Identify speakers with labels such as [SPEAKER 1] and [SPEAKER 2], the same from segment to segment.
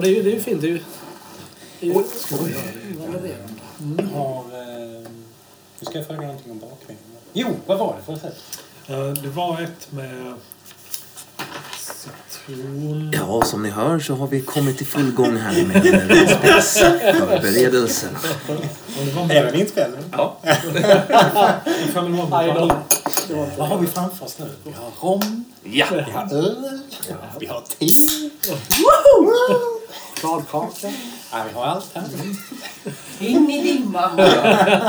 [SPEAKER 1] men det
[SPEAKER 2] är ju, det är ju fint. Det är ju... Det är ju
[SPEAKER 1] Skojar.
[SPEAKER 2] validerande.
[SPEAKER 3] Har... Eh, nu ska jag fråga någonting om bakgrunden. Jo, vad var det för recept?
[SPEAKER 1] Eh, Det var ett med citron...
[SPEAKER 4] Ja, som ni hör så har vi kommit i full gång här med
[SPEAKER 1] med...
[SPEAKER 3] den inspelning?
[SPEAKER 4] Ja.
[SPEAKER 1] Ifall det var
[SPEAKER 2] Inte
[SPEAKER 3] Vad har vi framför oss nu? Vi har rom,
[SPEAKER 4] ja.
[SPEAKER 3] vi har öl, vi har te.
[SPEAKER 2] chokladkaka.
[SPEAKER 3] Ja, vi har allt här.
[SPEAKER 5] In i dimman.
[SPEAKER 2] Det-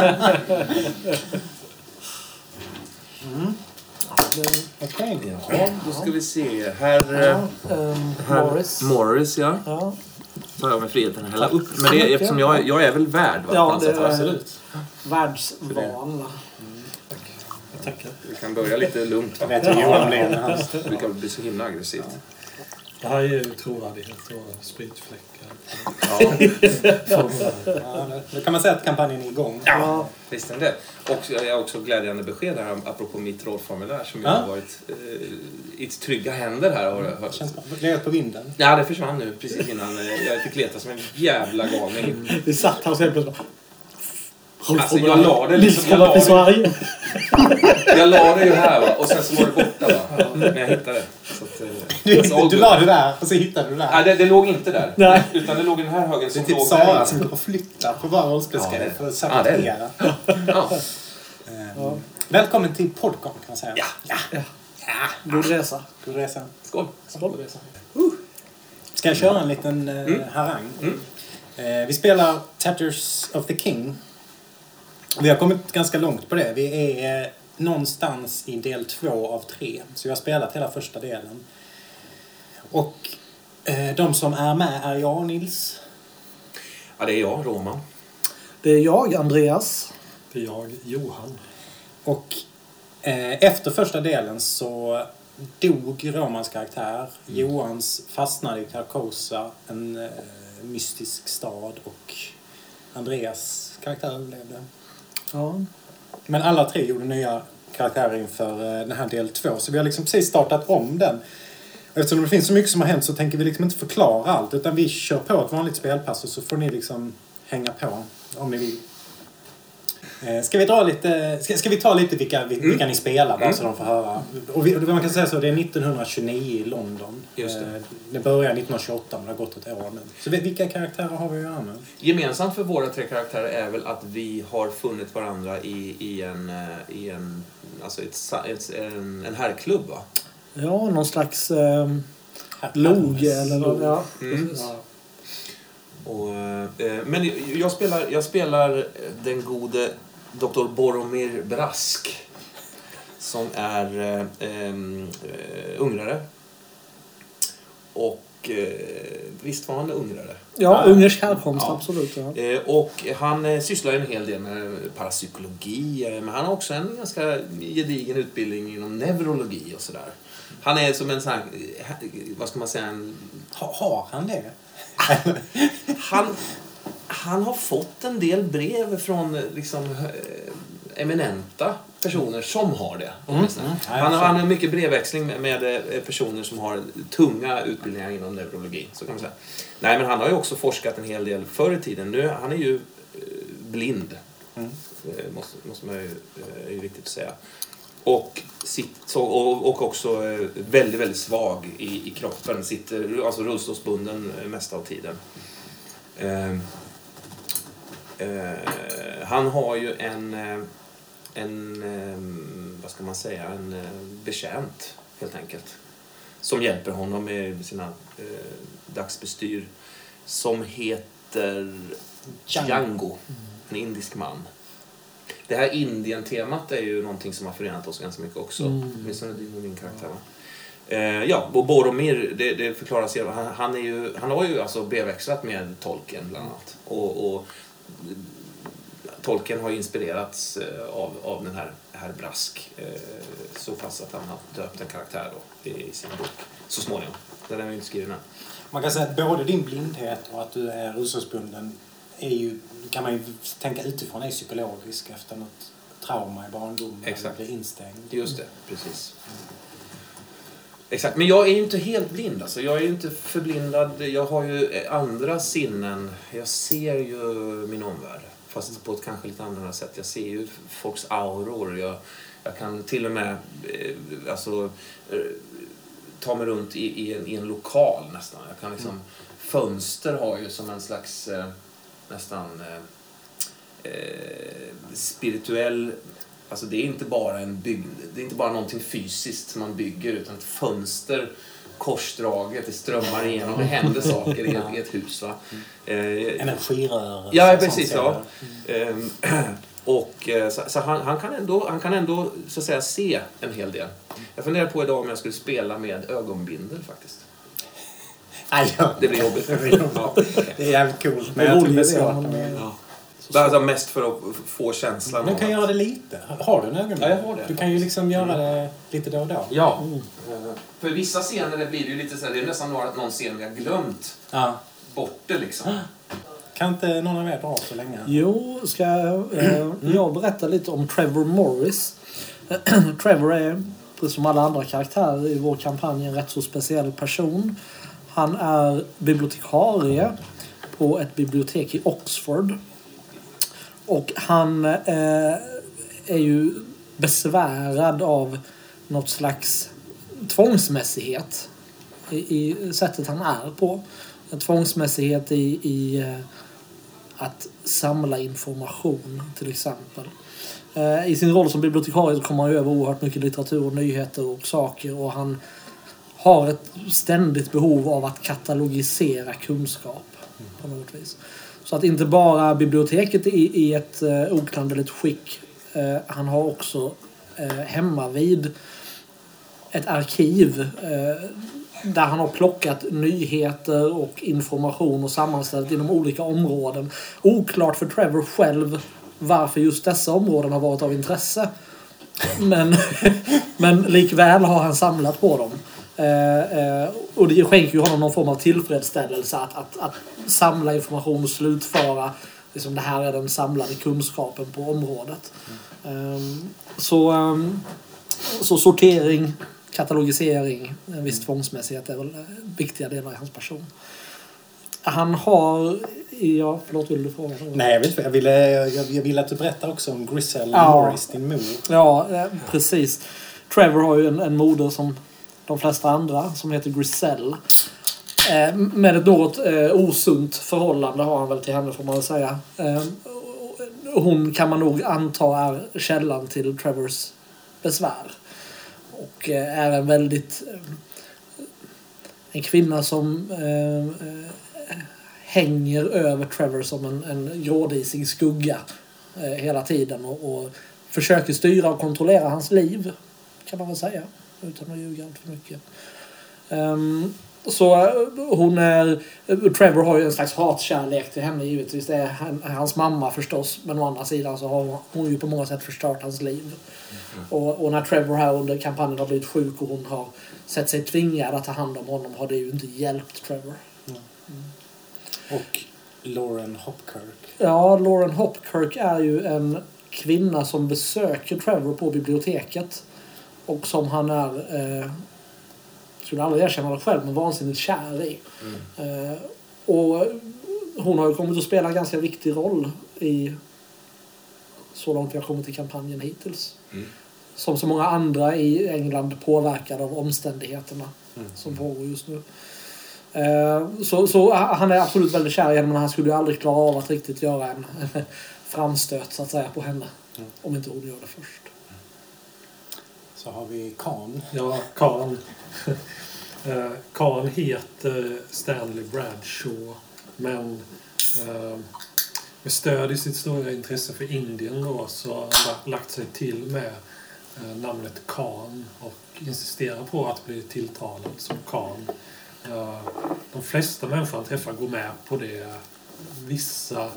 [SPEAKER 3] Okej.
[SPEAKER 4] Jaha, då ska vi se. Här... eh,
[SPEAKER 2] ehm,
[SPEAKER 4] här
[SPEAKER 2] Morris.
[SPEAKER 4] Morris, ja.
[SPEAKER 2] Ja,
[SPEAKER 4] Tar jag mig friheten att hälla upp med det eftersom jag, jag är väl värd. Va,
[SPEAKER 2] Ja, det är-
[SPEAKER 3] Absolut.
[SPEAKER 2] världsvan.
[SPEAKER 1] Tackar.
[SPEAKER 4] Vi kan börja lite lugnt.
[SPEAKER 3] Jag vet hur Johan blir när han...
[SPEAKER 4] Det brukar bli så himla aggressivt.
[SPEAKER 1] Det här är ju trovärdighet och spritfläckar.
[SPEAKER 4] Ja,
[SPEAKER 3] Ja, då- kan man säga att kampanjen är igång.
[SPEAKER 4] ja visst är det. Och jag har också glädjande besked här apropå mitt rollformulär som
[SPEAKER 3] Ja.
[SPEAKER 4] har varit eh, i trygga händer här. Har jag hört.
[SPEAKER 3] Känns. Legat på vinden.
[SPEAKER 4] Ja, det försvann nu precis innan eh, jag fick leta som en jävla galning.
[SPEAKER 2] Vi satt här och så helt plötsligt.
[SPEAKER 4] Alltså jag la det liksom, jag la det,
[SPEAKER 2] Sverige.
[SPEAKER 4] jag la det ju här va? och sen så var det borta va. Men jag hittade det. Så att, eh,
[SPEAKER 3] Du, la det där och så hittade du det
[SPEAKER 4] Nej,
[SPEAKER 3] där.
[SPEAKER 4] det, det låg inte där.
[SPEAKER 2] Nej.
[SPEAKER 4] Utan det låg i den här högen
[SPEAKER 3] Det är
[SPEAKER 4] som
[SPEAKER 3] typ
[SPEAKER 4] låg
[SPEAKER 3] Sara som och flyttar på våra rollspelsgrejer
[SPEAKER 4] Ja,
[SPEAKER 3] för att
[SPEAKER 4] Ja,
[SPEAKER 3] sabotera.
[SPEAKER 4] Ja.
[SPEAKER 3] Ehm, Välkommen till Podcon kan man säga.
[SPEAKER 4] Ja.
[SPEAKER 3] ja.
[SPEAKER 2] God resa.
[SPEAKER 3] God resa.
[SPEAKER 4] Skål.
[SPEAKER 2] Skål.
[SPEAKER 3] Ska jag köra en liten eh, harang?
[SPEAKER 4] Mm.
[SPEAKER 3] Eh, vi spelar Tatters of the King. Vi har kommit ganska långt på det. Vi är någonstans i del två av tre. Så vi har spelat hela första delen. Och eh, de som är med är jag, Nils.
[SPEAKER 4] Ja, det är jag, Roman.
[SPEAKER 2] Det är jag, Andreas.
[SPEAKER 1] Det är jag, Johan.
[SPEAKER 3] Och eh, efter första delen så dog Romans karaktär. Johans fastnade i Carcosa, en eh, mystisk stad. Och Andreas karaktär överlevde.
[SPEAKER 2] Ja.
[SPEAKER 3] Men alla tre gjorde nya karaktärer inför eh, den här del två. Så vi har liksom precis startat om den. Eftersom det finns så mycket som har hänt så tänker vi liksom inte förklara allt. Utan vi kör på ett vanligt spelpass och så får ni liksom hänga på om ni vill. Eh, Ska vi, dra lite, ska, ska vi ta lite vilka, vilka ni spelar bara så de får höra? Och vi, och man kan säga så, det är 1929 i London.
[SPEAKER 4] Just det.
[SPEAKER 3] Eh, det börjar 1928 men det har gått ett år nu. Så vi- vilka karaktärer har vi att göra med?
[SPEAKER 4] Gemensamt för våra tre karaktärer är väl att vi har funnit varandra i, i en, eh, i en, alltså ett, ett, en, en herrklubb va?
[SPEAKER 2] Ja, någon slags ehm, log eller vad. Ja,
[SPEAKER 4] Mm.
[SPEAKER 2] precis.
[SPEAKER 4] Och, eh, men jag spelar, jag spelar den gode Dr. Boromir Brask. Som är eh, eh, ungrare. Och eh, visst var han ungrare?
[SPEAKER 2] Ja, ungersk härkomst,
[SPEAKER 4] Ja.
[SPEAKER 2] absolut. Ja.
[SPEAKER 4] Eh, och han eh, sysslar en hel del med parapsykologi. eh, Men han har också en ganska gedigen utbildning inom neurologi och sådär. Han är som en sån här, vad ska man säga, en
[SPEAKER 3] har han det?
[SPEAKER 4] han, han har fått en del brev från eh, liksom, eh, eminenta personer som har det.
[SPEAKER 3] mm. Jag
[SPEAKER 4] Han, har, han har mycket brevväxling med, med eh, personer som har tunga utbildningar inom neurologi. Så kan man säga. Nej, men han har ju också forskat en hel del förr i tiden. Nu, han är ju blind.
[SPEAKER 3] Mm.
[SPEAKER 4] Måste, måste man ju, är ju viktigt att säga. Och, sitt, och, och också väldigt, väldigt svag i, i kroppen. Sitter alltså rullstolsbunden mesta av tiden. Eh, han har ju en, eh, en eh, vad ska man säga, en eh, betjänt helt enkelt. Som hjälper honom med sina eh, dagsbestyr. Som heter Django, en indisk man. Det här Indien-temat är ju någonting som har förenat oss ganska mycket också.
[SPEAKER 2] Mm.
[SPEAKER 4] Åtminstone din och min karaktär. va? Eh, ja, och Boromir, det, det förklaras ju. Han, han, är ju, han har ju alltså brevväxlat med Tolkien bland annat. Och, och Tolkien har inspirerats eh, av, av den här herr Brask. Eh, så pass att han har döpt en karaktär då, i, sin bok. Så småningom. Den är ju inte skriven än.
[SPEAKER 3] Man kan säga att både din blindhet och att du är rullstolsbunden är ju, kan man ju tänka utifrån, är psykologisk efter något trauma i barndomen.
[SPEAKER 4] Exakt.
[SPEAKER 3] Eller blir instängd.
[SPEAKER 4] Just det, precis. Exakt, men jag är ju inte helt blind alltså. Jag är ju inte förblindad. Jag har ju andra sinnen. Jag ser ju min omvärld. Fast på ett kanske lite annorlunda sätt. Jag ser ju folks auror. Jag, jag kan till och med eh, alltså, eh, ta mig runt i, i, en, i en lokal nästan. Jag kan liksom, Fönster har ju som en slags eh, nästan eh, spirituell Alltså det är inte bara en byggnad, det är inte bara någonting fysiskt som man bygger utan ett fönster korsdraget, det strömmar igenom, det händer saker i ett, i ett hus. Va? Eh,
[SPEAKER 3] Energirörelse.
[SPEAKER 4] Ja, precis. Ja. Ehm, och, eh, så så han, han, kan ändå, han kan ändå så att säga, se en hel del. Jag funderar på idag om jag skulle spela med ögonbindel faktiskt.
[SPEAKER 3] Aj, ja.
[SPEAKER 4] Det blir jobbigt.
[SPEAKER 3] Det blir jobbigt.
[SPEAKER 4] Ja.
[SPEAKER 3] Det är jävligt coolt. Men jag tror det är svårt.
[SPEAKER 4] Ja. Alltså mest för att få känslan
[SPEAKER 3] Du kan
[SPEAKER 4] att-
[SPEAKER 3] göra det lite. Har du en ögonblick?
[SPEAKER 4] Ja, jag har det.
[SPEAKER 3] Du kan ju liksom göra det lite då och då.
[SPEAKER 4] Ja. Eh, För vissa scener blir det ju lite så här, det är nästan några, någon scen vi har glömt
[SPEAKER 3] Ja.
[SPEAKER 4] bort det liksom.
[SPEAKER 3] Kan inte någon av er dra så länge?
[SPEAKER 2] Jo, ska eh, jag berätta lite om Trevor Morris. Trevor är, precis som alla andra karaktärer i vår kampanj, en rätt så speciell person. Han är bibliotekarie på ett bibliotek i Oxford. Och han eh, är ju besvärad av något slags tvångsmässighet i, i sättet han är på. En tvångsmässighet i, i eh, att samla information till exempel. Eh, I sin roll som bibliotekarie kommer han över oerhört mycket litteratur och nyheter och saker och han har ett ständigt behov av att katalogisera kunskap på något vis. Så att inte bara biblioteket är i ett eh, oklanderligt skick. Eh, han har också eh, hemma vid ett arkiv eh, där han har plockat nyheter och information och sammanställt inom olika områden. Oklart för Trevor själv varför just dessa områden har varit av intresse. Men, men likväl har han samlat på dem. Eh, eh, och det skänker ju honom någon form av tillfredsställelse att, att, att samla information och slutföra liksom, det här är den samlade kunskapen på området. Ehm, så, ehm, så sortering, katalogisering, en viss tvångsmässighet är väl eh, viktiga delar i hans person. Han har... Ja, förlåt, vill du fråga?
[SPEAKER 3] Nej, jag vet inte. Jag ville, jag, jag ville att du berättar också om Griselle
[SPEAKER 2] Ja.
[SPEAKER 3] Morris, din mor.
[SPEAKER 2] Ja, precis. Trevor har ju en, en moder som de flesta andra som heter Griselle. Eh, med ett något eh, osunt förhållande har han väl till henne får man väl säga. Eh, hon kan man nog anta är källan till Trevors besvär. Och eh, är en väldigt... Eh, en kvinna som eh, eh, hänger över Trevor som en, en grådisig skugga hela tiden och, och försöker styra och kontrollera hans liv. Kan man väl säga. Utan att ljuga allt för mycket. Ehm, så eh, hon är... Trevor har ju en slags hatkärlek till henne givetvis. Det är han- hans mamma förstås. Men å andra sidan så har hon ju på många sätt förstört hans liv. Och, och när Trevor här under kampanjen har blivit sjuk och hon har sett sig tvingad att ta hand om honom har det ju inte hjälpt Trevor.
[SPEAKER 3] Och Lauren Hopkirk.
[SPEAKER 2] Ja, Lauren Hopkirk är ju en kvinna som besöker Trevor på biblioteket. Och som han är, eh, skulle aldrig erkänna det själv, men vansinnigt kär i. Eh, och hon har ju kommit att spela en ganska viktig roll i så långt vi har kommit i kampanjen hittills.
[SPEAKER 4] Mm.
[SPEAKER 2] Som så många andra i England påverkade av omständigheterna som pågår just nu. Eh, Så, så han är absolut väldigt kär i henne men han skulle ju aldrig klara av att riktigt göra en framstöt så att säga på henne. Om inte hon gör det först.
[SPEAKER 3] Så har vi Khan.
[SPEAKER 1] Ja, Karl. Eh, Karl heter Stanley Bradshaw. Men eh, med stöd i sitt stora intresse för Indien då så har han lagt- sig till med eh, namnet Khan och insisterar på att bli tilltalad som Khan. De flesta människor han träffar går med på det. Vissa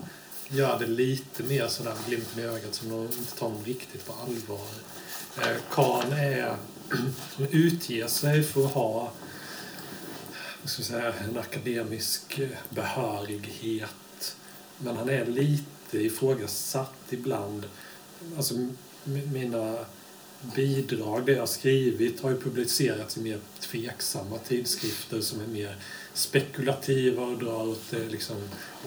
[SPEAKER 1] gör det lite mer sådär glimten i ögat som de inte tar dem riktigt på allvar. Eh, Karl är, utger sig för att ha ska säga, en akademisk eh, behörighet Men han är lite ifrågasatt ibland. Alltså mina bidrag, det jag skrivit, har ju publicerats i mer tveksamma tidskrifter som är mer spekulativa och drar åt det liksom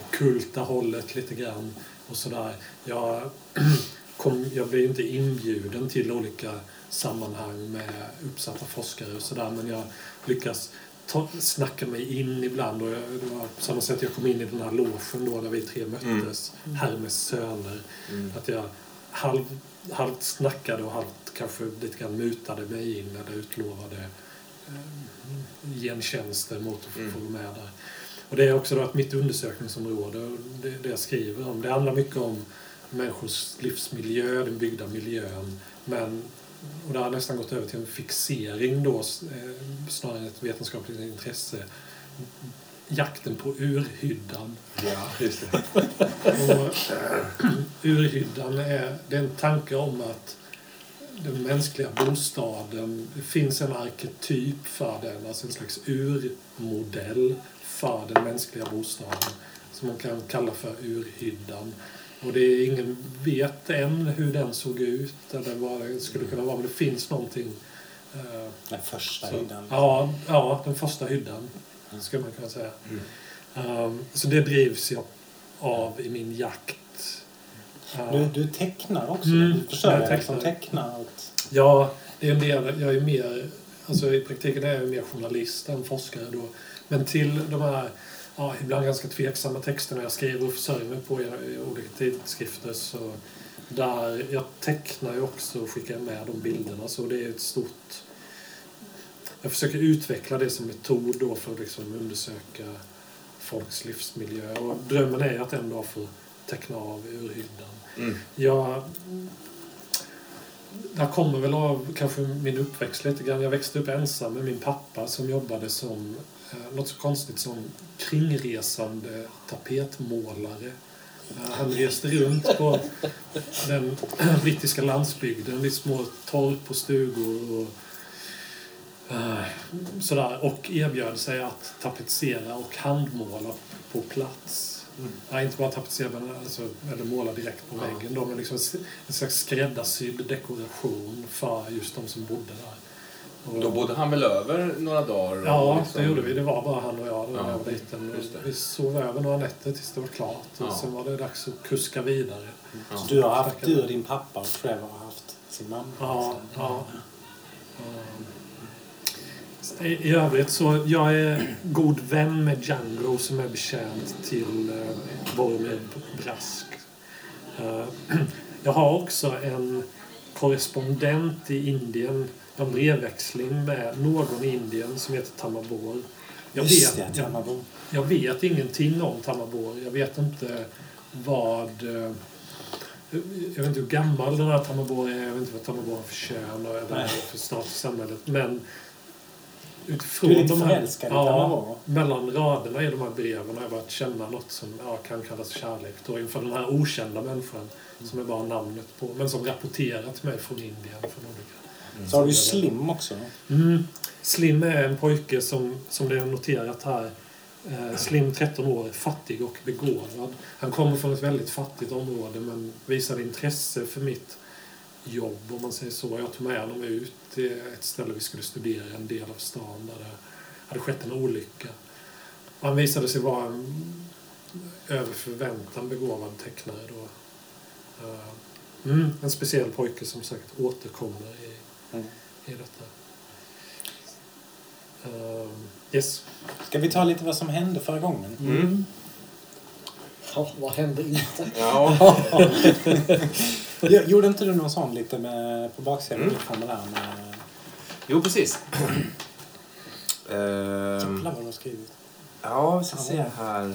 [SPEAKER 1] ockulta hållet lite grann. Och sådär. Jag, kom, jag blev inte inbjuden till olika sammanhang med uppsatta forskare och sådär men jag lyckas ta, snacka mig in ibland. Och jag, det var på samma sätt jag kom in i den här logen då där vi tre möttes, Hermes söner.
[SPEAKER 4] Mm.
[SPEAKER 1] Att jag halv, halvt snackade och halvt kanske lite grann mutade mig in eller utlovade eh, gentjänster mot att få
[SPEAKER 4] Mm.
[SPEAKER 1] få gå med där. Och det är också då att mitt undersökningsområde, och det, det jag skriver om, det handlar mycket om människors livsmiljö, den byggda miljön. Men, och det har nästan gått över till en fixering då, eh, snarare än ett vetenskapligt intresse. Jakten på urhyddan.
[SPEAKER 4] Ja, just det.
[SPEAKER 1] Och urhyddan är, det är en tanke om att den mänskliga bostaden, det finns en arketyp för den, alltså en slags urmodell för den mänskliga bostaden som man kan kalla för urhyddan. Och det är ingen vet än hur den såg ut eller vad det skulle kunna vara, men det finns någonting eh,
[SPEAKER 3] Den första
[SPEAKER 1] så,
[SPEAKER 3] hyddan.
[SPEAKER 1] Ja, ja, den första hyddan skulle man kunna säga. Um, så det drivs jag av i min jakt. Uh,
[SPEAKER 3] Du, du tecknar också.
[SPEAKER 1] Mm,
[SPEAKER 3] Du försöker
[SPEAKER 1] jag
[SPEAKER 3] liksom
[SPEAKER 1] tecknar.
[SPEAKER 3] teckna. Åt...
[SPEAKER 1] Ja, det är en del, jag är mer, alltså i praktiken är jag mer journalist än forskare då. Men till de här, ja, ibland ganska tveksamma texterna jag skriver och försörjer mig på i, olika tidskrifter så där, jag tecknar ju också och skickar med de bilderna så det är ett stort jag försöker utveckla det som metod då för att liksom undersöka folks livsmiljö. Och drömmen är att en dag få teckna av urhyddan.
[SPEAKER 4] Mm.
[SPEAKER 1] Jag, det här kommer väl av kanske min uppväxt lite grann. Jag växte upp ensam med min pappa som jobbade som något så konstigt som kringresande tapetmålare. Eh, han reste runt på den brittiska landsbygden i små torp och stugor och eh, sådär, och erbjöd sig att tapetsera och handmåla på plats. Nej, inte bara tapetsera men alltså, eller måla direkt på väggen. Då, men liksom en slags skräddarsydd dekoration för just de som bodde där. Och-
[SPEAKER 4] Då bodde han väl över några dagar?
[SPEAKER 1] Ja,
[SPEAKER 4] liksom-
[SPEAKER 1] det gjorde vi. Det var bara han och jag då när
[SPEAKER 4] Ja, just det.
[SPEAKER 1] Vi sov över några nätter tills det var klart. Och
[SPEAKER 4] Ja.
[SPEAKER 1] sen var det dags att kuska vidare.
[SPEAKER 4] Ja.
[SPEAKER 3] Så du har haft, du och din pappa och Trevor har haft sin mamma.
[SPEAKER 1] Ja, ja. I, I övrigt så, jag är god vän med Django som är betjänt till eh, Boromir Brask. Eh, jag har också en korrespondent i Indien, en brevväxling med någon i Indien som heter Tamabor. Jag
[SPEAKER 3] Just
[SPEAKER 1] vet,
[SPEAKER 3] det,
[SPEAKER 1] jag,
[SPEAKER 3] Tamabo.
[SPEAKER 1] jag vet ingenting om Tamabor. Jag vet inte vad... eh, Jag vet inte hur gammal den här Tamabor är. Jag vet inte vad Tamabor har för kön och eller
[SPEAKER 3] Nej.
[SPEAKER 1] för status i samhället. Men utifrån
[SPEAKER 3] Du är
[SPEAKER 1] de här,
[SPEAKER 3] Tamabor.
[SPEAKER 1] mellan raderna i de här breven har jag börjat känna något som ja, kan kallas kärlek. Då inför den här okända människan som är bara namnet på. Men som rapporterat mig från Indien. Från olika
[SPEAKER 3] så har du Slim också.
[SPEAKER 1] Mm. Slim är en pojke som, som det är noterat här, eh, Slim 13 år, fattig och begåvad. Han kommer från ett väldigt fattigt område men visade intresse för mitt jobb om man säger så. Jag tog med honom ut till ett ställe vi skulle studera, en del av stan där det hade skett en olycka. Han visade sig vara en över förväntan begåvad tecknare då. Eh, mm, en speciell pojke som sagt återkommer i, i detta. Ehm, yes.
[SPEAKER 3] Ska vi ta lite vad som hände förra gången?
[SPEAKER 4] Mm.
[SPEAKER 2] Ja, vad hände inte?
[SPEAKER 4] Ja.
[SPEAKER 3] Jo- Gjorde inte du någon sån lite med, på baksidan
[SPEAKER 4] Mm.
[SPEAKER 3] med...
[SPEAKER 4] Jo, precis.
[SPEAKER 3] Jävlar vad du har skrivit.
[SPEAKER 4] ja, vi ska se här.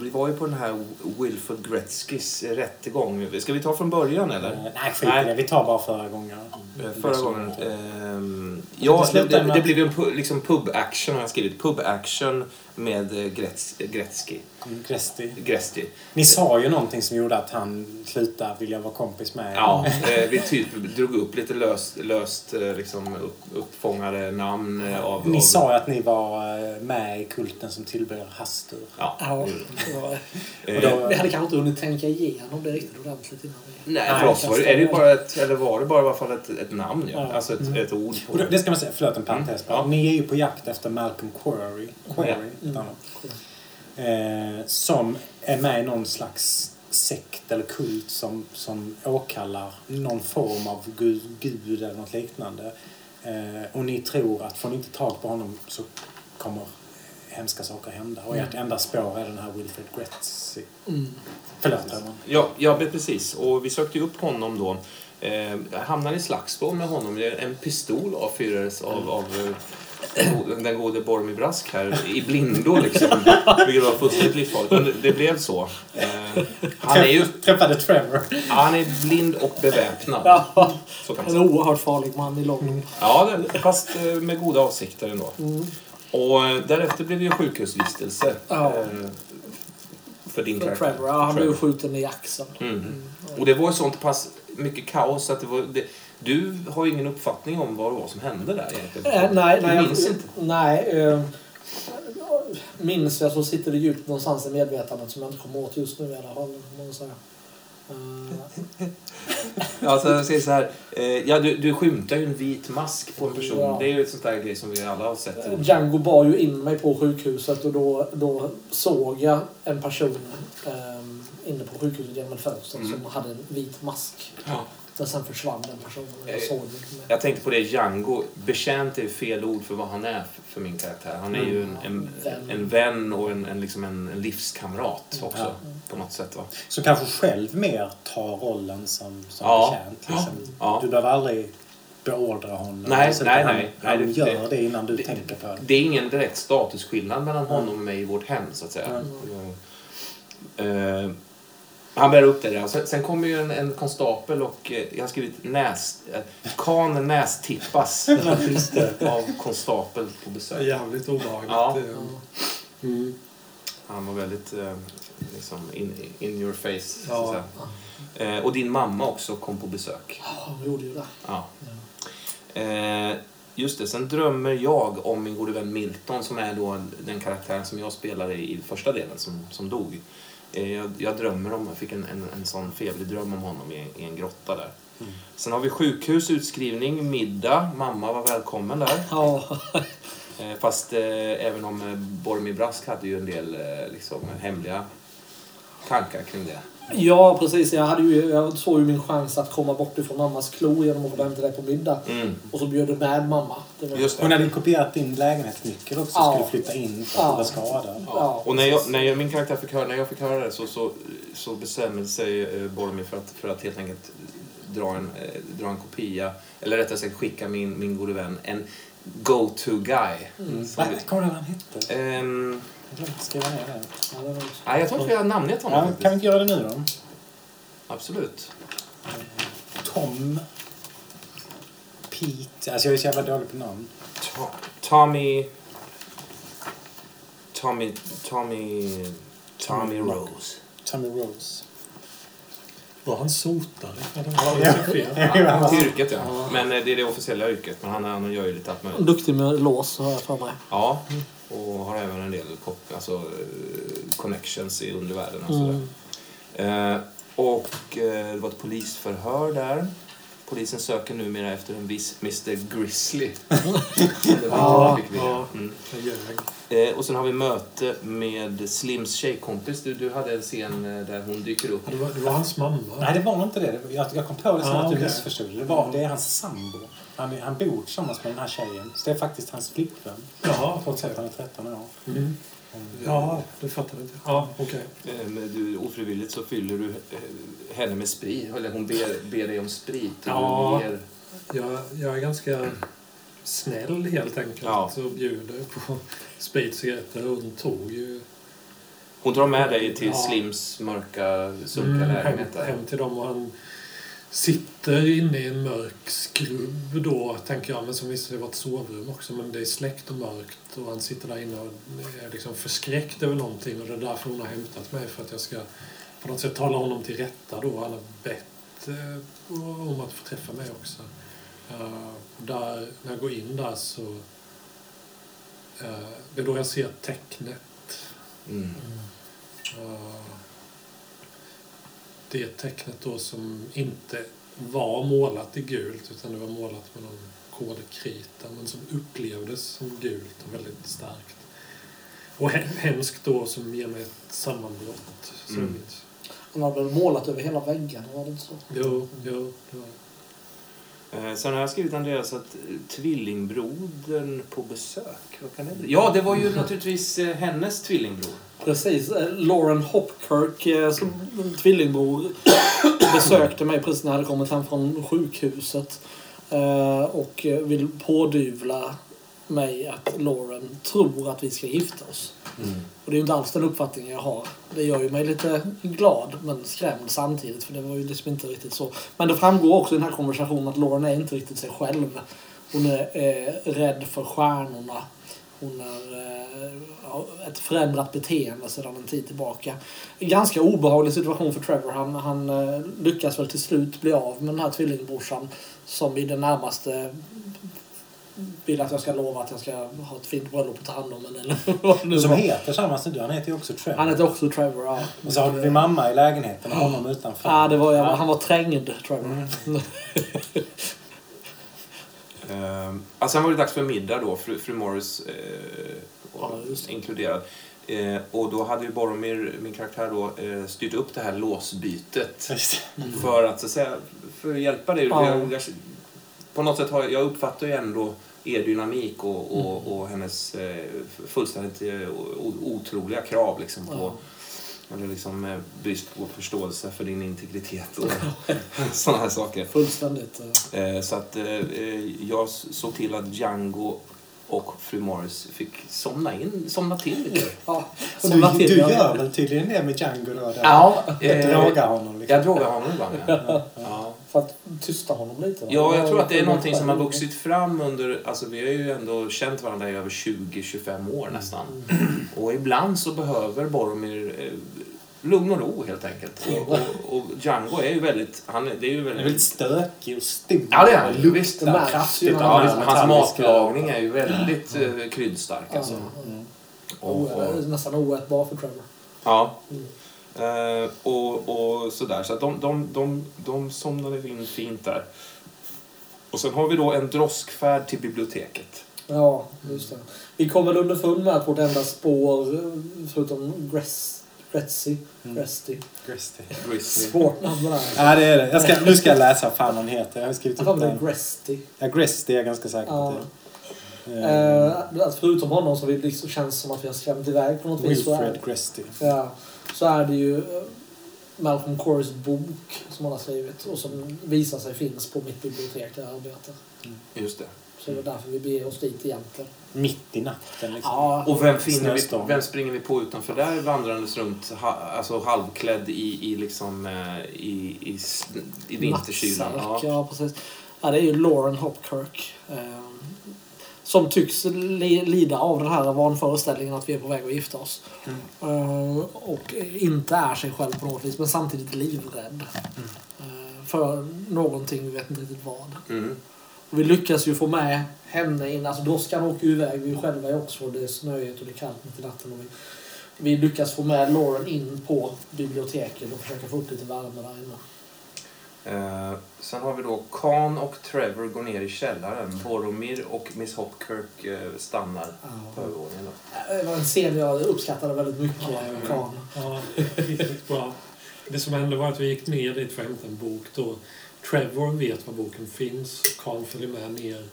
[SPEAKER 4] Vi var ju på den här Wilford Gretzkys rättegång. Ska vi ta från början eller?
[SPEAKER 3] Eh, Nej, skit i det. Vi tar bara förra gången.
[SPEAKER 4] Eh, Förra gången. ehm, ja,
[SPEAKER 3] Det
[SPEAKER 4] det, det, blev ju en pu- liksom pub action har jag skrivit. Pub action med eh, Gretz, Gretzky.
[SPEAKER 3] Gresti.
[SPEAKER 4] Gretzky.
[SPEAKER 3] Ni sa ju någonting som gjorde att han slutade vilja vara kompis med er.
[SPEAKER 4] Ja, eh, vi typ drog upp lite löst, löst eh, liksom upp, uppfångade namn eh, av...
[SPEAKER 3] Ni
[SPEAKER 4] av,
[SPEAKER 3] sa ju att ni var eh, med i kulten som tillber Hastur.
[SPEAKER 4] Ja.
[SPEAKER 2] Ja, det var-
[SPEAKER 4] Eh,
[SPEAKER 3] Och då-
[SPEAKER 2] vi hade kanske inte hunnit tänka igenom det riktigt ordentligt innan.
[SPEAKER 4] Nej, för oss var det, är det bara ett, eller var det bara i alla fall ett, ett namn ja.
[SPEAKER 2] Ja.
[SPEAKER 4] Alltså ett, ett ord på
[SPEAKER 3] det ska man säga, förlåt en parentes bara.
[SPEAKER 4] Ja.
[SPEAKER 3] Ni är ju på jakt efter Malcolm Quarry. Quarry heter han. eh, som är med i någon slags sekt eller kult som, som åkallar någon form av gud, gud eller något liknande. Eh, och ni tror att får ni inte tag på honom så kommer hemska saker hända. Och ert enda spår är den här Wilfred Gretzky.
[SPEAKER 2] Mm.
[SPEAKER 3] Förlåt Herman.
[SPEAKER 4] Ja, ja precis. Och vi sökte ju upp honom då. Eh, hamnade i slagsmål med honom. En pistol avfyrades av, av eh, den gode Bormi Brask här i blindo liksom. Vilket var fullständigt livsfarligt. Men det, blev så. Eh, han är ju
[SPEAKER 3] Träffade Trevor.
[SPEAKER 4] han är blind och beväpnad.
[SPEAKER 2] Ja,
[SPEAKER 4] Så kan man
[SPEAKER 2] en oerhört farlig man i lång.
[SPEAKER 4] Ja, det, fast eh, med goda avsikter ändå. Och eh, därefter blev det ju sjukhusvistelse.
[SPEAKER 2] Ja.
[SPEAKER 4] För din karaktär.
[SPEAKER 2] Trevor, ja, han blev skjuten i axeln.
[SPEAKER 4] Mm. Och det var ju sånt pass mycket kaos att det var... Det, du har ju ingen uppfattning om vad det var som hände där egentligen.
[SPEAKER 2] Äh, nej, nej,
[SPEAKER 4] Du
[SPEAKER 2] jag-
[SPEAKER 4] minns inte?
[SPEAKER 2] Nej. Eh, minns jag så sitter det djupt någonstans i medvetandet som jag inte kommer åt just nu i alla fall. jag. Eh,
[SPEAKER 4] Alltså, jag säger så här. Eh, ja, du, du skymtar ju en vit mask på en person.
[SPEAKER 2] Ja.
[SPEAKER 4] Det är ju ett sånt där grej som vi alla har sett.
[SPEAKER 2] Django bar ju in mig på sjukhuset och då, då såg jag en person eh, inne på sjukhuset genom ett fönster
[SPEAKER 4] Mm.
[SPEAKER 2] som hade en vit mask.
[SPEAKER 4] Ja.
[SPEAKER 2] Men sen försvann den personen jag
[SPEAKER 4] Eh,
[SPEAKER 2] såg det.
[SPEAKER 4] Jag tänkte på det, Django. Betjänt är fel ord för vad han är för- min karaktär. Han är ju en, en,
[SPEAKER 2] Vän.
[SPEAKER 4] en vän och en, en, liksom en, en livskamrat också.
[SPEAKER 3] Ja.
[SPEAKER 4] På något sätt. Va?
[SPEAKER 3] Så kanske själv mer tar rollen som, som
[SPEAKER 4] Ja.
[SPEAKER 3] betjänt. Liksom.
[SPEAKER 4] Ja.
[SPEAKER 3] Du behöver aldrig beordra honom.
[SPEAKER 4] Nej,
[SPEAKER 3] Alltså,
[SPEAKER 4] nej,
[SPEAKER 3] han,
[SPEAKER 4] nej.
[SPEAKER 3] Han
[SPEAKER 4] Nej, det-
[SPEAKER 3] gör
[SPEAKER 4] det-
[SPEAKER 3] det, innan du
[SPEAKER 4] det-
[SPEAKER 3] tänker på det.
[SPEAKER 4] Det är ingen direkt statusskillnad mellan honom och mig i vårt hem, så att säga. Eh, han bär upp det där. Sen, sen kommer ju en, en konstapel och eh, jag har skrivit näs, eh, kan nästippas av konstapel på besök.
[SPEAKER 1] jävligt obehagligt.
[SPEAKER 4] Ja.
[SPEAKER 1] Eh, Mm.
[SPEAKER 4] Han var väldigt eh, liksom in, in your face, så att
[SPEAKER 1] Ja.
[SPEAKER 4] säga. Eh, och din mamma också kom på besök.
[SPEAKER 2] Ja, hon gjorde ju det.
[SPEAKER 4] Ja. Eh, just det, sen drömmer jag om min gode vän Milton som är då den karaktären som jag spelade i första delen som, som dog. Eh, jag, jag drömmer om, jag fick en, en, en sån febrig dröm om honom i, i en grotta där. Sen har vi sjukhus, utskrivning, middag. Mamma var välkommen där.
[SPEAKER 2] Ja,
[SPEAKER 4] Eh, fast eh, även om eh, Bormi Brask hade ju en del eh, liksom, hemliga tankar kring det.
[SPEAKER 2] Ja precis. Jag, hade ju, jag såg ju min chans att komma bort ifrån mammas klo genom att få hämta dig på middag.
[SPEAKER 4] Mm.
[SPEAKER 2] Och så bjöd du med mamma. Det var,
[SPEAKER 4] Just
[SPEAKER 3] Hon
[SPEAKER 4] det.
[SPEAKER 3] hade kopierat din lägenhetsnyckel också
[SPEAKER 2] Ja.
[SPEAKER 3] skulle flytta in för att
[SPEAKER 2] Ja.
[SPEAKER 3] du var skadad.
[SPEAKER 2] Ja,
[SPEAKER 4] Och när, jag, när jag, min karaktär fick höra, när jag fick höra det så, så, så bestämde sig eh, Boromir för att, för att helt enkelt dra en, eh, dra en kopia, eller rättare sagt skicka min, min gode vän en go-to guy.
[SPEAKER 2] Mm.
[SPEAKER 4] Som,
[SPEAKER 3] Va? Kommer du ihåg vad han hette?
[SPEAKER 4] Ehm,
[SPEAKER 3] Jag glömde skriva ner det.
[SPEAKER 2] Ja, det var
[SPEAKER 4] nej, jag tror inte vi har namngett honom.
[SPEAKER 3] Ja,
[SPEAKER 4] faktiskt.
[SPEAKER 3] kan vi inte göra det nu då?
[SPEAKER 4] Absolut.
[SPEAKER 3] Tom. Pete. Alltså jag är så jävla dålig på namn.
[SPEAKER 4] To- Tommy... Tommy... Tommy... Tommy Rose.
[SPEAKER 3] Tommy Rose.
[SPEAKER 1] Var han sotare?
[SPEAKER 3] Ja.
[SPEAKER 4] Till yrket, ja. Men eh, det är det officiella yrket. Men han, han gör ju lite allt möjligt.
[SPEAKER 2] Duktig med lås har jag för mig.
[SPEAKER 4] Ja, och har även en del kop- alltså, eh, connections i undervärlden och sådär.
[SPEAKER 2] Mm.
[SPEAKER 4] Eh, och eh, det var ett polisförhör där. Polisen söker numera efter en viss Mr Grizzly. det var
[SPEAKER 1] Ja.
[SPEAKER 4] Mm. Eh, och sen har vi möte med Slims tjejkompis. Du, du hade en scen eh, där hon dyker upp.
[SPEAKER 1] Det var, det var hans mamma.
[SPEAKER 3] Nej, det var inte det. Jag, jag kom på det sen
[SPEAKER 1] Ah,
[SPEAKER 3] att du
[SPEAKER 1] okej.
[SPEAKER 3] missförstod. Det, var, det är hans sambo. Han, är- han bor tillsammans med den här tjejen. Så det är faktiskt hans flickvän.
[SPEAKER 1] Jaha,
[SPEAKER 3] Trots att han är 13 år.
[SPEAKER 1] Mm. Ja, det fattade inte. Ja, okej.
[SPEAKER 4] Eh, men du, ofrivilligt så fyller du eh, henne med sprit. Eller hon ber, ber dig om sprit.
[SPEAKER 1] Ja.
[SPEAKER 4] ger,
[SPEAKER 1] Jag, jag är ganska snäll helt enkelt.
[SPEAKER 4] Ja.
[SPEAKER 1] Och bjuder på sprit och cigaretter. Hon tog ju
[SPEAKER 4] hon drar med dig till
[SPEAKER 1] Ja.
[SPEAKER 4] Slims mörka, sunkiga
[SPEAKER 1] mm, hem,
[SPEAKER 4] lägenhet där.
[SPEAKER 1] hem till dem och han sitter inne i en mörk skrubb då, tänker jag, men som visade sig vara ett sovrum också, men det är släckt och mörkt och han sitter där inne och är liksom förskräckt över någonting och det är därför hon har hämtat mig för att jag ska på något sätt tala honom till rätta då. Han har bett eh, om att få träffa mig också. Eh, där, när jag går in där så eh, det är då jag ser tecknet.
[SPEAKER 4] Mm.
[SPEAKER 1] Eh, det tecknet då som inte var målat i gult utan det var målat med någon kolkrita men som upplevdes som gult och väldigt starkt. Och he- hemskt då som ger mig ett sammanbrott.
[SPEAKER 4] Mm.
[SPEAKER 2] Han har väl målat över hela väggen, var det inte så?
[SPEAKER 1] Jo, jo, det var
[SPEAKER 4] Eh, Sen har jag skrivit Andreas att eh, tvillingbrodern på besök. Vad kan det bli? Ja, det var ju naturligtvis eh, hennes tvillingbror.
[SPEAKER 2] Precis. Lauren Hopkirk, eh, som tvillingbror, besökte mig precis när jag hade kommit hem från sjukhuset. eh, Och vill pådyvla mig att Lauren tror att vi ska gifta oss. Och det är ju inte alls den uppfattningen jag har. Det gör ju mig lite glad men skrämd samtidigt för det var ju liksom inte riktigt så. Men det framgår också i den här konversationen att Lauren är inte riktigt sig själv. Hon är eh, rädd för stjärnorna. Hon har eh, ett förändrat beteende sedan en tid tillbaka. En ganska obehaglig situation för Trevor. Han, han eh, lyckas väl till slut bli av med den här tvillingbrorsan som i det närmaste vill att jag ska lova att jag ska ha ett fint bröllop och ta hand om henne. Eller vad nu
[SPEAKER 3] Som
[SPEAKER 2] var.
[SPEAKER 3] heter samma som du. Han heter ju också Trevor.
[SPEAKER 2] Han heter också Trevor, ja.
[SPEAKER 3] Och så har du din mamma i lägenheten och honom utanför.
[SPEAKER 2] Ja, det var, jag, han var trängd, Trevor.
[SPEAKER 4] Eh, alltså sen var det dags för middag då, fru, fru Morris eh,
[SPEAKER 2] Ja, just
[SPEAKER 4] inkluderad. Eh, och då hade ju Boromir, min karaktär då, eh, styrt upp det här låsbytet.
[SPEAKER 3] Just
[SPEAKER 4] För att, så att säga, för att hjälpa dig.
[SPEAKER 2] Ja.
[SPEAKER 4] Jag, jag, på något sätt har jag, jag uppfattar ju ändå er dynamik och, och,
[SPEAKER 2] Mm.
[SPEAKER 4] och hennes eh, fullständigt eh, otroliga krav liksom, på eller liksom, eh, brist på förståelse för din integritet och sådana här saker.
[SPEAKER 2] Fullständigt. eh.
[SPEAKER 4] Så att eh, jag såg till att Django och fru Morris fick somna in, somna till lite.
[SPEAKER 2] Ja,
[SPEAKER 3] Och
[SPEAKER 2] somna
[SPEAKER 3] du,
[SPEAKER 2] till.
[SPEAKER 3] du gör väl tydligen det med Django då? Där.
[SPEAKER 4] Ja,
[SPEAKER 3] Jag drogar honom liksom.
[SPEAKER 4] Jag drogar honom ibland, ja. ja.
[SPEAKER 2] För att tysta honom lite.
[SPEAKER 4] Ja, jag tror att det är någonting som har vuxit fram under... Alltså vi har ju ändå känt varandra i över 20-25 år nästan. Och ibland så behöver Boromir eh, lugn och ro helt enkelt. Och, och, och Django är ju väldigt... Han är, det är ju
[SPEAKER 3] är
[SPEAKER 4] väldigt...
[SPEAKER 3] väldigt stökig och stum.
[SPEAKER 4] Ja, det är han Visst.
[SPEAKER 3] Kraftigt
[SPEAKER 4] Ja,
[SPEAKER 3] här
[SPEAKER 4] hans matlagning är ju väldigt eh, kryddstark
[SPEAKER 2] Ja,
[SPEAKER 4] alltså.
[SPEAKER 2] mm.
[SPEAKER 4] Och, och,
[SPEAKER 2] Nästan oätbar för Trevor.
[SPEAKER 4] ja.
[SPEAKER 2] Mm.
[SPEAKER 4] Eh, och, och sådär. Så att de, de, de, de somnade in fint där. Och sen har vi då en droskfärd till biblioteket.
[SPEAKER 2] Ja, just det. Vi kom väl underfund med att vårt enda spår, eh, förutom Gress, Gretzy,
[SPEAKER 3] Mm.
[SPEAKER 2] Gresty.
[SPEAKER 4] Grizzly.
[SPEAKER 2] Svårt namn det där.
[SPEAKER 3] Ja, det är det. Jag ska, nu ska jag läsa vad fan hon heter. Jag har skrivit
[SPEAKER 2] Jag
[SPEAKER 3] upp
[SPEAKER 2] tror det är
[SPEAKER 3] den.
[SPEAKER 2] Gresty.
[SPEAKER 3] Ja, Gresty är jag ganska säker på. Att det är. Eh,
[SPEAKER 2] Eh, att förutom honom så vi liksom känns som att vi har skrämt iväg på något vis. Så är,
[SPEAKER 3] Wilfred Gresty.
[SPEAKER 2] ja, så är det ju eh, Malcolm Corys bok som han har skrivit och som visar sig finns på mitt bibliotek där jag arbetar.
[SPEAKER 4] Just det.
[SPEAKER 2] Så det är därför vi beger oss dit egentligen.
[SPEAKER 3] Mitt i natten liksom.
[SPEAKER 2] Ja,
[SPEAKER 4] Och vem, finner vi, vem springer vi på utanför där vandrandes runt ha, alltså halvklädd i, i, liksom, eh, i, i, i vinterkylan? Ja.
[SPEAKER 2] ja. precis. Ja, det är ju Lauren Hopkirk. Som tycks li, lida av den här vanföreställningen att vi är på väg att gifta oss. Eh, och inte är sig själv på något vis, men samtidigt livrädd. Eh, för någonting, vi vet inte riktigt vad.
[SPEAKER 4] Mm.
[SPEAKER 2] Och vi lyckas ju få med henne in. Alltså droskan åker ju iväg. Vi är själva i Oxford. Det är snöigt och det är kallt mitt i natten. Och vi, vi lyckas få med Lauren in på biblioteket och försöka få upp lite värme där inne.
[SPEAKER 4] Eh, sen har vi då Khan och Trevor går ner i källaren. Boromir och Miss Hopkirk eh, stannar på övervåningen. då.
[SPEAKER 2] Det var en scen jag uppskattade väldigt mycket. Khan.
[SPEAKER 1] Ja, riktigt bra. Det som hände var att vi gick ner dit för att hämta en bok. Då Trevor vet var boken finns. Karl följer med ner.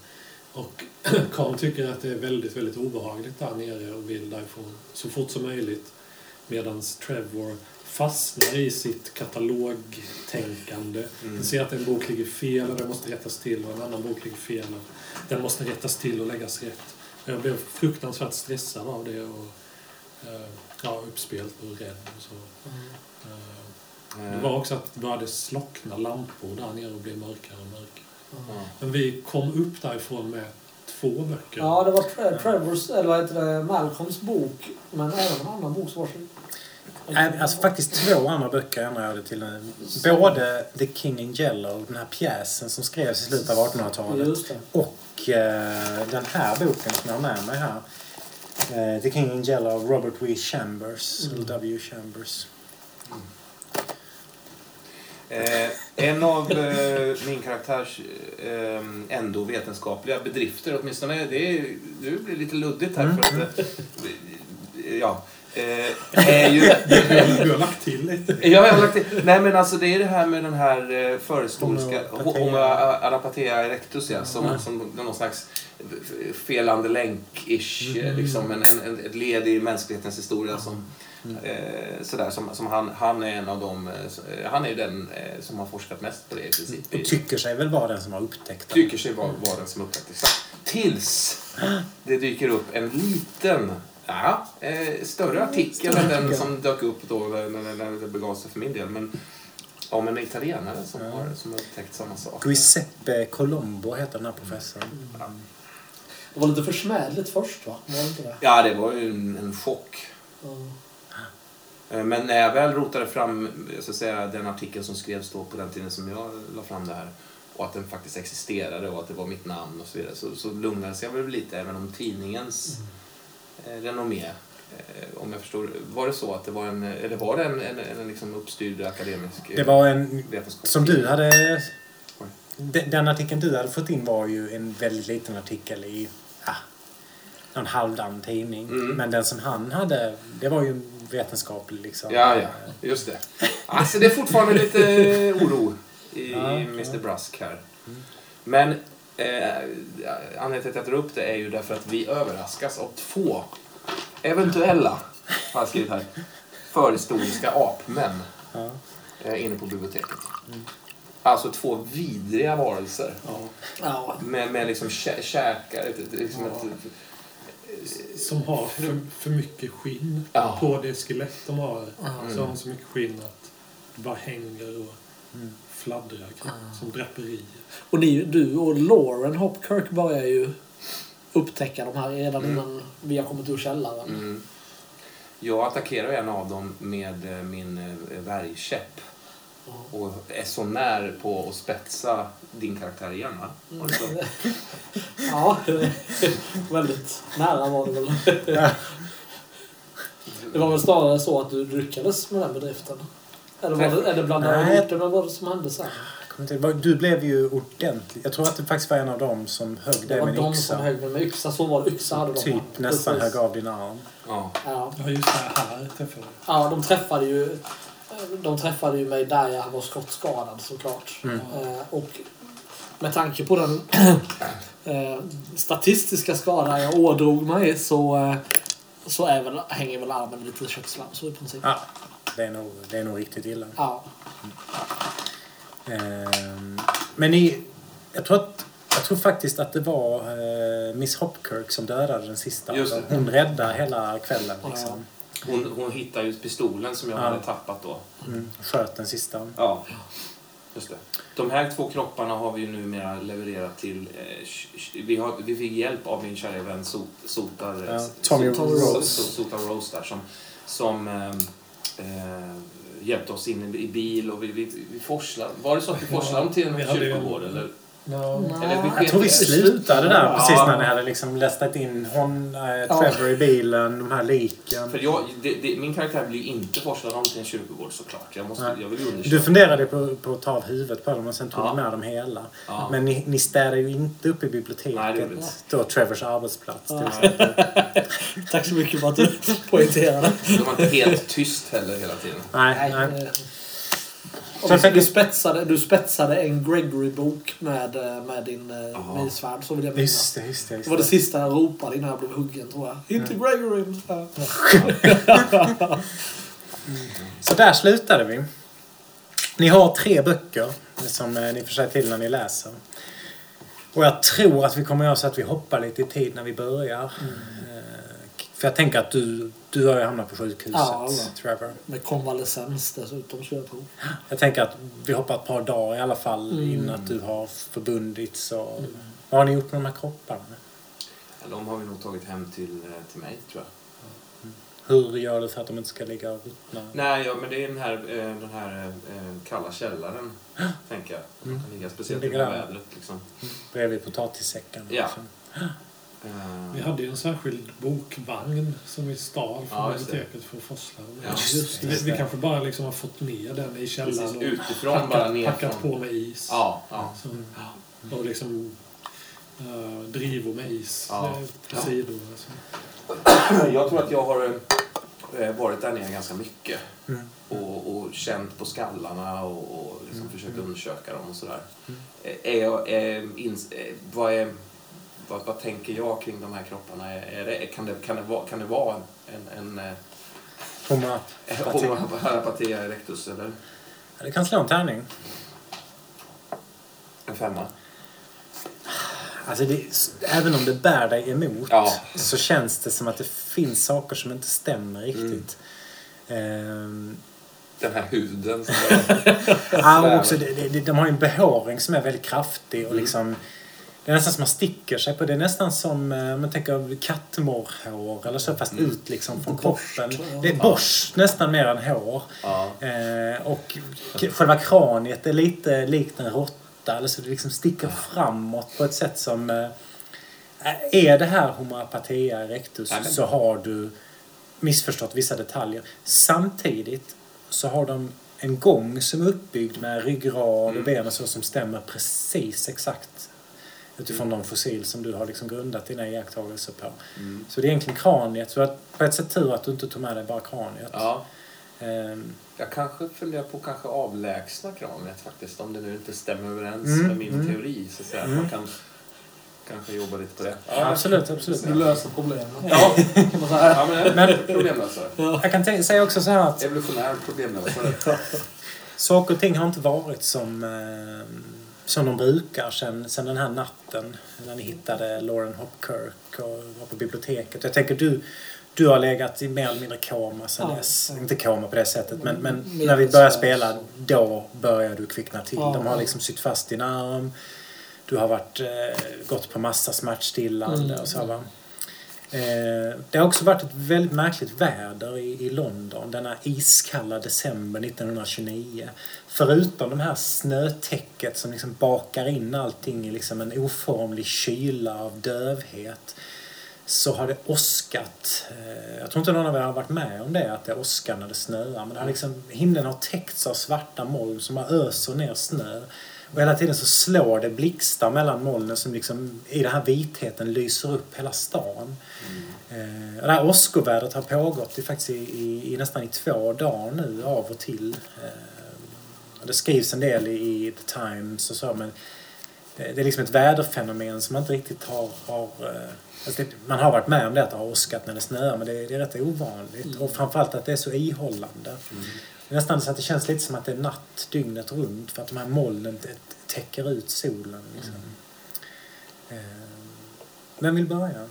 [SPEAKER 1] Och Karl tycker att det är väldigt, väldigt obehagligt där nere och vill därifrån så fort som möjligt. Medan Trevor fastnar i sitt katalogtänkande. Han ser att en bok ligger fel och den måste rättas till och en annan bok ligger fel och den måste rättas till och läggas rätt. Jag blev fruktansvärt stressad av det och eh, ja, uppspelt och rädd och så. Eh, Det var också att det började slockna lampor där nere och blev mörkare och mörkare.
[SPEAKER 4] ja.
[SPEAKER 1] Men vi kom upp därifrån med två böcker.
[SPEAKER 2] Ja, det var Tre- Trevors, eller vad heter det, Malcolms bok. Men även en annan bok som var.
[SPEAKER 3] Äh, Alltså faktiskt två andra böcker ändrade jag det till. nu. Både The King in Yellow, den här pjäsen som skrevs i slutet av 1800-talet.
[SPEAKER 2] Just det.
[SPEAKER 3] Och eh, den här boken som jag har med mig här. Eh, The King in Yellow av Robert W. Chambers.
[SPEAKER 2] Mm.
[SPEAKER 3] W. Chambers.
[SPEAKER 4] Eh, en av eh, min karaktärs eh, ändå vetenskapliga bedrifter, åtminstone, det, är, det blir lite luddigt här för att... Eh, ja. Eh, är ju...
[SPEAKER 1] Du har lagt till lite.
[SPEAKER 4] Ja, jag har lagt till. Nej, men alltså det är det här med den här eh, förhistoriska. Homo arapatea erectus, ja, som, som någon slags felande länk-ish, eh, liksom en, en, ett led i mänsklighetens historia som Eh, sådär, som, som han, han är en av dem, eh, han är den eh, som har forskat mest på det i princip.
[SPEAKER 3] Och tycker sig väl vara den som har upptäckt den.
[SPEAKER 4] Tycker sig vara, vara den som upptäckte det. Tills det dyker upp en liten, ja, eh, större artikel än den som dök upp då när, när, när det begav sig för min del. Men om en italienare som, har, som har upptäckt samma sak.
[SPEAKER 3] Giuseppe Colombo heter den här professorn.
[SPEAKER 2] Det var lite försmädligt först va? Var det inte det?
[SPEAKER 4] Ja, det var ju en, en chock. Eh, Men när jag väl rotade fram så att säga, den artikeln som skrevs då på den tiden som jag la fram det här och att den faktiskt existerade och att det var mitt namn och så vidare så, så lugnades jag väl lite även om tidningens eh, renommé. Eh, om jag förstår, var det så att det var en, eller var det en, en, en liksom uppstyrd akademisk eh,
[SPEAKER 3] Det var en...
[SPEAKER 4] vetenskap?
[SPEAKER 3] Som du hade... Den, den artikeln du hade fått in var ju en väldigt liten artikel i ja, någon halvdan tidning.
[SPEAKER 4] Mm.
[SPEAKER 3] Men den som han hade, det var ju en vetenskaplig liksom.
[SPEAKER 4] Ja, ja, just det. Alltså det är fortfarande lite oro i
[SPEAKER 3] Ja,
[SPEAKER 4] Mr. Brusk här. Men eh, anledningen till att jag tar upp det är ju därför att vi överraskas av två eventuella, har jag skrivit här, förhistoriska apmän
[SPEAKER 3] Ja.
[SPEAKER 4] eh, inne på biblioteket. Alltså två vidriga varelser.
[SPEAKER 2] Ja.
[SPEAKER 4] Med, med liksom kä käkar, liksom ett,
[SPEAKER 1] Som har för, för mycket skinn
[SPEAKER 4] Ja.
[SPEAKER 1] på det skelett de har.
[SPEAKER 4] Mm.
[SPEAKER 1] Så har de så mycket skinn att det bara hänger och fladdrar kring, som draperier.
[SPEAKER 2] Och ni, du och Lauren Hopkirk börjar ju upptäcka de här redan innan vi har kommit ur källaren.
[SPEAKER 4] Mm. Jag attackerar en av dem med eh, min eh, värjkäpp. Och är så när på att spetsa din karaktär igen va? Var det så?
[SPEAKER 2] Ja, väldigt nära var det väl. Det var väl snarare så att du lyckades med den bedriften. Eller, var det, eller blandade
[SPEAKER 3] Nej.
[SPEAKER 2] ihop det med vad som hände sen?
[SPEAKER 3] Du blev ju ordentlig. Jag tror att det faktiskt var en av dem som högg dig med en
[SPEAKER 2] de
[SPEAKER 3] yxa.
[SPEAKER 2] som högg mig med yxa. Så var det. Yxa hade de.
[SPEAKER 3] Typ
[SPEAKER 2] va?
[SPEAKER 3] nästan
[SPEAKER 2] Precis.
[SPEAKER 3] högg av din arm.
[SPEAKER 4] Ja.
[SPEAKER 2] Ja.
[SPEAKER 1] Ja, just det. Här träffade
[SPEAKER 2] ja, de träffade ju de träffade ju mig där jag var skottskadad såklart.
[SPEAKER 3] Mm.
[SPEAKER 2] Eh, och med tanke på den eh, statistiska skada jag ådrog mig så, eh, så är väl, hänger väl armen lite i köttslam så i princip.
[SPEAKER 3] Ja, det är nog, det är nog riktigt illa.
[SPEAKER 2] Ja.
[SPEAKER 3] Ehm, men ni, jag tror att jag tror faktiskt att det var eh, Miss Hopkirk som dödade den sista. Hon räddade hela kvällen liksom.
[SPEAKER 4] Hon, hon hittar ju pistolen som jag
[SPEAKER 3] Ja.
[SPEAKER 4] hade tappat då.
[SPEAKER 3] Mm, sköt den sista.
[SPEAKER 4] Ja. Just det. De här två kropparna har vi ju numera levererat till... Eh, vi, har, vi fick hjälp av min kära vän Sot, Sotar,
[SPEAKER 3] Ja, Tommy Rose.
[SPEAKER 4] Sot- Sotar Rose där som, som eh, eh, hjälpte oss in i bil och vi, vi, vi forslade. Var det så att vi forslade dem till en kyrkogård? Eller?
[SPEAKER 1] No.
[SPEAKER 4] Eller vi
[SPEAKER 3] Jag tror vi slutade där
[SPEAKER 4] Ja.
[SPEAKER 3] precis när ni hade liksom lästat in hon, eh, Trevor i bilen, de här liken.
[SPEAKER 4] För jag, det, det, min karaktär blir inte forslad om till en kyrkogård såklart. Jag, måste,
[SPEAKER 3] Nej.
[SPEAKER 4] jag vill
[SPEAKER 3] Du funderade på, på att ta av huvudet på dem och sen tog
[SPEAKER 4] Ja.
[SPEAKER 3] du med dem hela.
[SPEAKER 4] Ja.
[SPEAKER 3] Men ni, ni städade ju inte upp i
[SPEAKER 4] Nej, det
[SPEAKER 3] biblioteket.
[SPEAKER 4] inte.
[SPEAKER 3] då Trevors arbetsplats till
[SPEAKER 2] Ja.
[SPEAKER 3] exempel.
[SPEAKER 2] Tack så mycket för att du poängterade.
[SPEAKER 4] Det var inte helt tyst heller hela tiden.
[SPEAKER 3] Nej, nej.
[SPEAKER 2] eh,
[SPEAKER 3] Så jag fick-
[SPEAKER 2] du, spetsade, du spetsade en Gregory-bok med, eh, med din eh,
[SPEAKER 4] Jaha.
[SPEAKER 2] med svärd, så vill jag minnas.
[SPEAKER 3] Det, det.
[SPEAKER 2] Det var det sista jag ropade innan jag blev huggen, tror jag. Inte Gregory! Ja.
[SPEAKER 3] Så där slutade vi. Ni har tre böcker som eh, ni får säga till när ni läser. Och jag tror att vi kommer göra så att vi hoppar lite i tid när vi börjar. Eh, För jag tänker att du, du har ju hamnat på sjukhuset,
[SPEAKER 2] Ja, alla.
[SPEAKER 3] Trevor.
[SPEAKER 2] Med konvalescens dessutom skulle jag tro.
[SPEAKER 3] Jag tänker att vi hoppar ett par dagar i alla fall
[SPEAKER 2] Mm.
[SPEAKER 3] innan att du har förbundits. Och... Vad har ni gjort med de här kropparna?
[SPEAKER 4] De har vi nog tagit hem till, eh, till mig, tror jag.
[SPEAKER 3] Hur gör du för att de inte ska ligga och ruttna?
[SPEAKER 4] Nej, ja, men det är den här, eh, den här eh, kalla källaren, tänker jag. De kan ligga speciellt i vädret. Liksom.
[SPEAKER 3] Bredvid potatissäcken?
[SPEAKER 4] Ja.
[SPEAKER 3] liksom.
[SPEAKER 4] Eh,
[SPEAKER 1] Vi hade ju en särskild bokvagn som vi stal från
[SPEAKER 4] Ja,
[SPEAKER 1] biblioteket för att forsla.
[SPEAKER 4] Ja,
[SPEAKER 3] just
[SPEAKER 1] vi, vi kanske bara liksom har fått ner den i källaren
[SPEAKER 4] Precis,
[SPEAKER 1] och
[SPEAKER 4] utifrån
[SPEAKER 1] packat,
[SPEAKER 4] bara ner
[SPEAKER 1] packat
[SPEAKER 4] från-
[SPEAKER 1] på med is.
[SPEAKER 4] Ja, ja.
[SPEAKER 1] Så, och liksom uh, drivor med is
[SPEAKER 4] Ja.
[SPEAKER 1] eh, på
[SPEAKER 4] Ja.
[SPEAKER 1] sidorna. Så.
[SPEAKER 4] Jag tror att jag har eh, varit där nere ganska mycket.
[SPEAKER 3] Mm.
[SPEAKER 4] Och, och känt på skallarna och, och liksom försökt undersöka dem och sådär. Eh, Är jag, är, eh, vad, är, vad, vad tänker jag kring de här kropparna? Är, det, kan, det, kan, det vara, kan det vara en, en, en eh, Apatia erectus eller
[SPEAKER 3] Ja, Det kan slå en tärning.
[SPEAKER 4] en femma?
[SPEAKER 3] Alltså det, även om det bär dig emot
[SPEAKER 4] Ja.
[SPEAKER 3] så känns det som att det finns saker som inte stämmer riktigt. Ehm,
[SPEAKER 4] Den här huden som
[SPEAKER 3] ja, också, det, det, de har ju en behåring som är väldigt kraftig och liksom det är nästan som man sticker sig på. Det är nästan som eh, man tänker kattmorrhår eller så fast ut liksom från kroppen. Det är borst nästan mer än hår.
[SPEAKER 4] Ja.
[SPEAKER 3] Eh, och själva kraniet är lite likt en råtta. Eller så det liksom sticker framåt på ett sätt som... Eh, är det här Homo apatia erectus
[SPEAKER 4] Nej, men-
[SPEAKER 3] så har du missförstått vissa detaljer. Samtidigt så har de en gång som är uppbyggd med ryggrad
[SPEAKER 4] Mm.
[SPEAKER 3] och ben och så som stämmer precis exakt utifrån de fossil som du har liksom grundat dina iakttagelser på.
[SPEAKER 4] Mm.
[SPEAKER 3] Så det är egentligen kraniet. Så att på ett sätt tur att du inte tog med dig bara kraniet.
[SPEAKER 4] ja.
[SPEAKER 3] Ehm,
[SPEAKER 4] Jag kanske funderar på att kanske avlägsna kraniet faktiskt. Om det nu inte stämmer överens
[SPEAKER 3] Mm,
[SPEAKER 4] med min
[SPEAKER 3] mm.
[SPEAKER 4] teori. Så att säga.
[SPEAKER 3] Mm.
[SPEAKER 4] Man kan kanske jobba lite på det.
[SPEAKER 3] absolut, absolut.
[SPEAKER 2] Du löser problemet.
[SPEAKER 4] Ja, ja men, men problemlösare.
[SPEAKER 3] Jag kan säga också så här att
[SPEAKER 4] Evolutionär problemlösare.
[SPEAKER 3] saker och ting har inte varit som, eh, som de brukar sen, sen den här natten när ni hittade Lauren Hopkirk och var på biblioteket. Jag tänker du, du har legat i mer eller mindre koma sen
[SPEAKER 2] Ja,
[SPEAKER 3] dess.
[SPEAKER 2] ja.
[SPEAKER 3] Inte koma på det sättet men, men
[SPEAKER 2] Mer
[SPEAKER 3] när vi börjar
[SPEAKER 2] här,
[SPEAKER 3] spela då börjar du kvickna till.
[SPEAKER 2] Ja,
[SPEAKER 3] de har liksom sytt fast din arm. Du har varit, eh, gått på massa smärtstillande
[SPEAKER 2] Mm.
[SPEAKER 3] och så va. Eh, det har också varit ett väldigt märkligt väder i, London denna iskalla december 1929. Förutom de här snötäcket som liksom bakar in allting i liksom en oformlig kyla av dövhet så har det åskat. Eh, jag tror inte någon av er har varit med om det, att det åskar när det snöar. Men det har liksom, himlen har täckts av svarta moln som har öser ner snö. Och hela tiden så slår det blixtar mellan molnen som liksom i den här vitheten lyser upp hela stan. Eh, och det här åskovädret har pågått i, faktiskt i, i, i nästan i två dagar nu av och till. Eh, det skrivs en del i, i The Times och så men det, det är liksom ett väderfenomen som man inte riktigt har... har eh, alltså det, man har varit med om det att det har åskat när det snöar men det, det är rätt ovanligt. Och framförallt att det är så ihållande. Är nästan så att det känns lite som att det är natt dygnet runt för att de här molnen täcker ut solen. Liksom. Eh, Vem vill börja?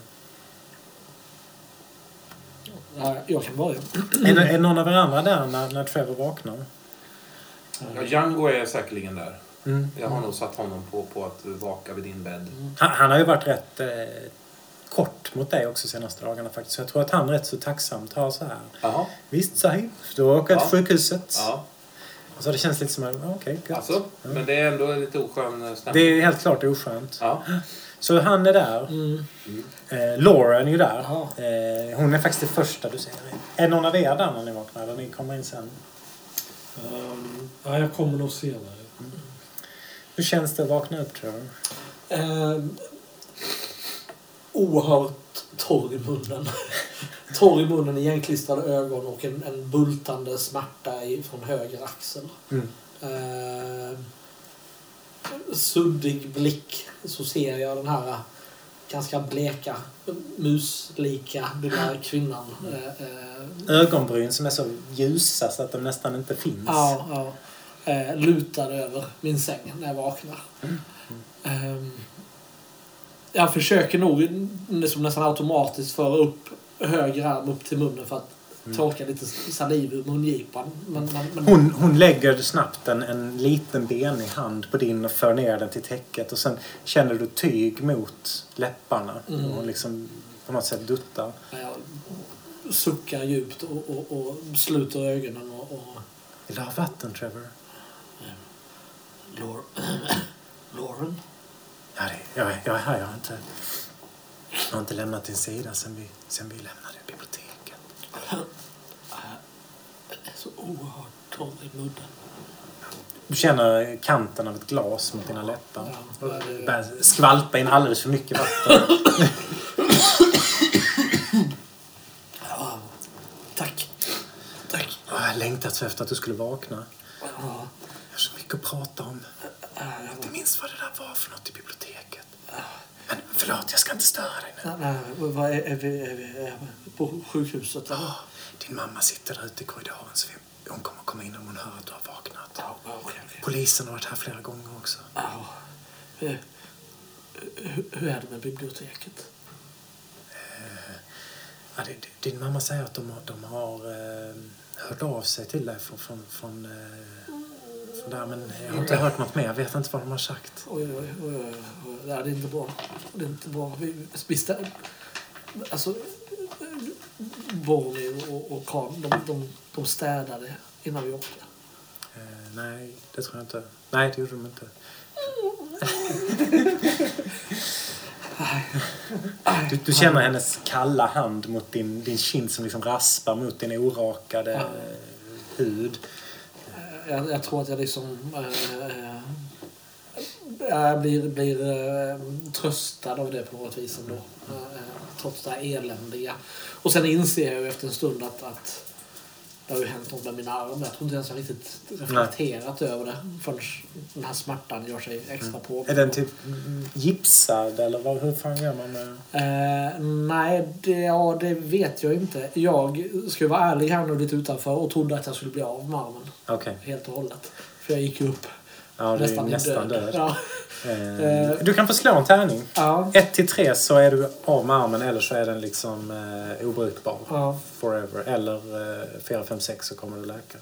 [SPEAKER 2] Ja, jag kan börja.
[SPEAKER 3] Är, är någon av er andra där när, när Trevor vaknar?
[SPEAKER 4] Ja, Django är säkerligen där.
[SPEAKER 3] Mm.
[SPEAKER 4] Jag har nog satt honom på, på att vaka vid din bädd.
[SPEAKER 3] Han, han har ju varit rätt eh, kort mot dig också senaste dagarna faktiskt. Så jag tror att han rätt så tacksamt har så här.
[SPEAKER 4] Jaha.
[SPEAKER 3] Visst, Sahib, du åker
[SPEAKER 4] Ja.
[SPEAKER 3] till sjukhuset.
[SPEAKER 4] Ja,
[SPEAKER 3] så det känns lite som att, okej, okay,
[SPEAKER 4] alltså. Men det är ändå lite oskön
[SPEAKER 3] Det
[SPEAKER 4] stämning.
[SPEAKER 3] är helt klart oskönt.
[SPEAKER 4] Ja.
[SPEAKER 3] Så han är där.
[SPEAKER 2] Mm.
[SPEAKER 3] Eh, Lauren är ju där. Eh, hon är faktiskt det första du ser. Är någon av er där när ni vaknar? Eller ni kommer in sen?
[SPEAKER 1] Um, ja, jag kommer nog senare.
[SPEAKER 3] Hur känns det att vakna upp tror du?
[SPEAKER 2] Eh, oerhört torr i munnen. torr i munnen, igenklistrade ögon och en, en bultande smärta i, från höger axel.
[SPEAKER 3] Mm.
[SPEAKER 2] Eh, suddig blick så ser jag den här ganska bleka, muslika lilla kvinnan. Eh, eh,
[SPEAKER 3] Ögonbryn som är så ljusa så att de nästan inte finns.
[SPEAKER 2] Ja, ja. Eh, lutad över min säng när jag vaknar. Ehm, jag försöker nog liksom nästan automatiskt föra upp höger arm upp till munnen för att torka lite saliv ur mungipan. Men, men, men,
[SPEAKER 3] Hon, hon lägger snabbt en, en liten benig hand på din och för ner den till täcket och sen känner du tyg mot läpparna.
[SPEAKER 2] Mm.
[SPEAKER 3] Och liksom på något sätt duttar.
[SPEAKER 2] jag suckar djupt och, och, och sluter ögonen och... och
[SPEAKER 3] Vill du ha vatten Trevor?
[SPEAKER 2] Lor Lauren?
[SPEAKER 3] Jag, jag är här. Jag har inte, jag har inte lämnat din sida sen vi, sen vi lämnade biblioteket.
[SPEAKER 2] Jag är så oerhört torr i mudden.
[SPEAKER 3] Du känner kanten av ett glas mot dina läppar.
[SPEAKER 2] Ja, det-
[SPEAKER 3] Börjar skvalpa in alldeles för mycket vatten.
[SPEAKER 2] Ja, tack. Tack.
[SPEAKER 3] Jag har längtat så efter att du skulle vakna.
[SPEAKER 2] Ja,
[SPEAKER 3] Jag har så mycket att prata om.
[SPEAKER 2] äh,
[SPEAKER 3] Inte minst vad det där var för något i biblioteket. Förlåt, jag ska inte störa dig nu.
[SPEAKER 2] nej, nej, vad är, är, vi, är vi på sjukhuset eller?
[SPEAKER 3] Ja, din mamma sitter där ute i korridoren så vi, hon kommer komma in om hon hör att du har vaknat.
[SPEAKER 2] Ja, okej, okej.
[SPEAKER 3] Polisen har varit här flera gånger också.
[SPEAKER 2] Ja. Hur, hur- hur är det med biblioteket?
[SPEAKER 3] Ja, det, det- din mamma säger att de, har- de har eh, hört av sig till dig från, från, från, eh, från där, men jag har inte hört något mer. Jag vet inte vad de har sagt.
[SPEAKER 2] Oj, oj, oj, oj. Det är inte bra. Det är inte bra. Vi, vi stä- alltså, Bonnie och, och Karl, de, de, de städade innan vi åkte.
[SPEAKER 3] Eh, nej, det tror jag inte. Nej, det gjorde de inte. Du, du känner hennes kalla hand mot din, din kind som liksom raspar mot din orakade hud.
[SPEAKER 2] Jag, jag tror att jag liksom... Eh, eh, jag blir, blir eh, tröstad av det på något vis ändå. Trots det här eländiga. Och sen inser jag ju efter en stund att, att det har ju hänt något med min arm. Jag tror inte ens jag riktigt reflekterat över det förrän den här smärtan gör sig extra på.
[SPEAKER 3] Är den typ gipsad eller vad, hur fan gör man med...
[SPEAKER 2] Eh, nej, det, ja, det vet jag inte. Jag ska vara ärlig här nu lite utanför och trodde att jag skulle bli av med armen
[SPEAKER 3] Okej.
[SPEAKER 2] helt och hållet. För jag gick ju upp
[SPEAKER 3] Ja, det är
[SPEAKER 2] nästan,
[SPEAKER 3] nästan
[SPEAKER 2] i
[SPEAKER 3] död.
[SPEAKER 2] död. Ja.
[SPEAKER 3] Eh,
[SPEAKER 2] Eh.
[SPEAKER 3] du kan få slå en tärning.
[SPEAKER 2] Ja.
[SPEAKER 3] 1 till 3 så är du av med armen eller så är den liksom eh, obrukbar.
[SPEAKER 2] Ja.
[SPEAKER 3] Forever. Eller eh, 4, 5, 6 så kommer du läka.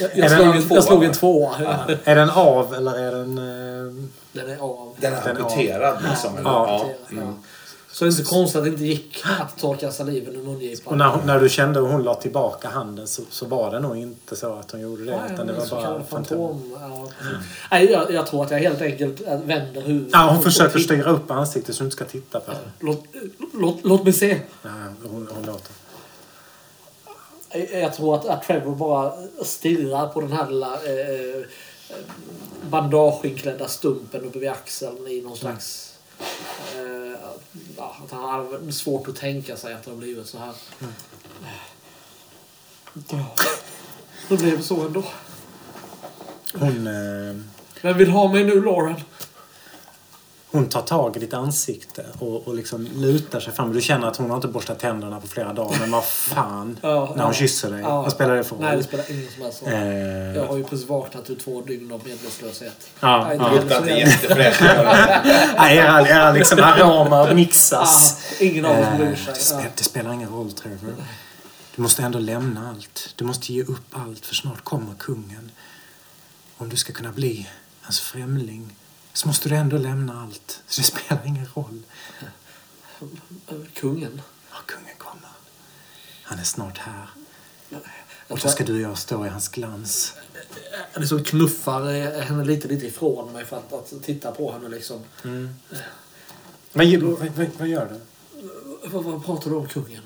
[SPEAKER 2] Jag,
[SPEAKER 3] Är
[SPEAKER 2] jag, slog,
[SPEAKER 4] en tvåa,
[SPEAKER 2] jag slog en tvåa. Ja.
[SPEAKER 3] Är den av eller är den... Eh,
[SPEAKER 2] Den är av.
[SPEAKER 4] Den är
[SPEAKER 3] Den är
[SPEAKER 4] amputerad liksom. eller?
[SPEAKER 3] Ja.
[SPEAKER 2] Ja.
[SPEAKER 4] Mm.
[SPEAKER 2] Så det är inte konstigt att det inte gick att torka saliven ur mungipan.
[SPEAKER 3] och när, när du kände hur hon la tillbaka handen så, så var det nog inte så att hon gjorde det.
[SPEAKER 2] Nej,
[SPEAKER 3] utan det var
[SPEAKER 2] så
[SPEAKER 3] bara fantom.
[SPEAKER 2] Ja. Nej, jag, jag tror att jag helt enkelt vänder huvudet.
[SPEAKER 3] Ja, hon försöker styra upp ansiktet så du inte ska titta på henne.
[SPEAKER 2] Låt, låt, låt mig se.
[SPEAKER 3] Ja, hon, hon låter.
[SPEAKER 2] Jag- Jag tror att, att Trevor bara stirrar på den här lilla eh, eh, bandageinklädda stumpen uppe vid axeln i någon slags... Eh, att han har svårt att tänka sig att det har blivit så här. Ja. Det blev så ändå.
[SPEAKER 3] Hon, eh,
[SPEAKER 2] Vem vill ha mig nu, Lauren?
[SPEAKER 3] Hon tar tag i ditt ansikte och, och liksom lutar sig fram. Du känner att hon har inte borstat tänderna på flera dagar. Men vad fan.
[SPEAKER 2] Ja,
[SPEAKER 3] när hon
[SPEAKER 2] ja.
[SPEAKER 3] kysser dig.
[SPEAKER 2] Ja.
[SPEAKER 3] Vad spelar det för roll?
[SPEAKER 2] Nej, det spelar ingen som helst roll.
[SPEAKER 3] Eh,
[SPEAKER 2] Jag har ju precis vaknat ur två dygn av medvetslöshet.
[SPEAKER 3] Ja, ja.
[SPEAKER 2] det
[SPEAKER 4] Luktar inte jättefräscht.
[SPEAKER 3] era, era liksom aromer mixas.
[SPEAKER 2] Ingen av oss
[SPEAKER 3] Eh,
[SPEAKER 2] bryr sig.
[SPEAKER 3] det spelar ingen roll, Trevor. Du måste ändå lämna allt. Du måste ge upp allt, för snart kommer kungen. Om du ska kunna bli hans främling så måste du ändå lämna allt. Så det spelar ingen roll.
[SPEAKER 2] Kungen.
[SPEAKER 3] Ja, kungen kommer. Han är snart här. Och då ska du och jag stå i hans glans.
[SPEAKER 2] Jag liksom knuffar eh, henne lite, lite ifrån mig för att, att titta på henne liksom.
[SPEAKER 3] Vad, ge- vad, vad, vad gör du?
[SPEAKER 2] Vad, vad pratar du om kungen?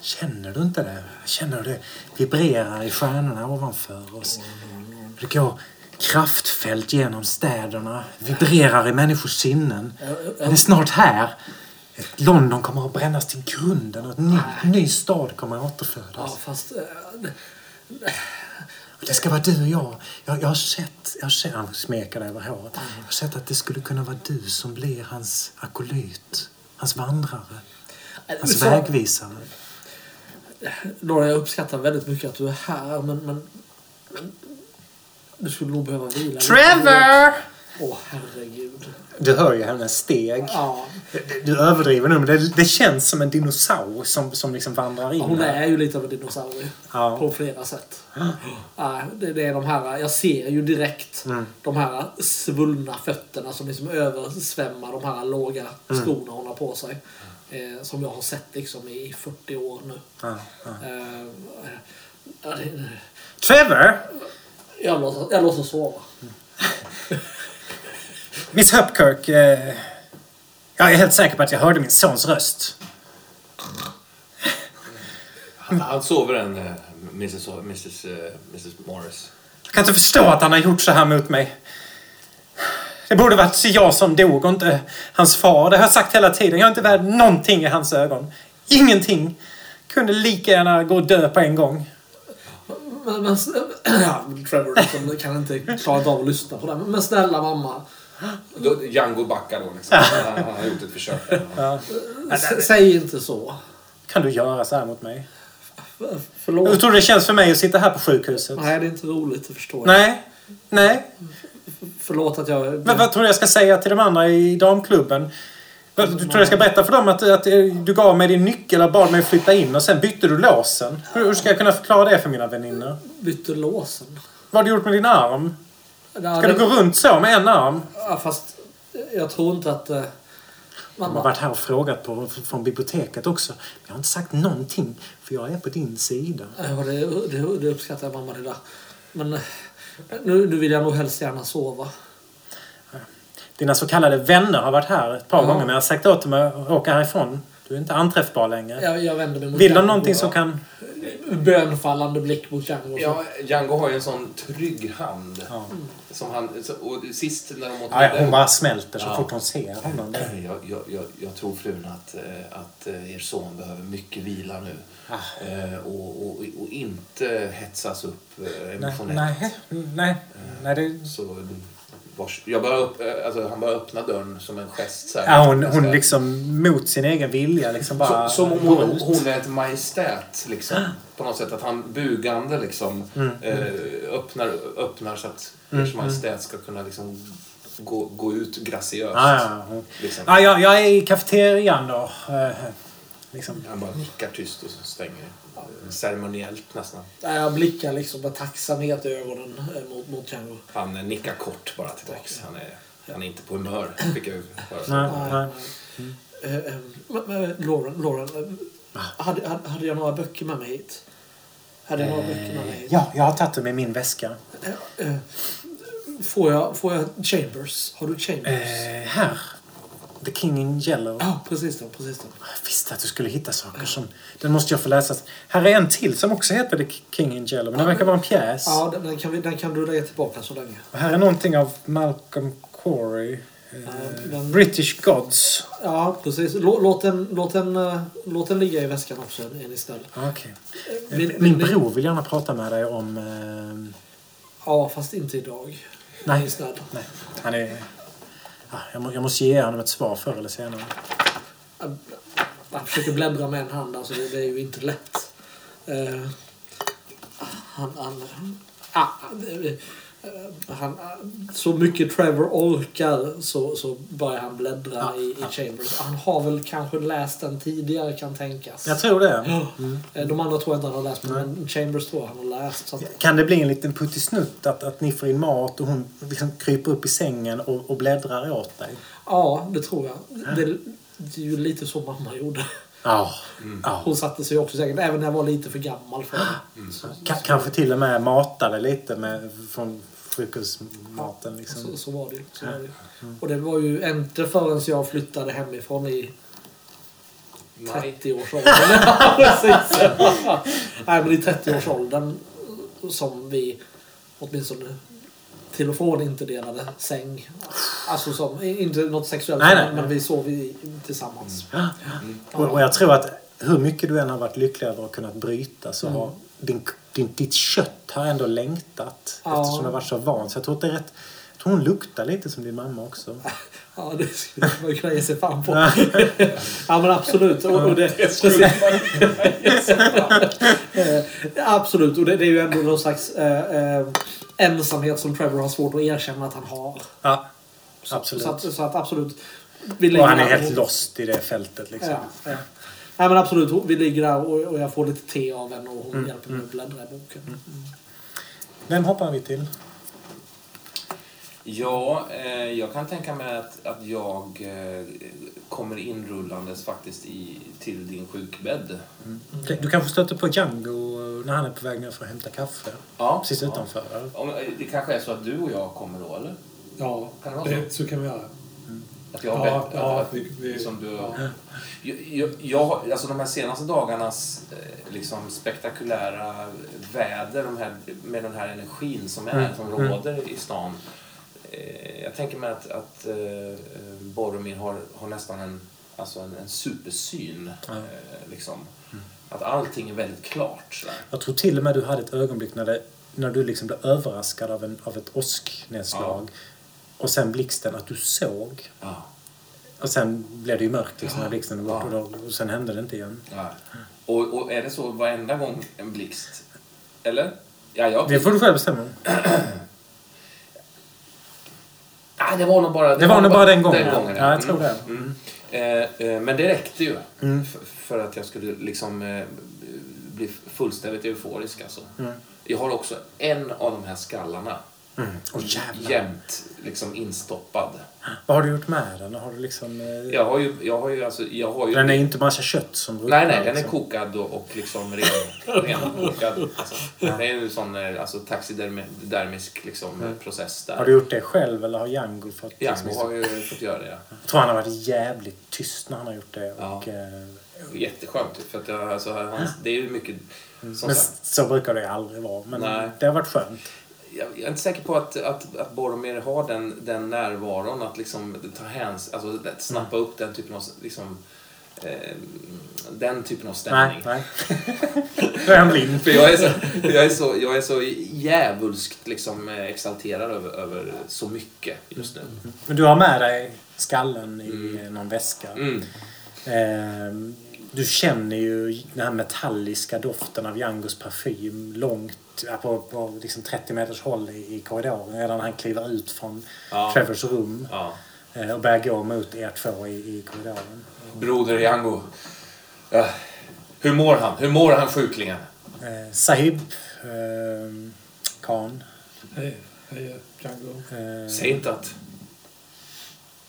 [SPEAKER 3] Känner du inte det? Känner du det vibrerar i stjärnorna ovanför oss? Det går kraftfält genom städerna, vibrerar i människors sinnen. Han är snart här. London kommer att brännas till grunden och en ny, ny stad kommer att
[SPEAKER 2] Ja,
[SPEAKER 3] återfödas.
[SPEAKER 2] fast... eh, det-
[SPEAKER 3] ska vara du och jag. Jag, jag har sett, jag har sett, han smeker över håret. Jag har sett att det skulle kunna vara du som blir hans akolyt. Hans vandrare. Hans
[SPEAKER 2] Så-
[SPEAKER 3] vägvisare.
[SPEAKER 2] Laura, jag uppskattar väldigt mycket att du är här, men... men, men du skulle nog behöva vila.
[SPEAKER 3] Trevor!
[SPEAKER 2] Åh herregud.
[SPEAKER 3] Du hör ju hennes steg.
[SPEAKER 2] Ja,
[SPEAKER 3] Du överdriver nu, men det, det känns som en dinosaurie som, som liksom vandrar in.
[SPEAKER 2] hon
[SPEAKER 3] här.
[SPEAKER 2] är ju lite av en dinosaurie.
[SPEAKER 3] Ja.
[SPEAKER 2] På flera sätt. Ja, det, det är de här, jag ser ju direkt
[SPEAKER 3] Mm.
[SPEAKER 2] de här svullna fötterna som liksom översvämmar de här låga
[SPEAKER 3] Mm.
[SPEAKER 2] skorna hon har på sig. Eh, som jag har sett liksom i 40 år nu.
[SPEAKER 3] Ja, ja.
[SPEAKER 2] Eh, ja, det,
[SPEAKER 3] Trevor!
[SPEAKER 2] Jag, låtsas, jag låtsas sova.
[SPEAKER 3] Miss Hupkirk. Eh, jag är helt säker på att jag hörde min sons röst.
[SPEAKER 4] Han, han sover en eh, Mrs. Mrs. eh, Mrs. Morris.
[SPEAKER 3] Jag kan inte förstå att han har gjort så här mot mig. Det borde varit jag som dog och inte hans far. Det har jag sagt hela tiden. Jag är inte värd någonting i hans ögon. Ingenting. Kunde lika gärna gå och dö på en gång.
[SPEAKER 2] Men, men, ja, Trevor liksom, kan inte klara av att lyssna på det. Men, men snälla mamma.
[SPEAKER 4] Då, Django backar då liksom. Han, har gjort ett försök.
[SPEAKER 3] Ja.
[SPEAKER 2] S- säg inte så.
[SPEAKER 3] Kan du göra så här mot mig?
[SPEAKER 2] F-
[SPEAKER 3] Hur
[SPEAKER 2] Förlåt.
[SPEAKER 3] tror du det känns för mig att sitta här på sjukhuset?
[SPEAKER 2] Nej, det är inte roligt. Det förstår jag.
[SPEAKER 3] Nej. Nej.
[SPEAKER 2] Förlåt att jag...
[SPEAKER 3] Men vad tror du jag ska säga till de andra i damklubben? Du tror jag ska berätta för dem att, att du gav mig din nyckel och bad mig flytta in och sen bytte du låsen? Hur ska jag kunna förklara det för mina väninnor?
[SPEAKER 2] bytte låsen.
[SPEAKER 3] Vad har du gjort med din arm? Ska du gå runt så med en arm?
[SPEAKER 2] Ja, fast jag tror inte att... eh,
[SPEAKER 3] De har varit här och frågat på, från biblioteket också. Men jag har inte sagt någonting, för jag är på din sida.
[SPEAKER 2] Ja, det, det, det uppskattar jag mamma det där. Men eh, nu, nu vill jag nog helst gärna sova.
[SPEAKER 3] Dina så kallade vänner har varit här ett par
[SPEAKER 2] Ja.
[SPEAKER 3] gånger, men jag har sagt åt dem att åka härifrån. Du är inte anträffbar längre.
[SPEAKER 2] Jag, jag vänder mig mot
[SPEAKER 3] Vill de någonting som kan...
[SPEAKER 2] Bönfallande blick mot Django.
[SPEAKER 4] Ja, Django har ju en sån trygg hand.
[SPEAKER 3] Ja.
[SPEAKER 4] Som han, och sist när de åt
[SPEAKER 3] Ja, hon bara smälter så
[SPEAKER 4] Ja.
[SPEAKER 3] fort hon ser honom.
[SPEAKER 4] Jag, jag, jag, jag tror frun att, eh, att eh, er son behöver mycket vila nu.
[SPEAKER 3] Ah.
[SPEAKER 4] Eh, och, och, och inte hetsas upp eh,
[SPEAKER 3] Nej,
[SPEAKER 4] emotionellt.
[SPEAKER 3] nej, nej, nej det...
[SPEAKER 4] Så, jag bara upp, eh, alltså, han bara öppnar dörren som en gest. Så här.
[SPEAKER 3] Ja, hon, hon liksom mot sin egen vilja liksom bara...
[SPEAKER 4] Som om
[SPEAKER 3] går
[SPEAKER 4] hon,
[SPEAKER 3] ut.
[SPEAKER 4] hon är ett majestät, liksom. På något sätt. Att han bugande liksom,
[SPEAKER 3] Mm.
[SPEAKER 4] eh, öppnar, öppnar så att Ers Majestät ska kunna liksom, gå, gå ut graciöst.
[SPEAKER 3] Ja, ja, hon...
[SPEAKER 4] Liksom.
[SPEAKER 3] ja jag, jag är i kafeterian då. Eh, liksom.
[SPEAKER 4] Han bara nickar tyst och så stänger. Eh, Ceremoniellt nästan.
[SPEAKER 2] Ja, Jag blickar liksom med tacksamhet i ögonen eh, mot, mot Django.
[SPEAKER 4] Han eh, nickar kort bara tillbaks. Han är, han är inte på humör, fick jag
[SPEAKER 3] Nej,
[SPEAKER 4] höra.
[SPEAKER 3] nej.
[SPEAKER 2] Eh, eh, men- men, Lauren, Lauren hade, hade, jag några böcker med mig hit? Hade jag några böcker med mig hit?
[SPEAKER 3] Ja, jag har tagit dem i min väska.
[SPEAKER 2] Får jag, får jag Chambers? Har du Chambers?
[SPEAKER 3] Eh, här. The King in Yellow.
[SPEAKER 2] Ja, precis den. Precis den.
[SPEAKER 3] Jag visste att du skulle hitta saker som... Den måste jag få läsa. Här är en till som också heter The King in Yellow. Men den verkar vara en pjäs.
[SPEAKER 2] Ja, den, den, kan vi, den kan du lägga tillbaka så länge.
[SPEAKER 3] Och här är någonting av Malcolm Corey. Eh,
[SPEAKER 2] den-
[SPEAKER 3] British Gods.
[SPEAKER 2] Ja, precis. Lå- Låt den, låt den, eh, låt den ligga i väskan också, ni snäll.
[SPEAKER 3] Okej.
[SPEAKER 2] Vill-
[SPEAKER 3] Min
[SPEAKER 2] ni-
[SPEAKER 3] bror vill gärna prata med dig om... Eh,
[SPEAKER 2] Ja, fast inte idag.
[SPEAKER 3] Nej. Nej, han är... Ah, jag, må, jag måste ge honom ett svar förr eller senare.
[SPEAKER 2] Jag försöker bläddra med en hand, alltså det, det är ju inte lätt. Uh, han, han, ah, det- eh, han, så mycket Trevor orkar så, så börjar han bläddra
[SPEAKER 3] Ja,
[SPEAKER 2] i, i
[SPEAKER 3] ja.
[SPEAKER 2] Chambers. Han har väl kanske läst den tidigare kan tänkas.
[SPEAKER 3] Jag tror det.
[SPEAKER 2] Ja. Eh, De andra tror jag inte han har läst, men Chambers tror jag han har läst. Så att,
[SPEAKER 3] Kan det bli en liten puttisnutt att, att ni får in mat och hon liksom kryper upp i sängen och, och bläddrar åt dig?
[SPEAKER 2] ja, det tror jag. Det, det är ju lite så mamma gjorde.
[SPEAKER 3] Ja. ja.
[SPEAKER 2] Hon satte sig också säkert, även när jag var lite för gammal för det. Så,
[SPEAKER 3] Ka- kanske till och med matade lite med, från frukostmaten. Liksom.
[SPEAKER 2] så, så var det. Så var det. ju. Och det var ju inte förrän jag flyttade hemifrån i
[SPEAKER 4] Nej.
[SPEAKER 2] 30-årsåldern. Ja, precis. Nej, men i 30-årsåldern som vi åtminstone till och från inte delade säng. Alltså som, inte något sexuellt,
[SPEAKER 3] Nej, nej,
[SPEAKER 2] men,
[SPEAKER 3] nej.
[SPEAKER 2] vi sov i, tillsammans.
[SPEAKER 3] Och, och jag tror att hur mycket du än har varit lycklig över att kunna bryta så har din, din, ditt kött har ändå längtat
[SPEAKER 2] Ja.
[SPEAKER 3] eftersom har varit så van. Så jag tror att det är rätt... Jag tror hon luktar lite som din mamma också.
[SPEAKER 2] Ja, det skulle man kunna ge sig fan på. ja, men absolut. Och, och det, precis. Eh, absolut. Och det, det är ju ändå någon slags eh, eh, ensamhet som Trevor har svårt att erkänna att han har.
[SPEAKER 3] Ja.
[SPEAKER 2] Så,
[SPEAKER 3] Absolut.
[SPEAKER 2] Så, att, så att absolut.
[SPEAKER 3] Och han är helt lost i det fältet liksom.
[SPEAKER 2] Ja, ja. Nej men absolut, vi ligger där och, och jag får lite te av henne och hon
[SPEAKER 3] Mm,
[SPEAKER 2] hjälper mig att bläddra i boken.
[SPEAKER 3] Vem hoppar vi till?
[SPEAKER 4] Ja, eh, jag kan tänka mig att, att jag eh, kommer inrullandes faktiskt i, till din sjukbädd.
[SPEAKER 3] Du kanske stöter på Django när han är på väg ner för att hämta kaffe.
[SPEAKER 4] Ja,
[SPEAKER 3] Precis
[SPEAKER 4] ja.
[SPEAKER 3] utanför.
[SPEAKER 4] Om, eh, det kanske är så att du och jag kommer då, eller?
[SPEAKER 1] Ja,
[SPEAKER 4] Kan det vara
[SPEAKER 1] det, så kan vi göra.
[SPEAKER 4] Att jag har
[SPEAKER 1] Ja,
[SPEAKER 4] bett,
[SPEAKER 1] ja,
[SPEAKER 4] att,
[SPEAKER 1] vi- vi-
[SPEAKER 4] liksom du,
[SPEAKER 1] ja.
[SPEAKER 4] jag, jag, alltså de här senaste dagarnas eh, liksom spektakulära väder de här, med den här energin som, är,
[SPEAKER 3] Mm,
[SPEAKER 4] som
[SPEAKER 3] mm.
[SPEAKER 4] råder i stan. Eh, jag tänker mig att, att eh, Boromir har, har nästan en, alltså en, en supersyn.
[SPEAKER 3] Ja. Mm.
[SPEAKER 4] Liksom. Att allting är väldigt klart. Så.
[SPEAKER 3] Jag tror till och med du hade ett ögonblick när, det, när du liksom blev överraskad av, en, av ett åsknedslag. Och sen blixten, att du såg.
[SPEAKER 4] Ja.
[SPEAKER 3] Och sen blev det ju mörkt liksom, när blixten var borta.
[SPEAKER 4] Ja.
[SPEAKER 3] Och, då, och sen hände det inte igen.
[SPEAKER 4] Ja. Och, och är det så varenda gång en blixt? Eller? Ja, jag,
[SPEAKER 3] Det får du själv bestämma.
[SPEAKER 4] Nej, det var nog bara,
[SPEAKER 3] Det var nog bara den gången.
[SPEAKER 4] Den gången
[SPEAKER 3] Ja, jag tror det.
[SPEAKER 4] Mm. Eh, eh, men det räckte ju
[SPEAKER 3] Mm.
[SPEAKER 4] för att jag skulle liksom eh, bli fullständigt euforisk. Alltså.
[SPEAKER 3] Mm.
[SPEAKER 4] Jag har också en av de här skallarna
[SPEAKER 3] Mm. Och jävlar.
[SPEAKER 4] jämt liksom instoppad.
[SPEAKER 3] Vad har du gjort med den? Har du liksom... eh,
[SPEAKER 4] Jag har ju... Jag har ju, alltså, jag har ju
[SPEAKER 3] Den är inte massa kött som ruttnar,
[SPEAKER 4] Nej, nej, den är
[SPEAKER 3] liksom.
[SPEAKER 4] kokad och, och liksom ren, renkokad. Alltså. Det är ju en sån eh, alltså, taxidermisk liksom, eh, process där.
[SPEAKER 3] Har du gjort det själv eller har Django fått... liksom-
[SPEAKER 4] Django har ju fått göra det.
[SPEAKER 3] Jag tror han har varit jävligt tyst när han har gjort det.
[SPEAKER 4] Ja.
[SPEAKER 3] Och, eh,
[SPEAKER 4] Jätteskönt. För att jag, alltså, hans, det är ju mycket... Som
[SPEAKER 3] men
[SPEAKER 4] sagt,
[SPEAKER 3] så brukar det ju aldrig vara. Men
[SPEAKER 4] Nej.
[SPEAKER 3] det har varit skönt.
[SPEAKER 4] Jag, är inte säker på att, att, att Boromir har den, den närvaron att liksom ta hänsyn, alltså snappa upp den typen av liksom, eh, den typen av stämning.
[SPEAKER 3] Nej, nej. Då är han blind.
[SPEAKER 4] För jag är så, jag är så, jag är så djävulskt liksom, exalterad över, över så mycket just nu.
[SPEAKER 3] Men du har med dig skallen i
[SPEAKER 4] Mm.
[SPEAKER 3] någon väska.
[SPEAKER 4] Mm.
[SPEAKER 3] Eh, du känner ju den här metalliska doften av Djangos parfym långt, på, på liksom 30 meters håll i, i korridoren. Redan när han kliver ut från
[SPEAKER 4] Ja.
[SPEAKER 3] Trevors rum
[SPEAKER 4] Ja.
[SPEAKER 3] eh, och börjar gå mot er två i, i korridoren.
[SPEAKER 4] Broder Django. Ja. Hur mår han? Hur mår han sjuklingen?
[SPEAKER 3] Eh, Sahib, eh, Khan.
[SPEAKER 1] Hej, hej Django.
[SPEAKER 3] Eh,
[SPEAKER 4] Säg inte att...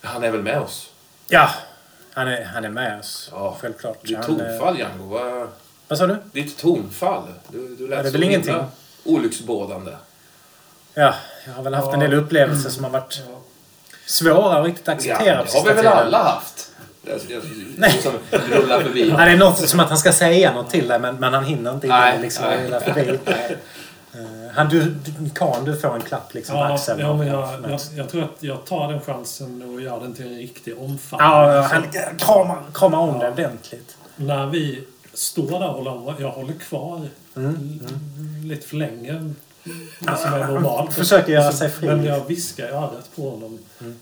[SPEAKER 4] Han är väl med oss?
[SPEAKER 3] Ja, han är, han är med oss.
[SPEAKER 4] Ja.
[SPEAKER 3] Självklart.
[SPEAKER 4] Ditt
[SPEAKER 3] eh,
[SPEAKER 4] tonfall, Django. Vad...
[SPEAKER 3] Vad sa du?
[SPEAKER 4] Ditt tonfall. Du, du lät
[SPEAKER 3] Ja, det är väl ingenting.
[SPEAKER 4] olycksbådande.
[SPEAKER 3] Ja, jag har väl haft en del upplevelser som har varit
[SPEAKER 1] Ja.
[SPEAKER 3] svåra att riktigt
[SPEAKER 4] Ja,
[SPEAKER 3] acceptera
[SPEAKER 4] det
[SPEAKER 3] på
[SPEAKER 4] har vi väl alla haft? Jag, jag,
[SPEAKER 3] Nej.
[SPEAKER 4] Som rullar förbi.
[SPEAKER 3] Ja, det är något som att han ska säga något till dig men, men han hinner inte
[SPEAKER 4] Nej,
[SPEAKER 3] innan liksom
[SPEAKER 4] nej.
[SPEAKER 3] förbi. Eh, han, du, kan du få en klapp liksom på
[SPEAKER 1] Ja,
[SPEAKER 3] axeln?
[SPEAKER 1] ja, men jag, jag, jag tror att jag tar den chansen och gör den till en riktig omfamning.
[SPEAKER 3] Ja, han kramar, kramar om
[SPEAKER 1] Ja.
[SPEAKER 3] dig ordentligt.
[SPEAKER 1] När vi står där och håller, jag håller kvar
[SPEAKER 3] Mm.
[SPEAKER 1] lite för länge. Det som är normalt.
[SPEAKER 3] Försöker göra
[SPEAKER 1] Så-
[SPEAKER 3] sig fri.
[SPEAKER 1] Men jag viskar i örat på honom.
[SPEAKER 3] Mm.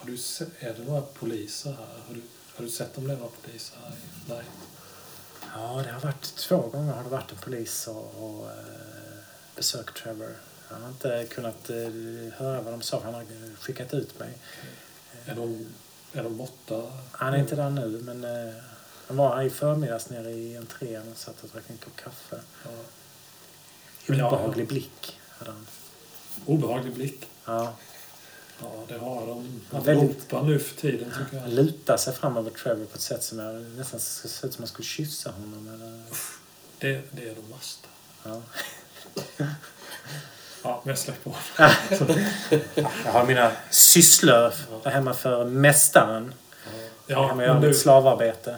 [SPEAKER 1] Har du se, är det några poliser här? Har du, har du sett om det är några poliser här? Nej.
[SPEAKER 3] Ja, det har varit två gånger har det varit en polis och, och besökt Trevor. Jag har inte kunnat eh, höra vad de sa. Han har skickat ut mig.
[SPEAKER 1] Är de, är de borta?
[SPEAKER 3] Han är inte där nu, men eh, han var här i förmiddags nere i entrén och satt och drack en kopp kaffe.
[SPEAKER 1] Ja.
[SPEAKER 3] Obehaglig blick hade han.
[SPEAKER 1] Obehaglig blick.
[SPEAKER 3] Ja.
[SPEAKER 1] Ja, det har de
[SPEAKER 3] Väldigt-
[SPEAKER 1] allihopa nu för tiden tycker
[SPEAKER 3] Han
[SPEAKER 1] jag.
[SPEAKER 3] lutar sig fram över Trevor på ett sätt som jag nästan ska se ut som man skulle kyssa honom. Eller,
[SPEAKER 1] Det, det är de värsta.
[SPEAKER 3] ja.
[SPEAKER 1] Ja, men jag släpper på.
[SPEAKER 3] Jag har mina sysslor där hemma för mästaren.
[SPEAKER 1] Ja,
[SPEAKER 3] hemma gör mitt slavarbete.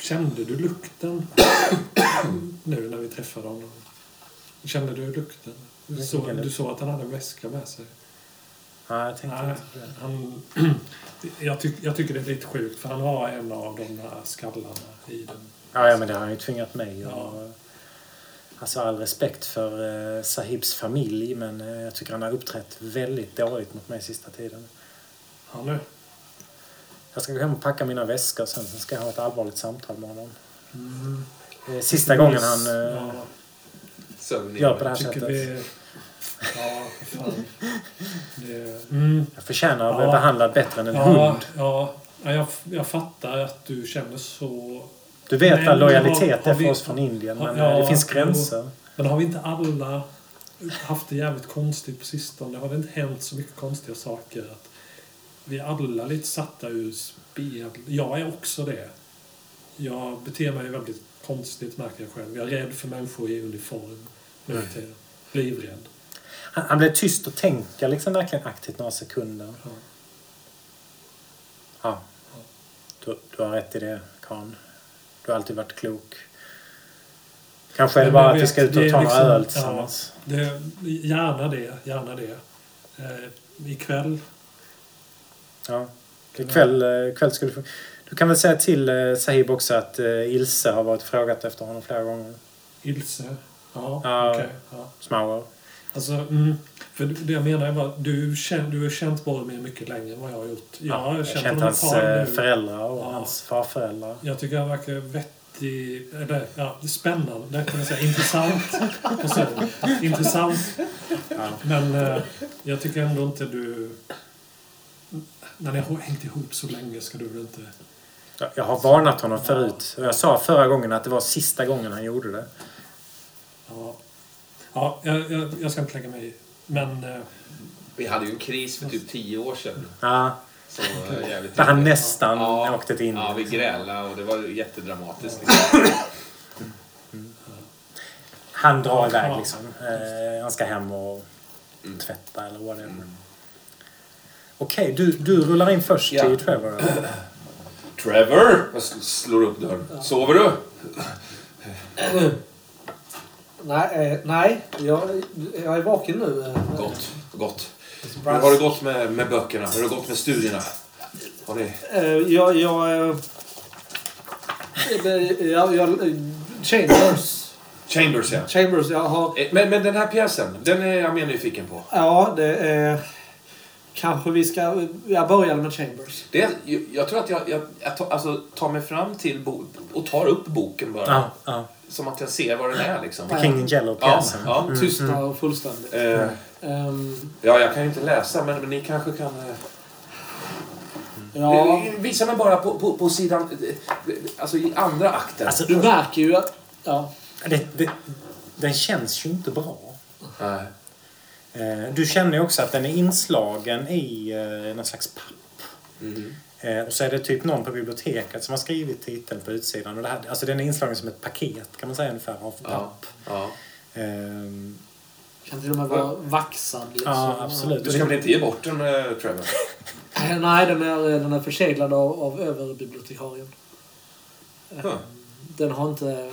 [SPEAKER 1] kände du lukten nu när vi träffade honom? Kände du lukten? Du såg, du såg att han hade en väska med sig.
[SPEAKER 3] Ja, jag tänkte
[SPEAKER 1] Nej,
[SPEAKER 3] inte det.
[SPEAKER 1] han, jag, tyck, jag tycker det är lite sjukt för han har en av de här skallarna i den.
[SPEAKER 3] Ja, ja, men det har han ju tvingat mig.
[SPEAKER 1] Ja.
[SPEAKER 3] Alltså all respekt för eh, Sahibs familj, men eh, jag tycker han har uppträtt väldigt dåligt mot mig sista tiden.
[SPEAKER 1] Han nu.
[SPEAKER 3] Jag ska gå hem och packa mina väskor sen, sen ska jag ha ett allvarligt samtal med honom. Det är sista gången han eh,
[SPEAKER 1] Ja,
[SPEAKER 3] gör på det här sättet.
[SPEAKER 1] vi, Ja, för fan. Det, mm,
[SPEAKER 3] Jag förtjänar att bli
[SPEAKER 1] Ja.
[SPEAKER 3] behandlad bättre än en
[SPEAKER 1] ja,
[SPEAKER 3] hund.
[SPEAKER 1] ja jag, jag fattar att du känner så.
[SPEAKER 3] Du vet
[SPEAKER 1] Men
[SPEAKER 3] vad lojalitet
[SPEAKER 1] har-
[SPEAKER 3] är
[SPEAKER 1] har
[SPEAKER 3] för
[SPEAKER 1] vi-
[SPEAKER 3] oss från Indien, men
[SPEAKER 1] Ja,
[SPEAKER 3] eh, det finns gränser.
[SPEAKER 1] Men har vi inte alla haft det jävligt konstigt på sistone? Har det inte hänt så mycket konstiga saker? Att vi är alla lite satta ur spel. Jag är också det. Jag beter mig väldigt konstigt märker jag själv. Jag är rädd för människor i uniform nu
[SPEAKER 3] Mm.
[SPEAKER 1] för tiden. Livrädd.
[SPEAKER 3] Han, han blev tyst och tänka liksom verkligen aktivt några sekunder.
[SPEAKER 1] Ja.
[SPEAKER 3] Ja. Du, du har rätt i det, Karl. Du har alltid varit klok. Kanske är det bara
[SPEAKER 1] jag
[SPEAKER 3] att vi
[SPEAKER 1] vet,
[SPEAKER 3] ska ut och ta några
[SPEAKER 1] liksom-
[SPEAKER 3] öl
[SPEAKER 1] ja.
[SPEAKER 3] tillsammans.
[SPEAKER 1] Det, gärna det, gärna det. Eh, ikväll.
[SPEAKER 3] Ja. Ikväll, eh, ikväll ska du. Du kan väl säga till eh, Sahib också att eh, Ilse har varit frågat efter honom flera gånger.
[SPEAKER 1] Ilse. Ja,
[SPEAKER 3] Ja.
[SPEAKER 1] okej. Ja.
[SPEAKER 3] Smauer.
[SPEAKER 1] Alltså, mm, för det jag menar är bara, du, känner, du har känt Boromir mycket längre än vad jag har gjort. Jag
[SPEAKER 3] Ja,
[SPEAKER 1] har känt
[SPEAKER 3] känt hans eh, föräldrar och
[SPEAKER 1] Ja.
[SPEAKER 3] hans farföräldrar.
[SPEAKER 1] Jag tycker han verkar vettig, eller ja, spännande, det kan jag säga. Intressant. Intressant.
[SPEAKER 3] Ja.
[SPEAKER 1] Men eh, jag tycker ändå inte du... När ni har hängt ihop så länge ska du väl inte...
[SPEAKER 3] Jag- har varnat honom förut. Jag sa förra gången att det var sista gången han gjorde det.
[SPEAKER 1] Ja, ja jag, jag, jag ska inte lägga mig i. Men... Eh,
[SPEAKER 4] Vi hade ju en kris för typ tio år sedan.
[SPEAKER 3] Ja,
[SPEAKER 4] var jävligt
[SPEAKER 3] där han nästan
[SPEAKER 4] Ja.
[SPEAKER 3] åkte till Indien.
[SPEAKER 4] Ja, vi grälade och det var jättedramatiskt. Liksom.
[SPEAKER 3] Han drar iväg
[SPEAKER 1] Ja.
[SPEAKER 3] liksom. Eh, han ska hem och
[SPEAKER 4] Mm.
[SPEAKER 3] tvätta eller vad det är. Okej, du, du rullar in först
[SPEAKER 4] Ja.
[SPEAKER 3] till Trevor.
[SPEAKER 4] Trevor! Jag sl- slår upp dörren. Sover du?
[SPEAKER 2] Nej, eh, nej jag, jag är vaken nu.
[SPEAKER 4] Gott, gott. Hur har det gått med, med böckerna? Hur har det gått med studierna? Har ni...
[SPEAKER 2] Eh, jag... jag, eh, jag, jag Chambers.
[SPEAKER 4] Chambers, ja.
[SPEAKER 2] Chambers, jag har...
[SPEAKER 4] Men, men den här pjäsen, den är jag mer nyfiken på.
[SPEAKER 2] Ja, det är... Kanske vi ska... Jag börjar med Chambers.
[SPEAKER 4] Det är, jag, jag tror att jag, jag, jag tar, alltså, tar mig fram till bo, och tar upp boken bara.
[SPEAKER 3] Ja, ja.
[SPEAKER 4] Som att jag ser vad den är liksom.
[SPEAKER 2] Ja.
[SPEAKER 3] King in
[SPEAKER 4] Ja,
[SPEAKER 3] Yellow-pjäsen.
[SPEAKER 4] ja.
[SPEAKER 2] Tystnar fullständigt.
[SPEAKER 4] Eh,
[SPEAKER 2] Ehm,
[SPEAKER 4] ja, jag kan ju inte läsa, men, men ni kanske kan... Eh,
[SPEAKER 2] ja,
[SPEAKER 4] eh, Visa mig bara på, på, på sidan... Alltså i andra akten.
[SPEAKER 3] Alltså,
[SPEAKER 2] du märker ju att... Ja.
[SPEAKER 3] det, det, den känns ju inte bra.
[SPEAKER 4] Nej.
[SPEAKER 3] Du känner ju också att den är inslagen i någon slags papp.
[SPEAKER 4] Mhm.
[SPEAKER 3] Eh, och så är det typ någon på biblioteket som har skrivit titeln på utsidan. Och det här, alltså den är inslagen som ett paket kan man säga ungefär av
[SPEAKER 4] Ja.
[SPEAKER 3] papp.
[SPEAKER 4] ja.
[SPEAKER 3] Ehm,
[SPEAKER 2] Kan till och med vara vaxad. Liksom.
[SPEAKER 3] Ja, absolut.
[SPEAKER 4] Du ska väl inte ge bort den, eh, Trevor?
[SPEAKER 2] Eh, Nej, den är, den är förseglad av, av överbibliotekarien.
[SPEAKER 4] Huh.
[SPEAKER 2] Den har inte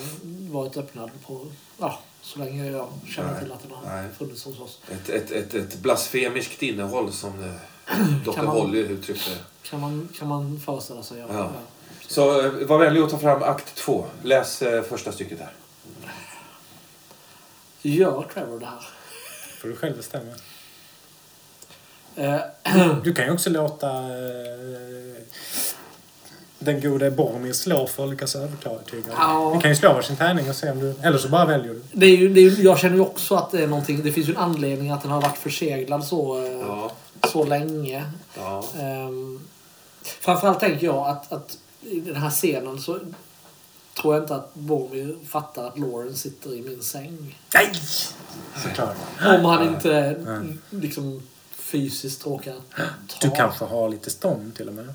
[SPEAKER 2] varit öppnad på... Ja, så länge jag känner
[SPEAKER 4] Nej,
[SPEAKER 2] till att den har
[SPEAKER 4] nej.
[SPEAKER 2] funnits hos oss.
[SPEAKER 4] Ett, ett, ett, ett blasfemiskt innehåll som Dr.
[SPEAKER 2] Kan man-
[SPEAKER 4] Holly uttryckte det.
[SPEAKER 2] Kan man, kan man föreställa sig. Ja.
[SPEAKER 4] Ja. Så eh, var vänlig att ta fram akt två. Läs eh, första stycket här.
[SPEAKER 2] Gör Trevor det här?
[SPEAKER 3] får du själv bestämma.
[SPEAKER 2] Eh,
[SPEAKER 3] Du kan ju också låta eh, den gode Boromir slå för att lyckas övertyga dig.
[SPEAKER 2] Ja.
[SPEAKER 3] Vi kan ju slå varsin tärning och se om du... Eller så bara väljer du.
[SPEAKER 2] det är ju, det är, jag känner ju också att det är någonting... Det finns ju en anledning att den har varit förseglad så, eh,
[SPEAKER 4] Ja.
[SPEAKER 2] Så länge.
[SPEAKER 4] ja.
[SPEAKER 2] Um, framförallt tänker jag att, att i den här scenen så tror jag inte att Boromir fattar att Lauren sitter i min säng.
[SPEAKER 3] Nej! Såklart.
[SPEAKER 2] Om han inte liksom fysiskt råkar ta...
[SPEAKER 3] Du kanske har lite stånd till och med.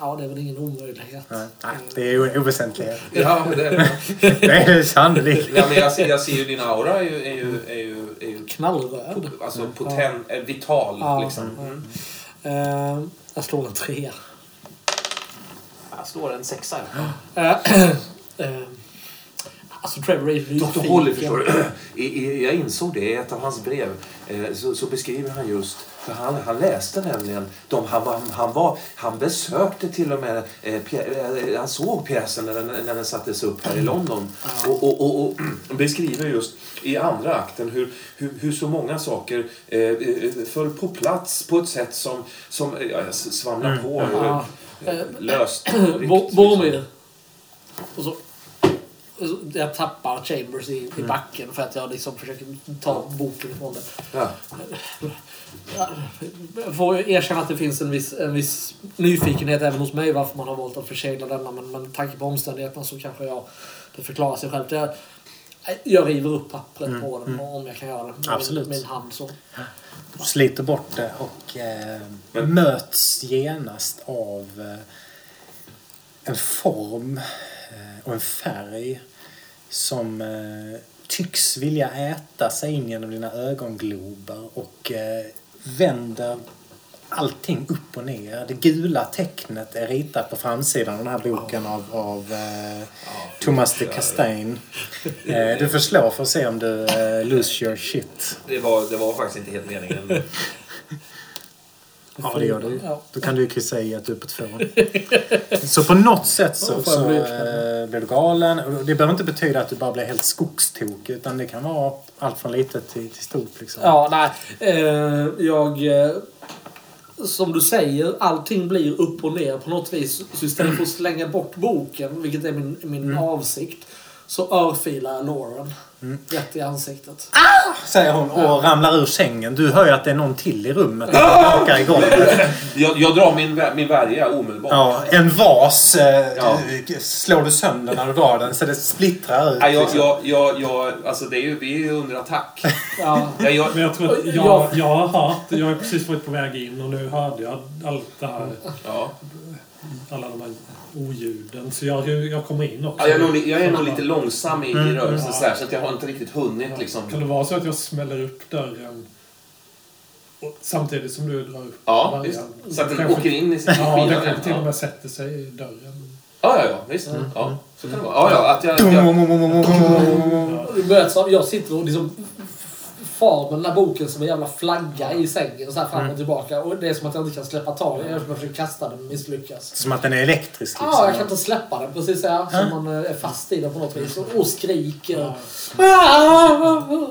[SPEAKER 2] Ja, det är väl ingen omöjlighet.
[SPEAKER 3] Nej, Nej, det är ju oväsentlighet.
[SPEAKER 4] Ja, men det,
[SPEAKER 3] Det är sannolikt.
[SPEAKER 4] ja, men jag, ser, jag ser ju din aura är ju, är ju, är ju, är ju
[SPEAKER 2] Knallröd.
[SPEAKER 4] alltså potent, eh, vital.
[SPEAKER 2] Ja.
[SPEAKER 4] Liksom. Mm.
[SPEAKER 2] Ehm, jag slår en trea.
[SPEAKER 4] Jag slår en sexa.
[SPEAKER 2] Uh, alltså Trevor är ju
[SPEAKER 4] Dr. Holly, förstår du. Jag insåg det i ett av hans brev. Eh, så, så beskriver han just, för han, han läste nämligen, de, han, han, var, han besökte till och med, eh, pjä, eh, han såg pjäsen när den, när den sattes upp här i London. Och, och, och, och beskriver just i andra akten hur, hur, hur så många saker eh, eh, föll på plats på ett sätt som, som eh, ja, jag svamlar på.
[SPEAKER 2] Ja.
[SPEAKER 4] Löst.
[SPEAKER 2] Bo- Boromir. Och så jag tappar Chambers i, i backen för att jag liksom försöker ta boken ifrån det.
[SPEAKER 4] Ja.
[SPEAKER 2] Jag får erkänna att det finns en viss, en viss nyfikenhet även hos mig varför man har valt att försegla denna. Men med tanke på omständigheterna så kanske jag, det förklarar sig självt. Jag, jag river upp pappret på den om jag kan göra det. Med
[SPEAKER 3] Absolut.
[SPEAKER 2] Min, min hand så.
[SPEAKER 3] Du sliter bort det och eh,
[SPEAKER 4] Men-
[SPEAKER 3] möts genast av eh, en form eh, och en färg som eh, tycks vilja äta sig in genom dina ögonglober och eh, vänder allting upp och ner. Det gula tecknet är ritat på framsidan av den här boken av, av eh, Thomas de Castain. Eh, du slå för att se om du eh, lose your shit.
[SPEAKER 4] Det, var, det var faktiskt inte helt meningen.
[SPEAKER 3] Ja, det gör du.
[SPEAKER 2] Ja.
[SPEAKER 3] Då kan du ju kryssa i att du är på två. Så på något sätt så,
[SPEAKER 2] jag
[SPEAKER 3] så
[SPEAKER 2] bli
[SPEAKER 3] eh, blir du galen. Det behöver inte betyda att du bara blir helt skogstokig. Utan det kan vara allt från litet till, till stort. Liksom.
[SPEAKER 2] Ja, nej. Eh, jag... Eh, som du säger, allting blir upp och ner på något vis. Så istället för att slänga bort boken, vilket är min, min avsikt, så örfilar jag Lauren. Rätt i ansiktet.
[SPEAKER 3] Säger hon och ramlar ur sängen. Du hör ju att det är någon till i rummet. knakar i.
[SPEAKER 4] Jag, jag drar min, min värja omedelbart.
[SPEAKER 3] Ja, en vas eh,
[SPEAKER 4] Ja.
[SPEAKER 3] du- slår du sönder när du drar den så det splittrar ut.
[SPEAKER 4] Nej, jag,
[SPEAKER 3] liksom.
[SPEAKER 4] jag, jag, jag, alltså det är ju, vi är ju under attack.
[SPEAKER 2] Ja.
[SPEAKER 4] Jag, jag,
[SPEAKER 1] Men jag tror att jag,
[SPEAKER 2] Ja.
[SPEAKER 1] jag har hört, jag har precis varit på väg in och nu hörde jag allt det här,
[SPEAKER 4] ja.
[SPEAKER 1] alla de här oljuden. Så jag, jag kommer in också.
[SPEAKER 4] Ja, jag, är nog, jag är nog lite långsam i, i rörelsen
[SPEAKER 1] Ja.
[SPEAKER 4] så, här, så att jag har inte riktigt hunnit liksom.
[SPEAKER 1] Kan det vara så att jag smäller upp dörren och, samtidigt som du drar upp
[SPEAKER 4] Ja,
[SPEAKER 1] värjan?
[SPEAKER 4] visst. Så att den
[SPEAKER 1] Kanske-
[SPEAKER 4] åker in i sin
[SPEAKER 1] Ja,
[SPEAKER 4] skiva.
[SPEAKER 1] kanske till och
[SPEAKER 4] Ja,
[SPEAKER 1] med sätter sig i dörren.
[SPEAKER 4] ja, ja, visst. Ja, så kan det vara. Ja, ja, att jag, jag,
[SPEAKER 2] Jag sitter och liksom far med den här boken som en jävla flagga i sängen så här fram och tillbaka. Och det är som att jag inte kan släppa tag i den. Jag försöker kasta den och misslyckas.
[SPEAKER 3] Som att den är elektrisk. Liksom.
[SPEAKER 2] Ja, jag kan inte släppa den precis så här. Som man eh, är fast i den på något vis. Och, och skriker.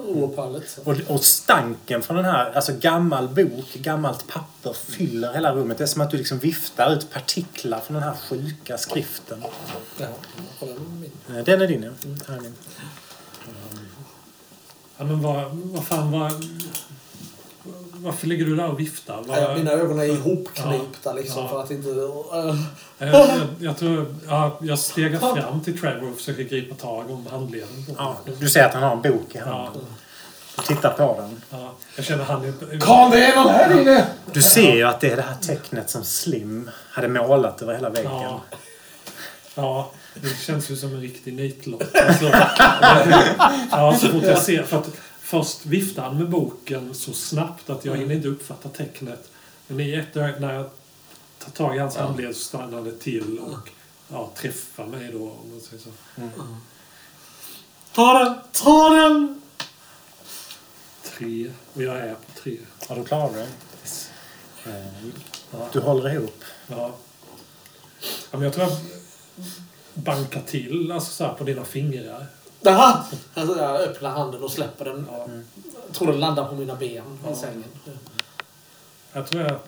[SPEAKER 2] Oupphörligt.
[SPEAKER 3] Och, och stanken från den här, alltså gammal bok, gammalt papper fyller hela rummet. Det är som att du liksom viftar ut partiklar från den här sjuka skriften.
[SPEAKER 2] Ja.
[SPEAKER 3] Eh, Den är din, ja. Här är min.
[SPEAKER 1] Ja, men vad, vad fan, vad, varför ligger du där och viftar? Vad,
[SPEAKER 2] Ja, Mina ögon är ihopknipta liksom
[SPEAKER 1] Ja.
[SPEAKER 2] för att inte... Uh,
[SPEAKER 1] jag, jag, jag tror, ja, jag stegar fram till Trevor och försöker gripa tag om handleden
[SPEAKER 3] Ja, du ser att han har en bok i handen. Du tittar på den.
[SPEAKER 1] ja, jag känner han.
[SPEAKER 4] Karl, det är någon här inne!
[SPEAKER 3] Du ser ju att det är det här tecknet som Slim hade målat över hela väggen.
[SPEAKER 1] Ja. Ja, det känns ju som en riktig nitlott. Alltså, ja, så fort jag ser... För att först viftar han med boken så snabbt att jag hinner inte uppfatta tecknet. Men i ett ögonblick när jag tar tag i hans handled så stannar det till och ja, träffar mig då. Om man säger så.
[SPEAKER 2] ta den! Ta den!
[SPEAKER 1] Tre. Och jag är på tre.
[SPEAKER 3] Ja, då klarar du det. Eh, Du håller ihop.
[SPEAKER 1] Ja. ja men jag tror jag bankar till alltså så här, på dina fingrar.
[SPEAKER 2] Aha! Alltså, jag öppnar handen och släpper den. Jag tror den landar på mina ben i sängen.
[SPEAKER 1] Jag tror jag...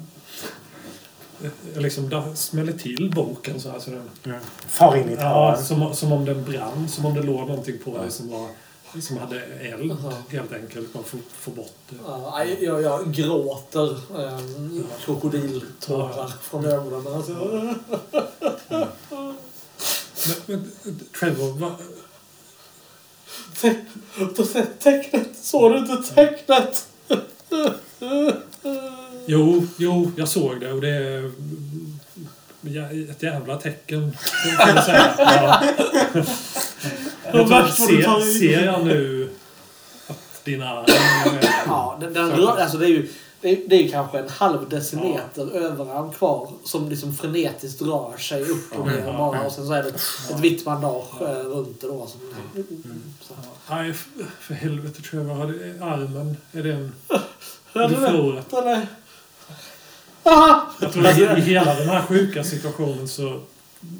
[SPEAKER 1] jag liksom smäller till boken så här. Så den,
[SPEAKER 3] Far in i
[SPEAKER 1] ja, som, som om den brann. Som om det låg någonting på det som var... Som hade eld, helt enkelt. Bara få, få bort det.
[SPEAKER 2] Ja, jag, jag, jag gråter um, krokodiltårar från ögonen. Alltså,
[SPEAKER 1] Men, men, Trevor, va,
[SPEAKER 2] te, du ser tecknet! Såg du inte tecknet?
[SPEAKER 1] Jo, jo, jag såg det och det är ett jävla tecken. Kan säga. Ja. Jag tror,
[SPEAKER 2] vad
[SPEAKER 1] ser, ser jag nu att dina.
[SPEAKER 2] Ja, den, den rör, alltså det är ju det är, det är kanske en halv decimeter överarm kvar som liksom frenetiskt rör sig upp och ner bara. Och sen så är det ett, vitt bandage eh, runt det då. Som, så.
[SPEAKER 1] Nej, för helvete Trevor. Armen, är den...
[SPEAKER 2] Ja,
[SPEAKER 1] Du
[SPEAKER 2] den är-
[SPEAKER 1] förlorat.
[SPEAKER 2] den är-!
[SPEAKER 1] Jag tror att i i hela den här sjuka situationen så...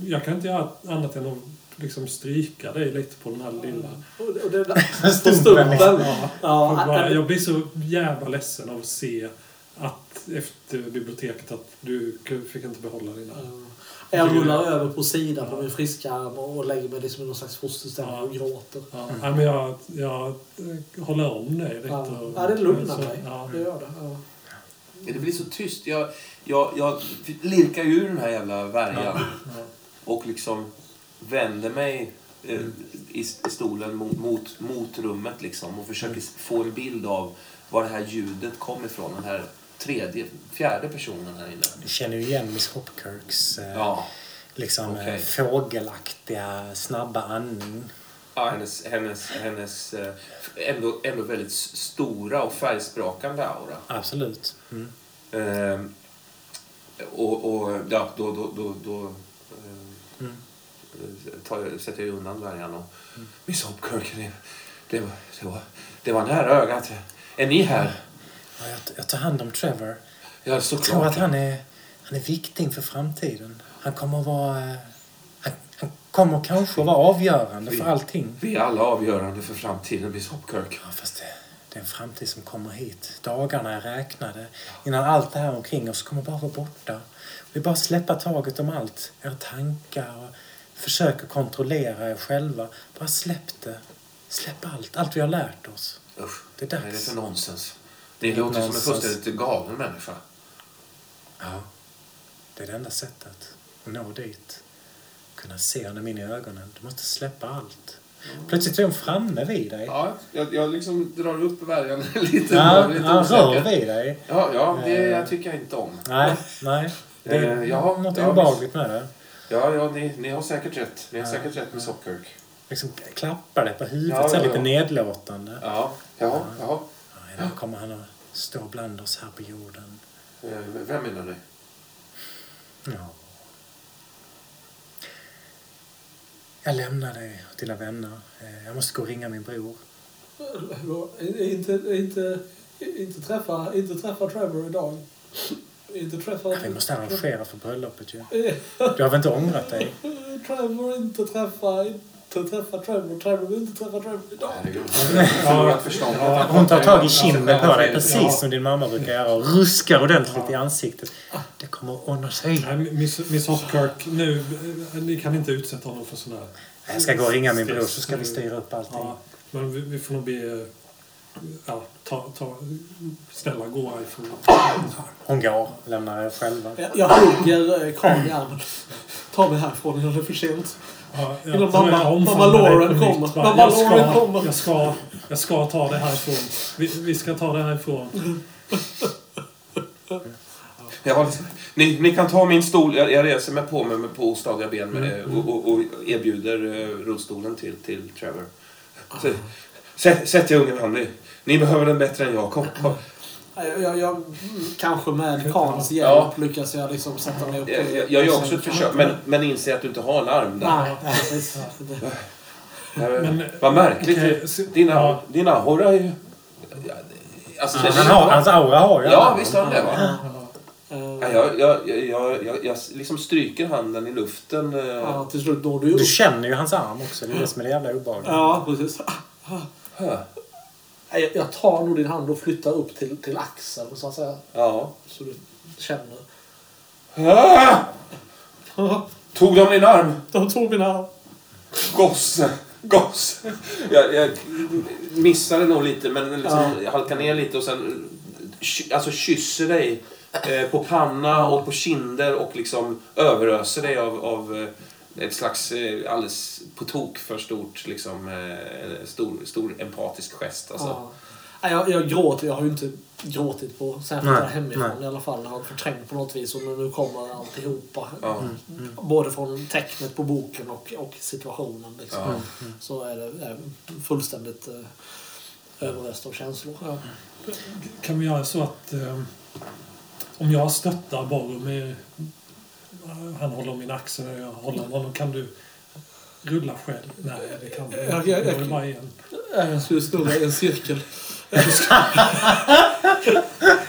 [SPEAKER 1] Jag kan inte göra annat än att liksom stryka dig lite på den här lilla...
[SPEAKER 2] Och det- och det, på
[SPEAKER 3] Stumpen.
[SPEAKER 1] Ja,
[SPEAKER 2] Ja,
[SPEAKER 1] jag blir så jävla ledsen av att se att efter biblioteket att du fick inte behålla dina...
[SPEAKER 2] Jag rullar över på sidan på min friska arm och lägger mig liksom i någon slags fosterställning och gråter.
[SPEAKER 1] Ja, nej, men jag, jag håller om dig lite.
[SPEAKER 2] Ja,
[SPEAKER 1] och-
[SPEAKER 2] ja det lugnar
[SPEAKER 1] så-
[SPEAKER 2] mig.
[SPEAKER 1] Ja.
[SPEAKER 2] Det gör det. Ja.
[SPEAKER 4] Det blir så tyst. Jag, jag, jag lirkar ur den här jävla värjan
[SPEAKER 1] Ja.
[SPEAKER 4] och liksom vänder mig eh, i, i stolen mot, mot, mot rummet liksom och försöker få en bild av var det här ljudet kom ifrån. Den här tredje, fjärde personen här inne.
[SPEAKER 3] Du känner ju igen Miss Hopkirks eh,
[SPEAKER 4] Ja,
[SPEAKER 3] liksom, eh, fågelaktiga, snabba andning.
[SPEAKER 4] ja hennes, hennes, hennes eh, ändå, ändå väldigt stora och färgsprakande aura.
[SPEAKER 3] Absolut. Mm.
[SPEAKER 4] Ehm, och, och ja, då, då, då, då
[SPEAKER 3] Mm.
[SPEAKER 4] Tar jag, sätter jag undan dvärgarna och... Miss Hopkirk, det, det, var, det, var, det var nära ögat. Är ni här?
[SPEAKER 3] Ja, jag, jag tar hand om Trevor.
[SPEAKER 4] Ja,
[SPEAKER 3] Jag tror
[SPEAKER 4] såklart.
[SPEAKER 3] att han är, han är viktig för framtiden. Han kommer att vara... eh, Han, han kommer kanske att vara avgörande för allting.
[SPEAKER 4] Vi är alla avgörande för framtiden, Miss Hopkirk.
[SPEAKER 3] Ja, fast det, det är en framtid som kommer hit. Dagarna är räknade. Innan allt det här omkring oss kommer bara vara borta. Vi bara släppa taget om allt. Era tankar och försöka kontrollera er själva. Bara släpp det. Släpp allt. Allt vi har lärt oss.
[SPEAKER 4] Usch,
[SPEAKER 3] Det är
[SPEAKER 4] vad är det
[SPEAKER 3] dags.
[SPEAKER 4] för nonsens? Det låter som en
[SPEAKER 3] Nonsens.
[SPEAKER 4] fullständigt galen människa.
[SPEAKER 3] Ja, det är det enda sättet att nå dit. Kunna se honom in i ögonen. Du måste släppa allt. Plötsligt är hon framme vid dig.
[SPEAKER 4] Ja, jag, jag liksom drar upp värjan lite.
[SPEAKER 3] Ja,
[SPEAKER 4] lite
[SPEAKER 3] han rör vid dig.
[SPEAKER 4] Ja, ja det
[SPEAKER 3] Eh.
[SPEAKER 4] jag tycker jag inte om.
[SPEAKER 3] Nej, nej. Det är
[SPEAKER 4] Eh, ja,
[SPEAKER 3] något
[SPEAKER 4] ja,
[SPEAKER 3] obehagligt med det.
[SPEAKER 4] Ja, ja ni, ni har säkert rätt. Ni har
[SPEAKER 3] Ja.
[SPEAKER 4] säkert rätt med Hopkirk.
[SPEAKER 3] Liksom klappar dig på huvudet
[SPEAKER 4] Ja,
[SPEAKER 3] så
[SPEAKER 4] ja,
[SPEAKER 3] lite
[SPEAKER 4] ja.
[SPEAKER 3] nedlåtande.
[SPEAKER 4] Ja, ja, ja.
[SPEAKER 3] Ja, idag kommer han att stå bland oss här på jorden.
[SPEAKER 4] Vem menar ni?
[SPEAKER 3] Ja. Jag lämnar dig och dina vänner. Eh, Jag måste gå och ringa min bror.
[SPEAKER 2] Inte, inte, inte, träffa, inte träffa Trevor idag. Inte träffa...
[SPEAKER 3] Ja, vi måste arrangera för bröllopet ju. Du har väl inte ångrat dig?
[SPEAKER 2] Trevor, inte träffa... Inte träffa Trevor. Trevor vill inte träffa Trevor idag.
[SPEAKER 1] Ja,
[SPEAKER 3] Hon tar tag i kinden på dig
[SPEAKER 4] Ja.
[SPEAKER 3] precis som din mamma brukar göra och ruskar ordentligt i ansiktet. Det kommer att ordna sig.
[SPEAKER 1] Nej, Miss, Miss Hopkirk, nu, ni kan inte utsätta honom för sån här...
[SPEAKER 3] Jag ska gå och ringa min bror så ska vi styra upp allting.
[SPEAKER 1] Ja, men vi, vi får nog be... eh, Ja, ta, ta, snälla gå härifrån.
[SPEAKER 3] Hon går, lämnar er själva.
[SPEAKER 2] Jag, jag hugger eh, Karl i armen. Ta mig härifrån innan det är för sent.
[SPEAKER 1] Ja, ja,
[SPEAKER 2] Innan mamma- mamma Lauren kommer. Mamma
[SPEAKER 1] jag ska,
[SPEAKER 2] kommer.
[SPEAKER 1] Jag ska, jag ska ta det härifrån. Vi, vi ska ta det härifrån.
[SPEAKER 4] Ja, ni, ni kan ta min stol. Jag, jag reser mig på mig med på ostadiga ben med,
[SPEAKER 1] Mm.
[SPEAKER 4] och, och, och erbjuder eh, rullstolen till, till Trevor. Så, sätt, sätt er unge man. Ni, behöver den bättre än jag. Kom, kom.
[SPEAKER 2] Jag, jag, jag, kanske med Karls hjälp
[SPEAKER 4] Ja.
[SPEAKER 2] lyckas jag liksom sätta mig upp.
[SPEAKER 4] Jag, jag, jag gör också ett försök, men, men inser att du inte har en arm där.
[SPEAKER 2] Nej, precis.
[SPEAKER 1] Men,
[SPEAKER 4] Vad märkligt.
[SPEAKER 1] så-
[SPEAKER 4] Dina,
[SPEAKER 1] ja.
[SPEAKER 4] din aura är ju... Ja, Alltså, det-
[SPEAKER 3] Han har, hans aura har ju
[SPEAKER 4] Ja, visst har han det va?
[SPEAKER 1] Ja.
[SPEAKER 4] Ja, jag, jag, jag, jag, jag, jag liksom stryker handen i luften. eh,
[SPEAKER 2] Ja, till slut når du upp.
[SPEAKER 3] Du känner ju hans arm också. Det är det som är det jävla obehagliga.
[SPEAKER 2] Ja, precis.
[SPEAKER 4] Hö.
[SPEAKER 2] Jag, jag tar nog din hand och flyttar upp till, till axeln så att säga.
[SPEAKER 4] Ja.
[SPEAKER 2] Så du känner.
[SPEAKER 4] Tog de din arm?
[SPEAKER 2] De tog min hand.
[SPEAKER 4] Gosse, gosse. Jag, jag missade nog lite, men liksom
[SPEAKER 2] Ja.
[SPEAKER 4] halkar ner lite och sen alltså, kysser dig eh, på panna och på kinder och liksom överöser dig av, av eh, ett slags eh, alldeles på tok för stort, liksom, eh, stor, stor empatisk gest. Alltså.
[SPEAKER 2] Ja. Nej, Jag, jag gråter. Jag har ju inte gråtit på särskilt
[SPEAKER 3] Nej,
[SPEAKER 2] där hemifrån
[SPEAKER 3] nej.
[SPEAKER 2] i alla fall. Jag har förträngt på något vis och nu nu kommer alltihopa.
[SPEAKER 4] Ja.
[SPEAKER 2] Både från tecknet på boken och, och situationen. Liksom.
[SPEAKER 4] Ja.
[SPEAKER 2] Så är det är fullständigt eh, överöst av känslor. Ja.
[SPEAKER 1] Kan vi göra så att eh, om jag stöttar Boromir, han håller min axel och jag håller om honom, kan du rulla själv? Nej, det kan du inte.
[SPEAKER 2] Jag- jag-
[SPEAKER 1] Jag bara igen.
[SPEAKER 2] Jag skulle snurra i en cirkel.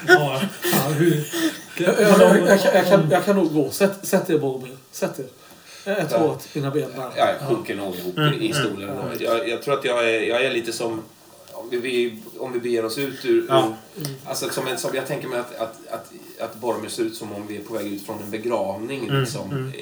[SPEAKER 1] Ja, fan, hur...
[SPEAKER 2] Jag, jag, jag, jag, kan- jag, nog gå. Sätt, sätt er Boromir. Sätt er. Jag tror att mina ben där.
[SPEAKER 4] Jag sjunker nog ihop i- i stolen. Jag, jag tror att jag är, jag är lite som om vi- om vi beger oss ut ur...
[SPEAKER 3] Ja.
[SPEAKER 4] alltså som en, som jag tänker mig att, att, att, att Boromir ser ut som om vi är på väg ut från en begravning.
[SPEAKER 3] Mm,
[SPEAKER 4] Liksom,
[SPEAKER 3] mm.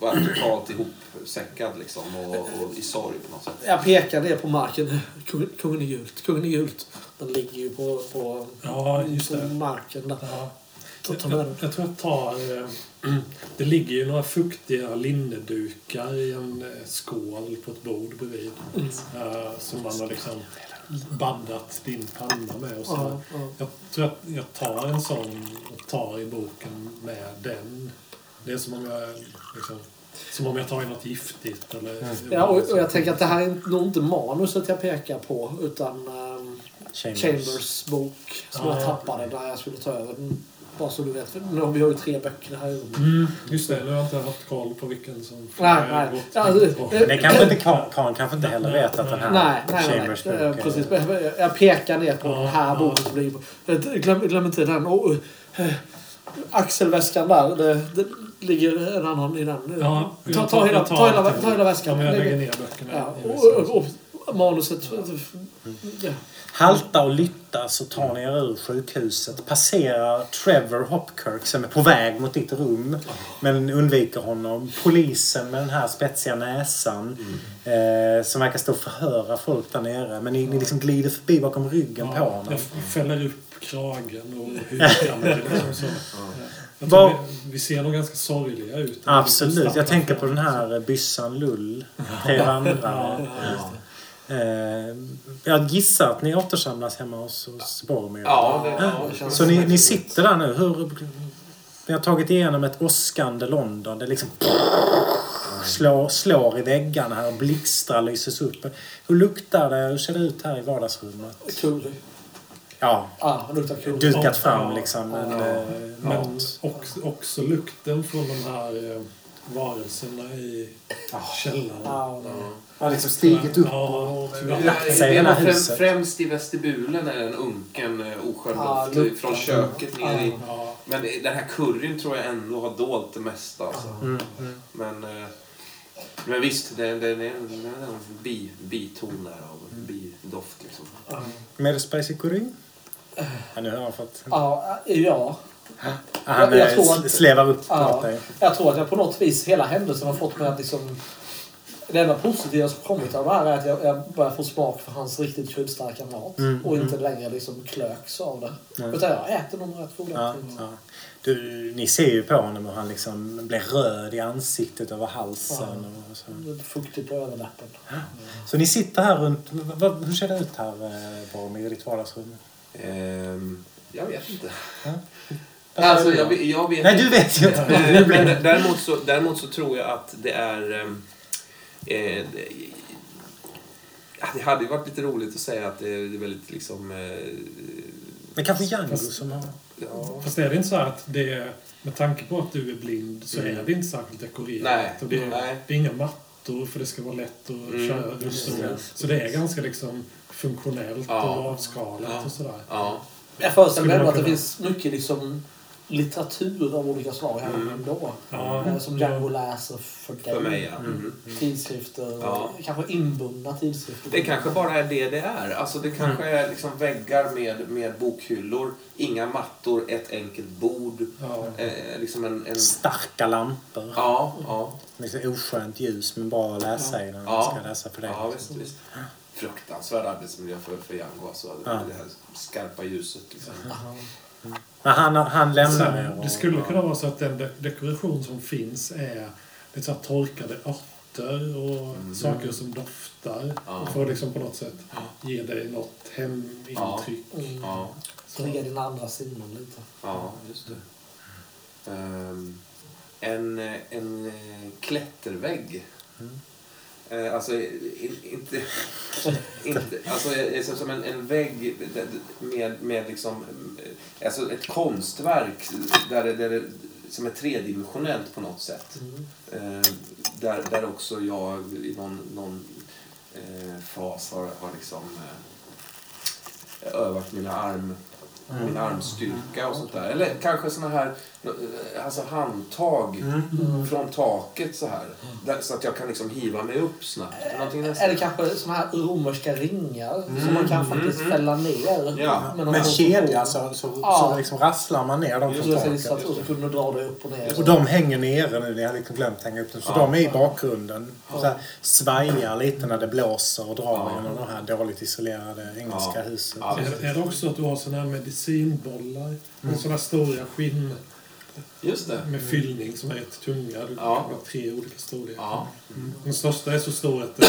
[SPEAKER 4] Bara totalt ihopsäckad liksom, och, och i sorg på något sätt.
[SPEAKER 2] Jag pekar ner på marken. Kungen, kungen är gult. Kungen är gult. Den ligger ju på, på,
[SPEAKER 1] Ja, just
[SPEAKER 2] på marken där.
[SPEAKER 1] Ja. Jag, jag tror jag tar... Eh, det ligger ju några fuktiga linnedukar i en eh, skål på ett bord bredvid.
[SPEAKER 2] Mm.
[SPEAKER 1] Eh, som man har liksom baddat din panna med. Och så.
[SPEAKER 2] Ja, ja.
[SPEAKER 1] Jag tror att jag tar en sån och tar i boken med den. Det är som om jag, liksom, som om jag tar i något giftigt. Eller,
[SPEAKER 2] Ja, och, och jag tänker att det här är nog inte manuset jag pekar på utan ehm,
[SPEAKER 3] Chambers.
[SPEAKER 2] Chambers bok som jag
[SPEAKER 1] Ja.
[SPEAKER 2] tappade när jag skulle ta över den. Bara så du vet. För nu har vi har ju tre böcker här.
[SPEAKER 1] Mm, just det, nu har jag inte haft koll på vilken som...
[SPEAKER 2] Nej, nej.
[SPEAKER 1] gått
[SPEAKER 2] Alltså,
[SPEAKER 1] på.
[SPEAKER 3] Det kanske inte Karin, Karin kanske inte heller vet att den här
[SPEAKER 2] Nej, nej, nej.
[SPEAKER 3] Chambers
[SPEAKER 2] nej.
[SPEAKER 3] är-
[SPEAKER 2] Precis. Jag- pekar ner på
[SPEAKER 1] Ja,
[SPEAKER 2] den här
[SPEAKER 1] ja.
[SPEAKER 2] boken. Glöm, glöm inte den. Eh, axelväskan där. Det, det ligger en annan i den.
[SPEAKER 1] Ja,
[SPEAKER 2] ta, ta,
[SPEAKER 1] tar-
[SPEAKER 2] hela, ta, hela, ta hela väskan.
[SPEAKER 1] Ja, jag
[SPEAKER 2] Lägger-
[SPEAKER 1] ner böckerna.
[SPEAKER 2] Ja, och, och, och manuset... Ja.
[SPEAKER 3] Halta och lytta så tar ni er ur sjukhuset. Passerar Trevor Hopkirk som är på väg mot ditt rum. Men undviker honom. Polisen med den här spetsiga näsan. Eh, som verkar stå och förhöra folk där nere. Men ni, ni liksom glider förbi bakom ryggen på
[SPEAKER 1] Ja,
[SPEAKER 3] honom.
[SPEAKER 1] jag fäller upp kragen och hukar mig. Liksom tror vi, vi ser nog ganska sorgliga ut.
[SPEAKER 3] Absolut. Jag tänker på den här byssan Lull. Tre vandrare. Eh, jag gissar att ni återsamlas hemma hos, hos Boromir.
[SPEAKER 4] Ja, det, ja,
[SPEAKER 2] det känns
[SPEAKER 3] Så ni, ni sitter där nu. Hur, ni har tagit igenom ett åskande London. Det liksom slår, slår i väggarna här och blixtrar lyses upp. Hur luktar det? Hur ser det ut här i vardagsrummet?
[SPEAKER 2] Curry.
[SPEAKER 3] Ja,
[SPEAKER 2] Ja, curry.
[SPEAKER 3] dukat fram
[SPEAKER 1] Ja.
[SPEAKER 3] liksom en
[SPEAKER 2] Ja.
[SPEAKER 3] eh,
[SPEAKER 1] Men
[SPEAKER 3] mat.
[SPEAKER 1] också, lukten från de här eh, varelserna i källaren.
[SPEAKER 2] Ja, ja.
[SPEAKER 3] Har liksom stigit upp
[SPEAKER 1] Ja,
[SPEAKER 3] och lagt sig i
[SPEAKER 4] det är
[SPEAKER 3] det här huset.
[SPEAKER 4] främst i vestibulen är en unken eh, oskön
[SPEAKER 2] Ja,
[SPEAKER 4] från köket ner i...
[SPEAKER 1] Ja,
[SPEAKER 4] Men den här curryn tror jag ändå har dolt det mesta. Alltså.
[SPEAKER 3] Mm, mm.
[SPEAKER 4] Men, eh, men visst, det, det, det, det är en bi, biton där av bidoft. Liksom.
[SPEAKER 3] Med spicy curry? Ja, nu har han fått...
[SPEAKER 2] Ja, ja.
[SPEAKER 3] Han
[SPEAKER 2] jag
[SPEAKER 3] eh,
[SPEAKER 2] tror att-
[SPEAKER 3] s- slevar upp
[SPEAKER 2] Ja. Jag tror att jag på något vis, hela händelsen har fått mig att liksom... Det enda positiva som kommit av det här är att jag, jag börjar få smak för hans riktigt kryddstarka mat.
[SPEAKER 3] Mm,
[SPEAKER 2] och inte längre liksom klöks av det.
[SPEAKER 3] Nej.
[SPEAKER 2] Utan jag äter nog rätt goda
[SPEAKER 3] Ja, ja. Du, ni ser ju på honom hur han liksom blir röd i ansiktet över halsen. Och så.
[SPEAKER 2] Lite Fuktigt på överläppen.
[SPEAKER 3] så ni sitter här runt... Vad, hur ser det ut här eh, på i ditt vardagsrum?
[SPEAKER 4] Ehm, jag vet inte.
[SPEAKER 3] Ja.
[SPEAKER 4] Alltså, jag, jag vet
[SPEAKER 3] Nej, du vet ju inte.
[SPEAKER 4] Däremot så, däremot så tror jag att det är... ehm, Eh, det, hade ju varit lite roligt att säga att det är väldigt liksom... Eh,
[SPEAKER 3] Men kanske Django som har...
[SPEAKER 4] ja.
[SPEAKER 1] Fast är det inte så att det är, med tanke på att du är blind så är det inte särskilt dekorerat.
[SPEAKER 4] Nej,
[SPEAKER 1] Och det, är,
[SPEAKER 4] nej.
[SPEAKER 1] det är inga mattor för det ska vara lätt att
[SPEAKER 4] Mm,
[SPEAKER 1] köra och-
[SPEAKER 3] det.
[SPEAKER 1] Så det är ganska liksom funktionellt
[SPEAKER 4] Ja.
[SPEAKER 1] och avskalat
[SPEAKER 4] Ja.
[SPEAKER 1] och sådär.
[SPEAKER 4] ja.
[SPEAKER 2] Jag föreställer mig att det finns mycket liksom litteratur av olika slag här
[SPEAKER 4] Mm.
[SPEAKER 2] ändå.
[SPEAKER 1] Ja.
[SPEAKER 2] Eh, Som Django läser för dig.
[SPEAKER 4] För mig, ja. Mm.
[SPEAKER 2] Tidskrifter.
[SPEAKER 4] Ja.
[SPEAKER 2] Kanske inbundna tidskrifter.
[SPEAKER 4] Det kanske bara är det det är. Alltså det kanske är liksom väggar med, med bokhyllor, inga mattor, ett enkelt bord.
[SPEAKER 1] Ja.
[SPEAKER 4] Eh, liksom en... en
[SPEAKER 3] Starka lampor.
[SPEAKER 4] ja, ja.
[SPEAKER 3] Liksom oskönt ljus men bra att läsa i när man
[SPEAKER 4] Ja.
[SPEAKER 3] ska läsa för det.
[SPEAKER 4] Ja, visst, visst. Fruktansvärd arbetsmiljö för, för Django. Alltså.
[SPEAKER 3] Ja.
[SPEAKER 4] Det här skarpa ljuset. Liksom.
[SPEAKER 3] Men han, han lämnar er
[SPEAKER 1] Sen,
[SPEAKER 3] och,
[SPEAKER 1] det skulle kunna vara så att den de- dekoration som finns är lite så här torkade örter och
[SPEAKER 4] Mm.
[SPEAKER 1] saker som doftar.
[SPEAKER 4] Ja.
[SPEAKER 1] För att liksom på något sätt ge dig något hemintryck.
[SPEAKER 2] Mm.
[SPEAKER 4] Ja,
[SPEAKER 1] Så,
[SPEAKER 2] Trigga dina andra sinnen lite.
[SPEAKER 4] ja just det. Ehm, en, en klättervägg. Eh, alltså, in, inte... inte alltså, eh, som- en, en vägg med, med liksom... eh, Alltså ett konstverk där det, där det, som är tredimensionellt på något sätt.
[SPEAKER 2] Mm.
[SPEAKER 4] Eh, där, där också jag i någon, någon eh, fas har, har liksom eh, övat mina arm, min armstyrka och sånt där. Eller kanske såna här alltså handtag från taket så här. Där, så att jag kan liksom hiva mig upp snabbt.
[SPEAKER 2] Eller kanske såna här romerska ringar som man kan faktiskt fälla ner.
[SPEAKER 4] Ja.
[SPEAKER 2] med
[SPEAKER 3] Med kedja så, så,
[SPEAKER 2] Ja.
[SPEAKER 3] så liksom rasslar man ner dem från
[SPEAKER 2] finns så
[SPEAKER 3] taket.
[SPEAKER 2] att du kunde dra dig upp och ner.
[SPEAKER 3] Och de hänger nere nu, ni har liksom glömt hänga upp dem. Så
[SPEAKER 4] Ja.
[SPEAKER 3] de är i bakgrunden. Och så här svajar lite när det blåser och drar
[SPEAKER 4] Ja.
[SPEAKER 3] genom de här dåligt isolerade engelska
[SPEAKER 4] Ja.
[SPEAKER 3] husen.
[SPEAKER 4] Ja.
[SPEAKER 1] Är, är det också att du har såna här medicinbollar? Med såna stora skinn
[SPEAKER 4] Just det.
[SPEAKER 1] med fyllning som är rätt tunga. Du
[SPEAKER 4] Ja.
[SPEAKER 1] kan ha tre olika storlekar.
[SPEAKER 4] Ja.
[SPEAKER 1] Den största är så stor att den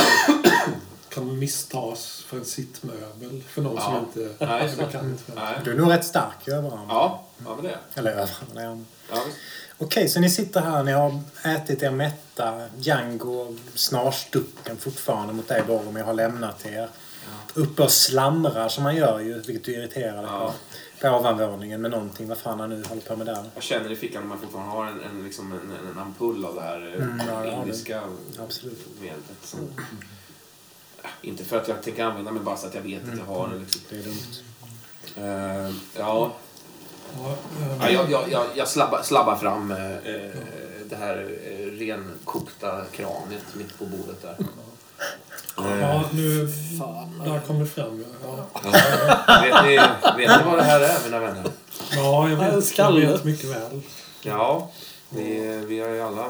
[SPEAKER 1] kan misstas för en sittmöbel för någon
[SPEAKER 4] Ja.
[SPEAKER 1] som inte
[SPEAKER 4] Nej,
[SPEAKER 1] är
[SPEAKER 4] det.
[SPEAKER 1] bekant med.
[SPEAKER 3] Du är nog rätt stark i överarm.
[SPEAKER 4] Ja, ja men det.
[SPEAKER 3] Eller överarm. eller arm.
[SPEAKER 4] Ja, visst.
[SPEAKER 3] Okej, så ni sitter här, ni har ätit er mätta. Django snarstucken fortfarande mot dig Boromir har lämnat er. Uppe och slamrar som man gör ju, vilket du irriterar dig
[SPEAKER 4] Ja.
[SPEAKER 3] på. På ovanvåningen med någonting. Vad fan han nu håller på med där.
[SPEAKER 4] Jag känner i fickan om jag fortfarande har en, en, liksom en, en ampull av det här eh,
[SPEAKER 3] Mm, ja,
[SPEAKER 4] indiska medlet. Som, Ja, inte för att jag tänker använda men bara så att jag vet att jag har det. Liksom.
[SPEAKER 3] Det är dumt.
[SPEAKER 4] Eh, ja,
[SPEAKER 1] Ja, ehm,
[SPEAKER 4] Ja, jag, jag, jag, jag slabbar, slabbar fram eh, det här eh, renkokta kraniet mitt på bordet där. Eh,
[SPEAKER 1] ja, nu...
[SPEAKER 2] Fan.
[SPEAKER 1] Där kom det fram. Ja,
[SPEAKER 4] ja. vet, ni, vet ni vad det här är, mina vänner?
[SPEAKER 1] ja jag, vet, jag vet mycket väl.
[SPEAKER 4] Ja, vi, vi har ju alla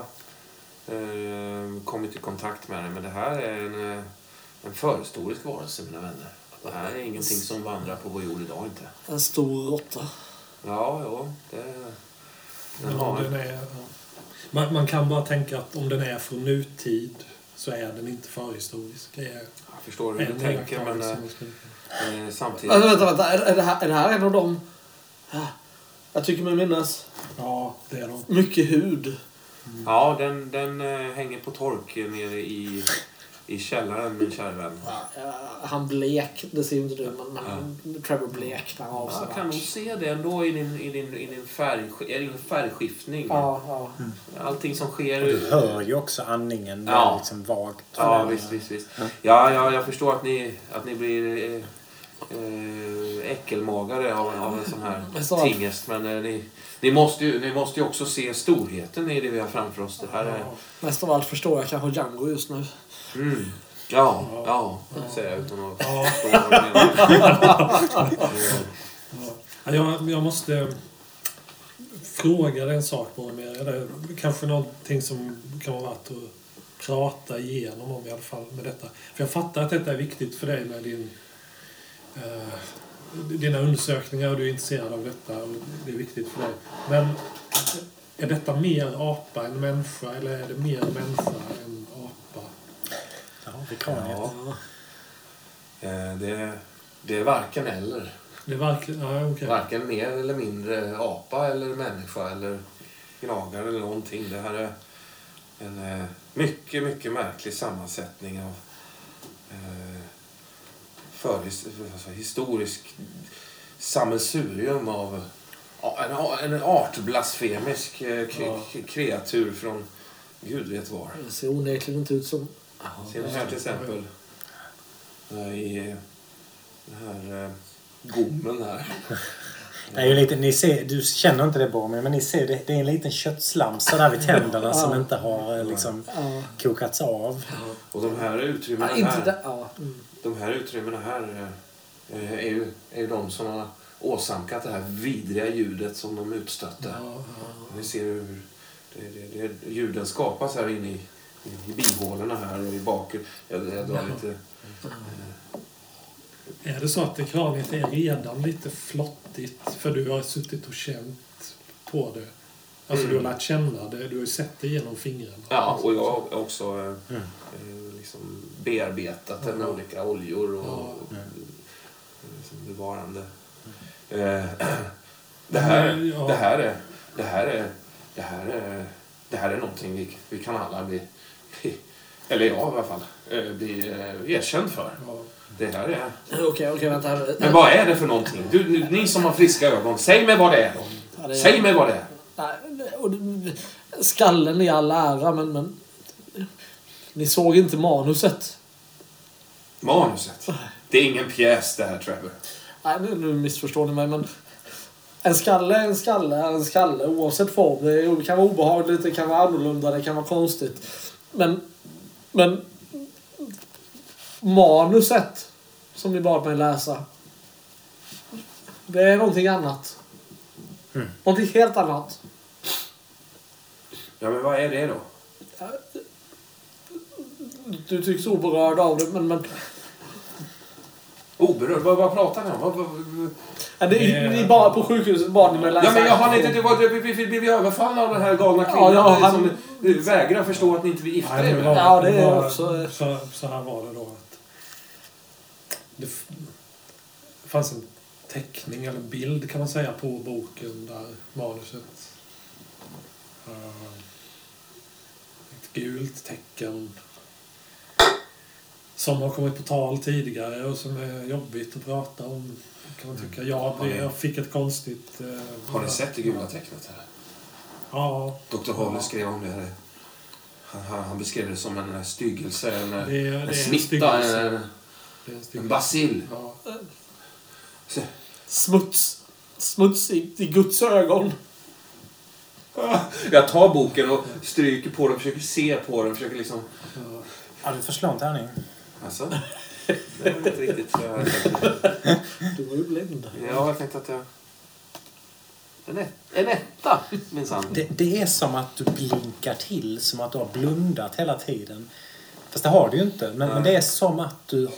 [SPEAKER 4] eh, kommit i kontakt med det, men det här är en, eh, en förhistorisk varelse, mina vänner. Det här är ingenting som vandrar på vår jord idag inte.
[SPEAKER 2] En stor råtta.
[SPEAKER 4] Ja, ja, det, den
[SPEAKER 1] Ja,
[SPEAKER 4] har
[SPEAKER 1] den är, man, man kan bara tänka att om den är från nutid så är den inte förhistorisk. Det är
[SPEAKER 4] Jag förstår hur du tänker, men
[SPEAKER 1] iakttagelse
[SPEAKER 4] eh, eh, samtidigt...
[SPEAKER 2] Vänta, vänta, vänta. Är, är, det här, är det här en av dem... Ah, Jag tycker mig minnas
[SPEAKER 1] Ja, det är de.
[SPEAKER 2] mycket hud.
[SPEAKER 4] Ja, den, den eh, hänger på tork nere i, i källaren, min kära vän.
[SPEAKER 2] Ja, han blek, det ser ju inte du, men, han, Trevor bleknar av sig.
[SPEAKER 4] Jag kan nog se det ändå i din, i din, i din, färg, i din färgskiftning.
[SPEAKER 2] Ja, ja.
[SPEAKER 4] Allting som sker...
[SPEAKER 3] Du hör ju också andningen. Det
[SPEAKER 4] Ja.
[SPEAKER 3] är liksom vagt.
[SPEAKER 4] Ja, visst, visst, visst. Ja, ja, jag förstår att ni, att ni blir eh, eh, äckelmagare av, av en sån här
[SPEAKER 2] så-
[SPEAKER 4] tingest. Men eh, ni, ni, måste ju, ni måste ju också se storheten i det vi har framför oss. Det här är...
[SPEAKER 2] Mest av allt förstår jag kanske Django just nu.
[SPEAKER 4] Mm. Ja, ja, säger jag utan att
[SPEAKER 1] Ja. Ja, jag, jag måste fråga dig en sak bara mer. Kanske någonting som kan vara värt att prata igenom om i alla fall med detta? För jag fattar att detta är viktigt för dig med din, eh, dina undersökningar och du är intresserad av detta och det är viktigt för dig. Men är detta mer apa än människa eller är det mer människa än?
[SPEAKER 3] Ja, det är kraniet.
[SPEAKER 4] Ja. Eh, Det, det är varken eller.
[SPEAKER 1] Det är verkligen... Ja, okej.
[SPEAKER 4] Varken mer eller mindre apa eller människa eller gnagare eller någonting. Det här är en eh, mycket, mycket märklig sammansättning av eh, förhis, alltså, historisk sammelsurium av en, en artblasfemisk eh, k-
[SPEAKER 1] Ja.
[SPEAKER 4] k- kreatur från gud vet var.
[SPEAKER 2] Det ser onekligen inte ut som...
[SPEAKER 4] Ser ni här till exempel eh, i den här eh, gommen här.
[SPEAKER 3] Det är ju lite, ni ser, du känner inte det Boromir, men ni ser det, det är en liten köttslamsa där vid tänderna som inte har eh, liksom
[SPEAKER 2] Ja.
[SPEAKER 3] kokats av.
[SPEAKER 4] Och de här utrymmena här.
[SPEAKER 2] Mm.
[SPEAKER 4] de här utrymmena här är ju, är ju de som har åsamkat det här vidriga ljudet som de utstötte.
[SPEAKER 1] Ja,
[SPEAKER 4] Ni ser hur det, det, det, ljuden skapas här inne i, i bihålorna här och i baken. Jag, jag drar lite...
[SPEAKER 1] Är det så att det kraniet är redan lite flottigt för du har suttit och känt på det? Alltså du har lärt känna det, du har ju sett det genom fingrarna.
[SPEAKER 4] Ja, och jag har också eh, eh, liksom bearbetat det med olika oljor och
[SPEAKER 1] Ja.
[SPEAKER 4] eh, liksom bevarande. Eh, det, här,
[SPEAKER 1] Ja.
[SPEAKER 4] det här är... Det här är... Det här är, det här är någonting vi, vi kan alla bli eller jag i alla fall. eh, Bli eh, erkänd för. Det här är...
[SPEAKER 2] Okej, okej, vänta. här.
[SPEAKER 4] Men vad är det för någonting? Du, ni- som har friska ögon, säg mig vad det är.
[SPEAKER 2] Ja, det är-
[SPEAKER 4] Säg mig vad det är.
[SPEAKER 2] Nej, skallen i all ära, men, men... Ni såg inte manuset.
[SPEAKER 4] Manuset. Det är ingen pjäs det här, Trevor.
[SPEAKER 2] Nej, nu, nu missförstår ni mig, men... En skalle är en skalle en skalle oavsett form. Det kan vara obehagligt, det kan vara annorlunda, det kan vara konstigt. Men... Men... Manuset som ni bad mig läsa. Det är någonting annat.
[SPEAKER 3] Mm.
[SPEAKER 2] Någonting helt annat.
[SPEAKER 4] Ja, men vad är det då?
[SPEAKER 2] Du tycks oberörd av det, men... men
[SPEAKER 4] Oberörd? Vad, vad pratar ni om? Vad, vad, vad?
[SPEAKER 2] ja, det, ni bara på sjukhuset bad ni mig läsa.
[SPEAKER 4] Ja, men jag har inte... Det var, vi, vi, vi blev överfallna av den här galna kvinnan
[SPEAKER 2] Ja, ja,
[SPEAKER 4] som
[SPEAKER 2] han-
[SPEAKER 4] eh, vägrar förstå att ni inte vill gifta
[SPEAKER 1] Nej,
[SPEAKER 4] er
[SPEAKER 1] men
[SPEAKER 4] med.
[SPEAKER 1] var-
[SPEAKER 2] Ja, det är också,
[SPEAKER 1] Så, så här var det då att det f- fanns en teckning eller bild kan man säga på boken där manuset eh, ett gult tecken som har kommit på tal tidigare och som är jobbigt att prata om kan man tycka. Jag,
[SPEAKER 4] Har ni-
[SPEAKER 1] jag fick ett konstigt... eh,
[SPEAKER 4] Har ni sett det gula tecknet? Här?
[SPEAKER 1] Ja.
[SPEAKER 4] Dr. Havel skrev om det. Här. Han, han, beskrev det som en styggelse, en,
[SPEAKER 1] Det är, det
[SPEAKER 4] en
[SPEAKER 1] en
[SPEAKER 4] smitta, en,
[SPEAKER 1] Det är en
[SPEAKER 4] en bacill.
[SPEAKER 1] Ja.
[SPEAKER 2] Smuts. Smuts i, i Guds ögon.
[SPEAKER 4] Jag tar boken och stryker på den, försöker se på den, försöker liksom...
[SPEAKER 1] Ja.
[SPEAKER 3] Ja, du får slå en tärning.
[SPEAKER 4] Alltså? Det var inte riktigt så jag
[SPEAKER 2] Du var ju blind.
[SPEAKER 4] Ja, jag tänkte att jag... En, ett, en etta, minsann.
[SPEAKER 3] Det, det är som att du blinkar till, som att du har blundat hela tiden. Fast det har du ju inte. Men, men det är som att du,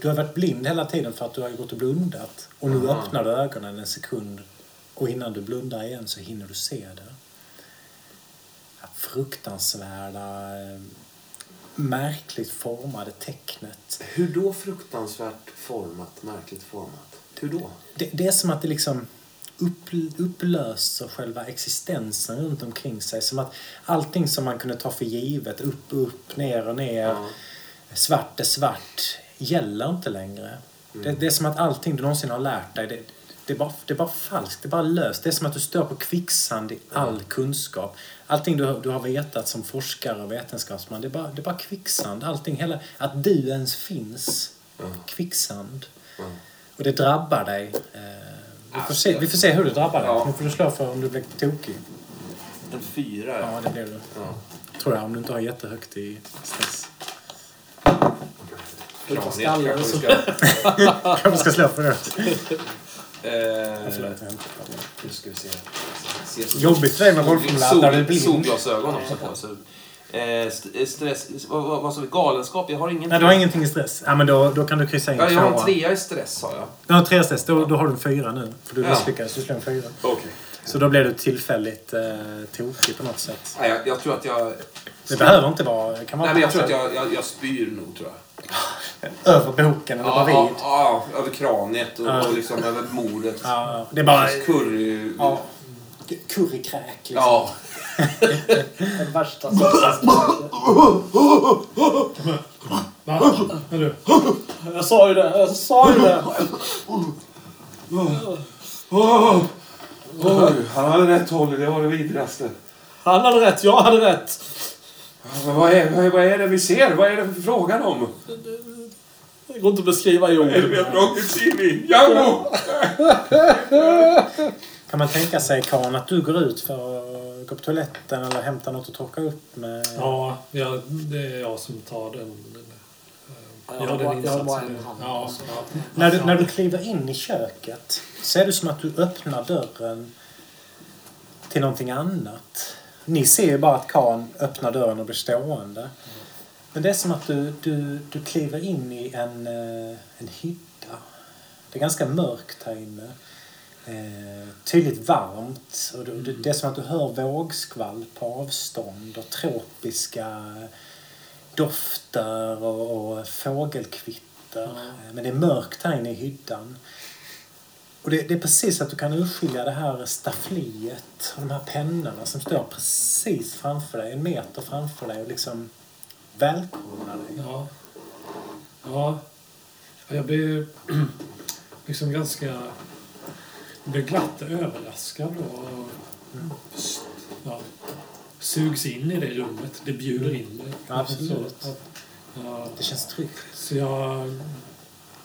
[SPEAKER 3] du har varit blind hela tiden för att du har gått och blundat. Och nu
[SPEAKER 4] Aha.
[SPEAKER 3] öppnar du ögonen en sekund. Och innan du blundar igen så hinner du se det. Fruktansvärda, eh, märkligt formade tecknet.
[SPEAKER 4] Hur då fruktansvärt format, märkligt format? Hur då?
[SPEAKER 3] Det, det är som att det liksom upp, upplöser själva existensen runt omkring sig. Som att allting som man kunde ta för givet, upp, upp, ner och ner,
[SPEAKER 4] Ja.
[SPEAKER 3] svart är svart, gäller inte längre. Det, det är som att allting du någonsin har lärt dig, det, det, är bara, det är bara falskt, det är bara löst. Det är som att du står på kvicksand i all kunskap. Allting du, du har vetat som forskare och vetenskapsman, det är bara, det är bara kvicksand. Allting, hela, att du ens finns,
[SPEAKER 4] Ja.
[SPEAKER 3] kvicksand.
[SPEAKER 4] Ja.
[SPEAKER 3] Och det drabbar dig. Eh, vi, får se, vi får se hur det drabbar dig.
[SPEAKER 4] Ja.
[SPEAKER 3] Nu får du slå för om du blir tokig.
[SPEAKER 4] En fyra,
[SPEAKER 3] Ja, det blir du.
[SPEAKER 4] ja.
[SPEAKER 3] Tror jag, om du inte har jättehögt i stress.
[SPEAKER 4] Kanske ska...
[SPEAKER 3] Kanske ska slå för det.
[SPEAKER 4] Eh,
[SPEAKER 3] Förlåt, jag
[SPEAKER 4] nu ska vi se. se så-
[SPEAKER 3] Jobbigt för dig med rollformulär när du är blind.
[SPEAKER 4] Solglasögon också på. Så, eh, st- stress... Vad, vad, vad sa vi? Galenskap? Jag har ingen...
[SPEAKER 3] Nej, du har ingenting i stress. Ja, men då, då kan du kryssa in
[SPEAKER 4] Ja, jag har en trea i stress, sa jag.
[SPEAKER 3] Du har tre stress. Då, då har du en fyra nu. För du
[SPEAKER 4] Ja.
[SPEAKER 3] misslyckades. Du slår en fyra.
[SPEAKER 4] Okej.
[SPEAKER 3] Så då blir du tillfälligt eh, tokig på något sätt.
[SPEAKER 4] Nej, jag, jag tror att jag...
[SPEAKER 3] Det behöver inte vara... Kan vara
[SPEAKER 4] Nej, men jag tror att jag, jag, jag spyr nog, tror jag.
[SPEAKER 3] Över boken eller
[SPEAKER 4] Ja,
[SPEAKER 3] bredvid.
[SPEAKER 4] ja, ja, över kraniet och,
[SPEAKER 3] Ja.
[SPEAKER 4] och liksom över mordet.
[SPEAKER 3] Ja, det är bara...
[SPEAKER 4] Curry...
[SPEAKER 3] Ja. Currykräk liksom.
[SPEAKER 4] Ja.
[SPEAKER 2] Den värsta? Jag sa ju det. Jag sa ju det.
[SPEAKER 4] Oj, han hade rätt håll. Det var det vidrigaste.
[SPEAKER 2] Han hade rätt. Jag hade rätt.
[SPEAKER 4] Men vad är, vad är, det vi ser? Vad är det för frågan om?
[SPEAKER 2] Det går inte att beskriva i ord.
[SPEAKER 3] Kan man tänka sig, Karin, att du går ut för att gå på toaletten eller hämta något att torka upp med?
[SPEAKER 1] Ja, ja, det är jag som tar den.
[SPEAKER 2] Jag har bara- jag har bara en hand.
[SPEAKER 1] Ja, ja.
[SPEAKER 3] När du, när du kliver in i köket så är det som att du öppnar dörren till någonting annat. Ni ser ju bara att Karin öppnar dörren och blir stående. Men det är som att du, du, du kliver in i en, eh, en hydda. Det är ganska mörkt här inne. Eh, tydligt varmt. Och du, det är som att du hör vågskvall på avstånd och tropiska dofter och, och fågelkvitter. Eh, Men det är mörkt här inne i hyddan. Och det, det är precis att du kan urskilja det här staffliet och de här pennorna som står precis framför dig, en meter framför dig och liksom välkomnar dig.
[SPEAKER 1] Ja. Ja. Ja, Jag blev liksom ganska... Jag blev glatt överraskad och ja, sugs in i det rummet. Det bjuder in mig.
[SPEAKER 3] Absolut.
[SPEAKER 1] Att, ja,
[SPEAKER 3] Det känns tryggt.
[SPEAKER 1] så jag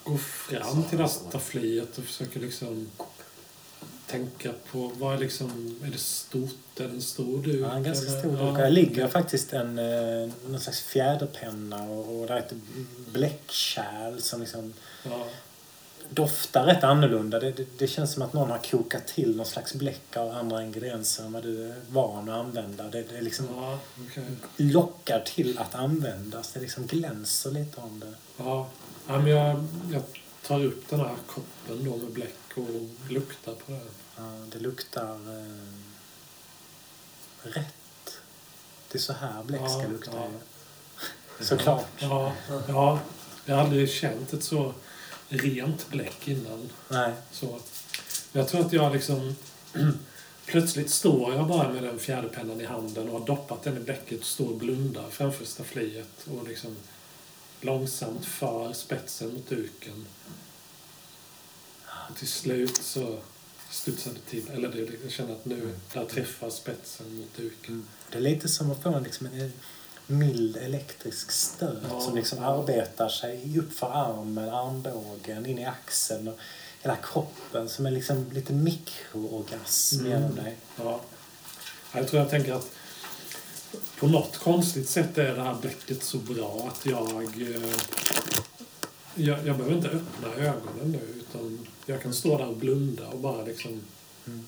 [SPEAKER 1] går fram till det här staffliet och försöker liksom tänka på vad är liksom, är det stort, är det en stor duk?
[SPEAKER 3] Ja, en ganska
[SPEAKER 1] eller?
[SPEAKER 3] stor
[SPEAKER 1] Ja,
[SPEAKER 3] duk. Där ligger faktiskt en, eh, någon slags fjäderpenna och, och där är ett bläckkärl som liksom
[SPEAKER 1] Ja,
[SPEAKER 3] doftar rätt annorlunda. Det, det, det känns som att någon har kokat till någon slags bläck av andra ingredienser än vad du är van att använda. Det, det liksom
[SPEAKER 1] ja okej.
[SPEAKER 3] lockar till att användas. Det liksom glänser lite om det.
[SPEAKER 1] Ja, ja men jag, jag tar upp den här koppen då med bläck och luktar på det.
[SPEAKER 3] Ja, det luktar eh, rätt. Det är så här bläck ska
[SPEAKER 1] Ja,
[SPEAKER 3] lukta.
[SPEAKER 1] ja.
[SPEAKER 3] Såklart.
[SPEAKER 1] Ja, ja, jag har aldrig känt ett så rent bläck innan.
[SPEAKER 3] Nej.
[SPEAKER 1] Så jag tror att jag liksom... Plötsligt står jag bara med den fjäderpennan i handen och har doppat den i bläcket och står och blundar framför staffliet och liksom långsamt för spetsen mot duken. Och till slut så studsar det till. Eller det, jag känner att nu, där träffar spetsen mot duken.
[SPEAKER 3] Det är lite som att få en, liksom, en mild elektrisk stöt
[SPEAKER 1] Ja.
[SPEAKER 3] som liksom arbetar sig upp för armen, armbågen, in i axeln och hela kroppen som är liksom lite mikroorgasm
[SPEAKER 1] Mm.
[SPEAKER 3] genom dig.
[SPEAKER 1] Ja. Jag tror jag tänker att på något konstigt sätt är det här bläcket så bra att jag, eh, jag... Jag behöver inte öppna ögonen nu utan jag kan stå där och blunda och bara liksom
[SPEAKER 3] Mm.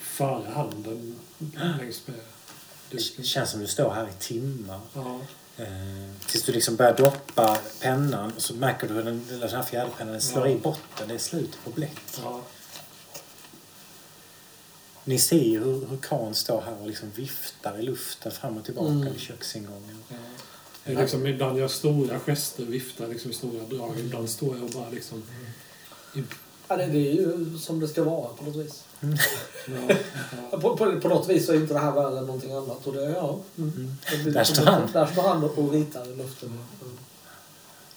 [SPEAKER 1] föra handen längs med
[SPEAKER 3] Det
[SPEAKER 1] duken.
[SPEAKER 3] känns som du står här i timmar.
[SPEAKER 1] Ja,
[SPEAKER 3] Eh, tills du liksom börjar doppa pennan och så märker du hur den den här fjäderpennan den slår
[SPEAKER 1] Ja.
[SPEAKER 3] i botten. Det är slut på bläck.
[SPEAKER 1] ja,
[SPEAKER 3] Ni ser ju hur, hur Kan står här och liksom viftar i luften fram och tillbaka
[SPEAKER 2] Mm.
[SPEAKER 3] vid köksingången.
[SPEAKER 1] ja. Det är liksom, ibland gör jag stora gester, viftar liksom i stora drag. Ibland står jag och bara liksom... I,
[SPEAKER 2] Ja, det, det är ju som det ska vara på något vis.
[SPEAKER 1] ja, ja.
[SPEAKER 2] På, på, på något vis så är inte det här värre än någonting annat. Och det, ja, mm.
[SPEAKER 3] Mm.
[SPEAKER 2] Det
[SPEAKER 3] Där
[SPEAKER 2] som-
[SPEAKER 3] står han.
[SPEAKER 2] Där står han och ritar i luften. Mm.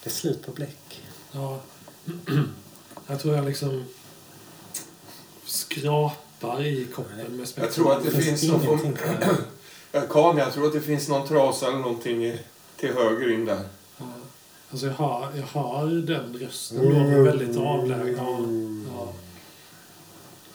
[SPEAKER 3] Det är slut på bläck.
[SPEAKER 1] Ja. Jag tror jag liksom skrapar i koppen med spetsen.
[SPEAKER 6] Jag tror att det finns någon Kan, jag tror att det finns någon trasa eller någonting i- till höger in där.
[SPEAKER 1] Ja. Alltså jag har, jag har den rösten då, men väldigt avlägsen. Ja. Ja.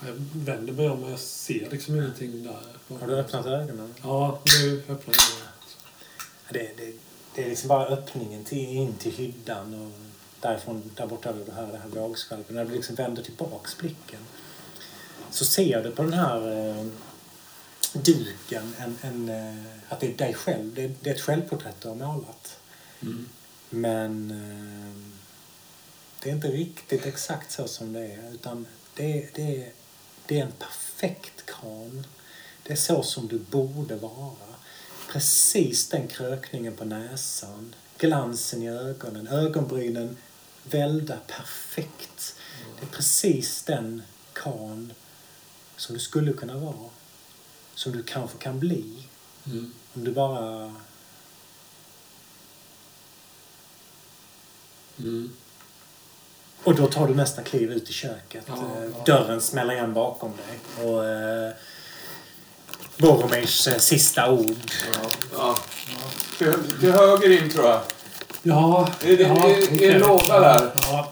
[SPEAKER 1] Jag vänder mig om och jag ser liksom ingenting där.
[SPEAKER 3] Har du öppnat ögonen?
[SPEAKER 1] Ja, nu öppnar jag.
[SPEAKER 3] Det, det, det är liksom bara öppningen till, in till hyddan och därifrån, där borta du hör det här vågskvalpet. När du liksom vänder tillbaks blicken så ser du på den här eh, duken en, en, eh, att det är dig själv. Det, det är ett självporträtt du har målat.
[SPEAKER 1] Mm.
[SPEAKER 3] Men eh, det är inte riktigt exakt så som det är. Utan det, det, är- det är en perfekt kran. Det är så som du borde vara. Precis den krökningen på näsan. Glansen i ögonen. Ögonbrynen välda perfekt. Det är precis den kan som du skulle kunna vara. Som du kanske kan bli.
[SPEAKER 1] Mm.
[SPEAKER 3] Om du bara
[SPEAKER 1] Mm.
[SPEAKER 3] Och då tar du nästa kliv ut i köket.
[SPEAKER 1] Ja,
[SPEAKER 3] Eh,
[SPEAKER 1] ja.
[SPEAKER 3] Dörren smäller igen bakom dig. Och eh, Boromirs eh, sista ord.
[SPEAKER 6] Ja. Till, till höger in tror jag.
[SPEAKER 1] Ja,
[SPEAKER 6] Är det-
[SPEAKER 1] ja,
[SPEAKER 6] är- låda där?
[SPEAKER 1] Ja.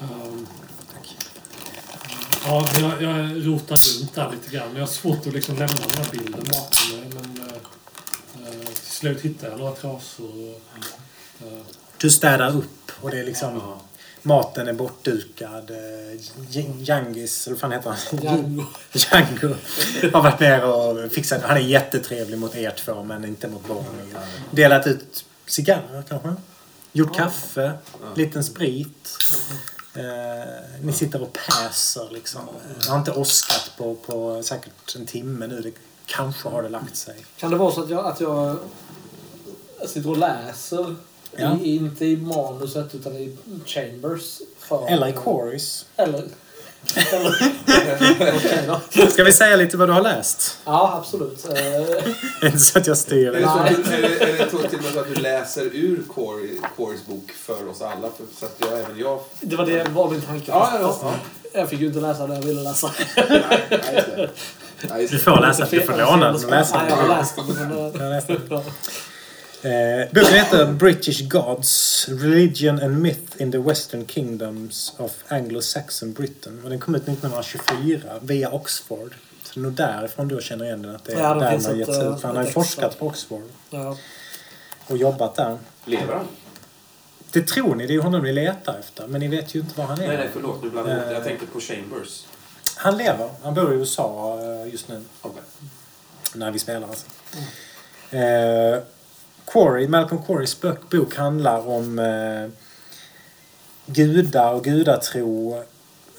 [SPEAKER 1] Ehm, ja, jag, jag rotar runt där lite grann. Jag har svårt att liksom lämna den här bilden bakom mig. Men eh, eh, till slut hittar jag några trasor. Och, eh,
[SPEAKER 3] Du städar upp och det är liksom... Maten är bortdukad. Eh, J- Jangis, eller vad fan heter han?
[SPEAKER 2] Django.
[SPEAKER 3] Django har varit ner och fixat. Han är jättetrevlig mot er två men inte mot Boromir. Delat ut cigarrer kanske. Gjort kaffe. Liten sprit. Eh, ni sitter och päser liksom. Jag har inte åskat på, på säkert en timme nu. Det, kanske har det lagt sig.
[SPEAKER 2] Kan det vara så att jag, att jag sitter och läser?
[SPEAKER 3] Ja.
[SPEAKER 2] I, inte i manuset utan i chambers. För,
[SPEAKER 3] Eller i Corys.
[SPEAKER 2] Eller... eller Okej då.
[SPEAKER 3] Ska vi säga lite vad du har läst?
[SPEAKER 2] Ja, absolut. Eh,
[SPEAKER 3] Det är inte så att jag styr
[SPEAKER 6] Är det, så att du, är det, är det så till och med så att du läser ur Corey, Corys bok för oss alla? För, så att jag, även jag...
[SPEAKER 2] det var det var min tanke.
[SPEAKER 6] Ja, ja, ja.
[SPEAKER 2] Jag fick ju inte läsa det jag ville läsa.
[SPEAKER 6] Nej, nej. Nej,
[SPEAKER 3] Du får läsa. Du får låna den
[SPEAKER 2] jag har läst den. Eh.
[SPEAKER 3] Eh, boken heter British Gods, Religion and Myth in the Western Kingdoms of Anglo-Saxon Britain. Och den kom ut 1924 via Oxford. Så det är nog därifrån du känner igen den. Att det är
[SPEAKER 2] Ja, det
[SPEAKER 3] där
[SPEAKER 2] finns
[SPEAKER 3] den har
[SPEAKER 2] ett,
[SPEAKER 3] getts
[SPEAKER 2] eh,
[SPEAKER 3] ut. Han har ju forskat på Oxford
[SPEAKER 2] Ja.
[SPEAKER 3] och jobbat där.
[SPEAKER 4] Lever han?
[SPEAKER 3] Det tror ni, det är ju honom ni letar efter. Men ni vet ju inte var han är.
[SPEAKER 4] Nej, nej, förlåt. Nu blandade jag det. Jag
[SPEAKER 3] Eh.
[SPEAKER 4] tänkte på Chambers.
[SPEAKER 3] Han lever. Han bor i USA eh, just nu.
[SPEAKER 4] Okej.
[SPEAKER 3] När vi spelar alltså. Eh, Quarry, Malcolm Quarrys bok, bok handlar om eh, gudar och gudatro.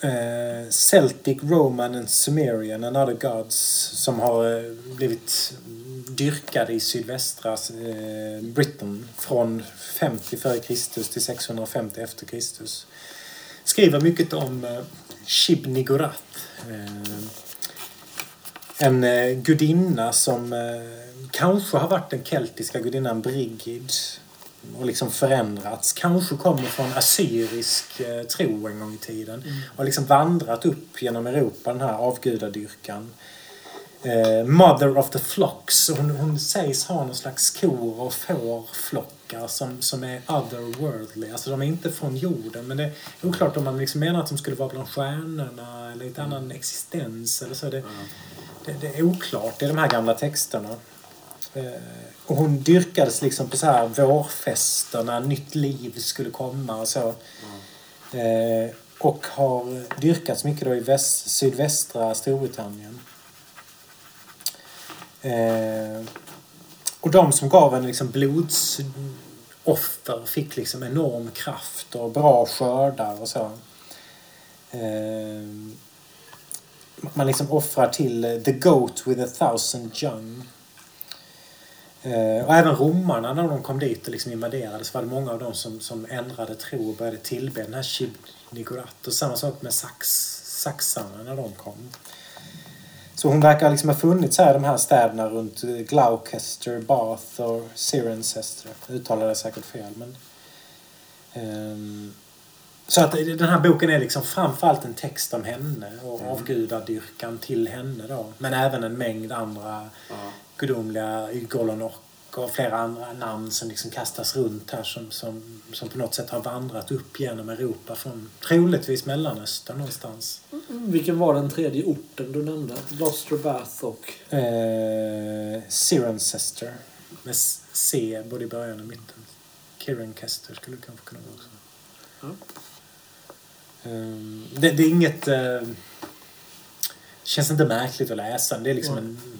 [SPEAKER 3] Eh, Celtic, Roman and Sumerian and other gods som har eh, blivit dyrkade i sydvästra eh, Britain från 50 före Kristus till 650 efter Kristus. Skriver mycket om eh, Shib-Niggurath. Eh, en eh, gudinna som eh, kanske har varit den keltiska gudinnan Brigid och liksom förändrats. Kanske kommer från assyrisk eh, tro en gång i tiden. Och liksom vandrat upp genom Europa, den här avgudadyrkan. Eh, Mother of the flocks. Hon, hon sägs ha någon slags kor och fårflockar som, som är otherworldly. Alltså de är inte från jorden. Men det är oklart om man liksom menar att de skulle vara bland stjärnorna eller i ett annan existens. Eller så. Det, det, det är oklart i de här gamla texterna. Eh, och hon dyrkades liksom på så här vårfester när nytt liv skulle komma och så. Eh, och har dyrkats mycket då i väst, sydvästra Storbritannien. Eh, och de som gav henne liksom blodsoffer fick liksom enorm kraft och bra skördar och så. Eh, man liksom offrar till the goat with a thousand young. Eh, och även romarna när de kom dit och liksom invaderade så var det många av dem som, som ändrade tro och började tillbe den här Shib-Niggurath. Och samma sak med sax, saxarna när de kom. Så hon verkar liksom ha funnits här i de här städerna runt Gloucester, Bath och Cirencester. Jag uttalade det säkert fel men... ehm, så att den här boken är liksom framförallt en text om henne och avgudadyrkan till henne då. Men även en mängd andra
[SPEAKER 4] Ja.
[SPEAKER 3] Gudomliga Golonok och flera andra namn som liksom kastas runt här som, som, som på något sätt har vandrat upp genom Europa från troligtvis Mellanöstern någonstans.
[SPEAKER 2] Vilken var den tredje orten du nämnde? Gloucester, Bath och...
[SPEAKER 3] Eh, Cirencester med C både i början och mitten. Cirencester skulle det kanske kunna vara också. Ehm, det, det är inget... Eh, känns inte märkligt att läsa. Det är liksom
[SPEAKER 2] Nej.
[SPEAKER 3] en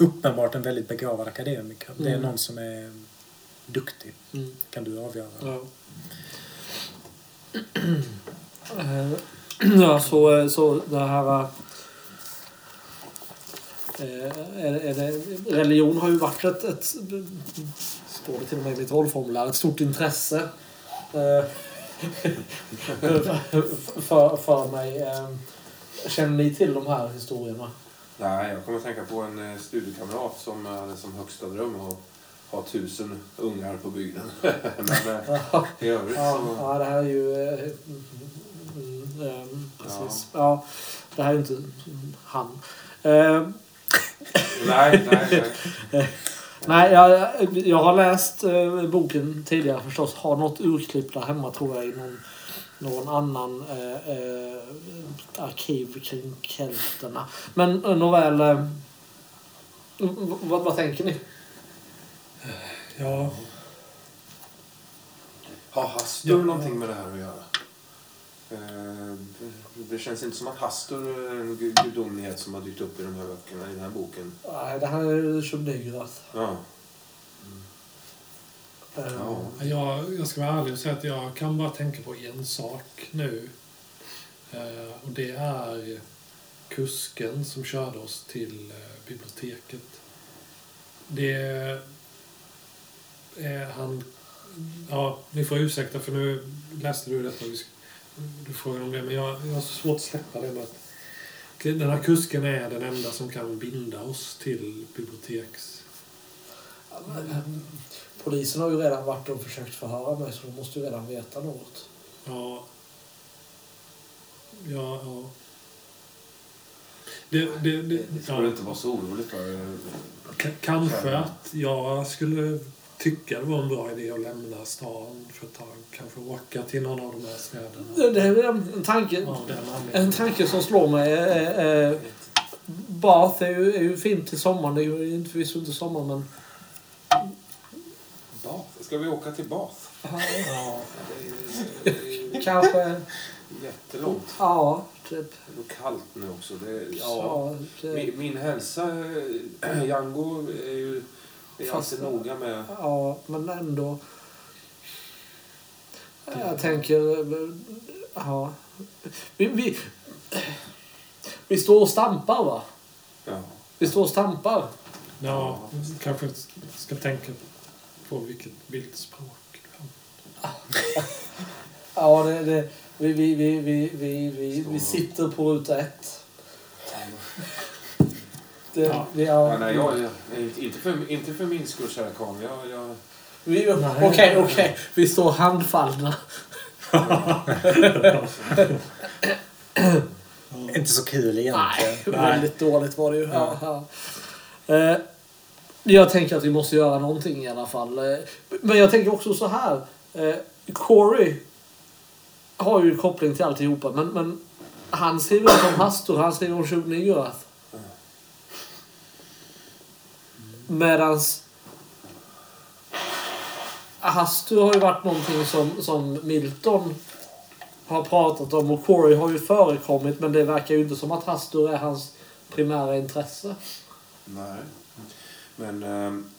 [SPEAKER 3] uppenbart en väldigt begåvad akademiker. Det är
[SPEAKER 2] Mm.
[SPEAKER 3] någon som är duktig.
[SPEAKER 2] Mm.
[SPEAKER 3] kan du avgöra.
[SPEAKER 2] Ja. Eh, ja, så, så det här... eh, Är, är det, religion har ju varit ett, ett... Står det till och med i mitt rollformulär. Ett stort intresse. eh, för, för mig. eh. Känner ni till de här historierna?
[SPEAKER 6] Nej, jag kommer att tänka på en eh, studiekamrat som hade som högsta dröm att ha tusen ungar på bygden. Men eh, i övrigt
[SPEAKER 2] Ja,
[SPEAKER 6] så...
[SPEAKER 2] ja, det här är ju... eh, mm, mm, ehm, precis. Ja. det här är inte han. Eh,
[SPEAKER 6] Nej, nej, nej.
[SPEAKER 2] nej, jag, jag har läst eh, boken tidigare förstås. Har något urklipp där hemma tror jag i någon, någon annan eh, eh, arkiv kring kelterna. Men eh, nåväl... Eh, vad, vad tänker ni?
[SPEAKER 1] Ja,
[SPEAKER 6] Har Hastur
[SPEAKER 1] Ja.
[SPEAKER 6] någonting med det här att göra? Eh, Det känns inte som att Hastur är en gu- gudomlighet som har dykt upp i de här böckerna, i den här boken.
[SPEAKER 2] Nej, det här är Shubnigrat.
[SPEAKER 6] Ja.
[SPEAKER 2] Eh,
[SPEAKER 6] Ja.
[SPEAKER 1] jag, jag ska vara ärlig och säga att jag kan bara tänka på en sak nu. Eh, och det är kusken som körde oss till eh, biblioteket. Det är han... Ja, ni får ursäkta för nu läste du detta och du frågade om det. Men jag, jag har så svårt att släppa det med att den här kusken är den enda som kan binda oss till biblioteks...
[SPEAKER 2] Polisen har ju redan varit och försökt förhöra mig så de måste ju redan veta något.
[SPEAKER 1] Ja. Ja, ja. Det, det, det,
[SPEAKER 6] Det skulle
[SPEAKER 1] ja.
[SPEAKER 6] inte vara så oroligt för.
[SPEAKER 1] K- kanske att jag skulle tycka det var en bra idé att lämna stan för ett tag. Kanske åka till någon av de här städerna.
[SPEAKER 2] Det är en tanke,
[SPEAKER 1] den
[SPEAKER 2] en tanke som slår mig. är- är- Bath är ju, är ju fint till sommaren. Det är ju inte förvisso inte sommar men...
[SPEAKER 4] Bath. Ska vi åka till Bath?
[SPEAKER 1] Ja,
[SPEAKER 4] Det är
[SPEAKER 2] Kanske...
[SPEAKER 4] jättelångt.
[SPEAKER 2] Ja, typ.
[SPEAKER 4] Det är kallt nu också. Det, ja.
[SPEAKER 2] Ja, det,
[SPEAKER 4] Min, min hälsa, Django, är ju är
[SPEAKER 2] Fast-
[SPEAKER 4] alltid noga med...
[SPEAKER 2] ja, men ändå. Jag tänker... Ja. Vi, vi, vi står och stampar va?
[SPEAKER 4] Ja.
[SPEAKER 2] Vi står och stampar.
[SPEAKER 1] ja, kanske ska tänka på vilket bildspråk du har.
[SPEAKER 2] Ja, det, det, vi, vi, vi, vi, vi, vi, vi sitter på ruta ett. Det,
[SPEAKER 1] Ja.
[SPEAKER 2] vi,
[SPEAKER 4] Ja,
[SPEAKER 2] ja,
[SPEAKER 4] nej, jag, jag, inte, för, inte för min skull, kära karln. Jag, jag,
[SPEAKER 2] vi, okej, okej. Vi står handfallna.
[SPEAKER 3] Inte så kul egentligen.
[SPEAKER 2] Nej, väldigt dåligt var det ju. Ja. Ja. Jag tänker att vi måste göra någonting i alla fall. Eh, men jag tänker också så här. Eh, Corey har ju koppling till alltihopa. Men, men han skriver inte om Hastur, han skriver om 29 Rath. Medans Hastur har ju varit någonting som, som Milton har pratat om och Corey har ju förekommit men det verkar ju inte som att Hastur är hans primära intresse.
[SPEAKER 4] nej. Men ehm,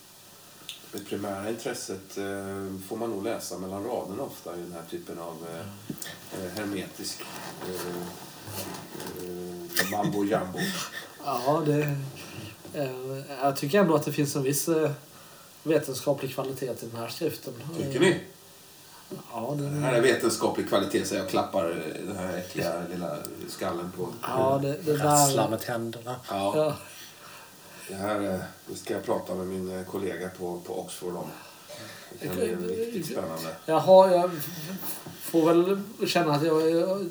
[SPEAKER 4] det primära intresset eh, får man nog läsa mellan raderna ofta i den här typen av eh, eh, hermetisk eh, eh, mambo jumbo.
[SPEAKER 2] Ja, det... Eh, jag tycker ändå att det finns en viss eh, vetenskaplig kvalitet i den här skriften.
[SPEAKER 4] Tycker ni?
[SPEAKER 2] Ja,
[SPEAKER 4] Det
[SPEAKER 2] den,
[SPEAKER 4] här är vetenskaplig kvalitet så jag klappar den här äckliga lilla skallen på.
[SPEAKER 2] ja det, det
[SPEAKER 3] Rasslar
[SPEAKER 2] där...
[SPEAKER 3] med tänderna.
[SPEAKER 4] Ja,
[SPEAKER 2] Ja,
[SPEAKER 4] det här eh, det ska jag prata med min eh, kollega på, på Oxford om. Det kan bli riktigt spännande.
[SPEAKER 2] Jaha, jag får väl känna att jag, jag,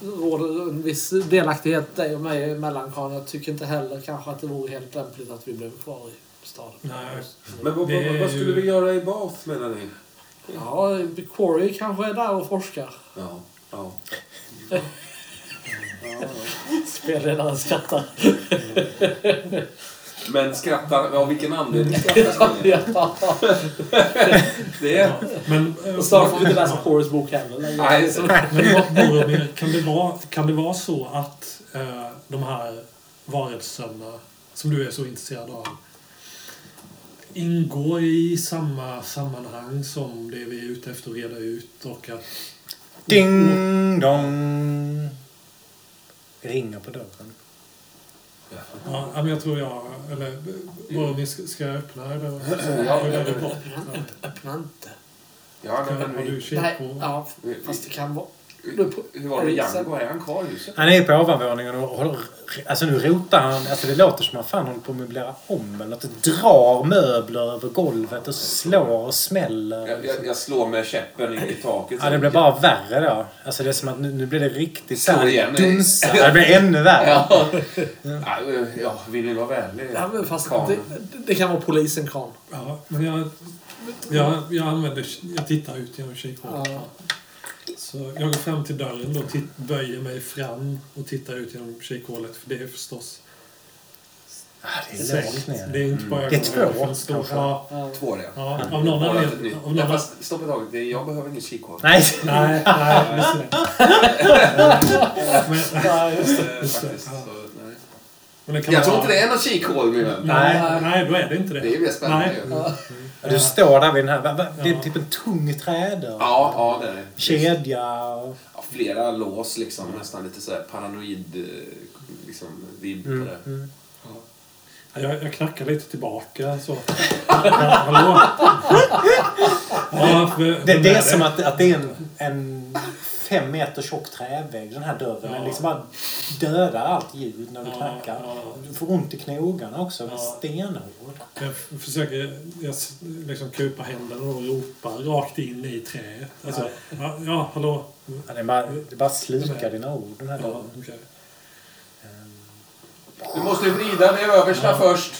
[SPEAKER 2] jag råder en viss delaktighet dig och mig emellan, Karin. Jag tycker inte heller kanske att det vore helt lämpligt att vi blev kvar i staden.
[SPEAKER 1] Nej,
[SPEAKER 4] Men vad, vad, vad skulle vi göra i Bath menar ni?
[SPEAKER 2] Ja, Corey kanske är där och forskar.
[SPEAKER 4] Ja. ja.
[SPEAKER 2] Spelledaren skrattar.
[SPEAKER 4] Men skrattar, av vilken anledning skrattar
[SPEAKER 2] ja.
[SPEAKER 4] Det är...
[SPEAKER 1] men... eh,
[SPEAKER 2] Och snart får vi inte läsa Corys bok heller längre.
[SPEAKER 4] Nej,
[SPEAKER 2] Så-
[SPEAKER 1] Men Bo- Boromir, kan det vara, kan det vara så att eh, de här varelserna som du är så intresserad av ingår i samma sammanhang som det vi är ute efter att reda ut och att...
[SPEAKER 3] Ding dong. Ringer på dörren.
[SPEAKER 1] Ja, men jag tror jag... Eller Boromir, ska ska jag öppna eller?
[SPEAKER 4] Ja?
[SPEAKER 2] Öppna, öppna inte.
[SPEAKER 4] Ja, nej,
[SPEAKER 1] Har
[SPEAKER 4] men
[SPEAKER 1] du
[SPEAKER 4] vi,
[SPEAKER 1] kik
[SPEAKER 2] Nej,
[SPEAKER 1] på?
[SPEAKER 2] ja, fast det kan vara...
[SPEAKER 4] hur var det Django? Är han kvar i huset?
[SPEAKER 3] Han är på ovanvåningen och håller... Alltså nu rotar han. Alltså det låter som att han fan håller på att möblera om eller något. Drar möbler över golvet och slår och smäller.
[SPEAKER 4] Jag, jag, jag slår med käppen i, taket.
[SPEAKER 3] Ja, det blir bara värre då. Alltså det är som att nu, nu blir det riktigt
[SPEAKER 4] Slår
[SPEAKER 3] såhär
[SPEAKER 4] igen.
[SPEAKER 3] dunsa. Ja, det blir ännu värre.
[SPEAKER 4] Ja. Ja, ja, vill ni vara vänlig?
[SPEAKER 2] Ja, men fast det, det kan vara polisen, Kran.
[SPEAKER 1] Ja, men jag, jag, jag använder... Jag tittar ut genom kikhålet.
[SPEAKER 2] Ja.
[SPEAKER 1] Så jag går fram till dörren och böjer mig fram och tittar ut genom kikhålet. För det är förstås
[SPEAKER 3] Ja, det är
[SPEAKER 1] sänkt. Det är inte bara
[SPEAKER 3] Det är två,
[SPEAKER 1] stor-. Ja.
[SPEAKER 4] Två det.
[SPEAKER 1] ja, av någon
[SPEAKER 4] Bara ett
[SPEAKER 1] anledning. Av någon,
[SPEAKER 4] stopp ett tag. Jag behöver ingen kikhål.
[SPEAKER 3] Nej.
[SPEAKER 1] nej, nej, just det. Men,
[SPEAKER 2] Ja, just det.
[SPEAKER 1] Just det,
[SPEAKER 4] faktiskt,
[SPEAKER 1] ja.
[SPEAKER 4] så, nej.
[SPEAKER 1] men det kan
[SPEAKER 4] Jag tror inte det är någon kikhål, min vän.
[SPEAKER 1] Nej, nej, då är det inte det.
[SPEAKER 4] Det är mer spännande.
[SPEAKER 2] Ja.
[SPEAKER 3] Du står där vid den här... Det är typ en tung trädörr.
[SPEAKER 4] Ja, ja det är det.
[SPEAKER 3] Kedja och...
[SPEAKER 4] Ja, flera lås liksom. Nästan lite så här paranoid eh, liksom, vibb på
[SPEAKER 3] Mm,
[SPEAKER 4] det.
[SPEAKER 3] mm.
[SPEAKER 1] Ja, Jag, jag knackar lite tillbaka så. Hallå? Ja, för,
[SPEAKER 3] Det, det är som att, att det är en, en fem meter tjock trävägg, den här dörren. Den
[SPEAKER 1] Ja.
[SPEAKER 3] liksom bara dödar allt ljud när du
[SPEAKER 1] Ja,
[SPEAKER 3] knackar.
[SPEAKER 1] ja.
[SPEAKER 3] Du får ont i knogarna också.
[SPEAKER 1] Ja.
[SPEAKER 3] Stenhård.
[SPEAKER 1] Jag försöker jag liksom kupa händerna och ropa rakt in i träet. Alltså, ja, ja hallå?
[SPEAKER 3] Ja, det, är bara, det bara slukar dina ord, den här
[SPEAKER 1] Ja,
[SPEAKER 3] dörren.
[SPEAKER 1] okej.
[SPEAKER 4] Du måste vrida det översta först.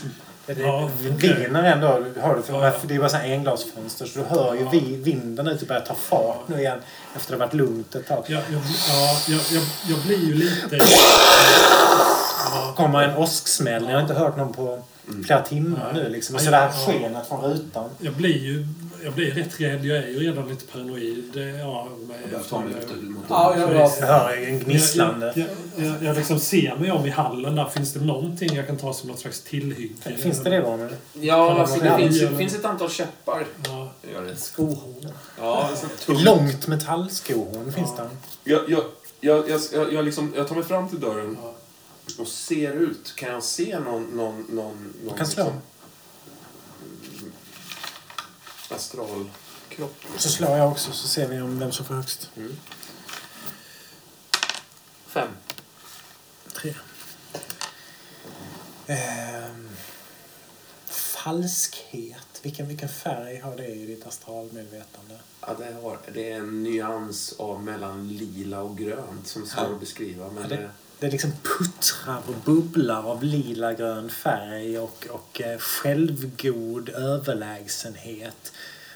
[SPEAKER 1] Ja,
[SPEAKER 3] viner ändå. Hör du, för
[SPEAKER 1] Ja, ja.
[SPEAKER 3] det är bara så englasfönster så du hör ju vi, vinden ute börja ta fart nu igen efter att det varit lugnt ett tag.
[SPEAKER 1] Jag, jag, ja, jag, jag, jag blir ju lite... Ja,
[SPEAKER 3] kommer en åsksmäll. Jag har inte hört någon på flera timmar nu. Liksom. Och så det här
[SPEAKER 1] ja.
[SPEAKER 3] skenet från rutan.
[SPEAKER 1] jag blir ju jag blir rätt rädd. Jag är ju redan lite paranoid. Ja, med,
[SPEAKER 4] Jag behöver ta mig ut mot
[SPEAKER 2] Ja, ja, ja.
[SPEAKER 3] Jag hör en gnisslande.
[SPEAKER 1] Jag, jag, jag, jag liksom ser mig om i hallen där. Finns det någonting jag kan ta som något slags tillhygge?
[SPEAKER 3] Finns det det nu?
[SPEAKER 4] Ja, alltså, det
[SPEAKER 3] Ja,
[SPEAKER 4] finns,
[SPEAKER 1] ja.
[SPEAKER 4] det finns ett antal käppar.
[SPEAKER 1] Ja.
[SPEAKER 2] Skohorn.
[SPEAKER 4] Ja.
[SPEAKER 3] Långt metallskohorn finns det.
[SPEAKER 4] Jag, jag, jag, jag, jag, jag, liksom, jag tar mig fram till dörren
[SPEAKER 1] ja.
[SPEAKER 4] och ser ut. Kan jag se någon... någon, någon, någon
[SPEAKER 3] kan slå.
[SPEAKER 4] liksom, astralkropp?
[SPEAKER 3] Så slår jag också så ser vi om vem som får högst.
[SPEAKER 4] Fem.
[SPEAKER 3] Tre. Ehm, falskhet. Vilken, vilken färg har det i ditt astralmedvetande?
[SPEAKER 4] Ja, det, har, det är en nyans av mellan lila och grönt som är svår
[SPEAKER 3] Ja.
[SPEAKER 4] att beskriva. Men
[SPEAKER 3] Ja,
[SPEAKER 4] det,
[SPEAKER 3] det, det liksom puttrar och bubblar av lila-grön färg och, och eh, självgod överlägsenhet.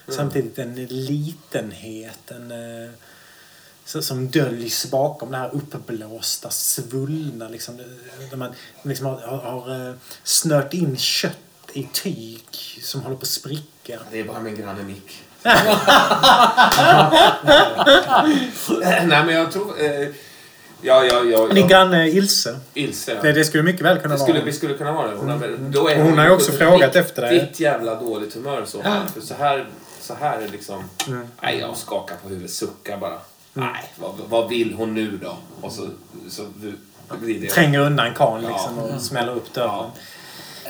[SPEAKER 3] Samtidigt en litenhet en, eh, så, som döljs bakom det här uppblåsta, svullna. Liksom, eh, där man liksom har, har, snört in kött i tyg som håller på att spricka.
[SPEAKER 4] det är bara min granne Nick. Nej, men jag tror... Eh, ja, ja, ja,
[SPEAKER 3] Din
[SPEAKER 4] ja.
[SPEAKER 3] granne Ilse.
[SPEAKER 4] Ilse, ja.
[SPEAKER 3] Det, det skulle mycket väl kunna
[SPEAKER 4] Det skulle,
[SPEAKER 3] vara.
[SPEAKER 4] vi skulle kunna vara det. Hon, har, då är
[SPEAKER 3] Hon
[SPEAKER 4] hon
[SPEAKER 3] har ju också frågat efter dig.
[SPEAKER 4] jävla dåligt humör så. För så här, så här är liksom...
[SPEAKER 3] Mm.
[SPEAKER 4] Nej, jag skakar på huvudet, suckar bara. Nej, vad, vad vill hon nu då? Och så, så blir det...
[SPEAKER 3] Tränger undan karln liksom
[SPEAKER 4] Ja.
[SPEAKER 3] och smäller upp dörren.
[SPEAKER 4] Ja.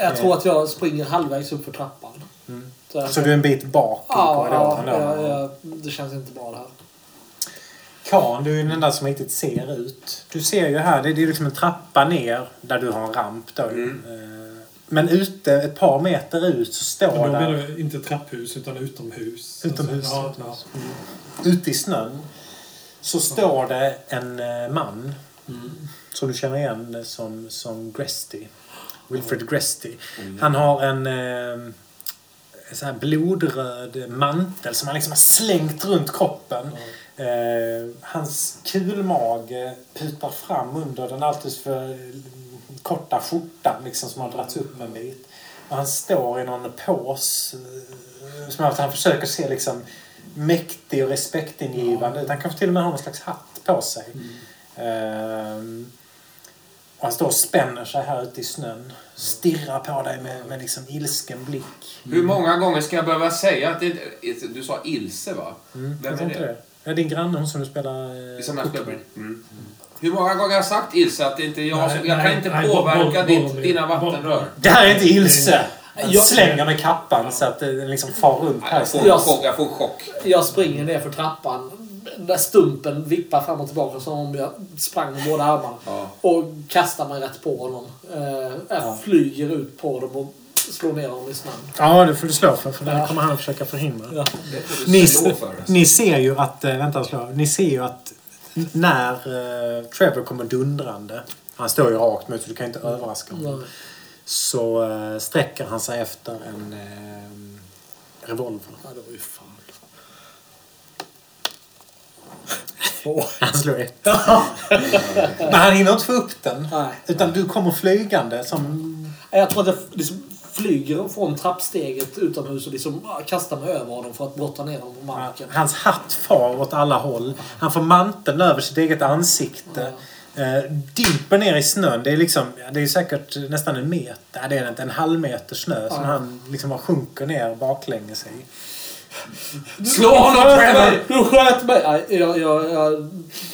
[SPEAKER 2] Jag tror att jag springer halvvägs upp för trappan. Så jag-
[SPEAKER 3] Så du är en bit bak i
[SPEAKER 2] ja, ja,
[SPEAKER 3] korridoren
[SPEAKER 2] ja, ja, det känns inte bra det här.
[SPEAKER 3] Kan, du är den enda som riktigt ser ut. Du ser ju här, det är liksom en trappa ner där du har en ramp då.
[SPEAKER 4] Mm.
[SPEAKER 3] Eh, Men ute, ett par meter ut så står
[SPEAKER 1] Men då menar
[SPEAKER 3] där,
[SPEAKER 1] du inte trapphus utan utomhus.
[SPEAKER 3] Utomhus,
[SPEAKER 1] Alltså, ja,
[SPEAKER 3] utomhus.
[SPEAKER 1] ja.
[SPEAKER 3] ute i snön, så står det en eh, man som du känner igen som, som Gresty. Wilfred Gresty. Han har en eh, så här blodröd mantel som han liksom har slängt runt kroppen. Eh, hans kulmage putar fram under den alldeles för korta skjortan liksom, som har dragits upp en bit. Och han står i någon pås eh, som att han försöker se liksom mäktig och respektingivande ut. Han kanske till och med har någon slags hatt på sig. Ehm, och han står och spänner sig här ute i snön. Stirrar på dig med, med liksom ilsken blick.
[SPEAKER 4] Hur många gånger ska jag behöva säga att det... Du sa Ilse, va?
[SPEAKER 3] Mm,
[SPEAKER 4] Vem är
[SPEAKER 3] inte
[SPEAKER 4] det?
[SPEAKER 3] det. Ja, din granne, hon som du spelar... Eh,
[SPEAKER 4] som jag spelar mm. Hur många gånger har jag sagt Ilse att det inte är jag som...
[SPEAKER 1] Nej,
[SPEAKER 4] Jag kan inte
[SPEAKER 1] nej,
[SPEAKER 4] påverka
[SPEAKER 1] boll- boll-
[SPEAKER 4] ditt,
[SPEAKER 1] boll-
[SPEAKER 4] dina vattenrör.
[SPEAKER 3] Det här är inte Ilse!
[SPEAKER 2] Jag-
[SPEAKER 3] slänger med kappan så att den liksom far runt här.
[SPEAKER 4] Jag får, en chock, jag får chock.
[SPEAKER 2] Jag springer ner för trappan. Där stumpen vippar fram och tillbaka som om jag sprang med båda armarna.
[SPEAKER 4] Ja.
[SPEAKER 2] Och kastar mig rätt på honom. Eh, jag flyger ut på dem och slår ner honom i snön.
[SPEAKER 3] Ja, det får du slå för. För det
[SPEAKER 2] Ja.
[SPEAKER 3] kommer han att försöka förhindra.
[SPEAKER 2] Ja.
[SPEAKER 4] Det får du
[SPEAKER 3] Ni,
[SPEAKER 4] slå för.
[SPEAKER 3] ni ser ju att... eh, Vänta, slå. Ni ser ju att när eh, Trevor kommer dundrande. Han står ju rakt mot så du kan inte överraska honom.
[SPEAKER 2] Nej.
[SPEAKER 3] Så eh, sträcker han sig efter en eh, revolver.
[SPEAKER 2] Ja, det var ju fan.
[SPEAKER 3] Han slår ett. Men han hinner inte få upp den.
[SPEAKER 2] Nej.
[SPEAKER 3] Utan du kommer flygande som...
[SPEAKER 2] Jag tror att jag liksom flyger från trappsteget utomhus och liksom ah, kastar mig över honom för att brotta ner honom på marken.
[SPEAKER 3] Hans hatt far åt alla håll. Han får manteln över sitt eget ansikte. Eh, dimper ner i snön. Det är liksom, det är säkert nästan en meter. Nej, det är inte. En halv meter snö som han liksom sjunker ner baklänges i.
[SPEAKER 4] Slå honom Trevor!
[SPEAKER 2] Du sköt mig! Jag, jag, jag,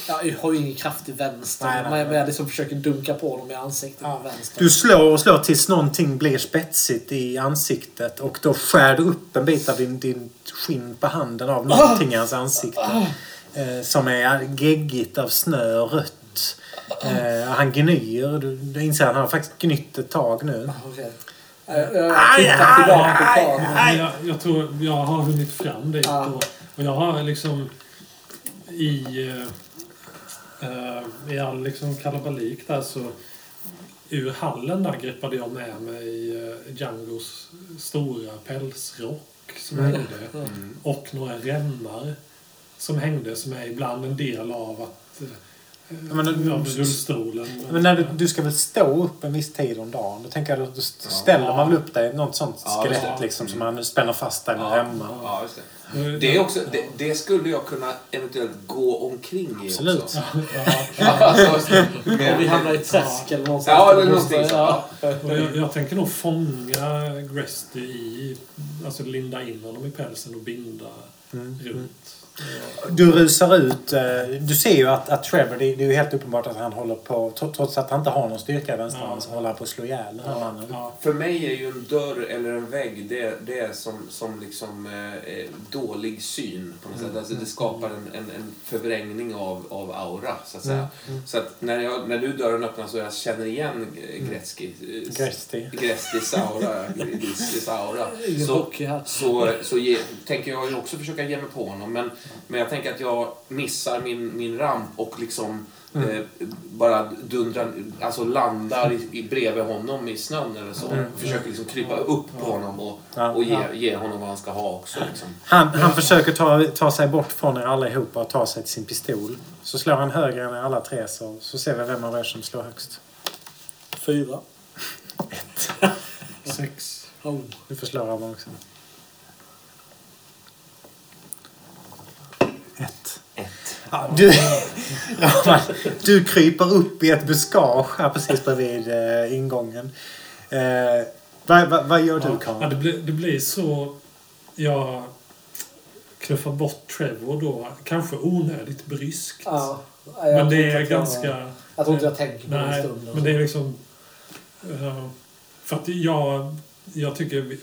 [SPEAKER 2] jag har ju ingen kraft i vänster.
[SPEAKER 3] Nej, nej,
[SPEAKER 2] men
[SPEAKER 3] nej.
[SPEAKER 2] jag liksom försöker dunka på honom i ansiktet
[SPEAKER 3] Ja.
[SPEAKER 2] med vänster.
[SPEAKER 3] Du slår och slår tills någonting blir spetsigt i ansiktet och då skär du upp en bit av din, din skinn på handen av någonting i hans ansikte. Eh, som är geggigt av snö och rött. Eh, han gnyr. Du, du inser att han har faktiskt gnytt ett tag nu.
[SPEAKER 2] Okej. Jag, jag
[SPEAKER 3] Aj,
[SPEAKER 2] tittar tillbaka på.
[SPEAKER 1] Men jag, jag tror jag har hunnit fram dit.
[SPEAKER 2] Ja.
[SPEAKER 1] Och, och jag har liksom i, eh, eh, i all liksom kalabalik där så ur hallen där greppade jag med mig eh, Djangos stora pälsrock som hängde.
[SPEAKER 4] Mm.
[SPEAKER 1] Och några remmar som hängde som är ibland en del av att eh,
[SPEAKER 3] men du-
[SPEAKER 1] av rullstolen.
[SPEAKER 3] Men när du, du ska väl stå upp en viss tid om dagen? Då tänker jag att då st- ställer man väl upp dig något sånt
[SPEAKER 4] Ja,
[SPEAKER 3] skelett
[SPEAKER 4] det.
[SPEAKER 3] liksom som man spänner fast dig med
[SPEAKER 4] Ja,
[SPEAKER 3] remmar.
[SPEAKER 4] ja, just det.
[SPEAKER 1] Eh,
[SPEAKER 4] Det, är också, det, det skulle jag kunna eventuellt gå omkring i
[SPEAKER 3] Absolut.
[SPEAKER 4] också.
[SPEAKER 1] Ja,
[SPEAKER 4] alltså,
[SPEAKER 2] Om vi
[SPEAKER 4] med,
[SPEAKER 2] hamnar i ett träsk eller någonstans.
[SPEAKER 4] ja, eller någonting så.
[SPEAKER 2] Ja.
[SPEAKER 1] jag, jag tänker nog fånga Gresty i, alltså linda in honom i pälsen och binda
[SPEAKER 3] Mm.
[SPEAKER 1] runt.
[SPEAKER 3] Du rusar ut. eh, Du ser ju att, att Trevor, det, det är ju helt uppenbart att han håller på, tro- trots att han inte har någon styrka i vänsterarmen,
[SPEAKER 1] Ja.
[SPEAKER 3] så håller han på att slå ihjäl den här mannen.
[SPEAKER 1] Ja,
[SPEAKER 4] För mig är ju en dörr eller en vägg det, det är som, som liksom, eh, eh, dålig syn på något sätt. Alltså, det skapar en, en, en förvrängning av, av aura, så att säga. Så att när, jag, när du dörren öppnas och jag känner igen eh, Gretzky, eh,
[SPEAKER 3] Gresty.
[SPEAKER 4] Grestis aura, Grestis aura så,
[SPEAKER 2] här.
[SPEAKER 4] så, så ge, tänker jag ju också försöka ge mig på honom. Men, men jag tänker att jag missar min, min ramp och liksom eh, bara dundrar, alltså landar i, i bredvid honom i snön eller så. Försöker liksom krypa upp på honom och,
[SPEAKER 3] Ja.
[SPEAKER 4] och ge, ge honom vad han ska ha också. Liksom.
[SPEAKER 3] Han, han försöker ta, ta sig bort från er allihopa och ta sig till sin pistol. Så slår han högre än er alla tre så, så ser vi vem av er som slår högst.
[SPEAKER 2] Fyra.
[SPEAKER 1] sex.
[SPEAKER 2] Oh.
[SPEAKER 3] Du får slå honom också. Ett.
[SPEAKER 4] Ett.
[SPEAKER 3] Ja, du, du kryper upp i ett buskage här precis bredvid eh, ingången. Eh, vad, vad, vad gör du,
[SPEAKER 1] Ja,
[SPEAKER 3] Karl?
[SPEAKER 1] det, blir, det blir så... Jag knuffar bort Trevor då, kanske onödigt bryskt.
[SPEAKER 2] Ja. Jag
[SPEAKER 1] men det är
[SPEAKER 2] att jag-
[SPEAKER 1] ganska...
[SPEAKER 2] Jag tror inte jag tänker på det en
[SPEAKER 1] Nej,
[SPEAKER 2] stund.
[SPEAKER 1] men det är liksom... eh, för att jag, jag tycker...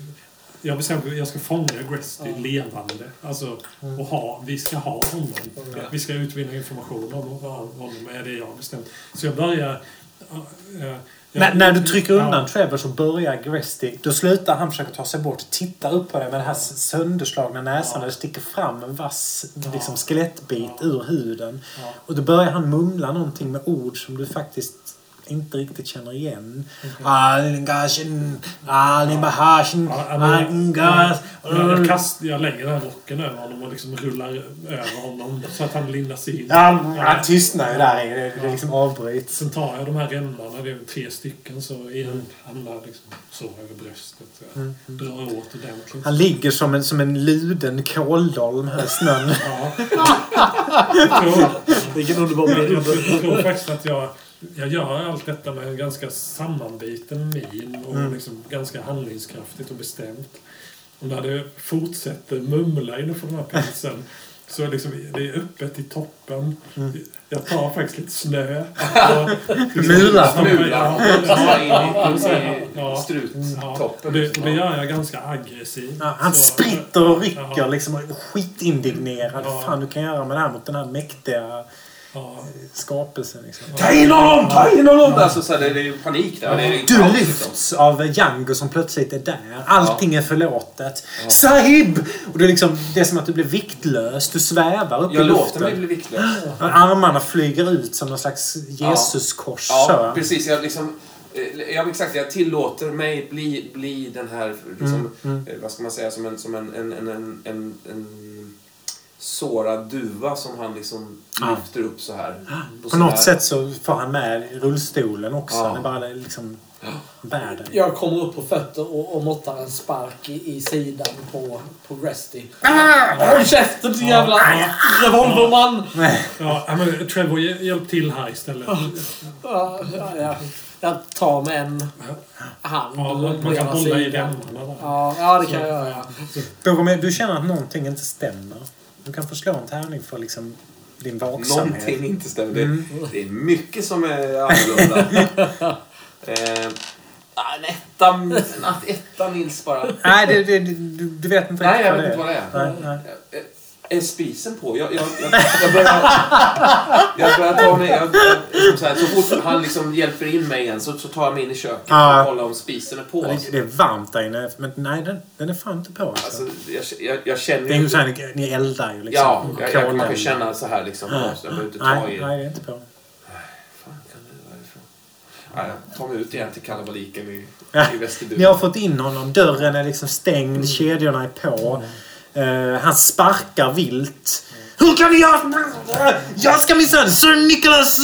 [SPEAKER 1] Jag har bestämt att jag ska fånga Gresty
[SPEAKER 2] Ja.
[SPEAKER 1] levande. Alltså, och ha, vi ska ha honom.
[SPEAKER 2] Ja.
[SPEAKER 1] Vi ska utvinna information om om honom, är det jag har bestämt. Så jag börjar... eh, jag-
[SPEAKER 3] När, när du trycker undan
[SPEAKER 1] Ja.
[SPEAKER 3] Trevor så börjar Gresty, då slutar han försöka ta sig bort, tittar upp på dig med den här sönderslagna näsan
[SPEAKER 1] Ja.
[SPEAKER 3] där det sticker fram en vass
[SPEAKER 1] Ja.
[SPEAKER 3] liksom, skelettbit
[SPEAKER 1] Ja.
[SPEAKER 3] ur huden.
[SPEAKER 1] Ja.
[SPEAKER 3] Och då börjar han mumla någonting med ord som du faktiskt inte riktigt känner igen.
[SPEAKER 1] Jag, lägger den här rocken över honom och liksom rullar över honom så att han lindar sig in.
[SPEAKER 3] Ja, han tystnar ju där. Det, det liksom avbryts.
[SPEAKER 1] Sen tar jag de här remmarna, det är tre stycken, så en hamnar liksom så över bröstet. Så jag drar åt ordentligt.
[SPEAKER 3] Han ligger som en, som en luden kåldolm här i snön.
[SPEAKER 2] Vilken underbar bild.
[SPEAKER 1] jag tror faktiskt att jag, jag gör allt detta med en ganska sammanbiten min och liksom ganska handlingskraftigt och bestämt. Och när det fortsätter mumla innanför den här pälsen så är liksom, det är öppet i toppen. Jag tar faktiskt lite snö. Och liksom,
[SPEAKER 4] i
[SPEAKER 1] Ja. Ja,
[SPEAKER 4] struttoppen.
[SPEAKER 1] och det, och det gör jag ganska aggressivt.
[SPEAKER 3] Ja, han
[SPEAKER 1] Så-
[SPEAKER 3] spritter och rycker
[SPEAKER 1] Ja.
[SPEAKER 3] liksom och är skitindignerad.
[SPEAKER 1] Ja.
[SPEAKER 3] Fan du kan göra med det här mot den här mäktiga
[SPEAKER 1] Ja,
[SPEAKER 3] skapelsen. Liksom.
[SPEAKER 4] Ta in honom! Ta in honom! Alltså, så här, det, det är ju panik där. Är
[SPEAKER 3] Du
[SPEAKER 4] kaos, liksom.
[SPEAKER 3] lyfts av Django som plötsligt är där. Allting är förlåtet. Sahib! Och det är, liksom, det är som att du blir viktlös. Du svävar upp i
[SPEAKER 4] Jag låter
[SPEAKER 3] luften.
[SPEAKER 4] mig bli viktlös.
[SPEAKER 3] Armarna flyger ut som någon slags Jesuskors.
[SPEAKER 4] Ja, precis. Jag liksom... eh, Ja, exakt. Jag tillåter mig bli, bli den här, liksom,
[SPEAKER 3] Mm,
[SPEAKER 4] eh, vad ska man säga, som en, som en, en, en, en, en sårad duva som han liksom
[SPEAKER 3] Ja.
[SPEAKER 4] lyfter upp så här.
[SPEAKER 3] På
[SPEAKER 4] sån
[SPEAKER 3] något
[SPEAKER 4] här-
[SPEAKER 3] sätt så får han med rullstolen också.
[SPEAKER 4] Ja.
[SPEAKER 3] Han är bara liksom bär den.
[SPEAKER 2] Jag kommer upp på fötter och, och måttar en spark i, i sidan på, på Resty.
[SPEAKER 3] Ah!
[SPEAKER 2] Håll käften din jävla revolverman!
[SPEAKER 1] ja men Trevor, hjä- hjälp till här istället.
[SPEAKER 2] Ja, ja, ja. Jag tar med en hand
[SPEAKER 1] Ja,
[SPEAKER 2] på
[SPEAKER 1] man, kan hålla i där.
[SPEAKER 2] Ja, ja, det kan jag göra. Ja.
[SPEAKER 3] Boromir, du känner att någonting inte stämmer. Du kan få slå en tärning för liksom din vaksamhet.
[SPEAKER 4] Någonting inte stämmer. Det,
[SPEAKER 3] Mm.
[SPEAKER 4] det är mycket som är annorlunda. eh, ah, en etta, en etta Nils bara.
[SPEAKER 3] Nej, det, det, du, du vet inte
[SPEAKER 4] Nej, jag
[SPEAKER 3] riktigt
[SPEAKER 4] vet inte vad det är.
[SPEAKER 3] Nej, nej.
[SPEAKER 4] Är spisen på? Jag, jag, jag, jag börjar... Jag börjar ta mig... Jag, jag, så, här, så fort han liksom hjälper in mig igen så, så tar jag mig in i köket
[SPEAKER 3] Ja.
[SPEAKER 4] och kollar om spisen är på.
[SPEAKER 3] Ja. Det, det är varmt där inne, men nej, den, den är fan inte på. Alltså.
[SPEAKER 4] Alltså, jag, jag, känner
[SPEAKER 3] det är ju så här, ni, eldar ju liksom.
[SPEAKER 4] Ja, jag, jag, jag kan känna så här liksom.
[SPEAKER 3] Ja.
[SPEAKER 4] Så jag behöver inte ta
[SPEAKER 3] nej,
[SPEAKER 4] i...
[SPEAKER 3] nej, det är inte på.
[SPEAKER 4] fan kan det vara ifrån? Ja, jag tar mig ut igen till kalabaliken i,
[SPEAKER 3] Ja.
[SPEAKER 4] i vestibulen.
[SPEAKER 3] Ni har fått in honom. Dörren är liksom stängd. Kedjorna är på. Eh, han sparkar vilt. Hur kan ni göra... Jag ska minsann... Sir Nicholas...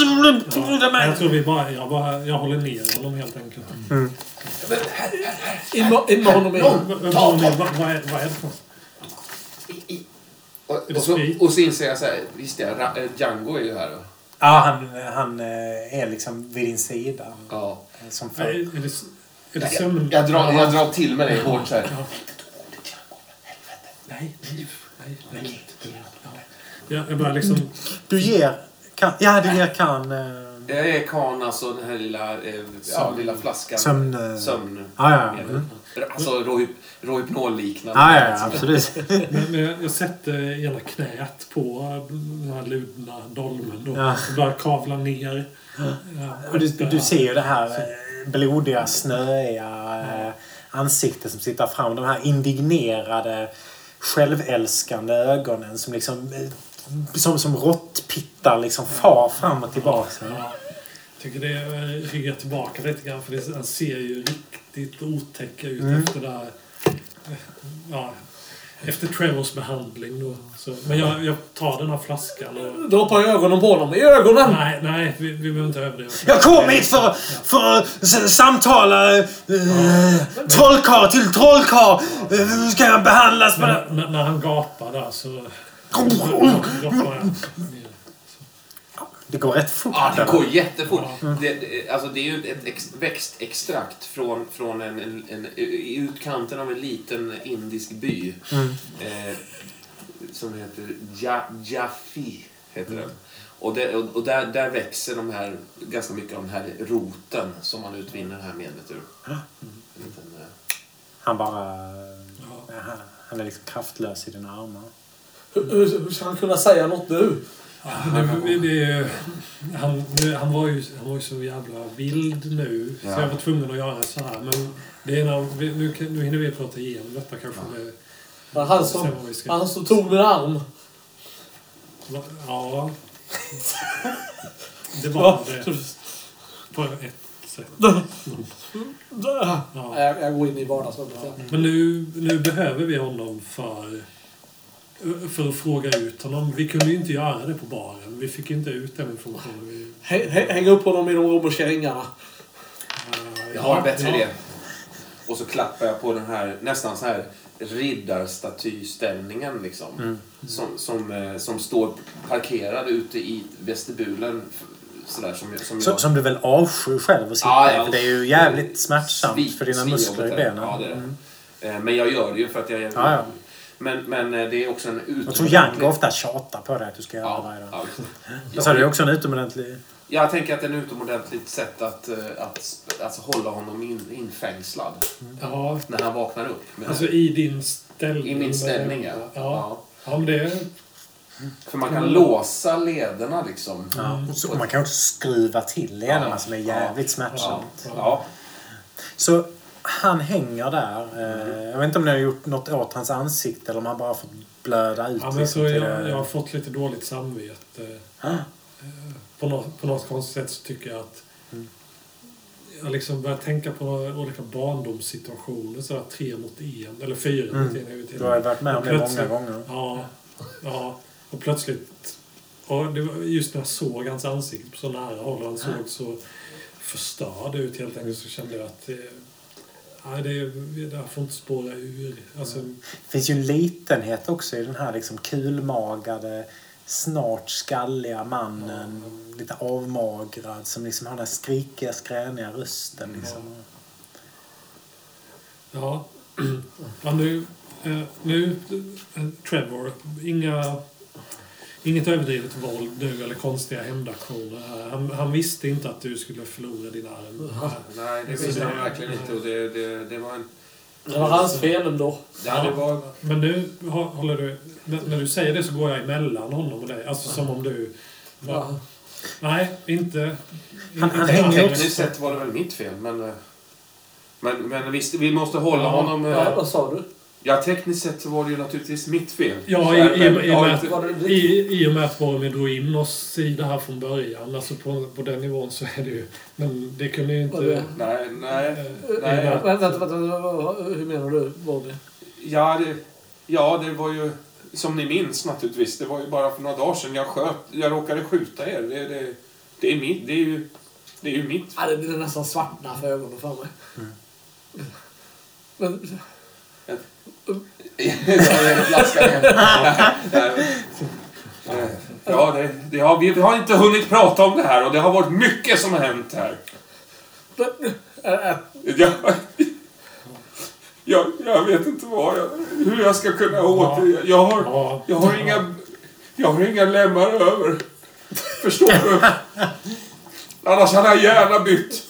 [SPEAKER 1] Jag tror vi bara... Jag, bara, jag håller ner honom helt enkelt.
[SPEAKER 2] In med, in med honom igen.
[SPEAKER 1] Vad, är, vad är det för
[SPEAKER 4] Och, och, så, och så inser jag så här, visst ja, eh, Django är ju här. då.
[SPEAKER 3] Ja, han, han eh, är liksom vid din sida.
[SPEAKER 4] Ja.
[SPEAKER 3] Som
[SPEAKER 1] Är,
[SPEAKER 3] för.
[SPEAKER 1] är det, är det sömn...
[SPEAKER 4] Jag drar, jag drar till med det hårt så här.
[SPEAKER 1] Nej, nej, nej. nej. Ja. Jag, jag börjar liksom...
[SPEAKER 3] Du ger... Kan, ja, du ger kan... Eh,
[SPEAKER 4] Jag är kan alltså den här lilla, eh, ja, lilla flaskan.
[SPEAKER 3] Sömn,
[SPEAKER 4] Sömn.
[SPEAKER 3] ja, ja, ja. Mm.
[SPEAKER 4] Alltså rohyp, rohypnol-liknande.
[SPEAKER 3] ja, ja, ja, absolut.
[SPEAKER 1] Men, men jag, jag sätter ena knät på den här ludna dolmen då.
[SPEAKER 3] Ja.
[SPEAKER 1] Och börjar kavla ner. Ja,
[SPEAKER 3] Och du, du ser ju det här eh, blodiga, snöiga eh, ansiktet som sitter fram. De här indignerade, självälskande ögonen som liksom... eh, Som, som råttpittar liksom far fram och tillbaka.
[SPEAKER 1] Ja. Jag tycker det eh, ryggar tillbaka lite grann för det, han ser ju riktigt otäck ut
[SPEAKER 3] Mm.
[SPEAKER 1] efter det här. eh, Ja, efter Trevors behandling då. Så, men jag, jag tar den här flaskan och...
[SPEAKER 2] Droppar ögonen på honom. I ögonen!
[SPEAKER 1] Nej, nej, vi, vi behöver inte överdriva.
[SPEAKER 3] Jag kom hit för, för att samtala eh, trollkarl till trollkarl. Eh, ska jag behandlas med?
[SPEAKER 1] Men när, när han gapar där så...
[SPEAKER 3] Det går rätt fort.
[SPEAKER 4] Ja, det går jättefort. Det, det, alltså det är ju ett ex, växtextrakt från, från en, en, en, i utkanten av en liten indisk by. Eh, som heter ja, Jaffi. Heter den. Och, det, och, där, där växer de här, ganska mycket av den här roten som man utvinner här medlet ur. En liten, eh,
[SPEAKER 3] Han bara... Han, han är liksom kraftlös i dina armar.
[SPEAKER 2] Hur, hur, hur ska han kunna säga något nu?
[SPEAKER 1] Men det, det, han, han, var ju, han var ju så jävla vild nu. Så
[SPEAKER 4] Ja.
[SPEAKER 1] jag var tvungen att göra så här. Men det är när, nu, nu hinner vi prata igenom detta kanske.
[SPEAKER 2] Var han som, han som tog min arm.
[SPEAKER 1] Ja. Det var det. På ett sätt. Ja.
[SPEAKER 2] Jag, jag går in i vardagsrummet igen.
[SPEAKER 1] Men nu, nu behöver vi honom för, för att fråga ut honom. Vi kunde ju inte göra det på baren. Vi fick inte ut den informationen. Vi,
[SPEAKER 2] Häng, upp honom i de romerska ringarna.
[SPEAKER 4] Jag har en bättre
[SPEAKER 1] Ja.
[SPEAKER 4] idé. Och så klappar jag på den här nästan så här riddarstatyställningen liksom. Som, som, eh, som står parkerad ute i vestibulen. Sådär som, jag- som
[SPEAKER 3] Så,
[SPEAKER 4] jag...
[SPEAKER 3] som du väl avskyr själv att sitta
[SPEAKER 4] Ja,
[SPEAKER 3] i? För det är ju jävligt smärtsamt
[SPEAKER 4] Svin-
[SPEAKER 3] för dina muskler i
[SPEAKER 4] är det.
[SPEAKER 3] benen.
[SPEAKER 4] Ja, det är det.
[SPEAKER 3] Mm.
[SPEAKER 4] Eh, Men jag gör det ju för att jag...
[SPEAKER 3] Ja, ja.
[SPEAKER 4] Men, men eh, det är också en
[SPEAKER 3] Jag tror
[SPEAKER 4] utomordentlig...
[SPEAKER 3] Django ofta tjatar på dig att du ska göra
[SPEAKER 4] Ja,
[SPEAKER 3] varje dag.
[SPEAKER 4] ja,
[SPEAKER 3] så är det också en utomordentlig...
[SPEAKER 4] Jag tänker att det är ett utomordentligt sätt att, eh, att, sp- alltså hålla honom in, infängslad
[SPEAKER 1] ja,
[SPEAKER 4] när han vaknar upp. med-
[SPEAKER 1] alltså i din ställning.
[SPEAKER 4] I min ställning, ja.
[SPEAKER 1] Ja, ja men det...
[SPEAKER 4] För man kan låsa lederna liksom.
[SPEAKER 3] Ja. Och så, och man kan också skruva till lederna
[SPEAKER 4] Ja.
[SPEAKER 3] som är jävligt
[SPEAKER 4] Ja.
[SPEAKER 3] smärtsamt.
[SPEAKER 4] ja.
[SPEAKER 3] Så han hänger där. Eh, Jag vet inte om ni har gjort något åt hans ansikte eller om han bara fått blöda ut.
[SPEAKER 1] Ja, men
[SPEAKER 3] liksom
[SPEAKER 1] så
[SPEAKER 3] till
[SPEAKER 1] jag, jag har fått lite dåligt samvete.
[SPEAKER 3] Ah.
[SPEAKER 1] På något, på något konstigt sätt så tycker jag att jag liksom börjar tänka på olika barndomssituationer. Så här, tre mot en, eller fyra mot en. jag vet.
[SPEAKER 3] Du har ju varit med om det många gånger.
[SPEAKER 1] Ja, ja. Och plötsligt... Och det var just när jag såg hans ansikte på så nära håll och han såg så förstörd ut helt enkelt så kände jag att... eh, Nej, det, det här får inte spåra ur. Alltså,
[SPEAKER 3] Det finns ju en litenhet också i den här liksom kulmagade, snart skalliga mannen. Lite avmagrad som liksom har den skrikiga, skräniga rösten. Liksom.
[SPEAKER 1] Ja. ja nu, eh, nu eh, Trevor, inga, inget överdrivet våld nu eller konstiga hämndaktioner. Han, han visste inte att du skulle förlora din arm.
[SPEAKER 4] Nej, det visste han verkligen inte. Och det, det, det var en...
[SPEAKER 2] Det var hans fel ändå.
[SPEAKER 4] Ja, det var...
[SPEAKER 1] Men nu hå- håller du... När, du säger det så går jag emellan honom och dig. Alltså som om du...
[SPEAKER 2] Ja.
[SPEAKER 1] Nej, inte...
[SPEAKER 3] Han-
[SPEAKER 1] inte
[SPEAKER 3] han hänger också-
[SPEAKER 4] Tekniskt sett var det väl mitt fel, men... eh, Men, men visst, vi måste hålla
[SPEAKER 2] Ja,
[SPEAKER 4] honom... eh,
[SPEAKER 2] ja, vad sa du?
[SPEAKER 4] Ja, tekniskt sett så var det ju naturligtvis mitt fel.
[SPEAKER 1] Ja, i,
[SPEAKER 4] här,
[SPEAKER 1] i,
[SPEAKER 4] men
[SPEAKER 1] i,
[SPEAKER 4] jag har
[SPEAKER 1] med
[SPEAKER 4] inte-
[SPEAKER 1] att, i, i och med att Boromir drog in oss i det här från början. Alltså på, på den nivån så är det ju... Men det kunde ju
[SPEAKER 2] det?
[SPEAKER 1] inte...
[SPEAKER 4] Nej, nej.
[SPEAKER 1] eh,
[SPEAKER 4] Nej,
[SPEAKER 1] i-
[SPEAKER 4] ja.
[SPEAKER 2] Vänta, vänta, vänta, hur menar du, Bobby?
[SPEAKER 4] Ja det, ja, det var ju... Som ni minns naturligtvis. Det var ju bara för några dagar sedan jag sköt... Jag råkade skjuta er. Det, det, det är mitt... Det är ju... Det är ju mitt.
[SPEAKER 2] Ja, det blir nästan svartna för ögonen för mig. Men,
[SPEAKER 4] Jag är flaskan igen. Ja, det, det har, vi har inte hunnit prata om det här och det har varit mycket som har hänt här.
[SPEAKER 2] äh,
[SPEAKER 4] Jag, jag, vet inte vad jag, hur jag ska kunna åter... Jag har,
[SPEAKER 1] Ja,
[SPEAKER 4] jag har inga... Jag har inga lemmar över. Förstår du? Annars hade jag gärna bytt.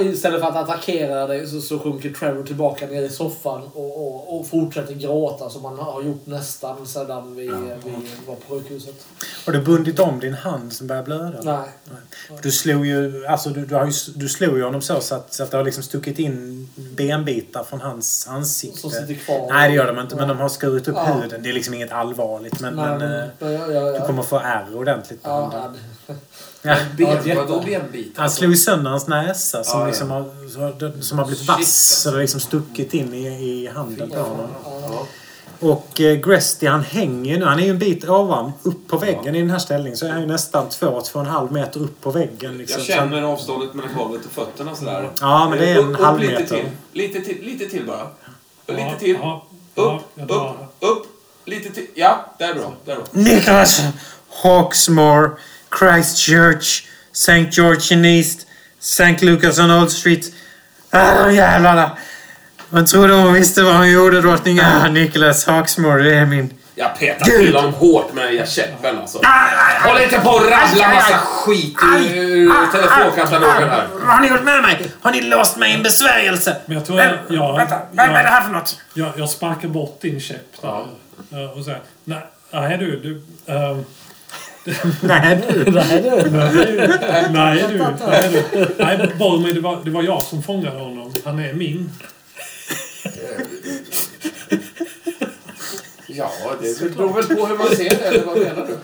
[SPEAKER 2] Istället för att attackera dig så, så sjunker Trevor tillbaka ner i soffan och, och, och fortsätter gråta som han har gjort nästan sedan vi, vi var på sjukhuset.
[SPEAKER 3] Har du bundit om din hand som börjar blöda?
[SPEAKER 2] Nej.
[SPEAKER 3] Du slog ju, alltså du, du, har ju, du slog ju honom så, så att, så att det har liksom stuckit in benbitar från hans ansikte.
[SPEAKER 2] Som sitter kvar.
[SPEAKER 3] Nej, det gör de inte. Men de har skurit upp
[SPEAKER 2] Ja.
[SPEAKER 3] huden. Det är liksom inget allvarligt. Men,
[SPEAKER 2] Nej,
[SPEAKER 3] men,
[SPEAKER 2] men,
[SPEAKER 3] eh,
[SPEAKER 2] ja, ja, ja.
[SPEAKER 3] du kommer få ärr ordentligt på
[SPEAKER 2] Ja,
[SPEAKER 3] handen.
[SPEAKER 2] Ja,
[SPEAKER 4] benbitar?
[SPEAKER 3] Han slog sönder hans näsa som,
[SPEAKER 4] Ja, ja.
[SPEAKER 3] liksom har, som har blivit
[SPEAKER 4] Shit,
[SPEAKER 3] vass.
[SPEAKER 4] alltså.
[SPEAKER 3] Så det har liksom stuckit in i, i handen på honom.
[SPEAKER 4] Ja.
[SPEAKER 3] Och eh, Gresty han hänger ju nu. Han är ju en bit ovan, upp på väggen i den här ställningen. Så är han ju nästan två, två och en halv meter upp på väggen. Liksom.
[SPEAKER 4] Jag känner avståndet mellan golvet och fötterna sådär.
[SPEAKER 3] Ja, men det är en
[SPEAKER 4] upp,
[SPEAKER 3] halv
[SPEAKER 4] upp lite
[SPEAKER 3] meter.
[SPEAKER 4] till. Lite till, lite till bara.
[SPEAKER 1] ja,
[SPEAKER 4] Lite till.
[SPEAKER 1] Ja,
[SPEAKER 4] Upp, upp, upp. Lite till. Ja, där är bra. Där är bra.
[SPEAKER 3] Nicholas Hawksmoor, Christchurch, St. George in East, St. Lucas on Old Street. Ah, jävlarna! Man trodde hon visste vad hon gjorde, drottning. Ah, Nicholas Hawksmoor, det är min...
[SPEAKER 4] Jag petar till honom hårt med käppen alltså. Håll inte på och rabbla massa skit ur telefonkatalogen här.
[SPEAKER 3] Vad har ni gjort med mig? Har ni låst mig i en besvärjelse?
[SPEAKER 1] Men jag tror jag... Ja,
[SPEAKER 3] Vänta, vad är det här för något?
[SPEAKER 1] Jag, jag sparkar bort din käpp där. Eh, Och säger, nej, nej du, du... ehm,
[SPEAKER 3] Nej, du.
[SPEAKER 2] Nej, du.
[SPEAKER 1] nej du, nej du. Nej, det var, det var jag som fångade honom. Han är min.
[SPEAKER 4] Ja, det beror väl på hur man ser det, eller vad menar du?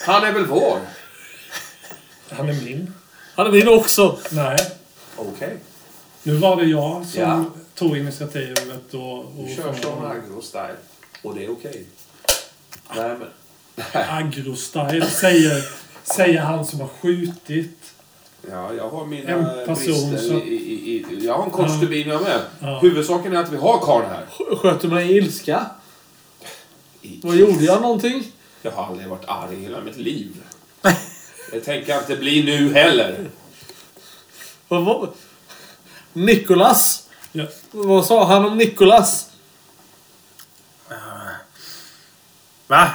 [SPEAKER 4] Han är väl vår?
[SPEAKER 1] Han är min.
[SPEAKER 2] Han är min också.
[SPEAKER 1] Nej,
[SPEAKER 4] Okej.
[SPEAKER 1] nu var det jag som
[SPEAKER 4] Ja.
[SPEAKER 1] tog initiativet och... och
[SPEAKER 4] Du kör som agro-style. Och det är okej. Nej, men...
[SPEAKER 1] Agro-style, säger, säger han som har skjutit.
[SPEAKER 4] Ja, jag har mina
[SPEAKER 1] En person
[SPEAKER 4] brister
[SPEAKER 1] som-
[SPEAKER 4] i, i, i... Jag har en kort stubin jag med.
[SPEAKER 1] Ja.
[SPEAKER 4] Huvudsaken är att vi har karln här.
[SPEAKER 2] Sköt du mig i ilska?
[SPEAKER 4] I-
[SPEAKER 2] Vad gjorde jag någonting?
[SPEAKER 4] Jag har aldrig varit arg i hela mitt liv. Det tänker jag inte bli nu heller.
[SPEAKER 2] Vad var... Nikolas?
[SPEAKER 1] Ja,
[SPEAKER 2] Vad sa han om Nikolas?
[SPEAKER 3] Va?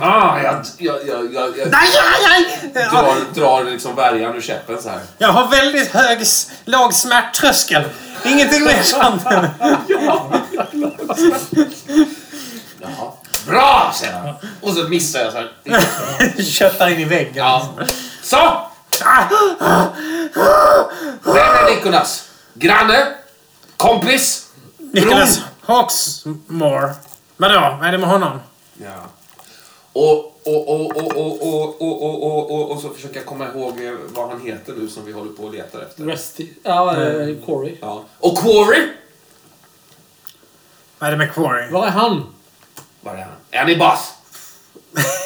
[SPEAKER 4] Ah, jag, jag, jag, jag, jag
[SPEAKER 3] Nej, nej, nej!
[SPEAKER 4] drar, drar liksom värjan ur käppen så här.
[SPEAKER 3] Jag har väldigt hög, s- låg smärttröskel. Ingenting mer sånt.
[SPEAKER 4] Jaha. Bra, säger han. Och så missar jag så här.
[SPEAKER 3] Köttar in i väggen.
[SPEAKER 4] Ja. Så! Vem är Nikolas? Granne? Kompis?
[SPEAKER 3] Nicholas Hawksmoor. Vadå? Vad är det med honom?
[SPEAKER 4] Ja. Och, och, och, och, och, och, och, och, och, och, och så försöker jag komma ihåg eh, vad han heter nu som vi håller på och letar efter.
[SPEAKER 2] Resty. Ja, eh, Corey.
[SPEAKER 4] Ja. Och Quarry?
[SPEAKER 3] Vad är det med Quarry?
[SPEAKER 2] Var är han?
[SPEAKER 4] Var är han? Är han i bass?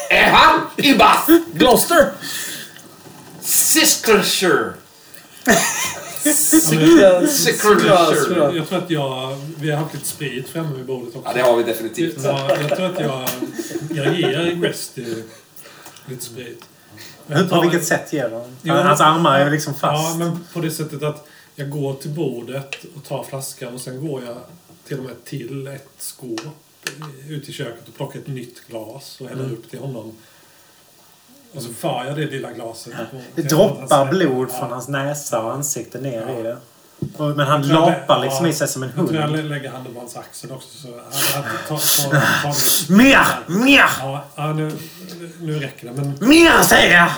[SPEAKER 4] är han i bass?
[SPEAKER 2] Gloucester!
[SPEAKER 4] Sistershire.
[SPEAKER 2] Signature.
[SPEAKER 1] jag tror att jag... Vi har haft lite sprit framme vid bordet också.
[SPEAKER 4] Ja, det har vi definitivt.
[SPEAKER 1] Ja, jag tror att jag, jag ger Resty lite sprit.
[SPEAKER 3] Hur, på vilket sätt ger de?
[SPEAKER 1] Jo,
[SPEAKER 3] Hans armar är liksom fast.
[SPEAKER 1] Ja, men på det sättet att jag går till bordet och tar flaskan och sen går jag till och med till ett skåp ut i köket och plockar ett nytt glas och häller
[SPEAKER 3] Mm.
[SPEAKER 1] upp till honom. Och så för jag det lilla glaset. på-
[SPEAKER 3] Det droppar blod
[SPEAKER 1] Ja.
[SPEAKER 3] från hans näsa och ansikte ner
[SPEAKER 1] Ja.
[SPEAKER 3] i det. Men han lapar liksom
[SPEAKER 1] ja,
[SPEAKER 3] i sig som en
[SPEAKER 1] Jag tror jag
[SPEAKER 3] hund.
[SPEAKER 1] lägger handen på hans axel också. Så han, han tar,
[SPEAKER 3] Mer! Mer!
[SPEAKER 1] Ja, ja nu, nu räcker det. Men
[SPEAKER 3] Mer säger jag!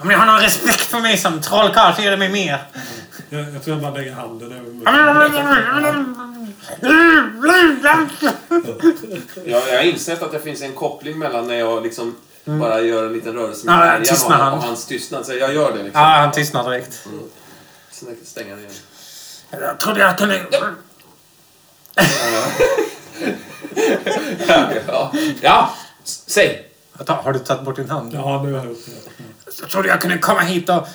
[SPEAKER 3] Om ni har någon respekt för mig som trollkarl så ger det mig mer.
[SPEAKER 1] Jag, jag tror jag bara lägger handen över munnen.
[SPEAKER 4] Jag, jag har insett att det finns en koppling mellan när jag liksom bara gör en liten rörelse
[SPEAKER 3] Ja,
[SPEAKER 4] med
[SPEAKER 3] tystnar
[SPEAKER 4] och,
[SPEAKER 3] han.
[SPEAKER 4] och hans tystnad. Så jag gör det liksom.
[SPEAKER 3] Ja, han tystnar direkt.
[SPEAKER 4] Sen stänger han igen.
[SPEAKER 3] Jag trodde jag kunde...
[SPEAKER 7] Ja, ja s- säg.
[SPEAKER 3] Har du tagit bort din hand?
[SPEAKER 1] Ja, nu har jag gjort det.
[SPEAKER 3] Jag trodde jag kunde komma hit och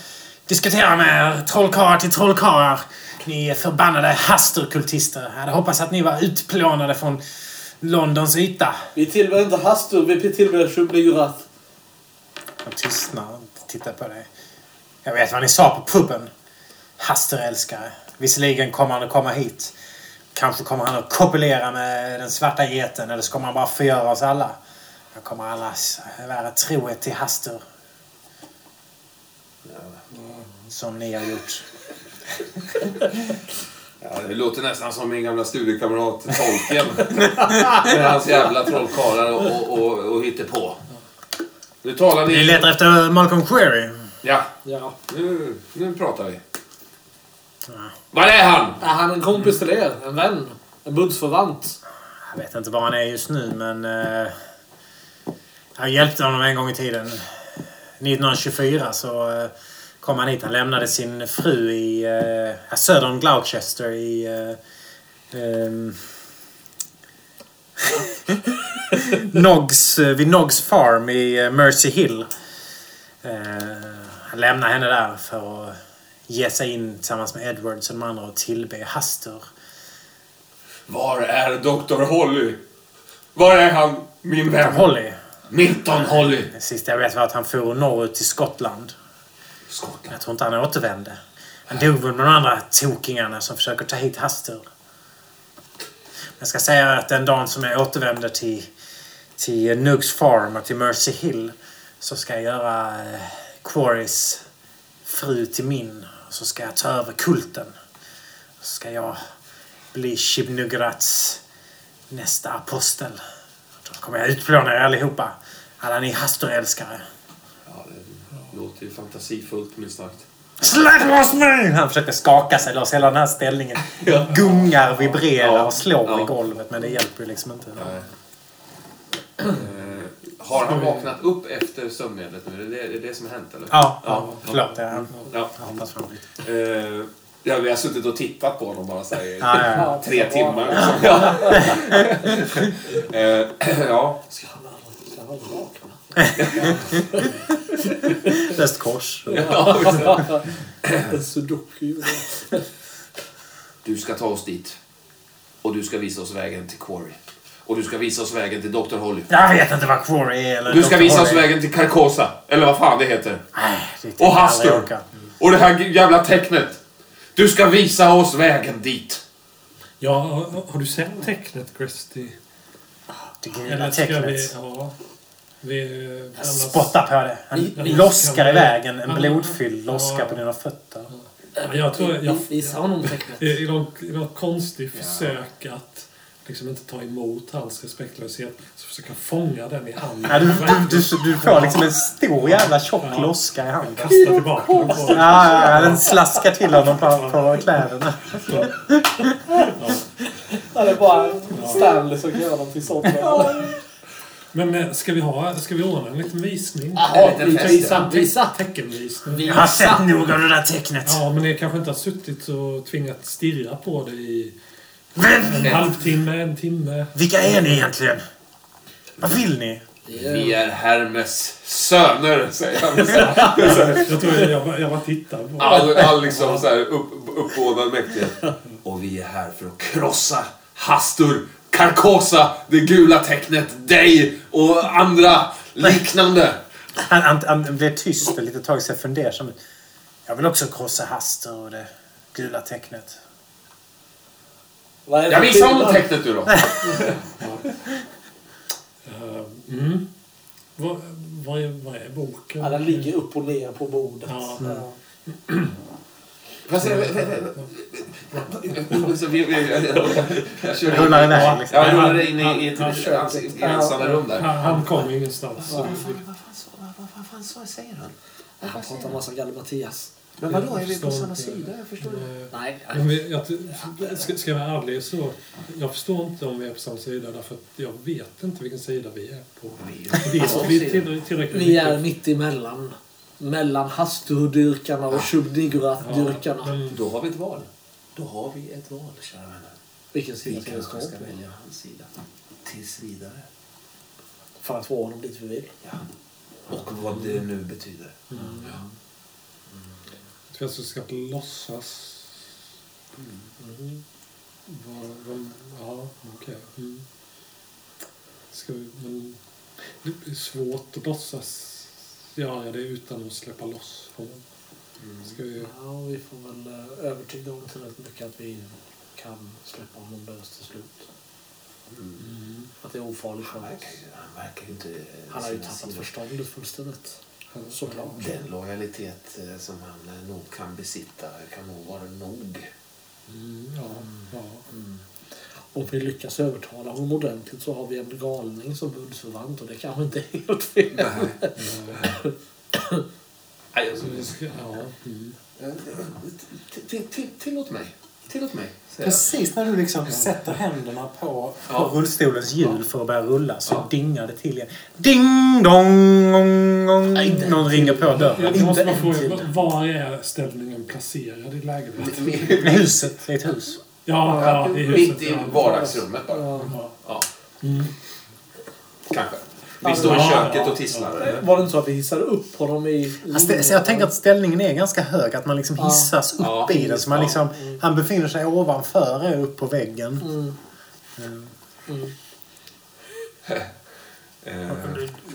[SPEAKER 3] diskutera med er trollkarlar till trollkarlar. Ni är förbannade hasterkultister. Jag hade hoppats att ni var utplånade från Londons yta.
[SPEAKER 2] Vi tillber inte Hastur, vi tillber Shubligurath.
[SPEAKER 3] Jag tystnar och tittar på dig. Jag vet vad ni sa på puben. Hasterälskare. Visserligen kommer han att komma hit. Kanske kommer han att kopulera med den svarta geten eller så kommer han bara förgöra oss alla. Jag kommer allas vara trohet till Haster. Som ni har gjort.
[SPEAKER 4] Ja, det låter nästan som min gamla studiekamrat Tolkien. Med hans jävla trollkarlar och, och, och, och på. Nu talar
[SPEAKER 3] Ni
[SPEAKER 4] ni...
[SPEAKER 3] letar efter Malcolm Query.
[SPEAKER 4] Ja,
[SPEAKER 2] Ja.
[SPEAKER 4] nu, nu pratar vi. Var är han?
[SPEAKER 2] Är han en kompis till er? En vän? En bundsförvant?
[SPEAKER 3] Jag vet inte var han är just nu men... Eh, jag hjälpte honom en gång i tiden. 1924 så eh, kom han hit. Han lämnade sin fru i eh, söder om Gloucester i... Eh, ehm, Noggs, eh, vid Noggs Farm i eh, Mercy Hill. Eh, han lämnade henne där för att ge sig in tillsammans med Edwards och de andra och tillbe Haster.
[SPEAKER 4] Var är Dr. Holly? Var är han, min vän?
[SPEAKER 3] Holly.
[SPEAKER 4] Milton Holly.
[SPEAKER 3] Det sista jag vet var att han for norrut till Skottland.
[SPEAKER 4] Skottland.
[SPEAKER 3] Jag tror inte han återvände. Han dog väl med de andra tokingarna som försöker ta hit Hastur. Jag ska säga att den dagen som jag återvänder till, till Nugs Farm och till Mercy Hill så ska jag göra eh, Quarys fru till min. Och så ska jag ta över kulten. Så ska jag bli Shibnugrats nästa apostel. Då kommer jag utplåna er allihopa. Alla ni Hastur-älskare.
[SPEAKER 4] Ja, låter ju fantasifullt minst sagt.
[SPEAKER 3] Släpp loss mig! Han försöker skaka sig loss. Hela den här ställningen gungar, vibrerar och slår
[SPEAKER 4] Ja.
[SPEAKER 3] i golvet. Men det hjälper ju liksom inte.
[SPEAKER 4] Nej. Eh, har han vaknat upp efter sömnmedlet nu? Är det är det, det som har hänt eller?
[SPEAKER 3] Ja,
[SPEAKER 4] Ja.
[SPEAKER 3] förlåt. Jag,
[SPEAKER 4] Ja.
[SPEAKER 3] jag hoppas fan lite.
[SPEAKER 4] Eh, ja, vi har suttit och tittat på honom bara så här, i
[SPEAKER 3] Ja, ja, ja.
[SPEAKER 4] tre timmar. Liksom. Ja. Eh, ja.
[SPEAKER 3] Läst kors.
[SPEAKER 4] ja
[SPEAKER 2] sudoku.
[SPEAKER 4] Du ska ta oss dit. Och du ska visa oss vägen till Quarry. Och du ska visa oss vägen till Dr. Holly.
[SPEAKER 3] Jag vet inte vad Quarry är eller
[SPEAKER 4] Du ska
[SPEAKER 3] Dr.
[SPEAKER 4] visa oss
[SPEAKER 3] Holly.
[SPEAKER 4] vägen till Carcosa. Eller vad fan det heter.
[SPEAKER 3] Nej, det
[SPEAKER 4] Och Hastur. Och det här jävla tecknet. Du ska visa oss vägen dit.
[SPEAKER 1] Ja, har- du sett tecknet, Christy?
[SPEAKER 3] Det gula
[SPEAKER 1] Eller ska vi...
[SPEAKER 3] tecknet.
[SPEAKER 1] Ja. Vi,
[SPEAKER 3] Spotta på det. Han
[SPEAKER 1] Vi- vi-
[SPEAKER 3] loskar
[SPEAKER 1] vi-
[SPEAKER 3] iväg en, en
[SPEAKER 1] Ja.
[SPEAKER 3] blodfylld loska
[SPEAKER 1] Ja.
[SPEAKER 3] på dina fötter.
[SPEAKER 1] Ja, Jag tror... Jag,
[SPEAKER 2] Visa honom tecknet.
[SPEAKER 1] i, i, någon, I något konstigt försök att liksom inte ta emot hans respektlöshet så försöker jag fånga den i handen.
[SPEAKER 3] Ja, du, du, du, du får liksom en stor jävla tjock loska i handen.
[SPEAKER 1] Kasta tillbaka den
[SPEAKER 3] Ja, ja, ja, den slaskar till honom på, på kläderna.
[SPEAKER 2] Ja, det är bara Stanley som kan göra någonting sånt.
[SPEAKER 1] Men eh, ska vi, ha, ska vi ordna en liten visning?
[SPEAKER 2] Jaha,
[SPEAKER 4] En liten
[SPEAKER 2] visa, visa.
[SPEAKER 1] Teckenvisning.
[SPEAKER 3] Jag har sett nog av det där tecknet.
[SPEAKER 1] Ja, men ni kanske inte har suttit och tvingat stirra på det i en halvtimme, en timme.
[SPEAKER 3] Vilka är ni egentligen? Vad vill ni?
[SPEAKER 4] Vi är Hermes söner, säger han.
[SPEAKER 1] Jag tror jag, jag, bara- jag bara tittar på
[SPEAKER 4] All, all liksom så här upp, uppbådad mäktighet. Och vi är här för att krossa Hastur, Carcosa, det gula tecknet, dig och andra liknande.
[SPEAKER 3] Han, han, han blev tyst ett litet tag, så fundersam. Jag vill också krossa Haster och det gula tecknet.
[SPEAKER 4] Jag visar honom tecknet du då.
[SPEAKER 1] Eh, Mm. Vad, vad, är, vad är boken?
[SPEAKER 2] Ja, den ligger upp och ner på bordet.
[SPEAKER 1] Ja.
[SPEAKER 2] Ja.
[SPEAKER 4] Fast, eh, eh, eh, eh, Jag
[SPEAKER 3] Rullar iväg liksom.
[SPEAKER 4] Jag rullar in i, ett
[SPEAKER 1] Han
[SPEAKER 4] i ensamma rum där.
[SPEAKER 1] Han, han kom ingenstans. Så
[SPEAKER 4] Vad fan, säger han?
[SPEAKER 2] Han pratar en massa galimatias.
[SPEAKER 4] Men vadå, är vi på samma sida? Jag förstår inte.
[SPEAKER 1] Nej. Men jag, ska, ska jag vara ärlig så, jag förstår inte om vi är på samma sida därför att jag vet inte vilken sida vi är på.
[SPEAKER 4] Vi är
[SPEAKER 1] Vi, vi
[SPEAKER 2] Vi är mitt emellan. Mellan Hastur-dyrkarna och Shub-Niggurath-dyrkarna.
[SPEAKER 1] men
[SPEAKER 4] Då har vi ett val. Då har vi ett val, kära vänner.
[SPEAKER 2] Vilken
[SPEAKER 4] Vi
[SPEAKER 2] sida ska vi stå
[SPEAKER 4] kanske ska välja hans sida. Tills vidare.
[SPEAKER 2] För att få honom dit vi vill.
[SPEAKER 4] Ja. Och vad det nu betyder. Ja.
[SPEAKER 1] jag tror jag ska låtsas...
[SPEAKER 2] Mm.
[SPEAKER 1] Vad, vad, ja, okej. Mm. Ska vi, men det är svårt att låtsas göra det utan att släppa loss honom. Ska vi...
[SPEAKER 2] Ja, vi får väl eh, övertyga honom tillräckligt mycket att vi kan släppa honom lös till slut.
[SPEAKER 1] Mm.
[SPEAKER 2] Att det är ofarligt för oss.
[SPEAKER 4] han verkar ju inte...
[SPEAKER 2] Han har ju tappat
[SPEAKER 4] sina-
[SPEAKER 2] förståndet fullständigt. Såklart.
[SPEAKER 4] Den lojalitet eh, som han eh, nog kan besitta kan nog vara nog.
[SPEAKER 1] Mm, ja, ja.
[SPEAKER 2] Om vi lyckas övertala honom ordentligt så har vi en galning som bundsförvant och det kanske inte är helt fel.
[SPEAKER 4] Nej,
[SPEAKER 1] Så vi ska, ja, mm.
[SPEAKER 4] Eh, till- till- till- Tillåt mig. Tillåt mig.
[SPEAKER 3] Precis när du liksom sätter händerna på, på
[SPEAKER 4] Ja.
[SPEAKER 3] rullstolens hjul för att börja rulla så dingar det till igen. Ding dong! Ong, ong. Någon ringer på dörren.
[SPEAKER 1] Jag måste bara fråga, var är ställningen placerad i lägenheten?
[SPEAKER 3] I huset. Det är ett hus.
[SPEAKER 1] Ja, ja, i huset.
[SPEAKER 4] Mitt i
[SPEAKER 1] ja.
[SPEAKER 4] vardagsrummet bara.
[SPEAKER 1] Ja.
[SPEAKER 4] Ja.
[SPEAKER 1] Mm.
[SPEAKER 4] Kanske. Vi står i köket och tisslar.
[SPEAKER 2] Var det inte så att vi hissade upp honom i...
[SPEAKER 3] Alltså så jag tänker att ställningen är ganska hög. Att man liksom
[SPEAKER 2] Ja.
[SPEAKER 3] hissas upp
[SPEAKER 4] Ja.
[SPEAKER 3] i den. Så man
[SPEAKER 4] Ja.
[SPEAKER 3] liksom, han befinner sig ovanför er upp på väggen.
[SPEAKER 2] Mm.
[SPEAKER 4] Eh,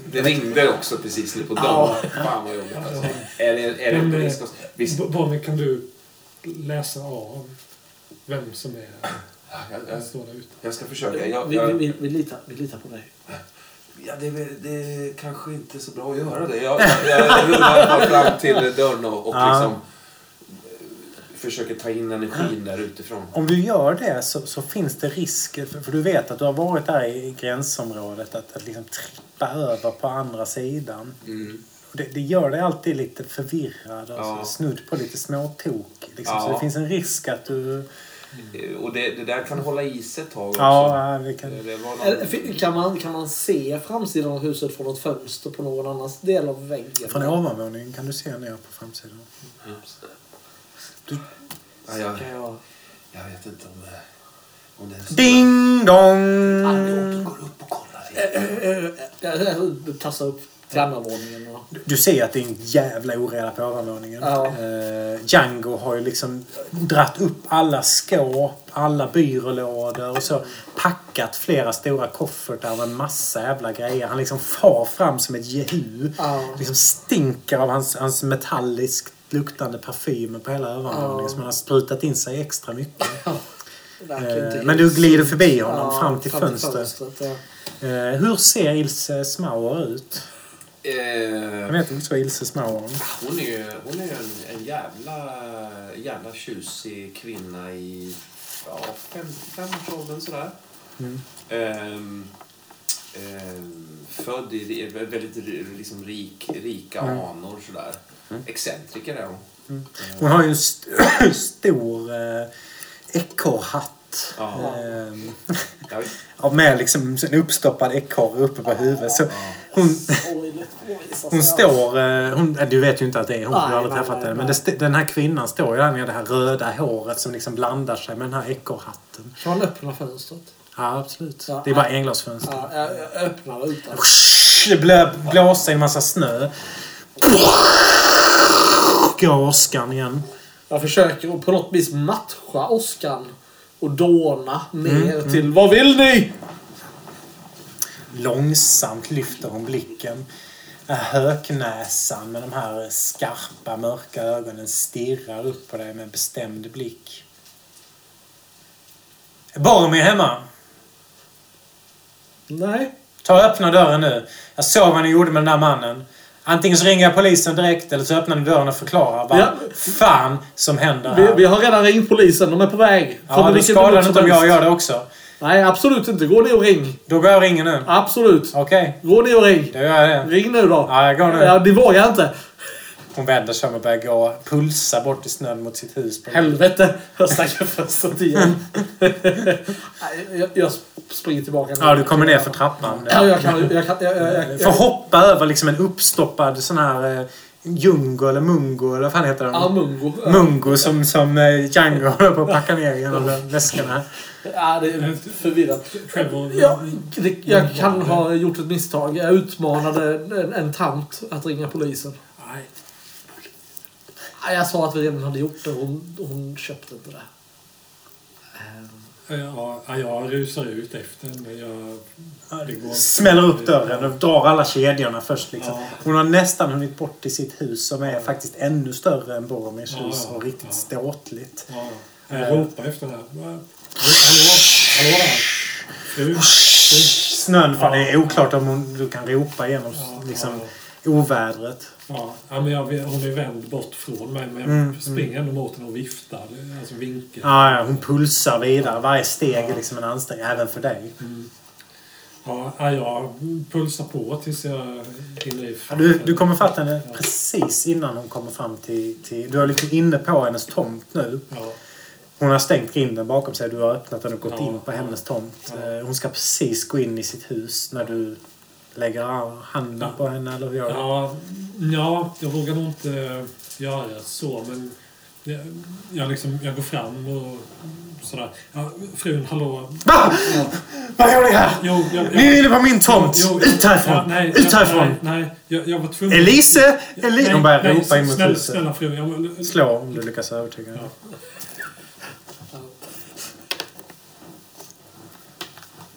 [SPEAKER 4] Det ringde också precis nu på dagen.
[SPEAKER 2] Ja.
[SPEAKER 4] Fan vad jobbigt alltså. Är det, är det
[SPEAKER 1] Men, eh?
[SPEAKER 4] Visst.
[SPEAKER 1] Bonnie, kan du läsa av vem som är
[SPEAKER 4] Ja, jag, jag,
[SPEAKER 1] står där ute?
[SPEAKER 4] jag ska försöka. Jag,
[SPEAKER 2] Vi, vi, vi, vi, litar, vi litar på dig.
[SPEAKER 4] ja, det, det är kanske inte så bra att göra det. Jag, jag, jag rullar bara fram till dörren och, och
[SPEAKER 3] Ja.
[SPEAKER 4] liksom eh, försöker ta in energin där utifrån.
[SPEAKER 3] Om du gör det så, så finns det risk, för, för du vet att du har varit där i gränsområdet, att, att liksom trippa över på andra sidan.
[SPEAKER 4] Mm.
[SPEAKER 3] Och Det, det gör dig alltid lite förvirrad och
[SPEAKER 4] Ja.
[SPEAKER 3] snudd på lite småtok. Liksom. Så
[SPEAKER 4] Ja.
[SPEAKER 3] det finns en risk att du...
[SPEAKER 4] Eh, Och det, det där kan hålla i sig ett tag också.
[SPEAKER 3] Ja, det kan...
[SPEAKER 4] Det, någon...
[SPEAKER 2] Kan man, kan man se framsidan av huset från ett fönster på någon annan del av väggen?
[SPEAKER 3] Från ovanvåningen kan du se ner på framsidan.
[SPEAKER 4] Ja, jag,
[SPEAKER 2] Kan jag...
[SPEAKER 4] jag vet inte om, eh, om det är.
[SPEAKER 3] Ding dong!
[SPEAKER 4] Allihop går upp och kollar. lite.
[SPEAKER 2] Jag, jag tassar upp till våningen och...
[SPEAKER 3] Du ser att det är en jävla oreda på ovanvåningen.
[SPEAKER 2] Ja.
[SPEAKER 3] Eh, Django har ju liksom dratt upp alla skåp, alla byrålådor och så packat flera stora koffertar med en massa jävla grejer. Han liksom far fram som ett jehu.
[SPEAKER 2] Ja.
[SPEAKER 3] Liksom stinker av hans, hans metalliskt luktande parfymer på hela övervåningen
[SPEAKER 2] Ja.
[SPEAKER 3] som han har sprutat in sig extra mycket.
[SPEAKER 2] Inte
[SPEAKER 3] Eh, men du glider förbi honom fram till fönstret.
[SPEAKER 2] ja.
[SPEAKER 3] Eh, hur ser Ilse Smauer ut?
[SPEAKER 4] Eh,
[SPEAKER 3] heter väl så, Ilse Smauer?
[SPEAKER 4] hon är ju hon är en, en jävla, jävla tjusig kvinna i ja, 55-årsåldern sådär.
[SPEAKER 3] Mm.
[SPEAKER 4] Ehm, ehm, född i väldigt liksom rik, rika
[SPEAKER 3] Mm.
[SPEAKER 4] anor sådär. Excentriker är hon.
[SPEAKER 3] Hon har ju en st stor eh, ekorrhatt.
[SPEAKER 4] Ja.
[SPEAKER 3] Eh,
[SPEAKER 4] Jag vet,
[SPEAKER 3] ja, med liksom en uppstoppad ekorre uppe på huvudet. Så hon,
[SPEAKER 2] Sorgligt. Oj, så
[SPEAKER 3] hon
[SPEAKER 2] så.
[SPEAKER 3] står... Eh, hon, eh, du vet ju inte att det är hon, för du har aldrig
[SPEAKER 2] Nej, nej,
[SPEAKER 3] träffat
[SPEAKER 2] nej,
[SPEAKER 3] henne. Men
[SPEAKER 2] nej.
[SPEAKER 3] det, den här kvinnan står ju där med det här röda håret som liksom blandar sig med den här ekorrhatten.
[SPEAKER 2] Kan man öppna fönstret?
[SPEAKER 3] Ja, absolut.
[SPEAKER 2] Ja,
[SPEAKER 3] det är bara
[SPEAKER 2] ja.
[SPEAKER 3] englasfönster.
[SPEAKER 2] Ja, jag, jag öppnar utan.
[SPEAKER 3] Det blö- blåser en massa snö. Går åskan igen.
[SPEAKER 2] Jag försöker på något vis matcha åskan och dåna ner
[SPEAKER 3] Mm,
[SPEAKER 2] till Vad vill ni?
[SPEAKER 3] Långsamt lyfter hon blicken. Här Höknäsan med de här skarpa mörka ögonen stirrar upp på dig med bestämd blick. Är Boromir hemma?
[SPEAKER 2] Nej.
[SPEAKER 3] Ta och öppna dörren nu. Jag såg vad ni gjorde med den där mannen. Antingen så ringer jag polisen direkt eller så öppnar ni dörren och förklarar vad
[SPEAKER 2] Ja.
[SPEAKER 3] fan som händer
[SPEAKER 2] Vi,
[SPEAKER 3] här.
[SPEAKER 2] vi har redan ringt polisen. De är på väg.
[SPEAKER 3] Ja,
[SPEAKER 2] vilken
[SPEAKER 3] skadar det inte om jag gör det också.
[SPEAKER 2] Nej, absolut inte. Gå ner och ring.
[SPEAKER 3] Då går jag och ringer nu.
[SPEAKER 2] Absolut.
[SPEAKER 3] Okej,
[SPEAKER 2] Gå ner och ring.
[SPEAKER 3] då gör jag det.
[SPEAKER 2] Ring nu då.
[SPEAKER 3] Ja, jag går nu.
[SPEAKER 2] Ja, det vågar jag inte.
[SPEAKER 3] Hon vänder sig om och börjar gå, pulsa bort i snön mot sitt hus.
[SPEAKER 2] Helvete! Jag stack först igen. Nej, jag, jag springer tillbaka.
[SPEAKER 3] Ja, du kommer ner för trappan.
[SPEAKER 2] Ja, jag kan... Jag kan jag, jag, jag,
[SPEAKER 3] Får hoppa över liksom en uppstoppad sån här eh, Jungo eller Mungo eller vad fan heter den?
[SPEAKER 2] Ja, Mungo.
[SPEAKER 3] Mungo som, som eh, Django håller på att packa ner genom väskorna.
[SPEAKER 2] Ja, det är förvirrat.
[SPEAKER 1] Trevor...
[SPEAKER 2] Ja, det, jag kan ha gjort ett misstag. Jag utmanade en, en tant att ringa polisen. Jag sa att vi redan hade gjort det. Hon, hon köpte inte det. Ehm,
[SPEAKER 1] Ja, ja, jag rusar ut efter men jag... Det går.
[SPEAKER 3] Smäller upp dörren och drar alla kedjorna först. Liksom.
[SPEAKER 1] Ja.
[SPEAKER 3] Hon har nästan hunnit bort till sitt hus som är faktiskt ännu större än Boromirs
[SPEAKER 1] Ja,
[SPEAKER 3] hus och riktigt
[SPEAKER 1] ja.
[SPEAKER 3] ståtligt.
[SPEAKER 1] Ja, jag ropar efter här. Va? Hallå? Hallå där? Fru?
[SPEAKER 3] Snön, fan, det är oklart om hon, du kan ropa genom
[SPEAKER 1] Ja,
[SPEAKER 3] liksom,
[SPEAKER 1] ja.
[SPEAKER 3] ovädret.
[SPEAKER 1] Ja, ja, men jag, hon är vänd bort från mig men jag
[SPEAKER 3] Mm,
[SPEAKER 1] springer ändå mot henne och viftar. Alltså vinkar.
[SPEAKER 3] Ja, ja, hon pulsar vidare. Varje steg är liksom en ansträngning, även för dig.
[SPEAKER 1] Ja, ja, jag pulsar på tills jag hinner i
[SPEAKER 3] Ja, du, du kommer fatta henne precis innan hon kommer fram till, till... Du är liksom inne på hennes tomt nu.
[SPEAKER 1] Ja,
[SPEAKER 3] Hon har stängt grinden bakom sig. Du har öppnat den och gått
[SPEAKER 1] Ja,
[SPEAKER 3] in på
[SPEAKER 1] ja,
[SPEAKER 3] hennes tomt.
[SPEAKER 1] ja.
[SPEAKER 3] Eh, Hon ska precis gå in i sitt hus när du lägger handen på henne. Eller gör
[SPEAKER 1] ja, ja, jag vågar nog inte göra så men jag, jag, liksom, jag går fram och sådär. Ja, frun, hallå?
[SPEAKER 3] Va? Vad gör ni här?
[SPEAKER 1] Jo, jag, jag,
[SPEAKER 3] Ni är inne på min tomt!
[SPEAKER 1] Jo, jo,
[SPEAKER 3] Ut härifrån!
[SPEAKER 1] Ja, nej,
[SPEAKER 3] Ut härifrån!
[SPEAKER 1] Nej, nej jag, jag var tvungen...
[SPEAKER 3] Elise! Elise! Hon börjar ropa in mot
[SPEAKER 1] snälla,
[SPEAKER 3] huset.
[SPEAKER 1] Snälla fru, jag,
[SPEAKER 3] Slå om du lyckas övertyga henne.
[SPEAKER 1] Ja.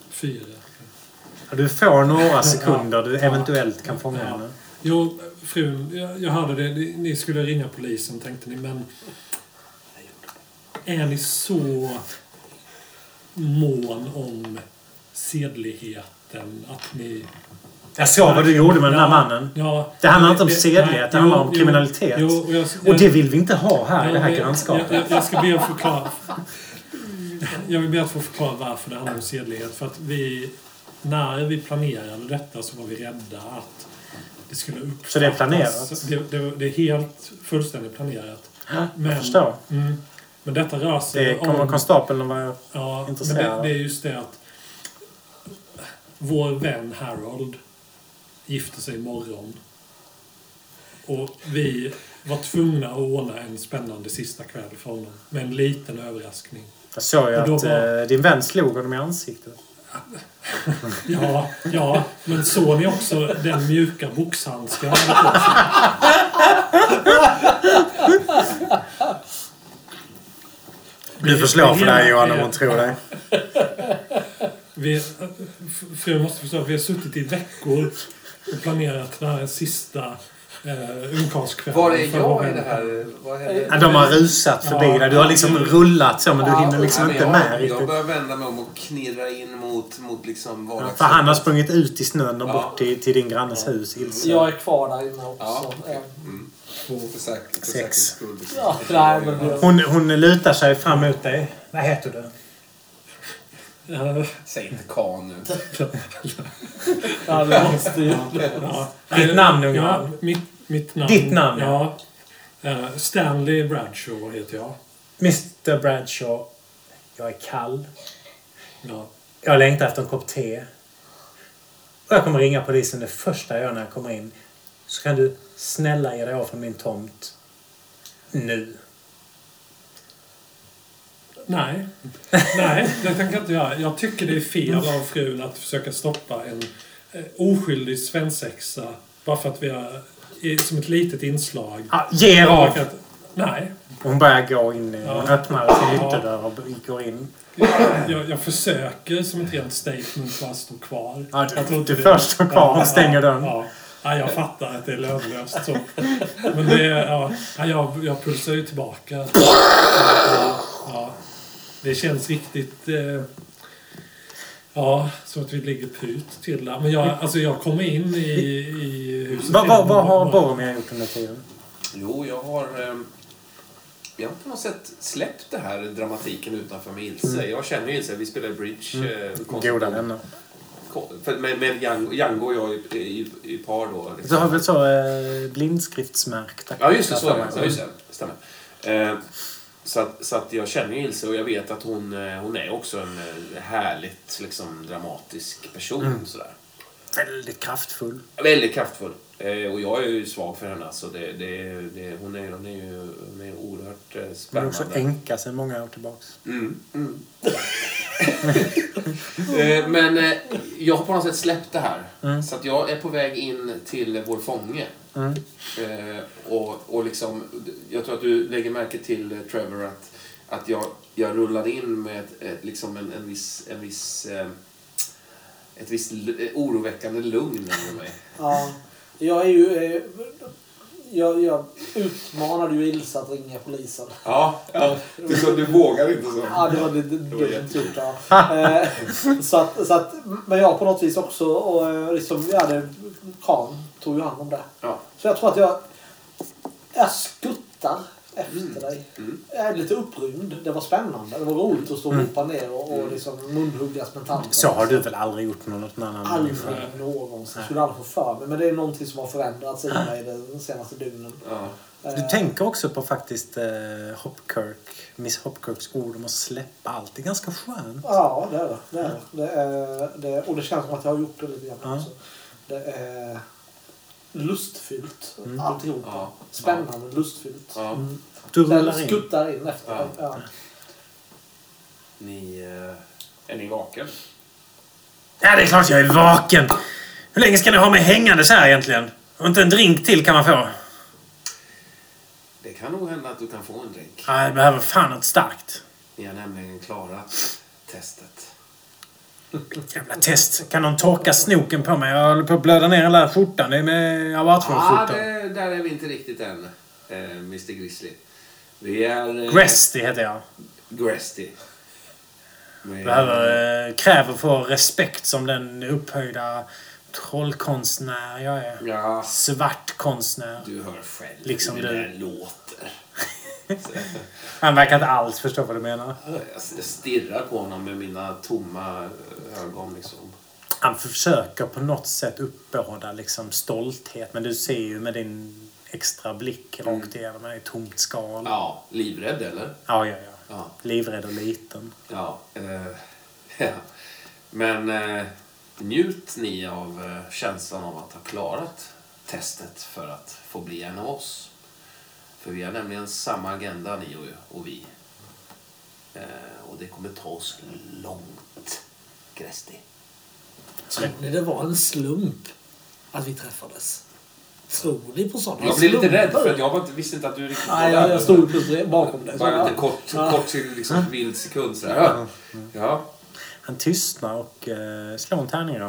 [SPEAKER 1] Fyra.
[SPEAKER 3] Du får några sekunder du eventuellt kan fånga
[SPEAKER 1] Ja.
[SPEAKER 3] henne.
[SPEAKER 1] Jo, frun, jag, jag hörde det. Ni- skulle ringa polisen, tänkte ni. Men är ni så mån om sedligheten att ni...
[SPEAKER 3] Jag såg vad du gjorde med den
[SPEAKER 1] Ja,
[SPEAKER 3] mannen.
[SPEAKER 1] Ja,
[SPEAKER 3] Det handlar inte om sedlighet, det handlar om
[SPEAKER 1] jo,
[SPEAKER 3] kriminalitet.
[SPEAKER 1] Jo, och, jag,
[SPEAKER 3] Och det vill vi inte ha här i det här
[SPEAKER 1] jag-
[SPEAKER 3] grannskapet.
[SPEAKER 1] Jag, jag, jag ska be att förklara. Jag vill be att få förklara varför det handlar om sedlighet. För att vi, när vi planerade detta så var vi rädda att det skulle uppfattas.
[SPEAKER 3] Så det är planerat?
[SPEAKER 1] Det, det, det är helt fullständigt planerat.
[SPEAKER 3] Ja, jag förstår.
[SPEAKER 1] Mm, men detta rör sig
[SPEAKER 3] Det kommer
[SPEAKER 1] om...
[SPEAKER 3] konstapeln vara...
[SPEAKER 1] Ja, men
[SPEAKER 3] intresserad.
[SPEAKER 1] det, det är just det att vår vän Harold gifter sig imorgon. Och vi var tvungna att ordna en spännande sista kväll för honom. Med en liten överraskning.
[SPEAKER 3] Jag såg ju att
[SPEAKER 1] var-
[SPEAKER 3] eh, din vän slog honom i ansiktet.
[SPEAKER 1] Ja, ja, men såg ni också den mjuka boxhandsken han hade på sig?
[SPEAKER 3] Du får slå för
[SPEAKER 1] hela
[SPEAKER 3] Johan om hon tror dig.
[SPEAKER 1] Vi, för jag måste förstå, vi har suttit i veckor och planerat den här sista eh, ungkarlskvällen.
[SPEAKER 6] Var är jag i det här? Vad händer?
[SPEAKER 3] Ja, de har rusat förbi
[SPEAKER 1] Ja.
[SPEAKER 3] dig. Du har liksom rullat så men du hinner liksom
[SPEAKER 6] Nej,
[SPEAKER 3] inte
[SPEAKER 6] jag,
[SPEAKER 3] med
[SPEAKER 6] Jag
[SPEAKER 3] riktigt.
[SPEAKER 6] börjar vända mig om och knirra in mot, mot liksom
[SPEAKER 3] Ja,
[SPEAKER 6] vardagsrummet.
[SPEAKER 3] för han har sprungit ut i snön och
[SPEAKER 6] Ja.
[SPEAKER 3] bort till, till din grannes hus ilse.
[SPEAKER 2] Jag är kvar där inne också.
[SPEAKER 6] Ja.
[SPEAKER 2] Ja.
[SPEAKER 6] Mm. För säk- för
[SPEAKER 3] Sex.
[SPEAKER 2] Ja, nej,
[SPEAKER 3] Hon, hon lutar sig fram mot dig. Vad heter du?
[SPEAKER 1] Eh,
[SPEAKER 6] Säg inte kan nu.
[SPEAKER 2] Ja, det måste ju...
[SPEAKER 1] ja.
[SPEAKER 3] Ditt namn,
[SPEAKER 1] ja,
[SPEAKER 3] ungefär.
[SPEAKER 1] mitt, mitt namn.
[SPEAKER 3] Ditt namn, ja.
[SPEAKER 1] ja. Eh, Stanley Bradshaw heter jag.
[SPEAKER 3] Mr Bradshaw. Jag är kall.
[SPEAKER 1] Ja.
[SPEAKER 3] Jag längtar efter en kopp te. Och jag kommer ringa polisen det första jag gör när jag kommer in. Så kan du snälla ge dig av från min tomt. Nu.
[SPEAKER 1] Nej. Nej, det tänker jag inte göra. Jag tycker det är fel av frun att försöka stoppa en eh, oskyldig svensexa bara för att vi har som ett litet inslag.
[SPEAKER 3] Ja, ge er av!
[SPEAKER 1] Nej.
[SPEAKER 3] Hon börjar gå in. i- Hon
[SPEAKER 1] Ja.
[SPEAKER 3] öppnar sin
[SPEAKER 1] Ja.
[SPEAKER 3] ytterdörr och går in.
[SPEAKER 1] Jag, jag försöker som ett rent statement bara stå kvar.
[SPEAKER 3] Ja,
[SPEAKER 1] Jag tror
[SPEAKER 3] du, du först står kvar och stänger dörren.
[SPEAKER 1] Ja. Ja, jag fattar att det är lönlöst. Så. Men det ja, ja, jag, jag pulsar ju tillbaka. Ja, ja. Det känns riktigt... Eh, ja, så att vi ligger put till där. Men jag, alltså, jag kommer in i, i huset.
[SPEAKER 3] Vad vad- vad har
[SPEAKER 1] Bara-
[SPEAKER 3] Boromir gjort under tiden?
[SPEAKER 6] Jo, jag har... Eh, jag har på något sätt släppt det här dramatiken utanför med Ilse. Jag känner ju Ilse, vi spelar bridge. Eh, konstigt
[SPEAKER 3] Goda vänner.
[SPEAKER 4] med, med Django, och jag i, i, i par då. liksom.
[SPEAKER 3] Du har väl så eh, blindskriftsmärkta
[SPEAKER 4] Ja, just det. Så. Ja, just det. Stämmer. Eh, så, att, så att jag känner ju Ilse och jag vet att hon, eh, hon är också en eh, härligt liksom, dramatisk person. Sådär.
[SPEAKER 3] Väldigt kraftfull.
[SPEAKER 4] Väldigt kraftfull. Eh, och jag är ju svag för henne. Så det, det, det, hon, är, hon, är ju, hon är oerhört eh,
[SPEAKER 3] Hon är
[SPEAKER 4] spännande.
[SPEAKER 3] också änka sedan många år tillbaks.
[SPEAKER 4] Mm, mm. Eh, Men jag har på något sätt släppt det här.
[SPEAKER 3] Mm.
[SPEAKER 4] Så att jag är på väg in till vår fånge.
[SPEAKER 3] Mm.
[SPEAKER 4] Eh, och, och liksom, jag tror att du lägger märke till, eh, Trevor, att, att jag, jag rullade in med ett, ett, liksom en, en viss, en viss, eh, ett visst eh, oroväckande lugn över mig.
[SPEAKER 2] Ja, jag är ju... Eh, jag, jag utmanade ju Ilse att ringa polisen.
[SPEAKER 4] Ja, ja. Du, så, du vågar inte så.
[SPEAKER 2] Ja, det var det, det,
[SPEAKER 4] var
[SPEAKER 2] dumt gjort. Ja. Eh, så att, så att, men jag på något vis också, och eh, liksom, jag hade, Khan tog ju hand om det.
[SPEAKER 4] Ja.
[SPEAKER 2] Så jag tror att jag, jag skuttar efter dig.
[SPEAKER 4] Mm.
[SPEAKER 2] Jag är lite upprymd. Det var spännande. Det var roligt att stå och hoppa ner och, och liksom munhuggas med tanten.
[SPEAKER 3] Så har du väl aldrig gjort med något annan
[SPEAKER 2] Aldrig
[SPEAKER 3] människa?
[SPEAKER 2] någonsin. Skulle aldrig få för mig. Men det är någonting som har förändrats i mig de senaste dygnen.
[SPEAKER 4] Ja.
[SPEAKER 3] Du
[SPEAKER 2] Eh,
[SPEAKER 3] tänker också på faktiskt eh, Hopkirk, Miss Hopkirks ord om att släppa allt. Det är ganska skönt.
[SPEAKER 2] Ja, det är det. det, är det. det, är, det och det känns som att jag har gjort det lite grann
[SPEAKER 3] Ja.
[SPEAKER 2] också. Det är lustfyllt.
[SPEAKER 3] Mm.
[SPEAKER 2] Alltihopa.
[SPEAKER 4] Ja.
[SPEAKER 2] Spännande, lustfyllt.
[SPEAKER 4] Ja.
[SPEAKER 2] Mm.
[SPEAKER 3] Du rullar in.
[SPEAKER 2] skuttar in efter.
[SPEAKER 4] Ja.
[SPEAKER 2] Ja.
[SPEAKER 4] Ni, eh, är ni vaken?
[SPEAKER 3] Ja, det är klart jag är vaken. Hur länge ska ni ha mig hängandes här egentligen? Och inte en drink till kan man få.
[SPEAKER 4] Det kan nog hända att du kan få en drink.
[SPEAKER 3] Ja, jag behöver fan något starkt.
[SPEAKER 4] Ni har nämligen klarat testet.
[SPEAKER 3] Jävla test. Kan någon torka snoken på mig? Jag håller på att blöda ner hela skjortan. Det är med
[SPEAKER 4] Ja,
[SPEAKER 3] avartskjortan.
[SPEAKER 4] det, där är vi inte riktigt än, eh, Mr Grizzly. Vi är... Eh,
[SPEAKER 3] Gresty heter jag.
[SPEAKER 4] Gresty.
[SPEAKER 3] Behöver, eh, kräver få respekt som den upphöjda trollkonstnär jag är.
[SPEAKER 4] Ja,
[SPEAKER 3] Svart konstnär.
[SPEAKER 4] du hör själv
[SPEAKER 3] Liksom
[SPEAKER 4] hur det
[SPEAKER 3] du.
[SPEAKER 4] låter.
[SPEAKER 3] Han verkar inte alls förstå vad du menar.
[SPEAKER 4] Jag stirrar på honom med mina tomma ögon liksom.
[SPEAKER 3] Han försöker på något sätt uppbåda liksom stolthet. Men du ser ju med din extra blick rakt igenom. Han är ett tomt skal. Ja,
[SPEAKER 4] Ja, livrädd eller?
[SPEAKER 3] ja, ja.
[SPEAKER 4] Ja.
[SPEAKER 3] Livrädd och liten.
[SPEAKER 4] Ja. Eh, ja. Men eh, njut ni av eh, känslan av att ha klarat testet för att få bli en av oss. För vi har nämligen samma agenda ni och, och vi. Eh, och det kommer ta oss långt, Gresti.
[SPEAKER 2] Tror ni det var en slump att vi träffades? Tror ni på sådana
[SPEAKER 4] Jag blir lite rädd för att jag var inte, visste inte att du riktigt
[SPEAKER 2] Nej,
[SPEAKER 4] var
[SPEAKER 2] jag, jag stod precis bakom dig.
[SPEAKER 4] Bara en kort,
[SPEAKER 2] Ja.
[SPEAKER 4] kort liksom, vild sekund sådär. Ja. Ja.
[SPEAKER 3] Han tystnar och eh, slår en tärning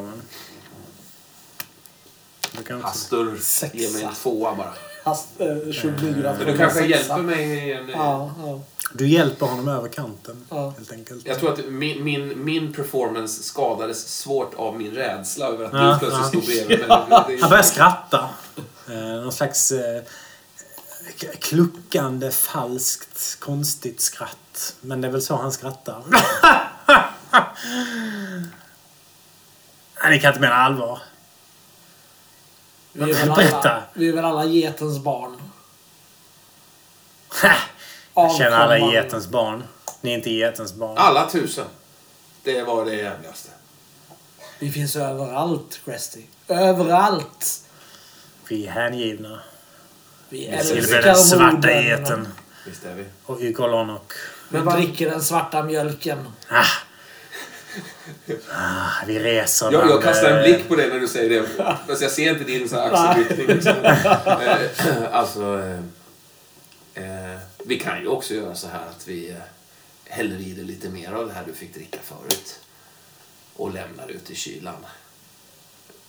[SPEAKER 3] kan också...
[SPEAKER 4] Hastur, ge mig en tvåa bara.
[SPEAKER 2] Hast, eh, 24.
[SPEAKER 4] Men du kanske
[SPEAKER 2] sexa.
[SPEAKER 4] hjälper mig i en...
[SPEAKER 2] Ja, ja.
[SPEAKER 3] Du hjälper honom över kanten,
[SPEAKER 2] Ja.
[SPEAKER 3] helt enkelt.
[SPEAKER 4] Jag tror att min, min, min performance skadades svårt av min rädsla över att
[SPEAKER 3] Ja,
[SPEAKER 4] du plötsligt
[SPEAKER 3] ja.
[SPEAKER 4] stod bredvid mig.
[SPEAKER 3] Han börjar skratta. Eh, någon slags eh, kluckande, falskt, konstigt skratt. Men det är väl så han skrattar. Nej, ni kan inte mena allvar.
[SPEAKER 2] Vi är,
[SPEAKER 3] Berätta.
[SPEAKER 2] alla, vi är väl alla getens barn.
[SPEAKER 3] Jag känner alla getens barn. Ni är inte getens barn.
[SPEAKER 4] Alla tusen. Det var det jävligaste.
[SPEAKER 2] Vi finns överallt, Cresty. Överallt.
[SPEAKER 3] Vi är hängivna.
[SPEAKER 2] Vi älskar
[SPEAKER 3] den svarta geten.
[SPEAKER 4] Visst är vi.
[SPEAKER 3] Och Ygolonok.
[SPEAKER 2] Vi dricker den svarta mjölken.
[SPEAKER 3] Ah. Ah, vi reser
[SPEAKER 4] Jag, jag kastar en blick på dig när du säger det. Fast jag ser inte din så axelryckning. Liksom. Eh, alltså... Eh, eh, vi kan ju också göra så här att vi eh, häller i dig lite mer av det här du fick dricka förut. Och lämnar ut i kylan.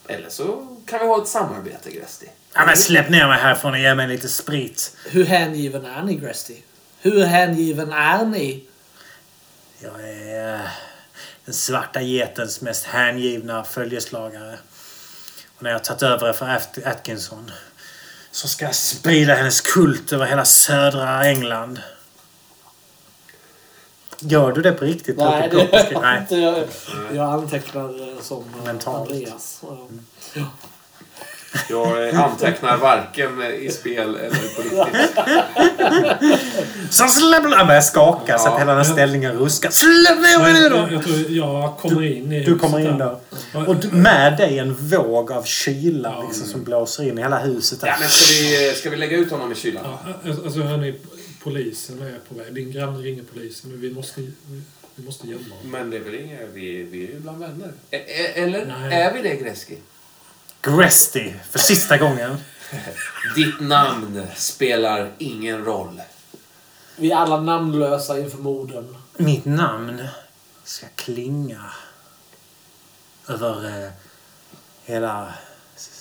[SPEAKER 4] Eller så kan vi ha ett samarbete, Gresti.
[SPEAKER 3] Ja, men släpp ner mig härifrån och ge mig lite sprit.
[SPEAKER 2] Hur hängiven är ni, Gresty? Hur hängiven är ni?
[SPEAKER 3] Jag är den svarta getens mest hängivna följeslagare. Och när jag tagit över för At- Atkinson så ska jag sprida hennes kult över hela södra England. Gör du det på riktigt?
[SPEAKER 2] Nej, det inte. Jag, jag antecknar eh, som eh,
[SPEAKER 3] Mentalt.
[SPEAKER 2] Andreas. Ja.
[SPEAKER 4] Jag antecknar varken i spel eller på riktigt.
[SPEAKER 3] Så släpp... Han börjar skaka så att
[SPEAKER 4] Ja.
[SPEAKER 3] hela den här ställningen ruskar. Släpp ner mig nu då!
[SPEAKER 1] jag tror jag kommer in i
[SPEAKER 3] Du kommer in där. Och med dig en våg av kyla
[SPEAKER 1] Ja.
[SPEAKER 3] liksom, som blåser in i hela huset.
[SPEAKER 4] Ja, men ska vi, ska vi lägga ut honom i kylan?
[SPEAKER 1] Ja, alltså hörni, polisen är på väg. Din granne ringer polisen. Men vi måste, vi måste gömma honom.
[SPEAKER 4] Men det är väl inga, vi, vi är ju bland vänner. E- e- eller
[SPEAKER 1] Nej.
[SPEAKER 4] är vi det, Greski?
[SPEAKER 3] Gresty, för sista gången.
[SPEAKER 4] Ditt namn spelar ingen roll.
[SPEAKER 2] Vi är alla namnlösa inför morden.
[SPEAKER 3] Mitt namn ska klinga över eh, hela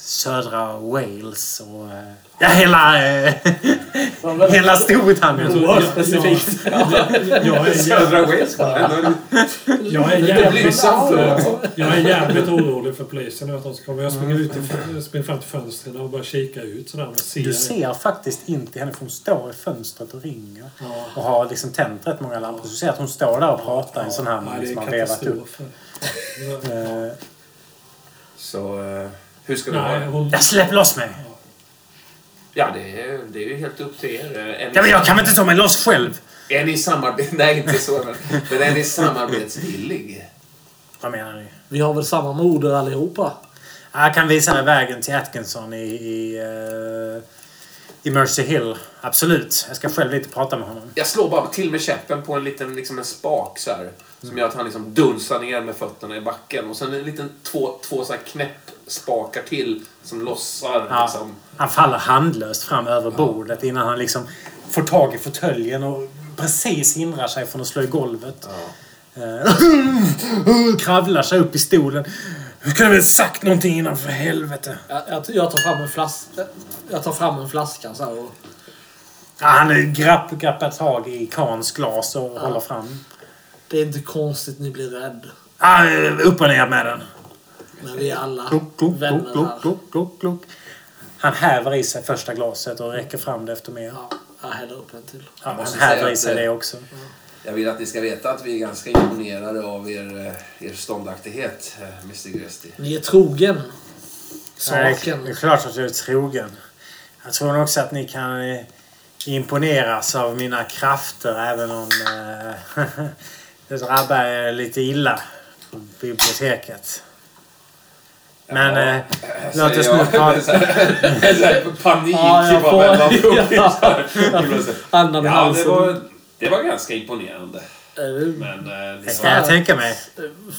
[SPEAKER 3] södra Wales och eh, ja, hela, eh, hela Storbritannien.
[SPEAKER 2] Oerhört specifikt.
[SPEAKER 1] Jag är
[SPEAKER 4] Södra Wales,
[SPEAKER 1] jag är jävligt, jag är jävligt orolig för polisen. Att de ska komma. Jag springer, ut till, springer fram till fönstren och bara kika ut sådär. Men ser,
[SPEAKER 3] Du ser faktiskt in till henne för hon står i fönstret och ringer.
[SPEAKER 1] Ja.
[SPEAKER 3] Och har liksom tänt rätt många lampor. Så du ser att hon står där och pratar i en sån här man liksom har vevat upp. Eh,
[SPEAKER 4] Så hur ska vi
[SPEAKER 1] Nej,
[SPEAKER 4] ha
[SPEAKER 1] hon...
[SPEAKER 3] Jag släpp loss mig!
[SPEAKER 4] Ja, det är, det är ju helt upp till er. Är ni,
[SPEAKER 3] Ja, men jag kan väl inte ta mig loss själv?
[SPEAKER 4] är ni samarbete... Nej, inte så. Men, men är ni samarbetsvillig?
[SPEAKER 3] Vad menar ni?
[SPEAKER 2] Vi har väl samma moder allihopa?
[SPEAKER 3] Jag kan visa dig vägen till Atkinson i, i, eh, i Mercy Hill. Absolut. Jag ska själv lite prata med honom.
[SPEAKER 4] Jag slår bara till med käppen på en liten liksom en spak så här. Som gör att han liksom dunsar ner med fötterna i backen. Och sen en liten två, två så här knäppspakar till som lossar.
[SPEAKER 3] Ja.
[SPEAKER 4] Liksom.
[SPEAKER 3] Han faller handlöst fram över bordet innan han liksom får tag i fåtöljen och precis hindrar sig från att slå i golvet. Eh, Kravlar sig upp i stolen. Du kunde väl sagt någonting innan för helvete.
[SPEAKER 2] Jag, jag, jag, tar fram en flaska, jag tar fram en flaska så här och...
[SPEAKER 3] Ja, han grapp, grappar tag i Kans glas och håller fram.
[SPEAKER 2] Det är inte konstigt ni blir rädd.
[SPEAKER 3] Ah, upp och ner med den.
[SPEAKER 2] Men vi är alla
[SPEAKER 3] Klok, klok,
[SPEAKER 2] vänner
[SPEAKER 3] klok, klok,
[SPEAKER 2] här.
[SPEAKER 3] klok, klok, klok. Han häver i sig första glaset och räcker fram det efter mer.
[SPEAKER 2] Ja, jag häller upp en till.
[SPEAKER 3] Ja, han häver i sig
[SPEAKER 4] eh,
[SPEAKER 3] det också.
[SPEAKER 4] Jag vill att ni ska veta att vi är ganska imponerade av er, eh, er ståndaktighet, eh, Mr Gresti.
[SPEAKER 2] Ni är trogen.
[SPEAKER 3] Nej,
[SPEAKER 2] Saken.
[SPEAKER 3] det är klart att jag är trogen. Jag tror nog också att ni kan imponeras av mina krafter även om eh, det drabbar er lite illa på biblioteket. Men eh, låt oss nu prata...
[SPEAKER 4] Panik
[SPEAKER 2] Ja, jag
[SPEAKER 4] bara
[SPEAKER 2] får-
[SPEAKER 4] mellan.
[SPEAKER 2] Ja. Andan i
[SPEAKER 4] Ja, det var, det var ganska imponerande. Men eh,
[SPEAKER 3] Det
[SPEAKER 4] det
[SPEAKER 3] kan
[SPEAKER 4] var,
[SPEAKER 3] jag tänka mig.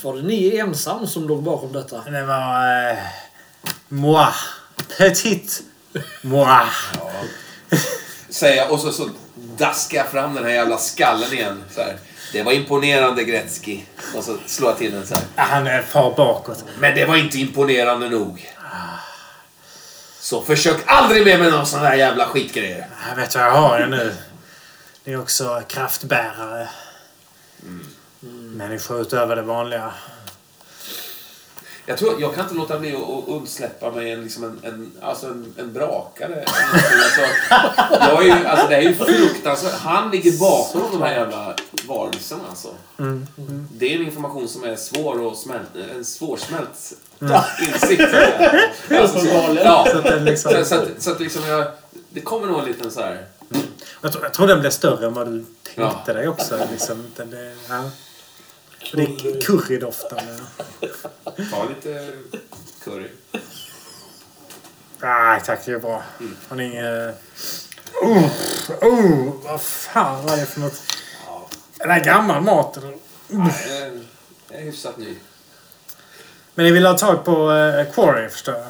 [SPEAKER 2] Var det ni ensam som låg bakom detta?
[SPEAKER 3] Det var... Eh, moi. Petit moi.
[SPEAKER 4] säger jag och så, så daskar jag fram den här jävla skallen igen. Så här. Det var imponerande Gretzky. Och så slår jag till den så här.
[SPEAKER 3] Han är far bakåt.
[SPEAKER 4] Men det var inte imponerande nog. Så försök aldrig mer med någon sån här jävla skitgrejer.
[SPEAKER 3] Jag vet vad jag har nu. Det är också kraftbärare. Människor utöver det vanliga.
[SPEAKER 4] Jag, tror, jag kan inte låta bli att undsläppa mig en, liksom en, en, alltså en, en brakare. Alltså, jag är ju, alltså, det är ju fruktansvärt. Han ligger bakom de här jävla varelserna. Alltså. Det är en information som är svår att smälta. En svårsmält insikt. Alltså, så, ja.
[SPEAKER 3] Så att det liksom-
[SPEAKER 4] så, så, att, så att liksom jag, det kommer nog en liten så här...
[SPEAKER 3] Jag tror, jag tror den blev större än vad du tänkte
[SPEAKER 4] Ja.
[SPEAKER 3] dig också. Liksom. Den, det, ja. Det är currydoftande.
[SPEAKER 4] Ta lite curry.
[SPEAKER 3] Nej tack, det är bra. Har ni inget... Oh, oh, vad fan vad är det för något? Är det här gammal mat eller?
[SPEAKER 4] Nej, jag är hyfsat ny.
[SPEAKER 3] Men ni vill ha tag på uh, Quarry förstår jag?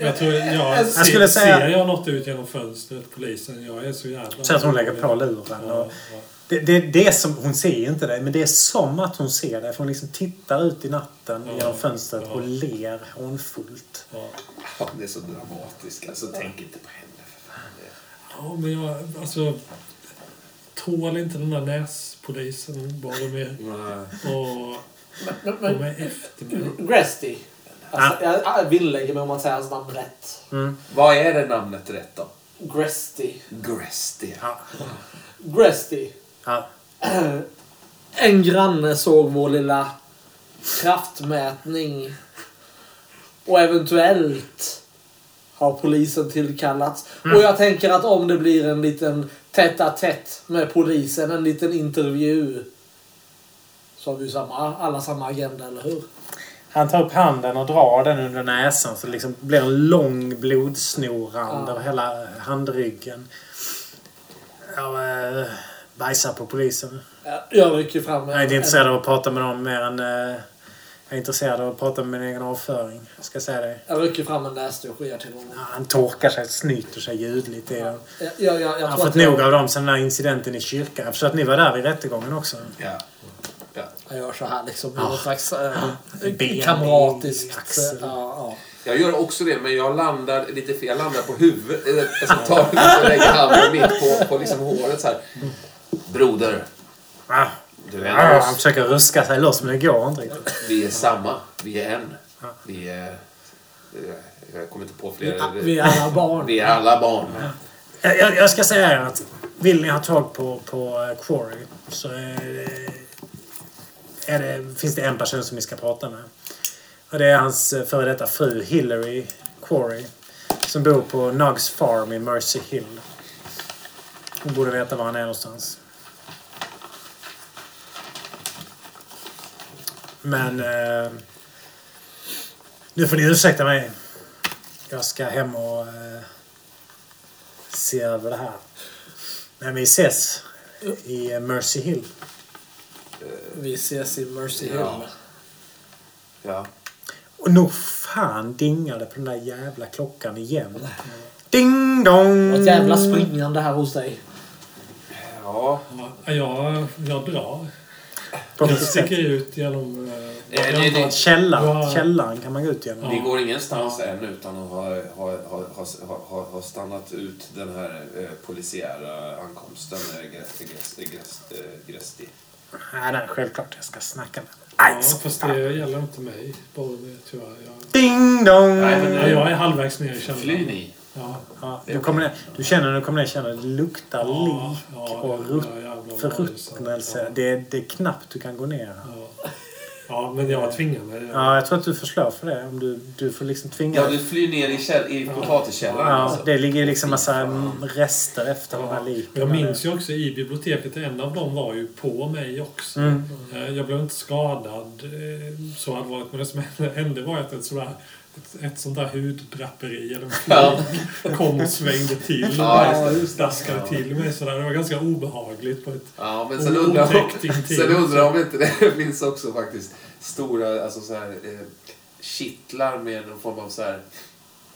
[SPEAKER 1] Jag tror jag, ser,
[SPEAKER 3] skulle säga-
[SPEAKER 1] ser jag något ut genom fönstret, polisen, jag är så jävla...
[SPEAKER 3] Så att hon lägger på luren.
[SPEAKER 1] Ja,
[SPEAKER 3] Och
[SPEAKER 1] ja.
[SPEAKER 3] det, det, det är som, hon ser ju inte dig, men det är som att hon ser dig. För hon liksom tittar ut i natten
[SPEAKER 1] Ja,
[SPEAKER 3] genom fönstret
[SPEAKER 1] ja.
[SPEAKER 3] och ler hånfullt.
[SPEAKER 1] Ja.
[SPEAKER 4] Ja, det är så dramatiskt. Alltså, tänk inte på henne för fan. Det-
[SPEAKER 1] ja, men jag... Alltså... Tål inte den där med och
[SPEAKER 2] Men,
[SPEAKER 1] de
[SPEAKER 2] men,
[SPEAKER 1] är efter mig.
[SPEAKER 2] Gresty. Alltså, jag, jag vinnlägger mig om att säga hans namn rätt.
[SPEAKER 4] Vad är det namnet rätt då?
[SPEAKER 2] Gresty.
[SPEAKER 4] Gresti.
[SPEAKER 3] Ja.
[SPEAKER 2] Gresty.
[SPEAKER 3] Ja.
[SPEAKER 2] En granne såg vår lilla kraftmätning. Och eventuellt har polisen tillkallats. Och jag tänker att om det blir en liten tätt tätt med polisen, en liten intervju. Så har vi ju samma, alla samma agenda, eller hur?
[SPEAKER 3] Han tar upp handen och drar den under näsan så det liksom blir en lång blodsnorrand
[SPEAKER 2] Ja.
[SPEAKER 3] över hela handryggen. Jag äh, bajsar på polisen.
[SPEAKER 2] Jag rycker fram
[SPEAKER 3] Jag är inte intresserad av att prata med någon mer än... eh, jag är intresserad av att prata med min egen avföring. Jag ska säga det.
[SPEAKER 2] Jag rycker fram en näsduk och ger till honom.
[SPEAKER 3] Ja, Han torkar sig, snyter sig ljudligt i den.
[SPEAKER 2] Jag, jag, jag, jag
[SPEAKER 3] Jag har
[SPEAKER 2] tror
[SPEAKER 3] fått
[SPEAKER 2] att jag,
[SPEAKER 3] nog av dem sen den här incidenten i kyrkan. Jag förstår att ni var där vid rättegången också.
[SPEAKER 4] Ja. ja.
[SPEAKER 2] jag gör så här liksom.
[SPEAKER 3] Ja.
[SPEAKER 2] Något slags äh, kamratiskt.
[SPEAKER 3] axeln.
[SPEAKER 2] Ja, ja.
[SPEAKER 4] Jag gör också det, men jag landar lite fel. Jag landar på huvudet. Eh, Jag ska ta och lägga handen mitt på, på liksom håret så här. Broder,
[SPEAKER 3] Ah,
[SPEAKER 4] är en
[SPEAKER 3] ah,
[SPEAKER 4] av
[SPEAKER 3] han
[SPEAKER 4] oss.
[SPEAKER 3] försöker ruska sig loss men det går inte riktigt.
[SPEAKER 4] Vi är samma. Vi är en.
[SPEAKER 3] Ja.
[SPEAKER 4] Vi är... eh, Jag kommer inte på fler.
[SPEAKER 2] Vi är alla barn.
[SPEAKER 4] Vi är alla barn.
[SPEAKER 3] Jag, jag, jag ska säga att vill ni ha tag på, på eh, Quarry så är, är det, finns det en person som ni ska prata med. Och det är hans eh, före detta fru Hillary Quarry som bor på Nugs Farm i Mercy Hill. Hon borde veta var han är någonstans. Men... Eh, nu får ni ursäkta mig. Jag ska hem och eh, se över det här. Men vi ses i Mercy Hill.
[SPEAKER 2] Vi ses i Mercy Hill.
[SPEAKER 4] Ja. Ja.
[SPEAKER 3] Och nog fan dingar det på den där jävla klockan igen. Ding dong!
[SPEAKER 2] Något jävla springande här hos dig.
[SPEAKER 4] Ja.
[SPEAKER 1] Ja, jag, jag drar. Sticker ut genom... eh,
[SPEAKER 4] Eh, det- det-
[SPEAKER 3] Källaren,
[SPEAKER 1] Ja.
[SPEAKER 3] källaren kan man gå ut genom.
[SPEAKER 4] Vi går ingenstans
[SPEAKER 1] Ja.
[SPEAKER 4] än utan att ha, ha, ha, ha, ha, stannat ut den här eh, polisiära ankomsten med Gresti. Gresti.
[SPEAKER 3] Nej, nej, självklart. Jag ska snacka med
[SPEAKER 1] Ja, fast det gäller inte mig. Bara det tyvärr. Jag,
[SPEAKER 3] Ding dong!
[SPEAKER 4] Nej, men
[SPEAKER 1] ja, jag är halvvägs ner i källaren.
[SPEAKER 4] Fly ni.
[SPEAKER 1] Ja.
[SPEAKER 3] Ja, du, kommer ner, du känner du kommer ner känner att det luktar
[SPEAKER 1] Ja,
[SPEAKER 3] lik
[SPEAKER 1] ja,
[SPEAKER 3] och
[SPEAKER 1] ja,
[SPEAKER 3] rutt,
[SPEAKER 1] jävla
[SPEAKER 3] förruttnelse.
[SPEAKER 1] Ja.
[SPEAKER 3] Det, är- det är knappt du kan gå ner.
[SPEAKER 1] Ja. ja, men jag tvingar mig.
[SPEAKER 3] Ja, jag tror att du får slå för det. Om du, du får liksom tvinga
[SPEAKER 4] Ja, du flyr ner i, käll, i potatiskällaren.
[SPEAKER 3] Ja,
[SPEAKER 4] alltså.
[SPEAKER 3] det ligger ju liksom massa rester efter de här liken.
[SPEAKER 1] Jag minns ju också i biblioteket, en av dem var ju på mig också.
[SPEAKER 3] Mm.
[SPEAKER 1] Eh, Jag blev inte skadad eh, så allvarligt, men det som hände var att ett, sådär, ett, ett sånt där huddraperi eller en
[SPEAKER 4] Ja.
[SPEAKER 1] kom och svängde till
[SPEAKER 4] Ja,
[SPEAKER 1] daskade
[SPEAKER 4] Ja.
[SPEAKER 1] till mig sådär. Det var ganska obehagligt på ett
[SPEAKER 4] Ja, men sen undrar sen undrar om inte det finns också faktiskt stora alltså så här, eh, kittlar med någon form av så här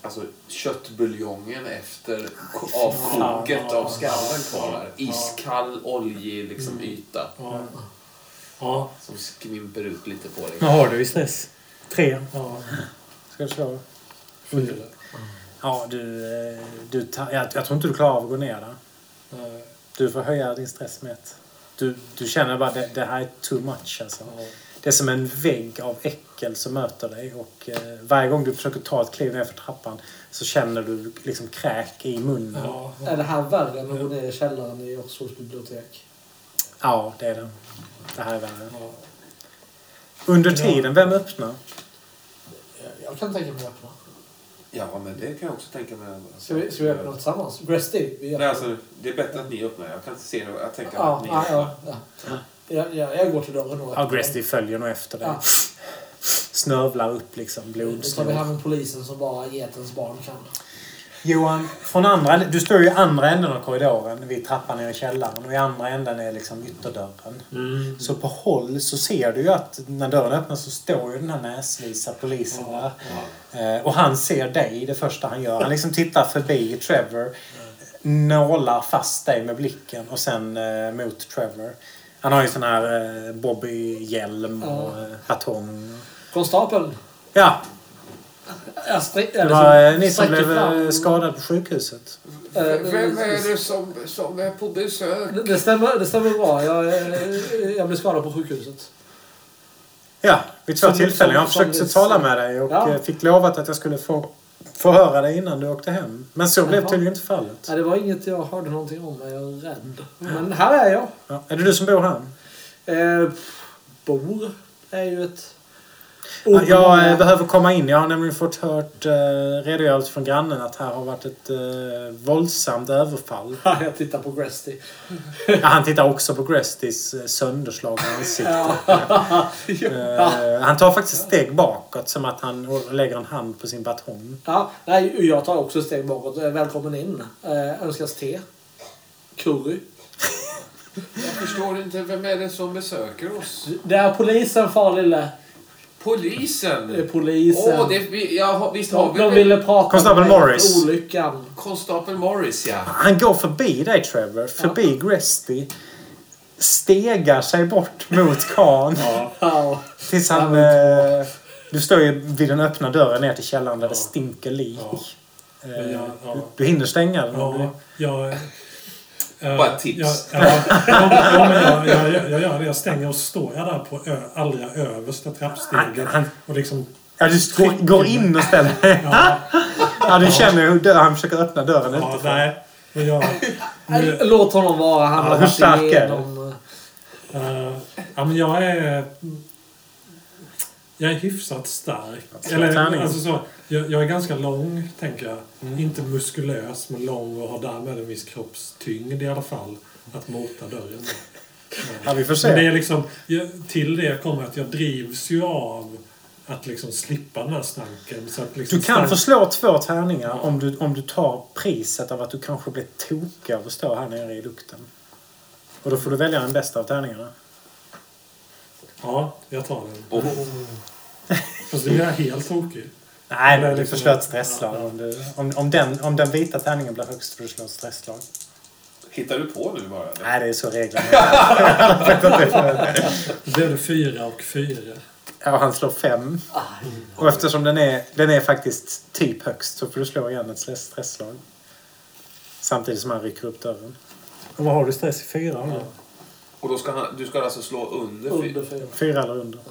[SPEAKER 4] Alltså köttbuljongen efter ko- avkoket av skallen kvar. Iskall, oljig liksom, yta
[SPEAKER 1] Ja. Ja.
[SPEAKER 4] som skvimper ut lite på dig.
[SPEAKER 3] Vad har du i stress? Tre.
[SPEAKER 1] Ja.
[SPEAKER 3] Ska du slå?
[SPEAKER 1] Fyra.
[SPEAKER 3] Ja, du... eh, du jag, jag tror inte du klarar av att gå ner där.
[SPEAKER 1] Nej.
[SPEAKER 3] Du får höja din stress med ett. Du, du känner bara det, det här är too much alltså.
[SPEAKER 1] Ja.
[SPEAKER 3] Det är som en vägg av äckel som möter dig och eh, varje gång du försöker ta ett kliv ner för trappan så känner du liksom kräk i munnen. Ja,
[SPEAKER 1] Ja.
[SPEAKER 2] Är det här värre än att gå ner i källaren i Oxfords bibliotek?
[SPEAKER 3] det är det. Det här är värre.
[SPEAKER 1] Ja.
[SPEAKER 3] Under tiden, vem öppnar?
[SPEAKER 2] Jag kan tänka mig att öppna.
[SPEAKER 4] Ja, men det kan jag också tänka mig.
[SPEAKER 2] Ska vi, ska vi öppna tillsammans? Gresty? Vi
[SPEAKER 4] Nej,
[SPEAKER 2] öppnar.
[SPEAKER 4] alltså, det är bättre att ni öppnar. Jag kan inte se det. Jag tänker
[SPEAKER 2] Ja,
[SPEAKER 4] att ni
[SPEAKER 2] ja,
[SPEAKER 4] öppnar.
[SPEAKER 2] ja, ja. Jag, jag, jag går till dörren och
[SPEAKER 3] Ja, Gresty följer nog efter dig.
[SPEAKER 2] Ja.
[SPEAKER 3] Snövlar upp liksom
[SPEAKER 2] Då tar vi
[SPEAKER 3] blodsnor.
[SPEAKER 2] hem en polisen som bara getens barn kan.
[SPEAKER 3] Johan, från andra, du står ju i andra änden av korridoren vid trappan ner i källaren och i andra änden är liksom ytterdörren.
[SPEAKER 1] Mm.
[SPEAKER 3] Så på håll så ser du ju att när dörren öppnas så står ju den här näsvisa polisen där. Eh, och han ser dig det första han gör. Han liksom tittar förbi Trevor, nålar fast dig med blicken och sen eh, mot Trevor. Han har ju sån här eh, Bobby-hjälm och eh, batong.
[SPEAKER 2] Konstapeln.
[SPEAKER 3] Ja, det var eh, ni som blev eh, skadade på sjukhuset.
[SPEAKER 4] Vem är det som, som är på besök?
[SPEAKER 2] Det, det, stämmer, det stämmer bra. Jag, eh, jag blev skadad på sjukhuset.
[SPEAKER 3] Ja, vid två
[SPEAKER 2] Som-
[SPEAKER 3] tillfällen. Jag försökte
[SPEAKER 2] som-
[SPEAKER 3] tala med dig och
[SPEAKER 2] Ja.
[SPEAKER 3] eh, fick lovat att jag skulle få förhöra dig innan du åkte hem. Men så blev tydligen inte fallet.
[SPEAKER 2] Nej, det var inget jag hörde någonting om. Jag är rädd. Men här är jag.
[SPEAKER 3] Ja. Är det du som bor här?
[SPEAKER 2] Eh, Bor är ju ett...
[SPEAKER 3] Ja, Jag
[SPEAKER 2] Många-
[SPEAKER 3] eh, behöver komma in. Jag har nämligen fått hört eh, redogörelse från grannen att här har varit ett eh, våldsamt överfall.
[SPEAKER 2] Jag tittar på Gresty.
[SPEAKER 3] Ja, han tittar också på Grestys eh, sönderslagna ansikte. Eh, han tar faktiskt steg bakåt som att han lägger en hand på sin batong.
[SPEAKER 2] Ja, nej, jag tar också steg bakåt. Eh, Välkommen in. Eh, önskas te. Curry.
[SPEAKER 6] Jag förstår inte, vem är det som besöker oss?
[SPEAKER 2] Det är polisen, far lille.
[SPEAKER 6] Polisen?
[SPEAKER 2] Polisen.
[SPEAKER 6] Åh, det, vi, ja, visst har vi
[SPEAKER 2] de ville prata
[SPEAKER 3] Konstapel
[SPEAKER 2] om mig
[SPEAKER 3] Morris.
[SPEAKER 2] olyckan.
[SPEAKER 6] Konstapel Morris, ja.
[SPEAKER 3] Han går förbi dig Trevor, förbi Gresty. Stegar sig bort mot Khan.
[SPEAKER 2] Ja.
[SPEAKER 3] Tills han... Eh, du står ju vid den öppna dörren ner till källaren där det stinker lik.
[SPEAKER 1] Ja.
[SPEAKER 3] Eh,
[SPEAKER 1] jag- ja.
[SPEAKER 3] du, du hinner stänga den. om du-
[SPEAKER 1] Ja, jag... eh,
[SPEAKER 6] Bara ett tips.
[SPEAKER 1] Ja, ja, ja, ja, men jag, jag, jag, gör det. Jag stänger och står jag där på ö, allra översta trappsteget. Och liksom...
[SPEAKER 3] Ja, du går, går in och ställer dig.
[SPEAKER 1] Ja,
[SPEAKER 3] Ja, du känner hur dörren, han försöker öppna dörren
[SPEAKER 1] ja,
[SPEAKER 3] utifrån.
[SPEAKER 1] nej. Men jag... Nu,
[SPEAKER 2] Låt honom vara. Han
[SPEAKER 3] Ja,
[SPEAKER 2] har varit igenom...
[SPEAKER 1] eh, ja, men jag är... Jag är hyfsat stark. Eller, alltså så, jag, jag är ganska lång, tänker jag.
[SPEAKER 3] Mm.
[SPEAKER 1] Inte muskulös, men lång och har därmed en viss kroppstyngd i alla fall. Att mota dörren.
[SPEAKER 3] Ja, vi får
[SPEAKER 1] Men det
[SPEAKER 3] se.
[SPEAKER 1] är liksom, till det kommer att jag drivs ju av att liksom slippa den här stanken. Så att liksom
[SPEAKER 3] Du kan
[SPEAKER 1] stank-
[SPEAKER 3] få slå två tärningar om du, om du tar priset av att du kanske blir tokig av att stå här nere i lukten. Och då får du välja den bästa av tärningarna.
[SPEAKER 1] Ja, jag tar den.
[SPEAKER 6] Och,
[SPEAKER 1] Fast det blir jag helt tokig.
[SPEAKER 3] Nej, du
[SPEAKER 1] liksom-
[SPEAKER 3] får slå ett stresslag. Om, du, om, om, den, om den vita tärningen blir högst får du slå ett stresslag.
[SPEAKER 6] hittar du på nu bara? eller?
[SPEAKER 3] Nej, det är så reglerna är.
[SPEAKER 1] Blev det fyra och fyra.
[SPEAKER 3] Ja, han slår fem. Och eftersom den är, den är faktiskt typ högst så får du slå igen ett stress- stresslag. Samtidigt som han rycker upp dörren. Och vad har du stress i? Fyra? Ja.
[SPEAKER 6] Och då ska han, du ska alltså slå under?
[SPEAKER 2] Under fyra.
[SPEAKER 3] Fyra eller under?
[SPEAKER 6] Alltså.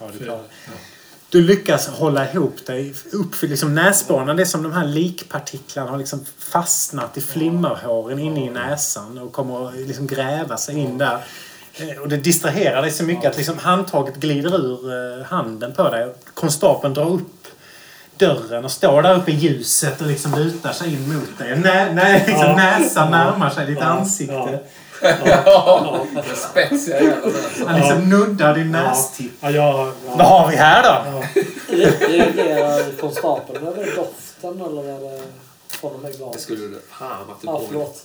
[SPEAKER 3] Ja, du
[SPEAKER 1] Fyra.
[SPEAKER 3] klarar det. Du lyckas hålla ihop dig upp liksom näsborrarna. Det är som de här likpartiklarna har liksom fastnat i flimmerhåren inne i näsan och kommer att liksom gräva sig in där. Eh, Och det distraherar dig så mycket att liksom handtaget glider ur eh, handen på dig. Konstapeln drar upp dörren och står där uppe i ljuset och liksom lutar sig in mot dig. Nä, nä, liksom
[SPEAKER 1] Ja.
[SPEAKER 3] Näsan närmar sig ditt ansikte.
[SPEAKER 6] Ja, spetsiga jävla näsan.
[SPEAKER 3] Han liksom nuddar din nästipp.
[SPEAKER 1] Ja, jag,
[SPEAKER 3] Vad
[SPEAKER 1] ja,
[SPEAKER 3] har vi här då?
[SPEAKER 2] Reagerar konstapeln? Det doften eller är det från och med
[SPEAKER 6] Det
[SPEAKER 2] glaset?
[SPEAKER 6] skulle du... Fan att du
[SPEAKER 2] Ja, förlåt.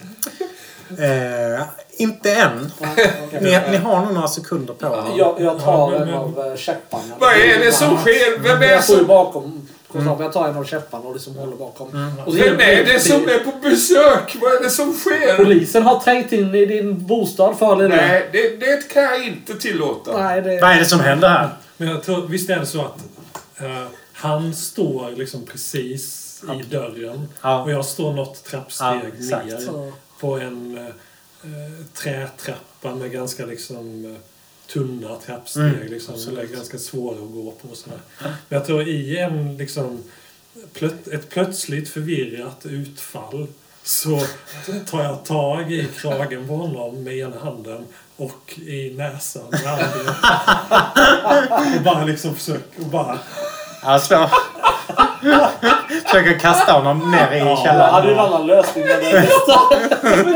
[SPEAKER 3] Eh, inte än.
[SPEAKER 2] Ja.
[SPEAKER 3] Ni, ni har nog några sekunder på er.
[SPEAKER 2] Jag, jag tar
[SPEAKER 1] Ja, men-
[SPEAKER 2] en
[SPEAKER 1] men-
[SPEAKER 2] av eh, käpparna.
[SPEAKER 6] Vad är det som sker? Vem är det
[SPEAKER 2] Jag står ju bakom konstapeln. Jag tar en av käpparna och liksom håller bakom. Och så
[SPEAKER 6] Vem är det som är på besök? Vad är det som sker?
[SPEAKER 2] Polisen har trängt in i din bostad för lille.
[SPEAKER 6] Nej, det, det kan jag inte tillåta.
[SPEAKER 2] Nej, det...
[SPEAKER 3] Vad är det som händer här?
[SPEAKER 1] men jag tror, visst är det så att eh, han står liksom precis i dörren
[SPEAKER 3] Ja.
[SPEAKER 1] och jag står något trappsteg
[SPEAKER 3] Ja,
[SPEAKER 1] ner på en eh, trätrappa med ganska liksom eh, tunna trappsteg.
[SPEAKER 3] Mm,
[SPEAKER 1] liksom,
[SPEAKER 3] absolut.
[SPEAKER 1] eller ganska svåra att gå på. Och sådär. Men jag tror i en liksom, plöt, ett plötsligt förvirrat utfall så tar jag tag i kragen på honom med ena handen och i näsan med andra. och bara liksom försöker... Och bara,
[SPEAKER 3] Alltså, försöker kasta honom ner i
[SPEAKER 2] jag
[SPEAKER 3] källaren.
[SPEAKER 2] hade ju en annan lösning. Men det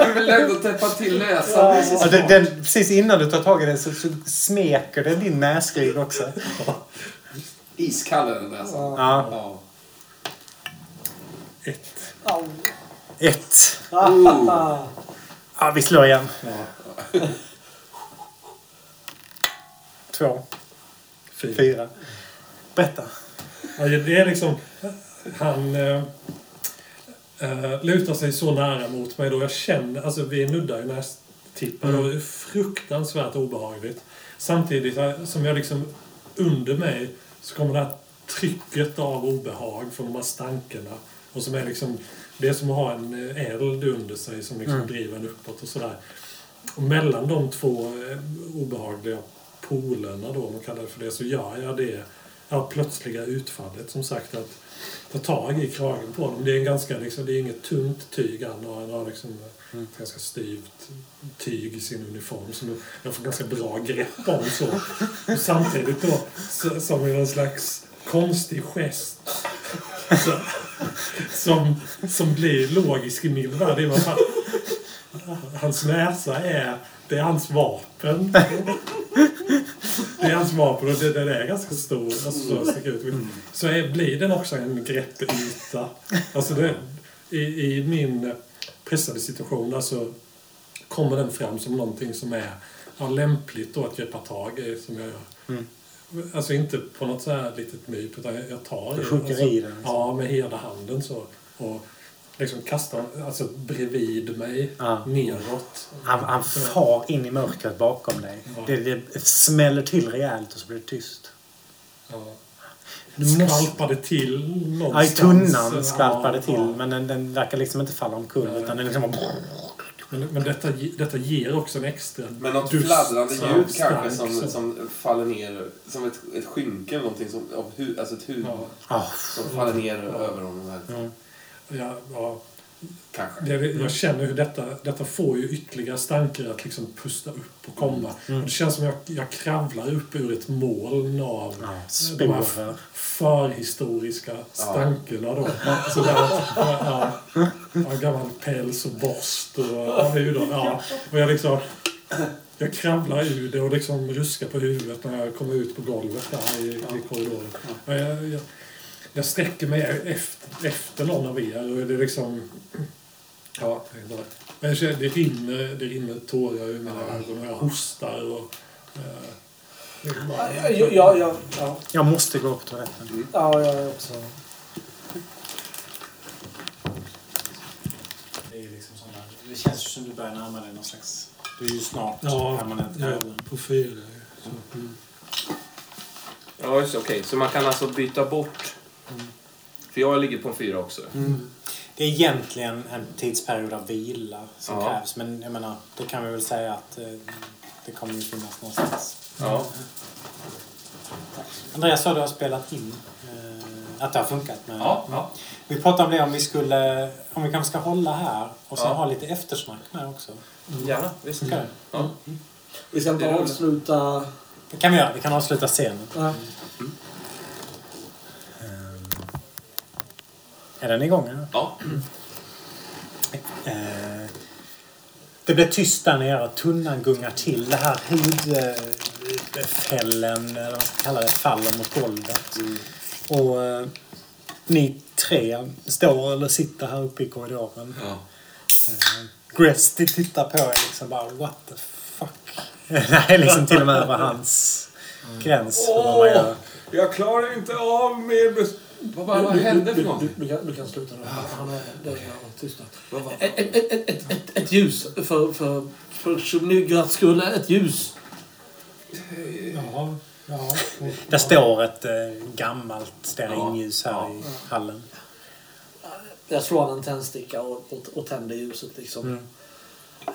[SPEAKER 6] Du vill ändå täppa till näsan.
[SPEAKER 3] Och den, den, precis innan du tar tag i den så, så smeker den din näsrygg också.
[SPEAKER 6] Iskall är den näsan.
[SPEAKER 3] Ja.
[SPEAKER 6] Ja.
[SPEAKER 1] ett.
[SPEAKER 2] Au.
[SPEAKER 3] Ett.
[SPEAKER 2] Ah.
[SPEAKER 3] Ja, vi slår igen. Två.
[SPEAKER 1] Fyra.
[SPEAKER 3] Fyra. Berätta.
[SPEAKER 1] Ja, det är liksom... Han eh, eh, lutar sig så nära mot mig då jag känner... Alltså vi nuddar ju nästippen och det är fruktansvärt obehagligt. Samtidigt eh, som jag liksom under mig så kommer det här trycket av obehag från de här stankerna. Och som är liksom... Det är som att ha en eld under sig som liksom driver en uppåt och sådär. Och mellan de två eh, obehagliga polerna då, om man kallar det för det, så gör jag det ja, plötsliga utfallet. Som sagt att ta tag i kragen på dem. Det är, en ganska, liksom, det är inget tunt tyg. Han har, han har liksom ett ganska styvt tyg i sin uniform som jag får ganska bra grepp om. Så. Och samtidigt då så, som i någon slags konstig gest så, som, som blir logisk i min värld. Det fan, hans näsa är, det är hans vapen. Det är hans vapen och det- den är ganska stor. Alltså så sticker ut. Så är, blir den också en greppyta. Alltså det, i, I min pressade situation alltså, kommer den fram som någonting som är ja, lämpligt då att greppa tag i som jag gör. Alltså inte på något så här litet myp utan jag, tar i alltså,
[SPEAKER 3] i den.
[SPEAKER 1] Ja, med hela handen så. Och liksom kastar alltså bredvid mig,
[SPEAKER 3] Ja.
[SPEAKER 1] neråt.
[SPEAKER 3] Han, han far in i mörkret bakom dig.
[SPEAKER 1] Ja.
[SPEAKER 3] Det, det smäller till rejält och så blir det tyst.
[SPEAKER 1] Ja.
[SPEAKER 3] Du måste-
[SPEAKER 1] Skvalpade till
[SPEAKER 3] Ja, i
[SPEAKER 1] någonstans.
[SPEAKER 3] tunnan skvalpar det
[SPEAKER 1] Ja,
[SPEAKER 3] till
[SPEAKER 1] ja.
[SPEAKER 3] men den, den verkar liksom inte falla omkull
[SPEAKER 1] Nej.
[SPEAKER 3] utan den liksom bara...
[SPEAKER 1] Men, men detta, detta ger också en extra
[SPEAKER 6] Men något
[SPEAKER 1] dust
[SPEAKER 6] fladdrande ljud kanske som, som faller ner, som ett, ett skynke eller någonting, som, av hu, alltså ett huvud
[SPEAKER 1] Ja,
[SPEAKER 3] Ah,
[SPEAKER 6] som faller ner över honom. Här.
[SPEAKER 1] Ja, ja.
[SPEAKER 6] Kanske.
[SPEAKER 1] Jag känner hur detta, detta får ju ytterligare stanker att liksom pusta upp och komma.
[SPEAKER 3] Mm.
[SPEAKER 1] Och det känns som jag, jag kravlar upp ur ett moln av
[SPEAKER 3] Ja,
[SPEAKER 1] de här förhistoriska stankerna då. Så där, ja, ja, gammal päls och borst och ja, hudar. Ja. Och jag liksom... Jag kravlar ur det och liksom ruskar på huvudet när jag kommer ut på golvet där i, i korridoren. Och jag, jag, jag sträcker mig efter, efter någon av er och det är liksom... Ja. Men det rinner, det rinner tårar ur mina ögon och jag hostar och... eh, bara-
[SPEAKER 2] Ja, ja, ja, ja,
[SPEAKER 3] Jag måste gå på toaletten.
[SPEAKER 2] ja, jag är också...
[SPEAKER 3] Det, är liksom sådana, det känns som du börjar närma dig någon slags... Du är ju snart
[SPEAKER 1] Ja,
[SPEAKER 3] permanent
[SPEAKER 1] ja, på fyra. Så, mm.
[SPEAKER 4] Ja, just okej. Så man kan alltså byta bort... För jag ligger på en fyra också.
[SPEAKER 3] Det är egentligen en tidsperiod av vila som
[SPEAKER 4] Ja.
[SPEAKER 3] krävs. Men jag menar, det kan vi väl säga att eh, det kommer ju finnas någonstans.
[SPEAKER 4] Ja.
[SPEAKER 3] Andreas sa du har spelat in eh, att det har funkat. Med,
[SPEAKER 4] Ja, ja.
[SPEAKER 3] Vi pratade om det om vi skulle, om vi kanske ska hålla här och sen
[SPEAKER 4] Ja.
[SPEAKER 3] ha lite eftersnack med också.
[SPEAKER 4] Gärna, visst.
[SPEAKER 3] Okej.
[SPEAKER 4] Ja.
[SPEAKER 2] Vi ska inte avsluta...
[SPEAKER 3] Det kan vi göra. Vi kan avsluta scenen.
[SPEAKER 2] Nej.
[SPEAKER 3] Är den igång? Eller?
[SPEAKER 4] Ja.
[SPEAKER 3] Eh, det blir tyst där nere. Tunnan gungar till. Det här hudfällen, eller vad man ska kalla det, faller mot golvet. Och eh, ni tre står eller sitter här uppe i korridoren.
[SPEAKER 4] ja.
[SPEAKER 3] Eh, Gresty tittar på er liksom bara what the fuck. det är liksom till och med över hans gräns vad man gör.
[SPEAKER 4] Jag klarar inte av med... Vad, vad, vad hände för
[SPEAKER 2] Du, du,
[SPEAKER 4] någonting?
[SPEAKER 2] du, kan, du kan sluta nu. Han, är... Det är tystnad. Ett, ett, ett, ett, ett, ljus. För, för, för Shumnygras skull. Ett ljus.
[SPEAKER 1] Ja, ja.
[SPEAKER 3] Det står ett eh, gammalt stearinljus här
[SPEAKER 4] Ja.
[SPEAKER 3] i hallen.
[SPEAKER 2] Jag slår en tändsticka och, och, och tänder ljuset liksom.
[SPEAKER 3] Mm.
[SPEAKER 2] Eh,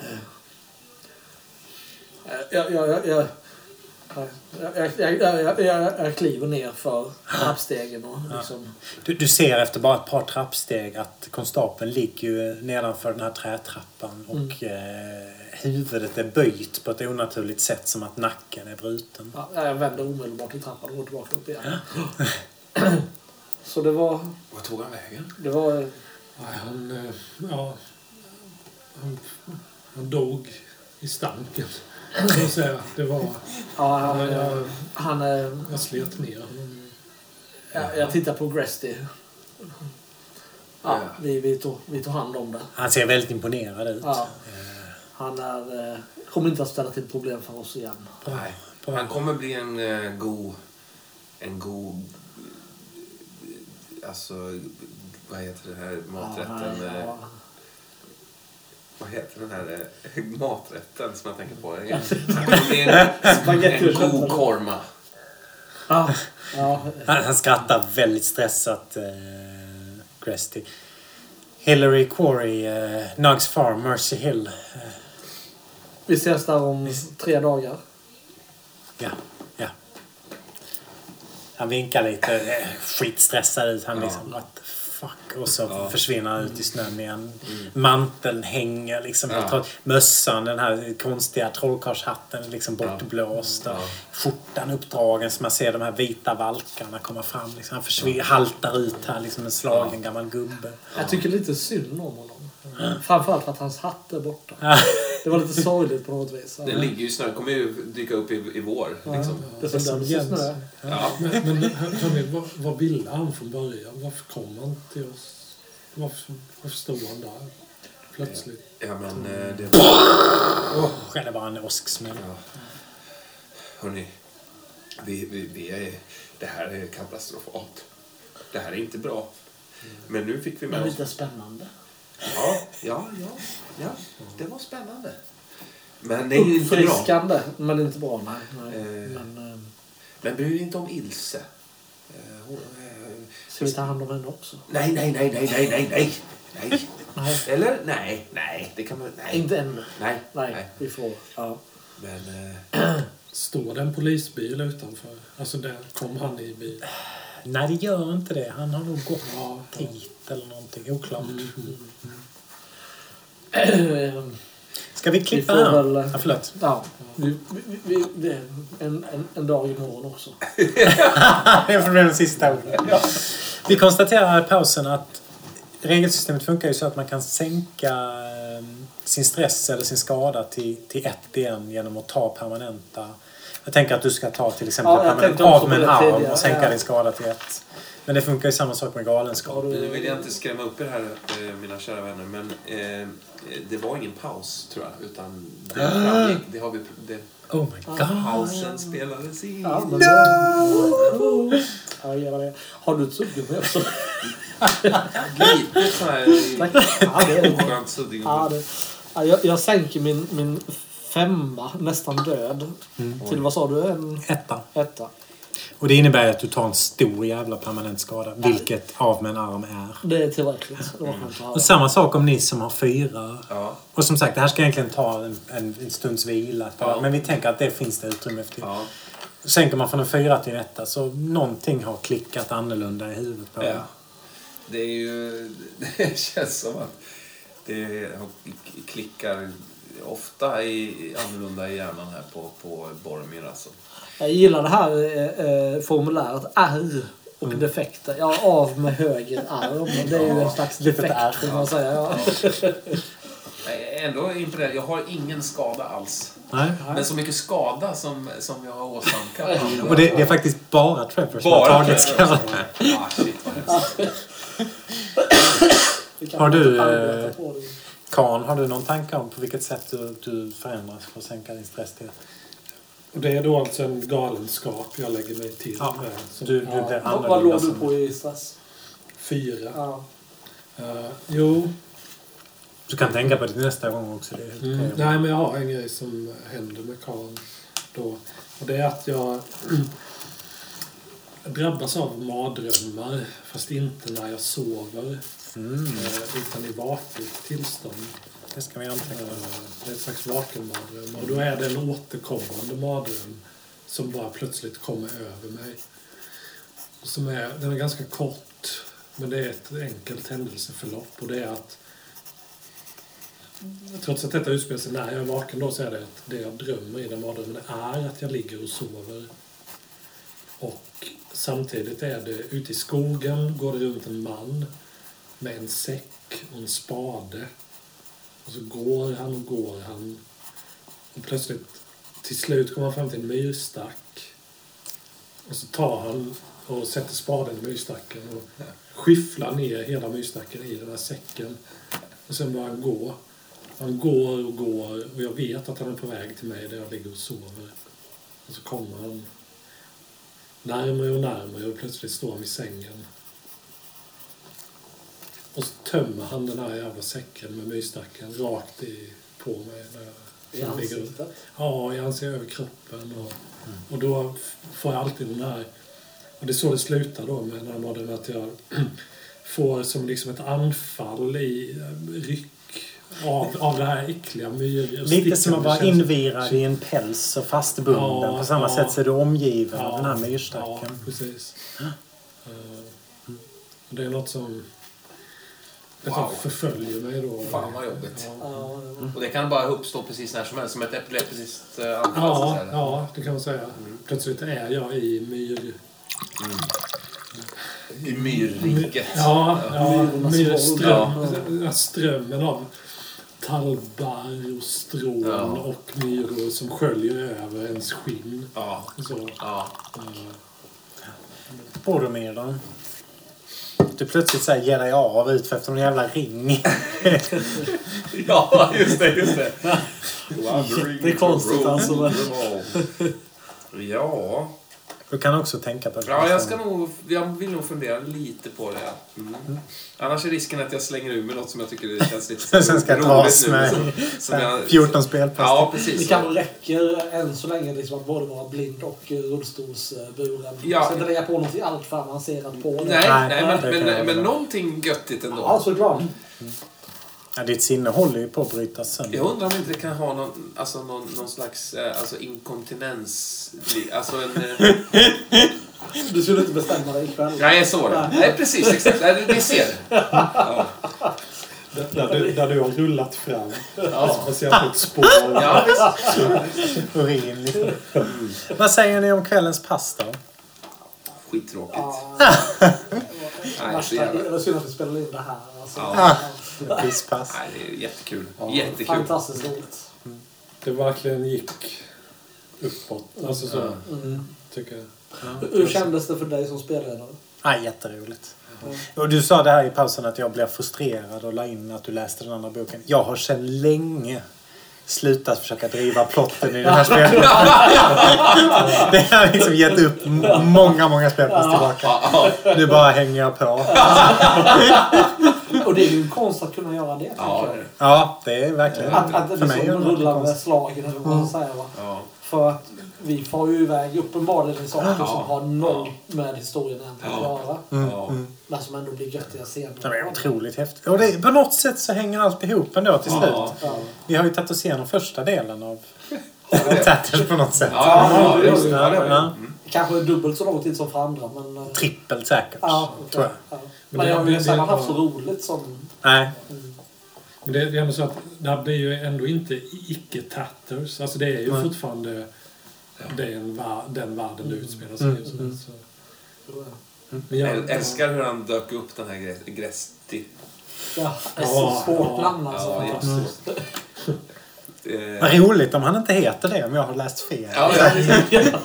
[SPEAKER 2] Jag, jag, jag, jag, jag, jag, jag, kliver ner för trappstegen och liksom...
[SPEAKER 3] Du, du ser efter bara ett par trappsteg att konstapeln ligger ju nedanför den här trätrappan och eh, huvudet är böjt på ett onaturligt sätt som att nacken är bruten.
[SPEAKER 2] Ja, jag vänder omedelbart i trappan och går tillbaka upp igen. Så det var...
[SPEAKER 6] Vad tog han vägen?
[SPEAKER 2] Det var...
[SPEAKER 1] Nej, han, eh, ja, han, han dog i stanken. Kan jag säga. Det var...
[SPEAKER 2] Ja, han,
[SPEAKER 1] Ja, ja.
[SPEAKER 2] han är...
[SPEAKER 1] Jag slet ner honom.
[SPEAKER 2] Jag, jag tittar på Gresty. Ja, vi, vi, tog, vi tog hand om det.
[SPEAKER 3] Han ser väldigt imponerad ut.
[SPEAKER 2] Ja. Han är, eh, kommer inte att ställa till problem för oss igen.
[SPEAKER 4] Nej. Han kommer bli en eh, god... En god... eh, Alltså, vad heter det här maträtten?
[SPEAKER 2] Ja,
[SPEAKER 4] eh,
[SPEAKER 2] ja.
[SPEAKER 4] Vad heter den här eh, maträtten som jag tänker på? Bli en,
[SPEAKER 2] och
[SPEAKER 4] en god korma.
[SPEAKER 2] Ja, ja,
[SPEAKER 3] Han, han skrattar väldigt stressat, eh, Gresty. Hillary Quarry, eh, Nugs Farm, Mercy Hill. Eh,
[SPEAKER 2] vi ses där om tre dagar.
[SPEAKER 3] ja, ja. Han vinkar lite, eh, skitstressad ut. Han liksom, what the fuck? Och så
[SPEAKER 4] Ja.
[SPEAKER 3] försvinner han ut i snön igen. Manteln hänger liksom.
[SPEAKER 4] Ja.
[SPEAKER 3] Mössan, den här konstiga trollkarlshatten liksom bortblåst.
[SPEAKER 4] Ja.
[SPEAKER 3] Skjortan uppdragen så man ser de här vita valkarna komma fram. Liksom. Han försvinner, haltar ut här liksom en slagen gammal gubbe.
[SPEAKER 2] Jag tycker lite synd om honom. Framförallt för att hans hatt är borta.
[SPEAKER 3] Ja.
[SPEAKER 2] Det var lite sorgligt på något vis.
[SPEAKER 4] Den ligger ju snö, kommer ju dyka upp i, i vår. Liksom.
[SPEAKER 2] Det
[SPEAKER 3] Det som Jens.
[SPEAKER 4] Ja.
[SPEAKER 1] Men, men hör- hörni, vad, vad ville han från början? Varför kom han till oss? Varför, varför stod han där plötsligt?
[SPEAKER 4] ja, men eh, det...
[SPEAKER 3] Oh, det var en åsksmäll.
[SPEAKER 4] Ja. Hörni, vi, vi, vi är, det här är katastrofalt. Det här är inte bra. Men nu fick vi med
[SPEAKER 2] Men
[SPEAKER 4] oss...
[SPEAKER 2] lite spännande.
[SPEAKER 4] Ja, ja, ja, ja. Det var spännande. Men det är ju inte bra.
[SPEAKER 2] Men inte bra. Nej. nej.
[SPEAKER 4] Eh.
[SPEAKER 2] Men, eh,
[SPEAKER 4] Men bry dig inte om Ilse. Eh, hon, eh,
[SPEAKER 2] ska vi ta hand om henne också?
[SPEAKER 4] Nej, nej, nej, nej, nej, nej, nej. Nej.
[SPEAKER 2] Nej.
[SPEAKER 4] Eller? Nej, nej. Det kan man... Nej.
[SPEAKER 2] Inte ännu.
[SPEAKER 4] Nej.
[SPEAKER 2] Nej,
[SPEAKER 4] nej.
[SPEAKER 2] vi får... Ja.
[SPEAKER 4] Men... Eh,
[SPEAKER 1] Står det en polisbil utanför? Alltså där kom han i bil.
[SPEAKER 3] Nej, det gör inte det. Han har nog gått
[SPEAKER 1] Ja,
[SPEAKER 3] dit eller någonting. Oklart. Ska vi klippa
[SPEAKER 2] Vi
[SPEAKER 3] här?
[SPEAKER 2] väl-
[SPEAKER 3] Ja, förlåt.
[SPEAKER 2] ja. Vi, vi, vi, det är en, en, en dag imorgon också.
[SPEAKER 3] det får bli den sista orden. Vi konstaterar i pausen att regelsystemet funkar ju så att man kan sänka eh, sin stress eller sin skada till, till ett igen genom att ta permanenta... Jag tänker att du ska ta till exempel
[SPEAKER 2] Ja, också
[SPEAKER 3] av med en arm
[SPEAKER 2] tidigare,
[SPEAKER 3] och sänka
[SPEAKER 2] ja.
[SPEAKER 3] din skada till ett. Men det funkar ju samma sak med galenskap.
[SPEAKER 4] Nu vill jag inte skrämma upp er här, eh, mina kära vänner, men eh, det var ingen paus, tror jag. Utan det framgick. Det har vi... Det,
[SPEAKER 3] Oh my god.
[SPEAKER 4] pausen spelades in.
[SPEAKER 2] Ja, men det... Ja, det. Har du ett suddgummi också?
[SPEAKER 4] Lite så här...
[SPEAKER 2] Ja, det är det.
[SPEAKER 4] Oskönt suddgummi.
[SPEAKER 2] Ja, det... Ja, jag, jag sänker min, min femma, nästan död, till vad sa du? En
[SPEAKER 3] Etta.
[SPEAKER 2] etta.
[SPEAKER 3] Och det innebär att du tar en stor jävla permanent skada. Vilket av med en arm är.
[SPEAKER 2] Det är tillräckligt. Det höra.
[SPEAKER 3] Och samma sak om ni som har fyra.
[SPEAKER 4] Ja.
[SPEAKER 3] Och som sagt, det här ska egentligen ta en, en, en stunds vila.
[SPEAKER 4] Ja.
[SPEAKER 3] Men vi tänker att det finns det utrymme efter.
[SPEAKER 4] Ja.
[SPEAKER 3] Sänker man från en fyra till en etta så någonting har klickat annorlunda i huvudet på
[SPEAKER 4] Ja. Det är ju... Det känns som att det har- klickar ofta i, annorlunda i hjärnan här på, på Boromir alltså.
[SPEAKER 2] Jag gillar det här eh, eh, formuläret R och
[SPEAKER 3] Mm.
[SPEAKER 2] defekter. Ja, av med höger arm. Det är ju en slags defekt kan man säga. Ja.
[SPEAKER 4] Ändå imponerad. Jag har ingen skada alls.
[SPEAKER 3] Nej.
[SPEAKER 4] Men så mycket skada som, som jag har åsamkat.
[SPEAKER 3] Och det, det är faktiskt bara Trevor som
[SPEAKER 4] Bara
[SPEAKER 3] har tagit
[SPEAKER 4] Trevor.
[SPEAKER 3] skada.
[SPEAKER 4] Ah, shit vad hemskt.
[SPEAKER 2] Vi kan
[SPEAKER 3] Har du, eh. Kan, har du någon tanke om på vilket sätt du, du förändras för att sänka din stress till?
[SPEAKER 1] Och det är då alltså en galenskap jag lägger mig till
[SPEAKER 3] Ja,
[SPEAKER 1] med. Så,
[SPEAKER 3] Du, du blir
[SPEAKER 2] Vad, låg du
[SPEAKER 3] som-
[SPEAKER 2] på i stress?
[SPEAKER 1] Fyra.
[SPEAKER 2] Ja.
[SPEAKER 1] Eh, jo,
[SPEAKER 3] Du kan tänka på det nästa gång också. Det
[SPEAKER 1] Mm, nej, men jag har en grej som händer med Karl då. Och det är att jag drabbas av mardrömmar. Fast inte när jag sover.
[SPEAKER 3] Mm,
[SPEAKER 1] eh, Utan i vaket tillstånd.
[SPEAKER 3] det ska vi anteckna.
[SPEAKER 1] Eh, Det är ett slags vakenmardröm. Och då är det en återkommande mardröm som bara plötsligt kommer över mig. Som är, den är ganska kort, men det är ett enkelt händelseförlopp. Och det är att Trots att detta utspelar sig när jag är vaken då så är det att det jag drömmer i den mardrömmen är att jag ligger och sover. Och samtidigt är det ute i skogen går det runt en man med en säck och en spade. Och så går han och går han. Och plötsligt, till slut kommer han fram till en myrstack. Och så tar han och sätter spaden i myrstacken och skyfflar ner hela myrstacken i den här säcken. Och sen börjar han gå. Han går och går och jag vet att han är på väg till mig där jag ligger och sover. Och så kommer han närmare och närmare och plötsligt står han vid sängen. Och så tömmer han den här jävla säcken med myrstacken rakt i, på mig. När jag,
[SPEAKER 2] I
[SPEAKER 1] ligger-
[SPEAKER 2] ansiktet?
[SPEAKER 1] Ja, jag anser över kroppen. Och, och då får jag alltid den här... Och det är så det slutar då med den här att jag får som liksom ett anfall i eh, ryck av, av det här äckliga myr...
[SPEAKER 3] Lite som att vara invirad i en päls och fastbunden.
[SPEAKER 1] Ja,
[SPEAKER 3] på samma
[SPEAKER 1] ja.
[SPEAKER 3] sätt så är du omgiven
[SPEAKER 1] Ja,
[SPEAKER 3] av den här
[SPEAKER 1] Ja,
[SPEAKER 3] myrstacken.
[SPEAKER 1] precis. Eh, Det är något som... Det
[SPEAKER 4] Wow.
[SPEAKER 1] förföljer mig då.
[SPEAKER 4] Fan vad jobbigt.
[SPEAKER 1] Ja,
[SPEAKER 4] Och det kan bara uppstå precis när som helst, som ett epileptiskt eh, anfall.
[SPEAKER 1] ja, ja, det kan man säga. Plötsligt är jag i myr...
[SPEAKER 4] I myrriket.
[SPEAKER 1] Ja, ja myrström,
[SPEAKER 2] våld.
[SPEAKER 1] ja. strömmen av tallbarr och strån
[SPEAKER 4] Ja.
[SPEAKER 1] och myror som sköljer över ens skinn.
[SPEAKER 4] Ja.
[SPEAKER 1] Så,
[SPEAKER 4] ja.
[SPEAKER 3] Boromir Du plötsligt så här ger dig av ut för efter en jävla ring.
[SPEAKER 4] Ja, just det, just det.
[SPEAKER 2] Jättekonstigt alltså,
[SPEAKER 4] Ja.
[SPEAKER 3] Du kan också tänka på det.
[SPEAKER 4] ja, jag ska nog... Jag vill nog fundera lite på det. Mm. Annars är risken att jag slänger ur mig något som jag tycker det känns lite
[SPEAKER 3] Sen ska
[SPEAKER 4] roligt
[SPEAKER 3] dras
[SPEAKER 4] nu,
[SPEAKER 3] med
[SPEAKER 4] som-
[SPEAKER 3] så
[SPEAKER 4] som jag-
[SPEAKER 3] 14 spelpass.
[SPEAKER 4] Ja,
[SPEAKER 2] Det
[SPEAKER 4] precis.
[SPEAKER 2] kanske räcker än så länge liksom att både vara blind och eh, rullstolsburen.
[SPEAKER 4] Ja.
[SPEAKER 2] Så inte lägga på något allt för avancerat på det.
[SPEAKER 4] Nej,
[SPEAKER 3] Nej,
[SPEAKER 4] nej,
[SPEAKER 3] det
[SPEAKER 4] men, men, men
[SPEAKER 3] hålla.
[SPEAKER 4] någonting göttigt ändå.
[SPEAKER 2] Ja, såklart.
[SPEAKER 3] Ja, ditt sinne håller ju på att brytas sönder.
[SPEAKER 4] Jag undrar om inte det kan ha någon, alltså någon, någon slags eh, alltså inkontinens... Alltså en... eh,
[SPEAKER 2] Du skulle inte bestämma dig ikväll.
[SPEAKER 4] Nej, så det. Nej, precis. Exakt. Nej, ni ser. Ja.
[SPEAKER 1] där, du, där du har rullat fram.
[SPEAKER 4] Ja.
[SPEAKER 1] Speciellt ett spår.
[SPEAKER 4] Ja, visst.
[SPEAKER 3] Urin liksom. Vad säger ni om kvällens pass då?
[SPEAKER 4] Skittråkigt.
[SPEAKER 2] Ja,
[SPEAKER 4] Nej, så
[SPEAKER 2] värsta,
[SPEAKER 4] jävla...
[SPEAKER 2] det var synd att vi spelade in det här. Alltså.
[SPEAKER 4] Ja.
[SPEAKER 3] Pisspass.
[SPEAKER 4] Nej, det är jättekul.
[SPEAKER 1] Ja.
[SPEAKER 4] Jättekul.
[SPEAKER 2] Fantastiskt roligt.
[SPEAKER 1] Det verkligen gick uppåt. Alltså så,
[SPEAKER 2] Mm.
[SPEAKER 1] tycker jag.
[SPEAKER 2] Hur kändes det för dig som spelledare?
[SPEAKER 3] Ja, jätteroligt. Och du sa det här i pausen att jag blev frustrerad och la in att du läste den andra boken. Jag har sedan länge slutat försöka driva plotten i den här spelet. det har liksom gett upp många, många spelpass tillbaka. Nu bara hänger jag på.
[SPEAKER 2] Och det är ju en konst att kunna göra det.
[SPEAKER 4] Ja,
[SPEAKER 2] jag.
[SPEAKER 3] Ja, det är verkligen...
[SPEAKER 2] Att, att
[SPEAKER 3] är
[SPEAKER 2] liksom
[SPEAKER 3] det
[SPEAKER 2] rulla med slagen eller vad man säger. Va?
[SPEAKER 4] ja.
[SPEAKER 2] För att vi får ju iväg uppenbarligen saker
[SPEAKER 4] Ja.
[SPEAKER 2] som har noll med historien egentligen att göra.
[SPEAKER 4] ja.
[SPEAKER 2] Men som ändå blir göttiga scener.
[SPEAKER 3] Det är otroligt häftigt. Och det, på något sätt så hänger allt ihop ändå till slut.
[SPEAKER 4] Ja.
[SPEAKER 2] Ja.
[SPEAKER 3] Vi har ju tagit oss igenom första delen av Tatters på något sätt.
[SPEAKER 4] Ja,
[SPEAKER 2] Ja,
[SPEAKER 4] ja, just det.
[SPEAKER 2] ja,
[SPEAKER 4] Ja, det det. Mm.
[SPEAKER 2] Kanske dubbelt så lång tid som för andra. Men, eh,
[SPEAKER 3] Trippelt säkert,
[SPEAKER 2] ja,
[SPEAKER 3] tror jag.
[SPEAKER 2] ja.
[SPEAKER 1] Men
[SPEAKER 2] Men
[SPEAKER 1] det-
[SPEAKER 2] jag har ju sällan haft så roligt som...
[SPEAKER 3] Nej.
[SPEAKER 1] Men det, det är ändå så att det här blir ju ändå inte icke-tatters. Alltså det är ju
[SPEAKER 3] Nej.
[SPEAKER 1] fortfarande den, va- den världen det utspelar sig
[SPEAKER 3] Mm,
[SPEAKER 1] i.
[SPEAKER 3] Mm.
[SPEAKER 1] så. Men jag,
[SPEAKER 4] älskar hur han dök upp den här Gresti.
[SPEAKER 2] Ja, det är
[SPEAKER 1] Ja,
[SPEAKER 2] så svårt namn alltså.
[SPEAKER 4] Ja,
[SPEAKER 3] Vad roligt om han inte heter det, om jag har läst fel.
[SPEAKER 4] Ja, ja.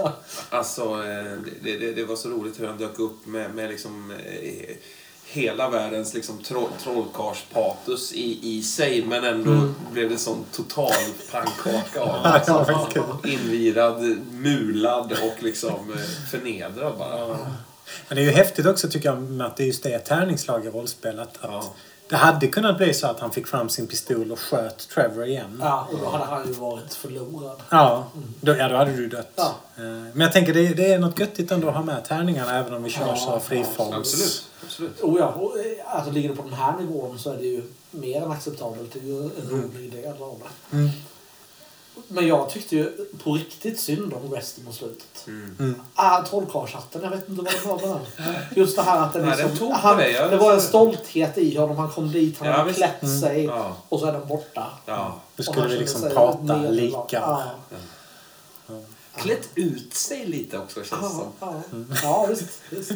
[SPEAKER 4] Alltså, eh, det, det, det var så roligt hur han dök upp med, med liksom eh, hela världens liksom troll, trollkarlspatos i, i sig men ändå blev det sån total pannkaka av
[SPEAKER 3] Ja,
[SPEAKER 4] alltså,
[SPEAKER 3] det kul.
[SPEAKER 4] Invirad, mulad och liksom eh, förnedrad bara.
[SPEAKER 3] Men det är ju häftigt också tycker jag med att det just är ett tärningslag i rollspel. Att, att
[SPEAKER 4] Ja.
[SPEAKER 3] Det hade kunnat bli så att han fick fram sin pistol och sköt Trevor igen.
[SPEAKER 2] Ja, och då hade han ju varit förlorad.
[SPEAKER 3] Ja, då, ja, då hade du dött.
[SPEAKER 2] Ja.
[SPEAKER 3] Eh, Men jag tänker det, det är något göttigt ändå att ha med tärningarna även om vi kör
[SPEAKER 2] Ja,
[SPEAKER 3] så friforms...
[SPEAKER 4] Absolut. Absolut.
[SPEAKER 2] Oh ja, och, eh, alltså ligger det på den här nivån så är det ju mer än acceptabelt. Det är ju en rolig del av det.
[SPEAKER 3] Mm.
[SPEAKER 2] Men jag tyckte ju på riktigt synd om resten på slutet.
[SPEAKER 3] Mm.
[SPEAKER 2] Ah, trollkarlshatten, jag vet inte vad det var med den. Just det här att
[SPEAKER 4] Nej, den
[SPEAKER 2] liksom,
[SPEAKER 4] tog på
[SPEAKER 2] han, det var en stolthet i honom. Han kom dit, han
[SPEAKER 4] Ja,
[SPEAKER 2] hade klätt sig
[SPEAKER 4] Ja.
[SPEAKER 2] och så är den borta.
[SPEAKER 4] Ja.
[SPEAKER 3] Då
[SPEAKER 2] Och
[SPEAKER 3] skulle vi liksom prata lika.
[SPEAKER 2] Ja.
[SPEAKER 4] Klätt ut sig lite också känns det
[SPEAKER 2] Ja,
[SPEAKER 4] som.
[SPEAKER 2] ja. ja, visst. visst.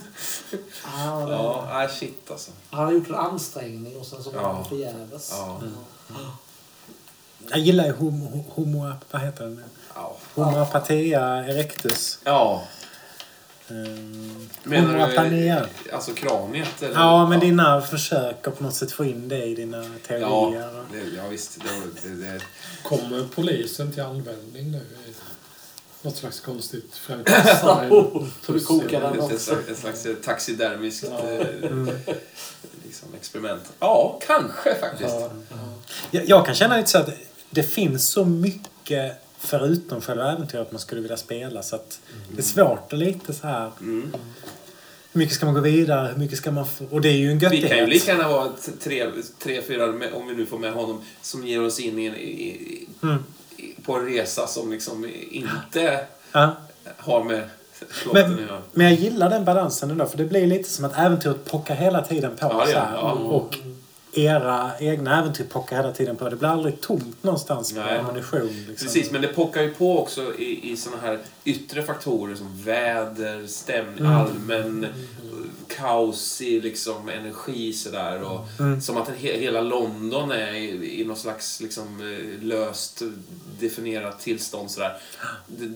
[SPEAKER 2] Ja, det-
[SPEAKER 4] Ja, nej shit alltså.
[SPEAKER 2] Han har gjort en ansträngning och sen så var
[SPEAKER 4] Ja.
[SPEAKER 2] han förgäves.
[SPEAKER 4] Ja.
[SPEAKER 3] Jag gillar ju homo, homo... Vad heter den?
[SPEAKER 4] Ja.
[SPEAKER 3] Homoapatia erectus.
[SPEAKER 4] ja.
[SPEAKER 3] Um,
[SPEAKER 4] Menar du alltså kraniet? Eller?
[SPEAKER 3] Ja, men dina försök att på något sätt få in det i dina
[SPEAKER 4] Ja,
[SPEAKER 3] teorier. och-
[SPEAKER 4] det, ja visst. Det, det, det,
[SPEAKER 1] Kommer polisen till användning nu något slags konstigt
[SPEAKER 2] kokar den
[SPEAKER 4] det,
[SPEAKER 2] också.
[SPEAKER 4] en slags, en slags taxidermiskt
[SPEAKER 1] Ja.
[SPEAKER 4] eh, liksom, experiment. Ja, kanske faktiskt.
[SPEAKER 1] Ja,
[SPEAKER 3] Jag, jag kan känna lite så att det finns så mycket förutom själva äventyret man skulle vilja spela så att det är svårt att lite så här
[SPEAKER 4] Mm.
[SPEAKER 3] Hur mycket ska man gå vidare? Hur mycket ska man få? Och det är ju en
[SPEAKER 4] Vi kan ju
[SPEAKER 3] göttighet.
[SPEAKER 4] lika gärna vara tre, tre fyra, med- om vi nu får med honom, som ger oss in i, en- i,
[SPEAKER 3] Mm.
[SPEAKER 4] På en resa som liksom inte
[SPEAKER 3] Ja.
[SPEAKER 4] har med
[SPEAKER 3] Men, men jag gillar den balansen ändå. För det blir lite som att äventyret pockar hela tiden på.
[SPEAKER 4] Ja,
[SPEAKER 3] så här.
[SPEAKER 4] Ja.
[SPEAKER 3] Och era egna äventyr pockar hela tiden på. Det blir aldrig tomt någonstans på
[SPEAKER 4] Nej.
[SPEAKER 3] ammunition. Liksom.
[SPEAKER 4] Precis, men det pockar ju på också i, i såna här yttre faktorer som väder, stämning,
[SPEAKER 3] Mm.
[SPEAKER 4] allmän kaosig liksom, energi sådär. Och
[SPEAKER 3] Mm.
[SPEAKER 4] Som att he, hela London är i, i någon slags liksom, eh, löst definierat tillstånd sådär.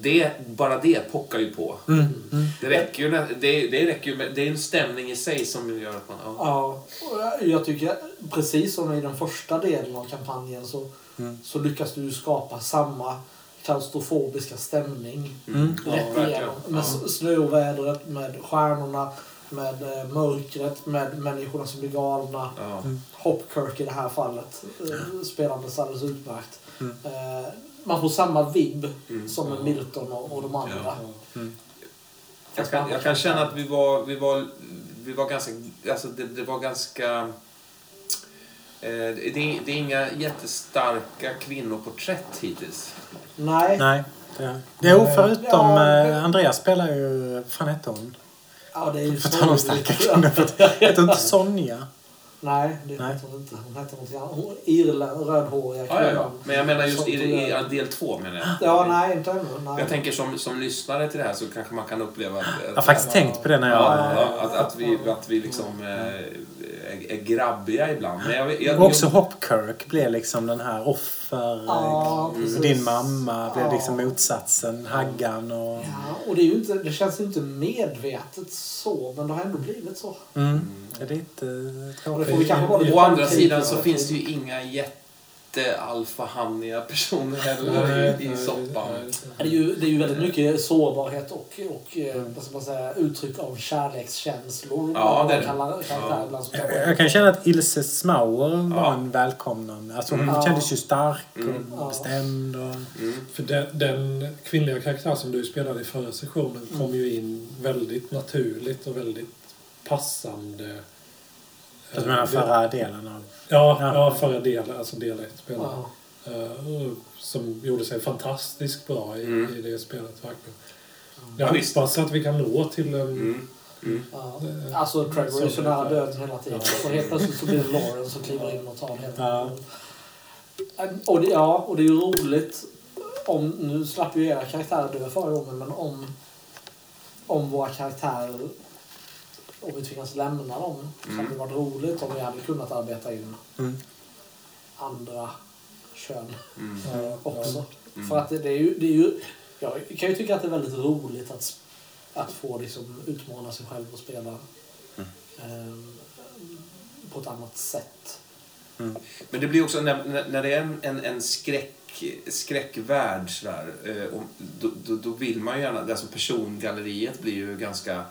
[SPEAKER 4] Det, bara det pockar ju på.
[SPEAKER 3] Mm. Mm.
[SPEAKER 4] Det räcker ju, det, det räcker ju med, det är en stämning i sig som gör att man... Ja.
[SPEAKER 2] Ja, och jag tycker precis som i den första delen av kampanjen så,
[SPEAKER 3] Mm.
[SPEAKER 2] så lyckas du skapa samma klaustrofobiska stämning
[SPEAKER 3] Mm.
[SPEAKER 4] Ja,
[SPEAKER 2] rätt
[SPEAKER 4] verkligen.
[SPEAKER 2] igenom. Med
[SPEAKER 4] Ja.
[SPEAKER 2] snöovädret, med stjärnorna, med eh, mörkret, med människorna som blir galna.
[SPEAKER 4] Ja.
[SPEAKER 2] Hopkirk i det här fallet eh, spelandes alldeles utmärkt.
[SPEAKER 3] Mm.
[SPEAKER 2] Eh, man får samma vibb
[SPEAKER 4] Mm.
[SPEAKER 2] som med Milton och, och de andra.
[SPEAKER 4] Ja. Jag kan, jag kan känna att vi var, vi var, vi var ganska... Alltså det, det var ganska... Eh, det, är- det är inga jättestarka kvinnoporträtt hittills.
[SPEAKER 2] Nej,
[SPEAKER 3] Nej. Det, det är förutom...
[SPEAKER 2] Ja,
[SPEAKER 3] Andreas spelar ju... Fan hette hon?
[SPEAKER 2] Ja, det är ju
[SPEAKER 3] På tal om starka kvinnor. Hette hon inte Sonja?
[SPEAKER 2] Nej, det
[SPEAKER 3] Nej.
[SPEAKER 2] heter hon inte. Hon heter något annat. Hon- Irland, rödhåriga
[SPEAKER 4] Ja, ja, ja. Men jag menar just i, i del två menar jag.
[SPEAKER 2] ja, nej, inte ännu. Nej.
[SPEAKER 4] Jag tänker som, som lyssnare till det här så kanske man kan uppleva att...
[SPEAKER 3] Jag har faktiskt tänkt på det när jag...
[SPEAKER 4] Ja, ja, att, att, vi, att vi liksom eh, är, grabbiga ibland. Men jag, jag,
[SPEAKER 3] Och också Hopkirk blev liksom den här offer...
[SPEAKER 2] Ja,
[SPEAKER 3] din mamma blev
[SPEAKER 2] Ja.
[SPEAKER 3] liksom motsatsen. Haggan och...
[SPEAKER 2] Ja, och det, är ju inte, det känns ju inte medvetet så, men det har ändå blivit så.
[SPEAKER 3] Mm. Det är lite
[SPEAKER 2] Och det
[SPEAKER 3] tråkigt.
[SPEAKER 2] får vi kanske vara lite
[SPEAKER 4] Å andra sidan så finns det ju inga jätte-alfahanniga personer heller i, i soppan.
[SPEAKER 2] Det är, ju, det är ju väldigt mycket sårbarhet och, och eh, vad ska man säga, uttryck av kärlekskänslor.
[SPEAKER 4] Ja, det är det.
[SPEAKER 2] kallar karaktär
[SPEAKER 4] Ja.
[SPEAKER 2] ibland som
[SPEAKER 3] Jag,
[SPEAKER 2] kan
[SPEAKER 3] jag kan känna att Ilse Smauer var
[SPEAKER 4] Ja.
[SPEAKER 3] en välkomnande. Alltså hon
[SPEAKER 2] Mm.
[SPEAKER 3] kändes ju stark och
[SPEAKER 4] Mm.
[SPEAKER 2] Ja.
[SPEAKER 3] bestämd. Och...
[SPEAKER 4] Mm.
[SPEAKER 1] För den, den kvinnliga karaktär som du spelade i förra sessionen kom ju in väldigt naturligt och väldigt passande.
[SPEAKER 3] Jag menar förra delen av...
[SPEAKER 1] Ja,
[SPEAKER 3] Ja.
[SPEAKER 1] ja. förra delen, alltså del ett spelade.
[SPEAKER 2] Ja.
[SPEAKER 1] Eh, som gjorde sig fantastiskt bra i,
[SPEAKER 4] Mm.
[SPEAKER 1] i det spelet verkligen.
[SPEAKER 4] Ja,
[SPEAKER 1] Jag hoppas att vi kan nå till en...
[SPEAKER 4] Mm. Mm.
[SPEAKER 2] Ja.
[SPEAKER 1] eh,
[SPEAKER 2] Alltså Trevor är så nära döden hela tiden. Och helt plötsligt så blir det Lauren som kliver in och tar hela
[SPEAKER 3] Ja.
[SPEAKER 2] och det, Ja, och det är ju roligt. Om, nu slapp ju era karaktärer dö förra gången, men om, om våra karaktärer, om vi tvingas lämna dem, så hade det varit roligt om vi hade kunnat arbeta in
[SPEAKER 3] Mm.
[SPEAKER 2] andra kön
[SPEAKER 4] Mm.
[SPEAKER 2] eh, också.
[SPEAKER 4] Mm.
[SPEAKER 2] För att det, det är ju, det är ju, jag kan ju tycka att det är väldigt roligt att, att få liksom utmana sig själv och spela eh, på ett annat sätt.
[SPEAKER 4] Men det blir också när, när det är en, en, en skräck, skräckvärld sådär, eh, och då, då, då vill man ju gärna, alltså persongalleriet blir ju ganska,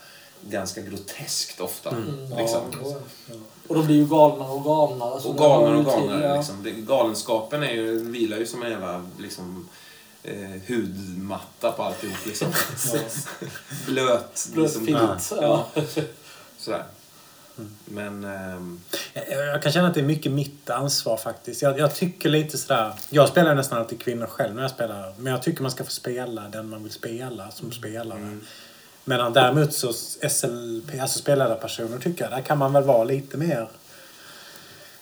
[SPEAKER 4] ganska groteskt ofta.
[SPEAKER 2] Mm.
[SPEAKER 4] Liksom.
[SPEAKER 1] Ja, ja.
[SPEAKER 2] Och de blir ju galnare och galnare.
[SPEAKER 4] Och galnare och galnare. Liksom. Galenskapen är ju, vilar ju som en jävla liksom, eh, hudmatta på alltihop. Liksom. Blöt.
[SPEAKER 2] Blöt
[SPEAKER 4] liksom.
[SPEAKER 2] filt.
[SPEAKER 4] Ja.
[SPEAKER 2] Ja.
[SPEAKER 4] Sådär. Men... ehm,
[SPEAKER 3] Jag, jag kan känna att det är mycket mitt ansvar faktiskt. Jag, jag tycker lite sådär... Jag spelar ju nästan alltid kvinnor själv när jag spelar. Men jag tycker man ska få spela den man vill spela som spelare.
[SPEAKER 4] mm.
[SPEAKER 3] Medan däremot så SLP, alltså spelarpersoner tycker jag, där kan man väl vara lite mer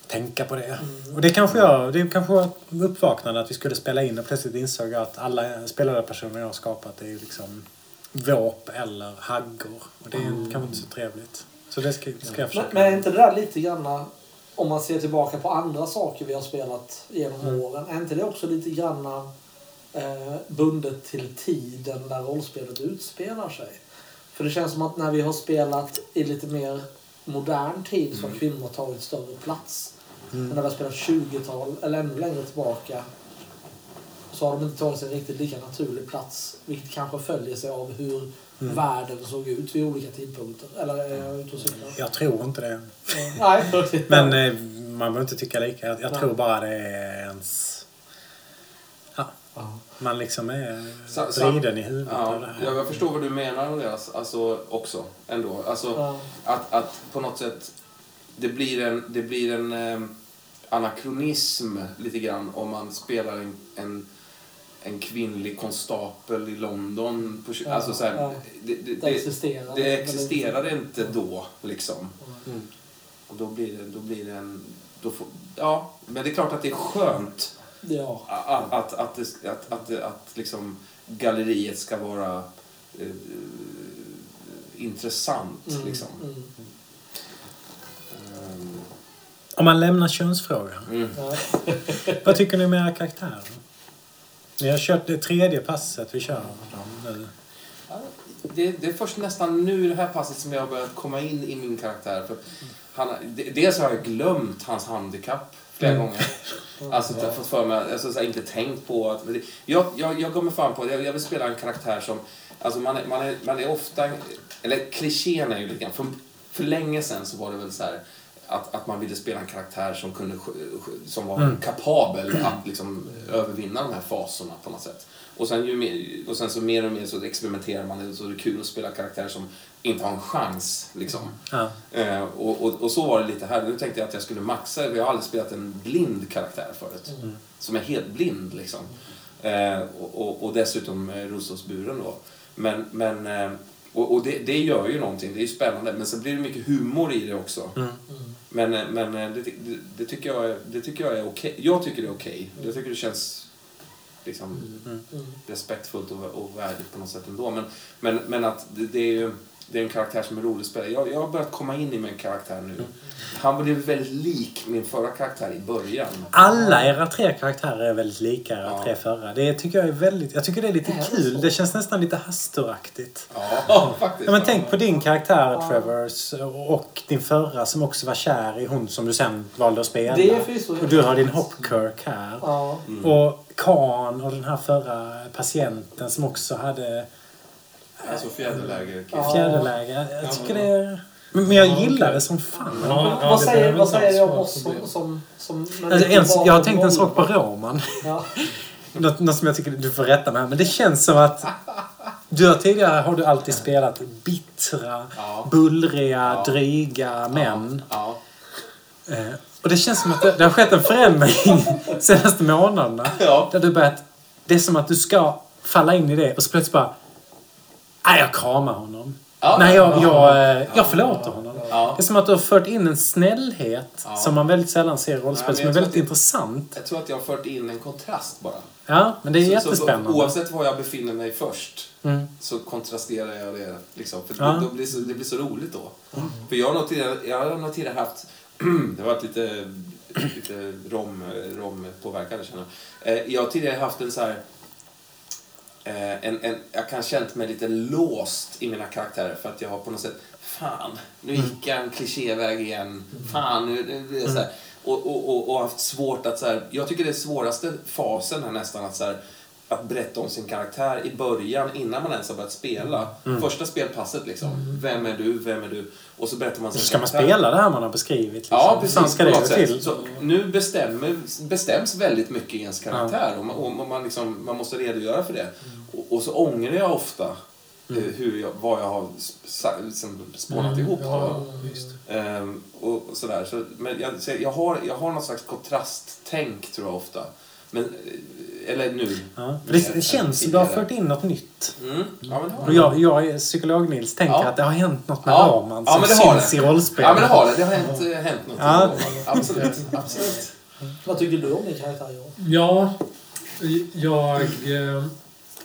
[SPEAKER 3] tänka på det. Och det kanske jag, det kanske var uppvaknande att vi skulle spela in och plötsligt insåg jag att alla spelarpersoner jag har skapat är ju liksom våp eller haggor. Och det är kanske inte så trevligt. Så det ska, ska jag
[SPEAKER 2] Men,
[SPEAKER 3] försöka.
[SPEAKER 2] men är inte det där lite grann, om man ser tillbaka på andra saker vi har spelat genom
[SPEAKER 3] Mm.
[SPEAKER 2] åren, är inte det också lite grann eh, bundet till tiden där rollspelet utspelar sig? För det känns som att när vi har spelat i lite mer modern tid så har kvinnor tagit större plats. Men när vi har spelat 20-tal eller ännu längre tillbaka så har de inte tagit sig en riktigt lika naturlig plats. Vilket kanske följer sig av hur världen såg ut vid olika tidpunkter. Eller är jag ute och cyklar?
[SPEAKER 3] Jag tror inte det.
[SPEAKER 2] Nej,
[SPEAKER 3] Men eh, man behöver inte tycka lika. Jag, jag tror bara det är ens... Ja,
[SPEAKER 2] Ja.
[SPEAKER 3] Man liksom är
[SPEAKER 4] Sa-
[SPEAKER 3] vriden i huvudet
[SPEAKER 4] Ja,
[SPEAKER 3] här.
[SPEAKER 4] jag förstår vad du menar Andreas, alltså också ändå. Alltså,
[SPEAKER 2] Ja.
[SPEAKER 4] att, att på något sätt det blir en, det blir en eh, anakronism lite grann om man spelar en, en, en kvinnlig konstapel i London. På,
[SPEAKER 2] Ja,
[SPEAKER 4] alltså så här,
[SPEAKER 2] ja.
[SPEAKER 4] det, det,
[SPEAKER 2] Det
[SPEAKER 4] det,
[SPEAKER 2] existerar.
[SPEAKER 4] det existerade inte då liksom.
[SPEAKER 3] Mm.
[SPEAKER 4] Och då blir det, då blir det en... Då får, ja, men det är klart att det är skönt
[SPEAKER 2] Ja.
[SPEAKER 4] att, att, att, det, att, att, att liksom galleriet ska vara eh, intressant.
[SPEAKER 2] Mm,
[SPEAKER 4] Liksom.
[SPEAKER 2] mm,
[SPEAKER 4] Ehm,
[SPEAKER 3] Om man lämnar könsfrågan.
[SPEAKER 4] mm.
[SPEAKER 2] ja.
[SPEAKER 3] Vad tycker ni om era karaktärer? Vi har kört det tredje passet vi kör
[SPEAKER 4] Det, det är först nästan nu i det här passet som jag har börjat komma in i min karaktär. För han, de- dels har jag glömt hans handikapp flera gånger. Alltså jag har fått för mig, alltså, så här, inte tänkt på att... Jag, jag, jag mig fan på. Jag, jag vill spela en karaktär som... Alltså man är, man är, man är ofta... Eller klichén är ju lite grann... För, för länge sedan så var det väl så här att, att man ville spela en karaktär som, kunde, som var
[SPEAKER 3] Mm.
[SPEAKER 4] kapabel att liksom övervinna de här fasorna på något sätt. Och sen, ju mer, och sen så mer och mer så experimenterar man och så är det kul att spela karaktärer som inte har en chans. Liksom.
[SPEAKER 3] Ja.
[SPEAKER 4] Eh, och, och, och så var det lite här. Nu tänkte jag att jag skulle maxa. Jag har aldrig spelat en blind karaktär förut. Som är helt blind liksom. Eh, och, och, dessutom eh, rullstolsburen då. Men, men, eh, och, det, det gör ju någonting. Det är ju spännande. Men sen blir det mycket humor i det också.
[SPEAKER 3] Mm.
[SPEAKER 4] Men, eh, men eh, det, det, det tycker jag det tycker jag är okej. Jag tycker det är okej. Jag tycker det känns liksom
[SPEAKER 2] Mm.
[SPEAKER 4] respektfullt och, och värdigt på något sätt ändå. Men, men, men att det, det är ju det är en karaktär som är rolig att spela. Jag, jag har börjat komma in i min karaktär nu. Han blev väldigt lik min förra karaktär i början.
[SPEAKER 3] Alla era tre karaktärer är väldigt lika era
[SPEAKER 4] Ja.
[SPEAKER 3] tre förra. Det tycker jag är väldigt... Jag tycker det är lite
[SPEAKER 2] Är det
[SPEAKER 3] kul.
[SPEAKER 2] så?
[SPEAKER 3] Det känns nästan lite Hastoraktigt.
[SPEAKER 4] Ja, faktiskt.
[SPEAKER 3] Ja, men tänk på din karaktär
[SPEAKER 2] Ja.
[SPEAKER 3] Travers och din förra som också var kär i hon som du sen valde att spela.
[SPEAKER 2] Det är förvisso
[SPEAKER 3] och du har din Hopkirk här.
[SPEAKER 2] Ja.
[SPEAKER 4] Mm.
[SPEAKER 3] Och Khan och den här förra patienten som också hade
[SPEAKER 4] Alltså fjäderläge.
[SPEAKER 2] Ja.
[SPEAKER 3] fjäderläge. Jag tycker det är... Men jag gillar det som fan.
[SPEAKER 1] Ja, ja,
[SPEAKER 2] vad säger, vad säger du om oss som... som, som
[SPEAKER 3] Alltså, en, jag har tänkt en sak på Roman.
[SPEAKER 2] Ja.
[SPEAKER 3] Något, något som jag tycker du får rätta mig. Men det känns som att du har tidigare har du alltid spelat bittra,
[SPEAKER 4] Ja.
[SPEAKER 3] bullriga,
[SPEAKER 4] Ja.
[SPEAKER 3] dryga män.
[SPEAKER 4] Ja.
[SPEAKER 3] Eh, och det känns som att det, det har skett en förändring de senaste månaderna.
[SPEAKER 4] Ja.
[SPEAKER 3] Där du börjat... Det är som att du ska falla in i det och så plötsligt bara... Nej, jag kramar honom.
[SPEAKER 4] Ja.
[SPEAKER 3] Nej, jag, jag, eh, jag förlåter honom. Det är som att du har fört in en snällhet som man väldigt sällan ser i rollspel, som
[SPEAKER 4] jag
[SPEAKER 3] är väldigt intressant.
[SPEAKER 4] Jag tror att jag har fört in en kontrast bara.
[SPEAKER 3] Ja, men det är
[SPEAKER 4] Så-
[SPEAKER 3] jättespännande.
[SPEAKER 4] Så, oavsett var jag befinner mig först
[SPEAKER 3] Mm.
[SPEAKER 4] så kontrasterar jag det. Liksom, för
[SPEAKER 3] Ja.
[SPEAKER 4] då blir så, det blir så roligt då. För jag har nog tidigare, jag har haft... det har varit lite, lite rom, rom-påverkande känner jag. Eh, Jag har tidigare haft en så här... Eh, en, en, jag kan ha känt mig lite låst i mina karaktärer för att jag har på något sätt... Fan, nu gick jag en klichéväg igen. Fan, nu... det är så här, och, och, och, och haft svårt att så här, Jag tycker det är svåraste fasen är nästan att så här, att berätta om sin karaktär i början innan man ens har börjat spela. Första spelpasset liksom. Vem är du? Vem är du? Och så berättar man sin
[SPEAKER 3] Så ska man
[SPEAKER 4] karaktär.
[SPEAKER 3] spela det här man har beskrivit? Liksom.
[SPEAKER 4] Ja, precis.
[SPEAKER 3] ska det till?
[SPEAKER 4] Så nu bestämmer, bestäms väldigt mycket i ens karaktär och, man, och man, liksom, man måste redogöra för det. Och, och så ångrar jag ofta eh, hur jag, vad jag har liksom spånat ihop.
[SPEAKER 1] Ja.
[SPEAKER 4] Ehm, och, och sådär. Så, men jag, så jag, har, jag har något slags kontrasttänk tror jag ofta. Men, eh, eller nu.
[SPEAKER 3] Ja, för det, det känns som du har fört in något nytt.
[SPEAKER 4] Mm. Ja, men det har
[SPEAKER 3] Och jag, jag är psykolog-Nils tänker
[SPEAKER 4] Ja.
[SPEAKER 3] att det har hänt något med
[SPEAKER 4] Ja.
[SPEAKER 3] Raman
[SPEAKER 4] Ja,
[SPEAKER 3] som
[SPEAKER 4] det har
[SPEAKER 3] syns
[SPEAKER 4] det.
[SPEAKER 3] i rollspel.
[SPEAKER 4] Ja, men det har det. Det har hänt, eh, hänt något.
[SPEAKER 3] Ja.
[SPEAKER 4] Absolut. Absolut.
[SPEAKER 2] Vad tycker du om din karaktär?
[SPEAKER 1] Ja, jag, eh,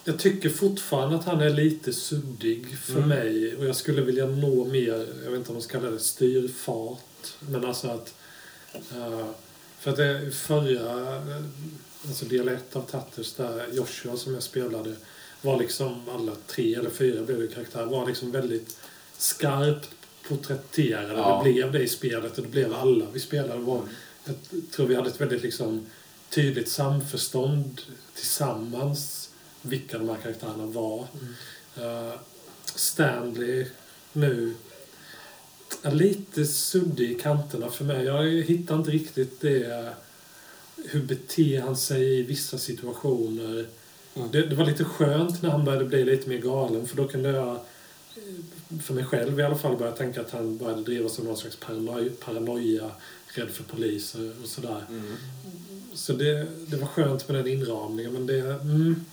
[SPEAKER 1] jag tycker fortfarande att han är lite suddig för
[SPEAKER 4] Mm.
[SPEAKER 1] mig. Och jag skulle vilja nå mer, jag vet inte om man ska kalla det styrfart. Men alltså att... eh, för att det förra, alltså del ett av Tatters där Joshua som jag spelade var liksom alla tre eller fyra blev det karaktärer var liksom väldigt skarpt porträtterade.
[SPEAKER 4] Ja.
[SPEAKER 1] Det blev det i spelet och det blev alla vi spelade. Var, jag tror vi hade ett väldigt liksom tydligt samförstånd tillsammans vilka de här karaktärerna var. Eh, Stanley nu är lite suddig i kanterna för mig. Jag hittar inte riktigt det hur beter han sig i vissa situationer.
[SPEAKER 3] Mm.
[SPEAKER 1] Det, det var lite skönt när han började bli lite mer galen för då kunde jag, för mig själv i alla fall, börja tänka att han började drivas av någon slags paranoia, paranoia rädd för poliser och sådär.
[SPEAKER 6] Mm.
[SPEAKER 1] Så det, det var skönt med den inramningen men det... Mm,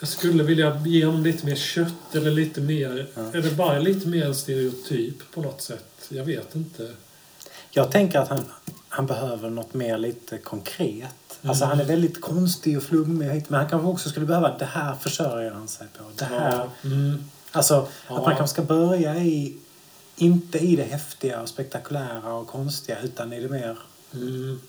[SPEAKER 1] jag skulle vilja ge honom lite mer kött eller lite mer... Är det bara lite mer en stereotyp på något sätt? Jag vet inte.
[SPEAKER 3] Jag tänker att han, han behöver något mer lite konkret. Alltså
[SPEAKER 1] Mm.
[SPEAKER 3] han är väldigt konstig och flummig hit, men han kanske också skulle behöva det här försörjer han sig på. Det här.
[SPEAKER 1] Mm.
[SPEAKER 3] Alltså att
[SPEAKER 1] Ja.
[SPEAKER 3] man kanske ska börja i, inte i det häftiga och spektakulära och konstiga utan i det mer,
[SPEAKER 1] Mm.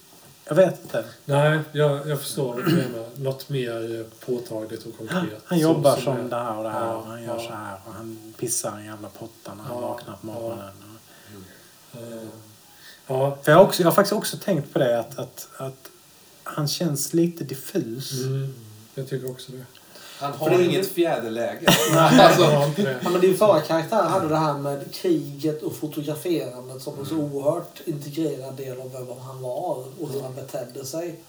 [SPEAKER 3] jag vet inte.
[SPEAKER 1] Nej, jag, jag förstår vad du menar. Något mer påtagligt och konkret.
[SPEAKER 3] Han
[SPEAKER 1] Så-
[SPEAKER 3] jobbar
[SPEAKER 1] som
[SPEAKER 3] som
[SPEAKER 1] är-
[SPEAKER 3] det här och det här
[SPEAKER 1] Ja,
[SPEAKER 3] och han gör
[SPEAKER 1] ja.
[SPEAKER 3] så här och han pissar i en jävla potta när han
[SPEAKER 1] Ja,
[SPEAKER 3] vaknar på morgonen.
[SPEAKER 1] eh, Ja,
[SPEAKER 3] För jag, har också, jag har faktiskt också tänkt på det att, att, att han känns lite diffus.
[SPEAKER 1] mm, jag tycker också det.
[SPEAKER 6] Han har
[SPEAKER 2] det-
[SPEAKER 6] inget fjäderläge.
[SPEAKER 1] Alltså, inte det.
[SPEAKER 2] Ja, men din förra karaktär hade det här med kriget och fotograferandet som en så oerhört integrerad del av vem han var och hur han betedde sig.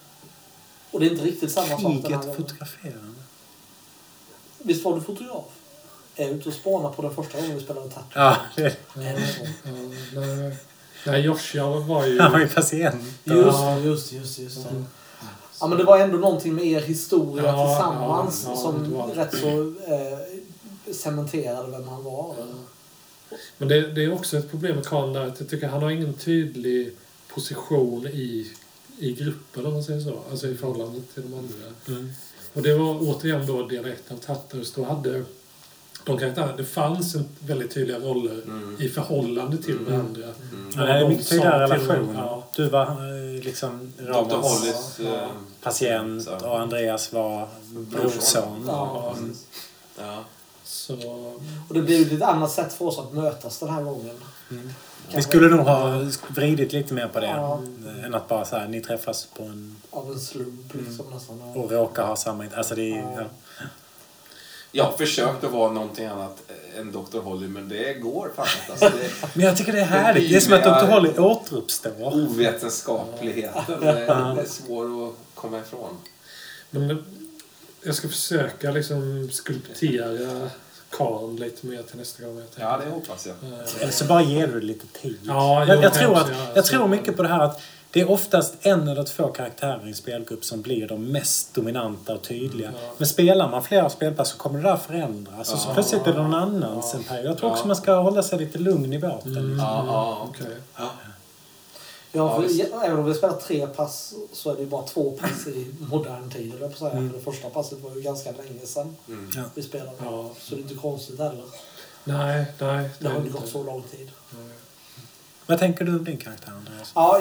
[SPEAKER 2] Och det är inte riktigt samma sak den här
[SPEAKER 3] Kriget
[SPEAKER 2] gången.
[SPEAKER 3] fotograferande.
[SPEAKER 2] Visst var du fotograf? Är jag ute och spånar på den första gången vi spelade Tatooine?
[SPEAKER 3] Ja, det,
[SPEAKER 2] så?
[SPEAKER 1] Ja, nej. Nej, Joshua var ju...
[SPEAKER 3] han var ju patient.
[SPEAKER 2] Just det, just det, just. Just det. Ja, men det var ändå någonting med er historia
[SPEAKER 1] Ja,
[SPEAKER 2] tillsammans
[SPEAKER 1] ja, ja,
[SPEAKER 2] som rätt så eh, cementerade vem han var.
[SPEAKER 1] Men det, det är också ett problem med Karl där att jag tycker han har ingen tydlig position i, i gruppen om man säger så. Alltså i förhållande till de andra.
[SPEAKER 3] Mm.
[SPEAKER 1] Och det var återigen då del ett av Tatters. Då hade de karaktärerna, det fanns en väldigt tydliga roller
[SPEAKER 6] Mm.
[SPEAKER 1] i förhållande till
[SPEAKER 6] Mm.
[SPEAKER 1] varandra.
[SPEAKER 6] Mm.
[SPEAKER 3] Ja, det är mycket
[SPEAKER 1] sa
[SPEAKER 3] tydligare
[SPEAKER 1] till
[SPEAKER 3] relation.
[SPEAKER 1] dem, ja.
[SPEAKER 3] Du var eh, liksom. Romans
[SPEAKER 6] Hollys... eh,
[SPEAKER 3] patient
[SPEAKER 6] så.
[SPEAKER 3] och Andreas var brorson.
[SPEAKER 2] Ja,
[SPEAKER 3] Mm.
[SPEAKER 6] Ja.
[SPEAKER 1] Så,
[SPEAKER 2] Och det blev ett annat sätt för oss att mötas den här gången.
[SPEAKER 3] Mm. Vi skulle nog ha vridit lite mer på det.
[SPEAKER 2] Ja.
[SPEAKER 3] Än att bara så här, ni träffas på en...
[SPEAKER 2] Av en slump liksom nästan.
[SPEAKER 3] och råkar ha samma... Alltså det är,
[SPEAKER 2] Ja.
[SPEAKER 3] ja.
[SPEAKER 6] Jag har försökt att vara någonting annat än Dr. Holly, men det går fan inte. Alltså, det
[SPEAKER 3] Men jag tycker det är härligt. Det är som att. Dr. Holly återuppstår.
[SPEAKER 6] ovetenskapligheten det är, det är svår att komma ifrån.
[SPEAKER 1] men jag ska försöka liksom skulptera Karl lite mer till nästa gång. Jag.
[SPEAKER 6] Ja, det hoppas jag.
[SPEAKER 1] Eh,
[SPEAKER 3] Eller så bara ger du det lite tid.
[SPEAKER 1] Ja,
[SPEAKER 3] jag,
[SPEAKER 1] jo,
[SPEAKER 3] jag, tror, att,
[SPEAKER 1] ja.
[SPEAKER 3] jag tror mycket på det här att det är oftast en eller två karaktärer i en spelgrupp som blir de mest dominanta och tydliga.
[SPEAKER 1] Ja.
[SPEAKER 3] Men spelar man flera spelpass så kommer det där förändras. Och så plötsligt är det någon annans en period. Jag tror också man ska hålla sig lite lugn i båten.
[SPEAKER 1] Mm.
[SPEAKER 6] Ja, ja.
[SPEAKER 1] Okej.
[SPEAKER 2] Ja, för
[SPEAKER 6] Ja,
[SPEAKER 2] även om vi spelar tre pass så är det ju bara två pass i modern tid. jag på att säga.
[SPEAKER 3] Mm.
[SPEAKER 2] Det första passet var ju ganska länge sedan
[SPEAKER 6] Mm.
[SPEAKER 2] Vi spelade.
[SPEAKER 1] Ja.
[SPEAKER 2] Så det är inte konstigt heller.
[SPEAKER 1] Nej, nej.
[SPEAKER 2] Det har inte. gått så lång tid.
[SPEAKER 1] Nej.
[SPEAKER 3] Vad tänker du om din karaktär Andreas?
[SPEAKER 2] Ja,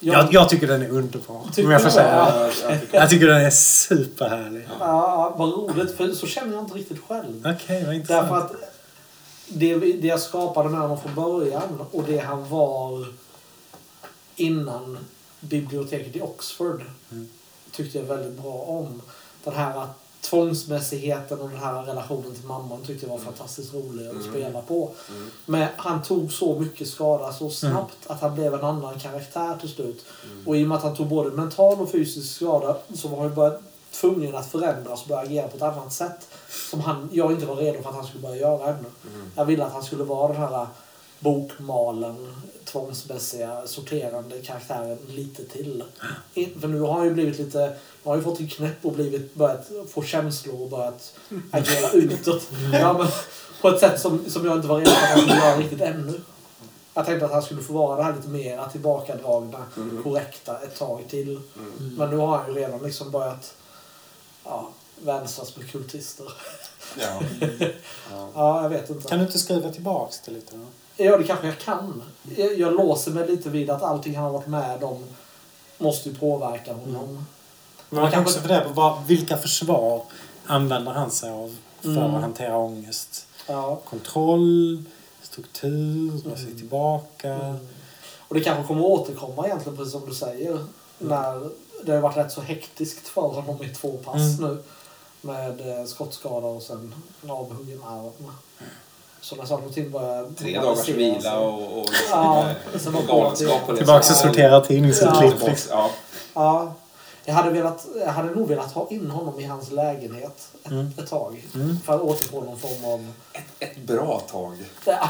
[SPEAKER 3] Jag, jag tycker den är underbar.
[SPEAKER 2] Tycker
[SPEAKER 3] Om jag får säga.
[SPEAKER 2] Ja.
[SPEAKER 6] Ja, jag tycker-
[SPEAKER 3] Jag tycker den är superhärlig.
[SPEAKER 2] Ja, vad roligt. För så känner jag inte riktigt själv.
[SPEAKER 3] Okej, vad intressant.
[SPEAKER 2] Därför att det, det jag skapade med honom från början och det han var innan biblioteket i Oxford
[SPEAKER 3] Mm.
[SPEAKER 2] tyckte jag väldigt bra om. Den här tvångsmässigheten och den här relationen till mamman tyckte jag var fantastiskt rolig att
[SPEAKER 6] Mm.
[SPEAKER 2] spela på.
[SPEAKER 6] Mm.
[SPEAKER 2] Men han tog så mycket skada så snabbt att han blev en annan karaktär till slut.
[SPEAKER 6] Mm.
[SPEAKER 2] Och i och med att han tog både mental och fysisk skada så var han bara tvungen att förändras och börja agera på ett annat sätt. Som han, jag inte var redo för att han skulle börja göra ännu.
[SPEAKER 6] Mm.
[SPEAKER 2] Jag ville att han skulle vara den här bokmalen, tvångsmässiga, sorterande karaktären lite till. För nu har han ju blivit lite, nu har ju fått en knäpp och blivit, börjat få känslor och börjat agera utåt. Ja, men, på ett sätt som, som jag inte var redo för att göra riktigt ännu. Jag tänkte att han skulle få vara det här lite mer tillbakadragna,
[SPEAKER 6] Mm.
[SPEAKER 2] korrekta ett tag till.
[SPEAKER 6] Mm.
[SPEAKER 2] Men nu har han ju redan liksom börjat ja, vänsas med kultister.
[SPEAKER 6] Ja. Ja.
[SPEAKER 2] Ja, jag vet inte.
[SPEAKER 3] Kan du inte skriva tillbaks det lite? Då?
[SPEAKER 2] Ja, det kanske jag kan. Jag, jag låser mig lite vid att allting han har varit med om måste ju påverka honom.
[SPEAKER 3] Men man kan också fundera på vad, vilka försvar använder han sig av för
[SPEAKER 2] Mm.
[SPEAKER 3] att hantera ångest?
[SPEAKER 2] Ja.
[SPEAKER 3] Kontroll, struktur, dra sig tillbaka.
[SPEAKER 2] Mm. Och det kanske kommer att återkomma egentligen, precis som du säger. När det har varit rätt så hektiskt för honom i två pass
[SPEAKER 3] Mm.
[SPEAKER 2] nu. Med eh, skottskada och sen en avhuggen arm. Så när saker och ting börjar
[SPEAKER 4] Tre dagars vila och, och, liksom,
[SPEAKER 2] Ja, var
[SPEAKER 4] och
[SPEAKER 2] det
[SPEAKER 4] galenskap.
[SPEAKER 3] Tillbaka och sortera tidningsurklipp.
[SPEAKER 4] Tillbaka, Ja.
[SPEAKER 2] Ja. Jag hade, velat, jag hade nog velat ha in honom i hans lägenhet ett,
[SPEAKER 3] Mm.
[SPEAKER 2] ett tag. För att återfå någon form av...
[SPEAKER 4] Ett bra tag.
[SPEAKER 2] Ja,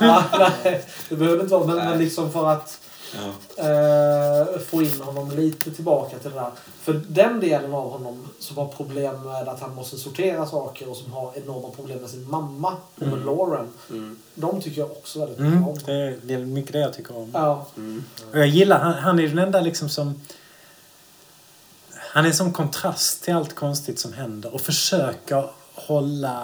[SPEAKER 2] nej, det behöver inte vara, men, men liksom för att
[SPEAKER 4] Ja.
[SPEAKER 2] eh, få in honom lite tillbaka till det där. För den delen av honom som har problem med att han måste sortera saker och som har enorma problem med sin mamma och med Lauren.
[SPEAKER 4] Mm.
[SPEAKER 2] De tycker jag också väldigt mycket
[SPEAKER 3] Mm,
[SPEAKER 2] om.
[SPEAKER 3] det, är, det är mycket det jag tycker om.
[SPEAKER 2] Ja,
[SPEAKER 4] Mm.
[SPEAKER 3] Och jag gillar, han, han är den enda liksom som... Han är som kontrast till allt konstigt som händer och försöker hålla...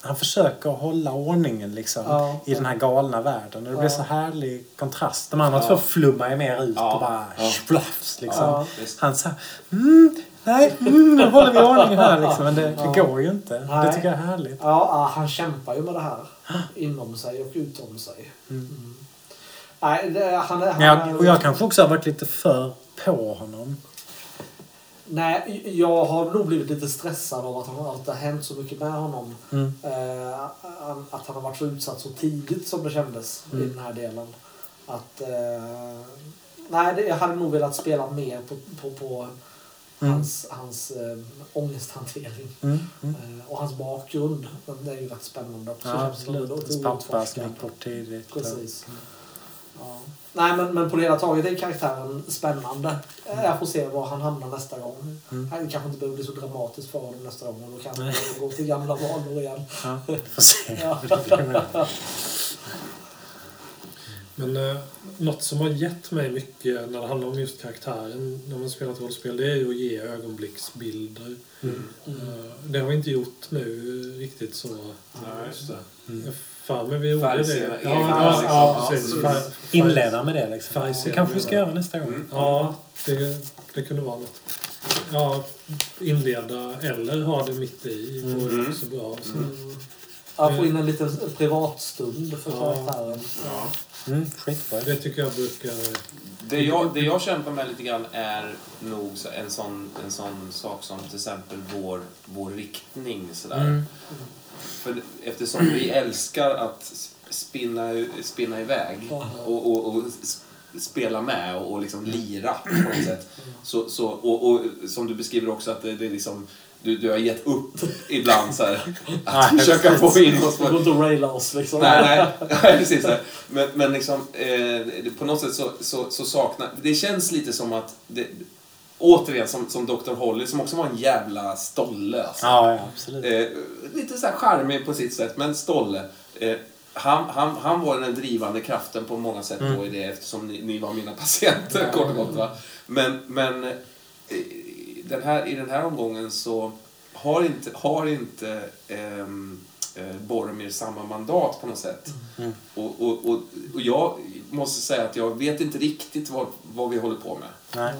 [SPEAKER 3] Han försöker hålla ordningen liksom
[SPEAKER 2] Ja.
[SPEAKER 3] i den här galna världen. Och det blir
[SPEAKER 2] Ja.
[SPEAKER 3] så härlig kontrast. De andra
[SPEAKER 4] Ja.
[SPEAKER 3] två flummar ju mer ut
[SPEAKER 4] Ja.
[SPEAKER 3] och bara
[SPEAKER 4] Ja.
[SPEAKER 3] splafs liksom.
[SPEAKER 2] Ja.
[SPEAKER 3] Han sa mm, nej, mm, nu håller vi ordningen här liksom. Men det, det
[SPEAKER 2] Ja.
[SPEAKER 3] går ju inte. Det
[SPEAKER 2] Nej.
[SPEAKER 3] tycker jag är härligt.
[SPEAKER 2] ja, ja, han kämpar ju med det här. Inom sig och utom sig. Mm. Nej, det, han, han,
[SPEAKER 3] jag, och jag kanske också har varit lite för på honom.
[SPEAKER 2] Nej, jag har nog blivit lite stressad av att, han, att det har hänt så mycket med honom.
[SPEAKER 3] Mm.
[SPEAKER 2] Eh, att han har varit så utsatt så tidigt som det kändes i
[SPEAKER 3] Mm.
[SPEAKER 2] den här delen. Att, eh, nej, det, jag hade nog velat spela mer på, på, på
[SPEAKER 3] Mm.
[SPEAKER 2] hans, hans eh, ångesthantering.
[SPEAKER 3] Mm. Mm.
[SPEAKER 2] Eh, och hans bakgrund. Den är ju rätt spännande också.
[SPEAKER 3] Ja,
[SPEAKER 2] det
[SPEAKER 3] absolut. Hans pappa som gick bort tidigt.
[SPEAKER 2] Precis. Ja. Nej, men, men på det hela taget är karaktären spännande. Eh, Jag får se var han hamnar nästa gång.
[SPEAKER 3] Mm.
[SPEAKER 2] Det kanske inte behöver bli så dramatiskt för honom nästa gång. Och då kanske
[SPEAKER 3] Nej.
[SPEAKER 2] han går till gamla vanor igen.
[SPEAKER 3] Ja, vi får se.
[SPEAKER 2] Ja.
[SPEAKER 1] Men eh, något som har gett mig mycket när det handlar om just karaktären när man spelar ett rollspel, det är ju att ge ögonblicksbilder.
[SPEAKER 3] Mm.
[SPEAKER 1] Eh, det har vi inte gjort nu riktigt så.
[SPEAKER 6] Ja, just det.
[SPEAKER 1] Jag för mig vi gjorde det. Ja, ja, precis.
[SPEAKER 2] Ja,
[SPEAKER 1] Färg-
[SPEAKER 3] Inleda med det liksom. Det kanske vi ska göra nästa gång.
[SPEAKER 6] Mm.
[SPEAKER 1] Ja, det, det kunde vara något. Ja, inleda eller ha det mitt i vore
[SPEAKER 6] Mm.
[SPEAKER 1] också bra. Så.
[SPEAKER 2] Mm. Jag får in en liten privatstund för
[SPEAKER 1] Ja.
[SPEAKER 2] karaktären.
[SPEAKER 6] Ja.
[SPEAKER 3] Mm, skitbra.
[SPEAKER 1] Det tycker jag brukar...
[SPEAKER 4] Det jag, det jag kämpar med lite grann är nog en sån, en sån sak som till exempel vår, vår riktning. Sådär.
[SPEAKER 3] Mm.
[SPEAKER 4] För eftersom vi älskar att sp- spinna, spinna iväg och, och, och spela med och, och liksom lira på något sätt. Så, så, och, och som du beskriver också att det, det är liksom du, du har gett upp ibland så här, att
[SPEAKER 3] Nej,
[SPEAKER 4] försöka
[SPEAKER 3] precis.
[SPEAKER 4] få in oss
[SPEAKER 2] Det
[SPEAKER 4] på
[SPEAKER 2] går inte att raila oss liksom.
[SPEAKER 4] Nej, nej, nej precis. här. Men, men liksom, eh, det- på något sätt så, så, så saknar... Det känns lite som att... Det, återigen, som, som Dr. Holly, som också var en jävla stolle. Alltså.
[SPEAKER 3] Ja, ja, absolut.
[SPEAKER 4] Eh, lite så här charmig på sitt sätt, men stolle. Eh, han, han, han var den drivande kraften på många sätt då i det, eftersom ni, ni var mina patienter, kort och gott. Va? Men, men eh, den här, i den här omgången så har inte, har inte ehm, eh, Boromir samma mandat på något sätt.
[SPEAKER 3] Mm.
[SPEAKER 4] Och, och, och, och jag måste säga att jag vet inte riktigt vad, vad vi håller på med.
[SPEAKER 3] Nej.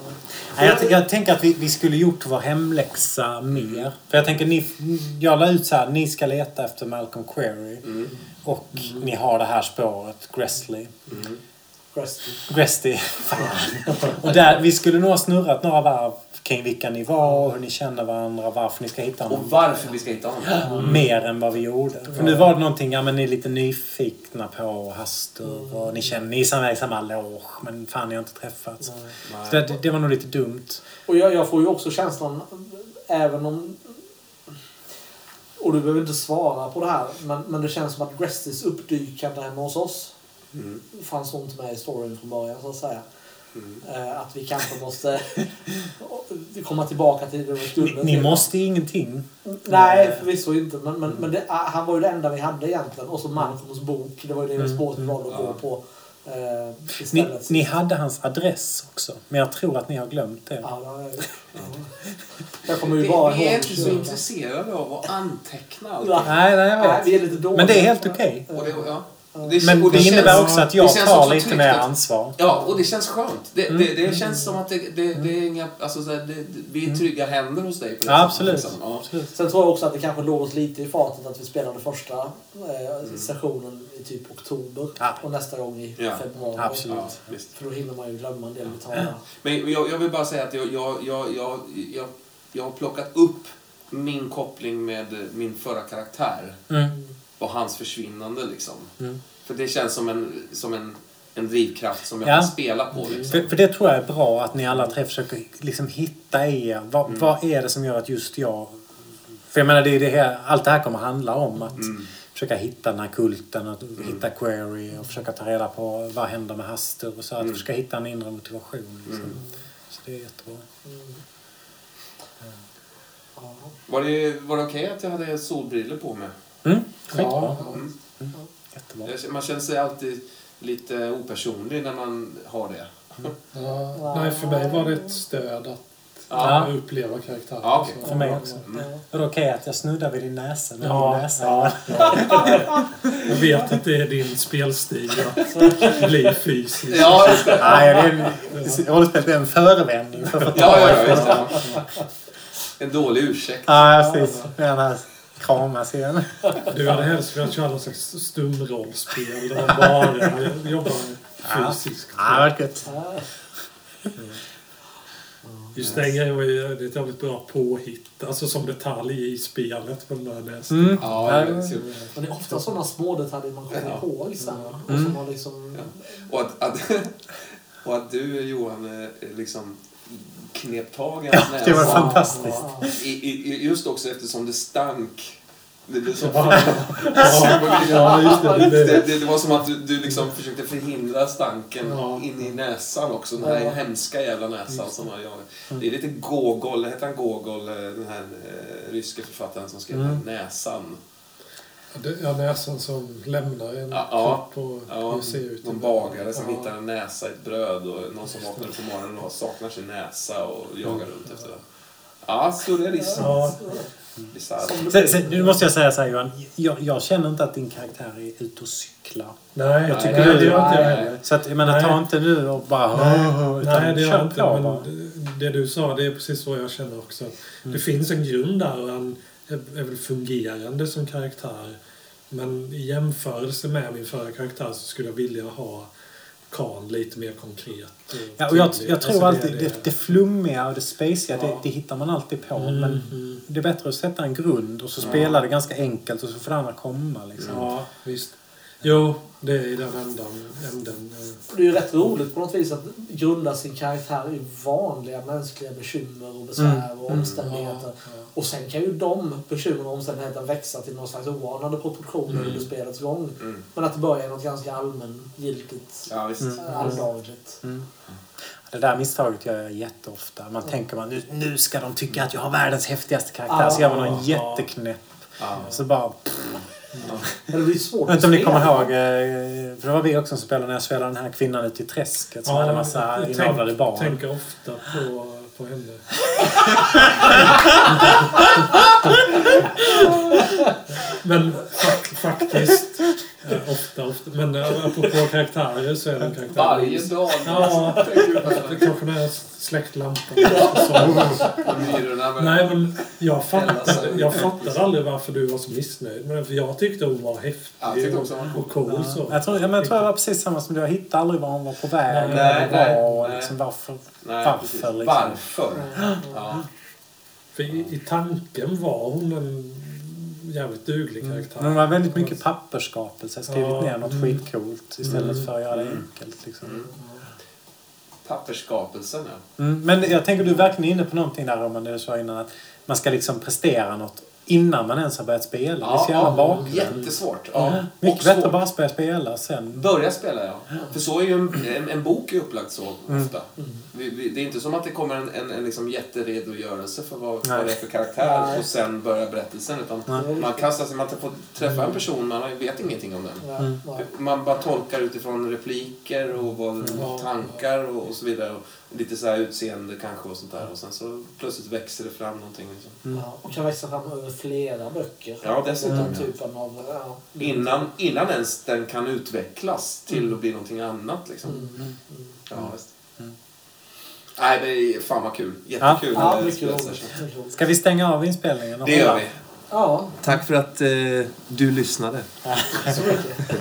[SPEAKER 3] Nej, jag, jag tänker att vi, vi skulle gjort vår hemläxa mer. För jag tänker, ni, jag la ut så här, ni ska leta efter Malcolm Query.
[SPEAKER 4] Mm.
[SPEAKER 3] Och ni har det här spåret, Gressley.
[SPEAKER 4] Mm.
[SPEAKER 2] Gresty.
[SPEAKER 3] Gresty. Fan. Och där, vi skulle nog ha snurrat några varv kring vilka ni var och hur ni känner varandra, varför ni ska hitta
[SPEAKER 4] Och
[SPEAKER 3] honom.
[SPEAKER 4] varför vi ska hitta honom.
[SPEAKER 3] Mer än vad vi gjorde. För nu var det någonting, ja men ni är lite nyfikna på Hastur och ni känner, ni är i samma loge men fan ni har inte träffats. Så det, det var nog lite dumt.
[SPEAKER 2] Och jag, jag får ju också känslan, även om... Och du behöver inte svara på det här, men, men det känns som att Grestys uppdykande hemma hos oss
[SPEAKER 6] Mm.
[SPEAKER 2] fanns nog inte med i storyn från början, så att säga.
[SPEAKER 6] Mm.
[SPEAKER 2] Eh, att vi kanske måste komma tillbaka till det under
[SPEAKER 3] Ni,
[SPEAKER 2] stunden.
[SPEAKER 3] ni måste ingenting.
[SPEAKER 2] Nej, förvisso inte. Men, men, men det, ah, han var ju det enda vi hade egentligen. Och så Malcolms bok. Det var ju det
[SPEAKER 3] Mm.
[SPEAKER 2] spåret vi valde att gå på. Eh,
[SPEAKER 3] Ni, ni hade hans adress också. Men jag tror att ni har glömt det.
[SPEAKER 2] Ja, det jag, ja. jag kommer ju
[SPEAKER 4] Vi,
[SPEAKER 2] bara
[SPEAKER 4] vi är inte så intresserade av att anteckna allt.
[SPEAKER 2] Ja.
[SPEAKER 3] Nej, nej, jag
[SPEAKER 2] Nej,
[SPEAKER 3] vet.
[SPEAKER 2] vi är lite dåliga.
[SPEAKER 3] Men det är helt okej.
[SPEAKER 4] Och det, ja. Det,
[SPEAKER 3] Men
[SPEAKER 4] och
[SPEAKER 3] det, innebär
[SPEAKER 4] känns-
[SPEAKER 3] också att
[SPEAKER 4] det
[SPEAKER 3] jag tar lite mer ansvar.
[SPEAKER 4] Ja, och det känns skönt. Det,
[SPEAKER 3] Mm.
[SPEAKER 4] det, det känns som att det, det, det är inga... Alltså, så här, det, det, vi är trygga händer hos dig på det
[SPEAKER 3] Ja,
[SPEAKER 4] sättet,
[SPEAKER 3] absolut.
[SPEAKER 4] liksom. Ja.
[SPEAKER 3] absolut.
[SPEAKER 2] Sen tror jag också att det kanske låg oss lite i fatet att vi spelade första eh, sessionen i typ oktober.
[SPEAKER 3] Ja.
[SPEAKER 2] Och nästa gång i
[SPEAKER 4] Ja,
[SPEAKER 2] februari.
[SPEAKER 3] absolut.
[SPEAKER 4] Ja.
[SPEAKER 2] För då hinner man ju glömma en del detaljer.
[SPEAKER 4] Men jag, jag vill bara säga att jag, jag, jag, jag, jag, jag har plockat upp min koppling med min förra karaktär.
[SPEAKER 3] Mm.
[SPEAKER 4] Var hans försvinnande liksom.
[SPEAKER 3] Mm.
[SPEAKER 4] För det känns som en, som en, en drivkraft som jag
[SPEAKER 3] Ja.
[SPEAKER 4] kan spela på. Liksom.
[SPEAKER 3] För, för det tror jag är bra att ni alla tre försöker liksom hitta er. Vad, vad är det som gör att just jag... För jag menar, det är det här, allt det här kommer handla om. Att försöka hitta den här kulten, att hitta query och försöka ta reda på vad händer med Hastur och så. Att försöka hitta en inre motivation. Liksom. Så det är jättebra.
[SPEAKER 4] Var det, var det okej att jag hade solbriller på mig?
[SPEAKER 3] Mm, skitbra.
[SPEAKER 4] Mm.
[SPEAKER 3] Jättebra.
[SPEAKER 4] Man känner sig alltid lite opersonlig när man har det.
[SPEAKER 1] Ja, nej, för mig var det ett stöd att
[SPEAKER 4] Ja.
[SPEAKER 1] uppleva karaktären.
[SPEAKER 4] Ja.
[SPEAKER 1] Så-
[SPEAKER 3] För mig också. Är det okej att jag snuddar vid din näsa? Med
[SPEAKER 1] Ja,
[SPEAKER 3] min näsa?
[SPEAKER 1] ja, ja. Jag vet att det är din spelstil att bli fysisk.
[SPEAKER 4] Ja, just det.
[SPEAKER 3] Nej, det är rollspelet är en förevändning för att få
[SPEAKER 4] Ja, ja, ja. En dålig ursäkt.
[SPEAKER 3] Ja, precis. Här kramas igen.
[SPEAKER 1] Du hade helst velat köra någon slags stumrollspel där man bara jobbar fysiskt.
[SPEAKER 3] Ja, det var gött.
[SPEAKER 1] Just den grejen var ju det är ett jävligt bra påhitt. Alltså som detalj i spelet på den där nästan.
[SPEAKER 3] Mm.
[SPEAKER 4] Ja, det är så-
[SPEAKER 2] Men det är ofta sådana små detaljer man kommer
[SPEAKER 4] Ja.
[SPEAKER 2] ihåg sen. Och som man liksom...
[SPEAKER 4] Och att, att, och att du, Johan, eh, liksom knep tag i
[SPEAKER 3] Ja,
[SPEAKER 4] hans
[SPEAKER 3] det var
[SPEAKER 4] näsa.
[SPEAKER 3] fantastiskt.
[SPEAKER 4] I, i, just också eftersom det stank. Det, blev så
[SPEAKER 1] Ja, ja, just det.
[SPEAKER 4] det,
[SPEAKER 1] det,
[SPEAKER 4] det, det var som att du, du liksom försökte förhindra stanken
[SPEAKER 1] Ja.
[SPEAKER 4] in i näsan också. Den här
[SPEAKER 2] Ja.
[SPEAKER 4] hemska jävla näsan som gör. Det är lite Gogol, heter han Gogol, eh, den här eh, ryske författaren som skrev
[SPEAKER 3] Mm.
[SPEAKER 4] Näsan.
[SPEAKER 1] Ja, näsan som lämnar en
[SPEAKER 4] Ja,
[SPEAKER 1] kropp och
[SPEAKER 4] Ja,
[SPEAKER 1] hur ser ut.
[SPEAKER 4] någon bagare som
[SPEAKER 1] Ja.
[SPEAKER 4] hittar en näsa i ett bröd och någon som vaknar upp på morgonen och saknar sin näsa och jagar runt efter den. Ja, surrealism.
[SPEAKER 1] Ja.
[SPEAKER 3] Sen, sen, nu måste jag säga så här Johan. Jag, jag känner inte att din karaktär är ute och cyklar.
[SPEAKER 1] nej,
[SPEAKER 3] Jag tycker
[SPEAKER 1] nej,
[SPEAKER 3] det-
[SPEAKER 1] det gör inte jag
[SPEAKER 4] nej.
[SPEAKER 1] heller.
[SPEAKER 3] Så att, jag menar, ta
[SPEAKER 1] Nej.
[SPEAKER 3] inte nu och bara... utan
[SPEAKER 1] Nej, det gör
[SPEAKER 3] kör
[SPEAKER 1] jag inte.
[SPEAKER 3] på
[SPEAKER 1] Men det, du sa, det är precis så jag känner också. Det finns en grund där och han är, väl fungerande som karaktär. Men i jämförelse med min förra karaktär så skulle jag vilja ha Khan lite mer konkret.
[SPEAKER 3] Ja, och jag, jag tror
[SPEAKER 1] Alltså,
[SPEAKER 3] alltid det, det flummiga och det spaciga, det, det hittar man alltid på.
[SPEAKER 1] Mm,
[SPEAKER 3] Men
[SPEAKER 1] mm.
[SPEAKER 3] det är bättre att sätta en grund och så spela det ganska enkelt och så får det andra komma. Liksom.
[SPEAKER 1] Ja, visst. Jo, det är i den ändan. änden eh.
[SPEAKER 2] Det är ju rätt roligt på något vis att grunda sin karaktär i vanliga mänskliga bekymmer och besvär och omständigheter.
[SPEAKER 1] Ja, ja.
[SPEAKER 2] Och sen kan ju de bekymren och omständigheterna växa till någon slags oanade proportioner under spelets gång.
[SPEAKER 4] Mm.
[SPEAKER 2] Men att det börjar är något ganska allmängiltigt,
[SPEAKER 4] Ja.
[SPEAKER 3] Mm.
[SPEAKER 2] äh, alldagligt.
[SPEAKER 3] Det där misstaget gör jag jätteofta. Man tänker man nu, nu ska de tycka att jag har världens häftigaste karaktär.
[SPEAKER 2] Ja,
[SPEAKER 3] så gör man någon
[SPEAKER 1] ja.
[SPEAKER 3] jätteknäpp.
[SPEAKER 4] Ja.
[SPEAKER 3] Så bara...
[SPEAKER 2] Men det blir svårt
[SPEAKER 3] Jag vet inte om ni kommer ihåg, eh, för det var vi också som spelade när jag spelade den här kvinnan ute i träsket som hade massa
[SPEAKER 1] jag
[SPEAKER 3] inavlade barn.
[SPEAKER 1] tänker ofta på, på henne. Men fak, faktiskt, ofta, ofta. Men eh, apropå karaktärer så är det en karaktär.
[SPEAKER 4] Varje dag.
[SPEAKER 1] Ja, det kanske när jag släckt lampan. Nej, men jag fattade, jag fattade aldrig varför du var så missnöjd med den. För jag tyckte hon var häftig och cool. Så.
[SPEAKER 3] Jag tror, ja, men jag tror jag var precis samma som du. Jag hittade aldrig var hon var på väg.
[SPEAKER 1] Nej,
[SPEAKER 4] nej,
[SPEAKER 3] var,
[SPEAKER 4] nej,
[SPEAKER 3] liksom varför.
[SPEAKER 4] Nej,
[SPEAKER 3] Varför, liksom?
[SPEAKER 4] Varför? Ja.
[SPEAKER 1] För i, i tanken var hon en jävligt duglig karaktär.
[SPEAKER 3] Men det var väldigt mycket pappersskapelse. Skrivit
[SPEAKER 1] Ja,
[SPEAKER 3] ner något
[SPEAKER 1] mm.
[SPEAKER 3] skitcoolt istället
[SPEAKER 1] Mm.
[SPEAKER 3] för att göra det enkelt. Liksom.
[SPEAKER 4] Mm. Pappersskapelsen, ja.
[SPEAKER 3] Mm, men jag tänker du är verkligen inne på någonting där Roman, det du sa innan att man ska liksom prestera något innan man ens har börjat spela. det är så jävla bakvänt.
[SPEAKER 4] jättesvårt. Ja.
[SPEAKER 3] Mycket
[SPEAKER 4] Och
[SPEAKER 3] bättre
[SPEAKER 4] svårt.
[SPEAKER 3] att bara spela spela sen.
[SPEAKER 4] Börja spela, ja. För så är ju en, en, en bok är upplagd så
[SPEAKER 3] Mm.
[SPEAKER 4] ofta. Vi, vi, det är inte som att det kommer en, en, en liksom jätteredogörelse för vad,
[SPEAKER 3] Nej.
[SPEAKER 4] vad det är för karaktär
[SPEAKER 2] Nej.
[SPEAKER 4] och sen börjar berättelsen. Utan
[SPEAKER 3] Nej.
[SPEAKER 4] man kastar sig, man får träffa en person, man vet ingenting om den.
[SPEAKER 2] Ja,
[SPEAKER 3] Mm.
[SPEAKER 2] ja.
[SPEAKER 4] Man bara tolkar utifrån repliker och vad,
[SPEAKER 1] Ja.
[SPEAKER 4] tankar och, och så vidare. Lite så här utseende kanske och sånt där. Och sen så plötsligt växer det fram någonting. Liksom.
[SPEAKER 2] Ja, och kan växa fram över flera böcker.
[SPEAKER 4] Ja, dessutom,
[SPEAKER 2] Den
[SPEAKER 4] ja.
[SPEAKER 2] typen av... Ja,
[SPEAKER 4] Innan, innan ens den kan utvecklas till att bli någonting annat. Liksom.
[SPEAKER 2] Mm, mm.
[SPEAKER 4] Ja, visst. Nej, det är fan vad kul. Jättekul.
[SPEAKER 2] Ja, roligt.
[SPEAKER 3] Ska vi stänga av inspelningen?
[SPEAKER 4] Det gör vi.
[SPEAKER 2] Ja,
[SPEAKER 8] Tack för att eh, du lyssnade.
[SPEAKER 2] så mycket.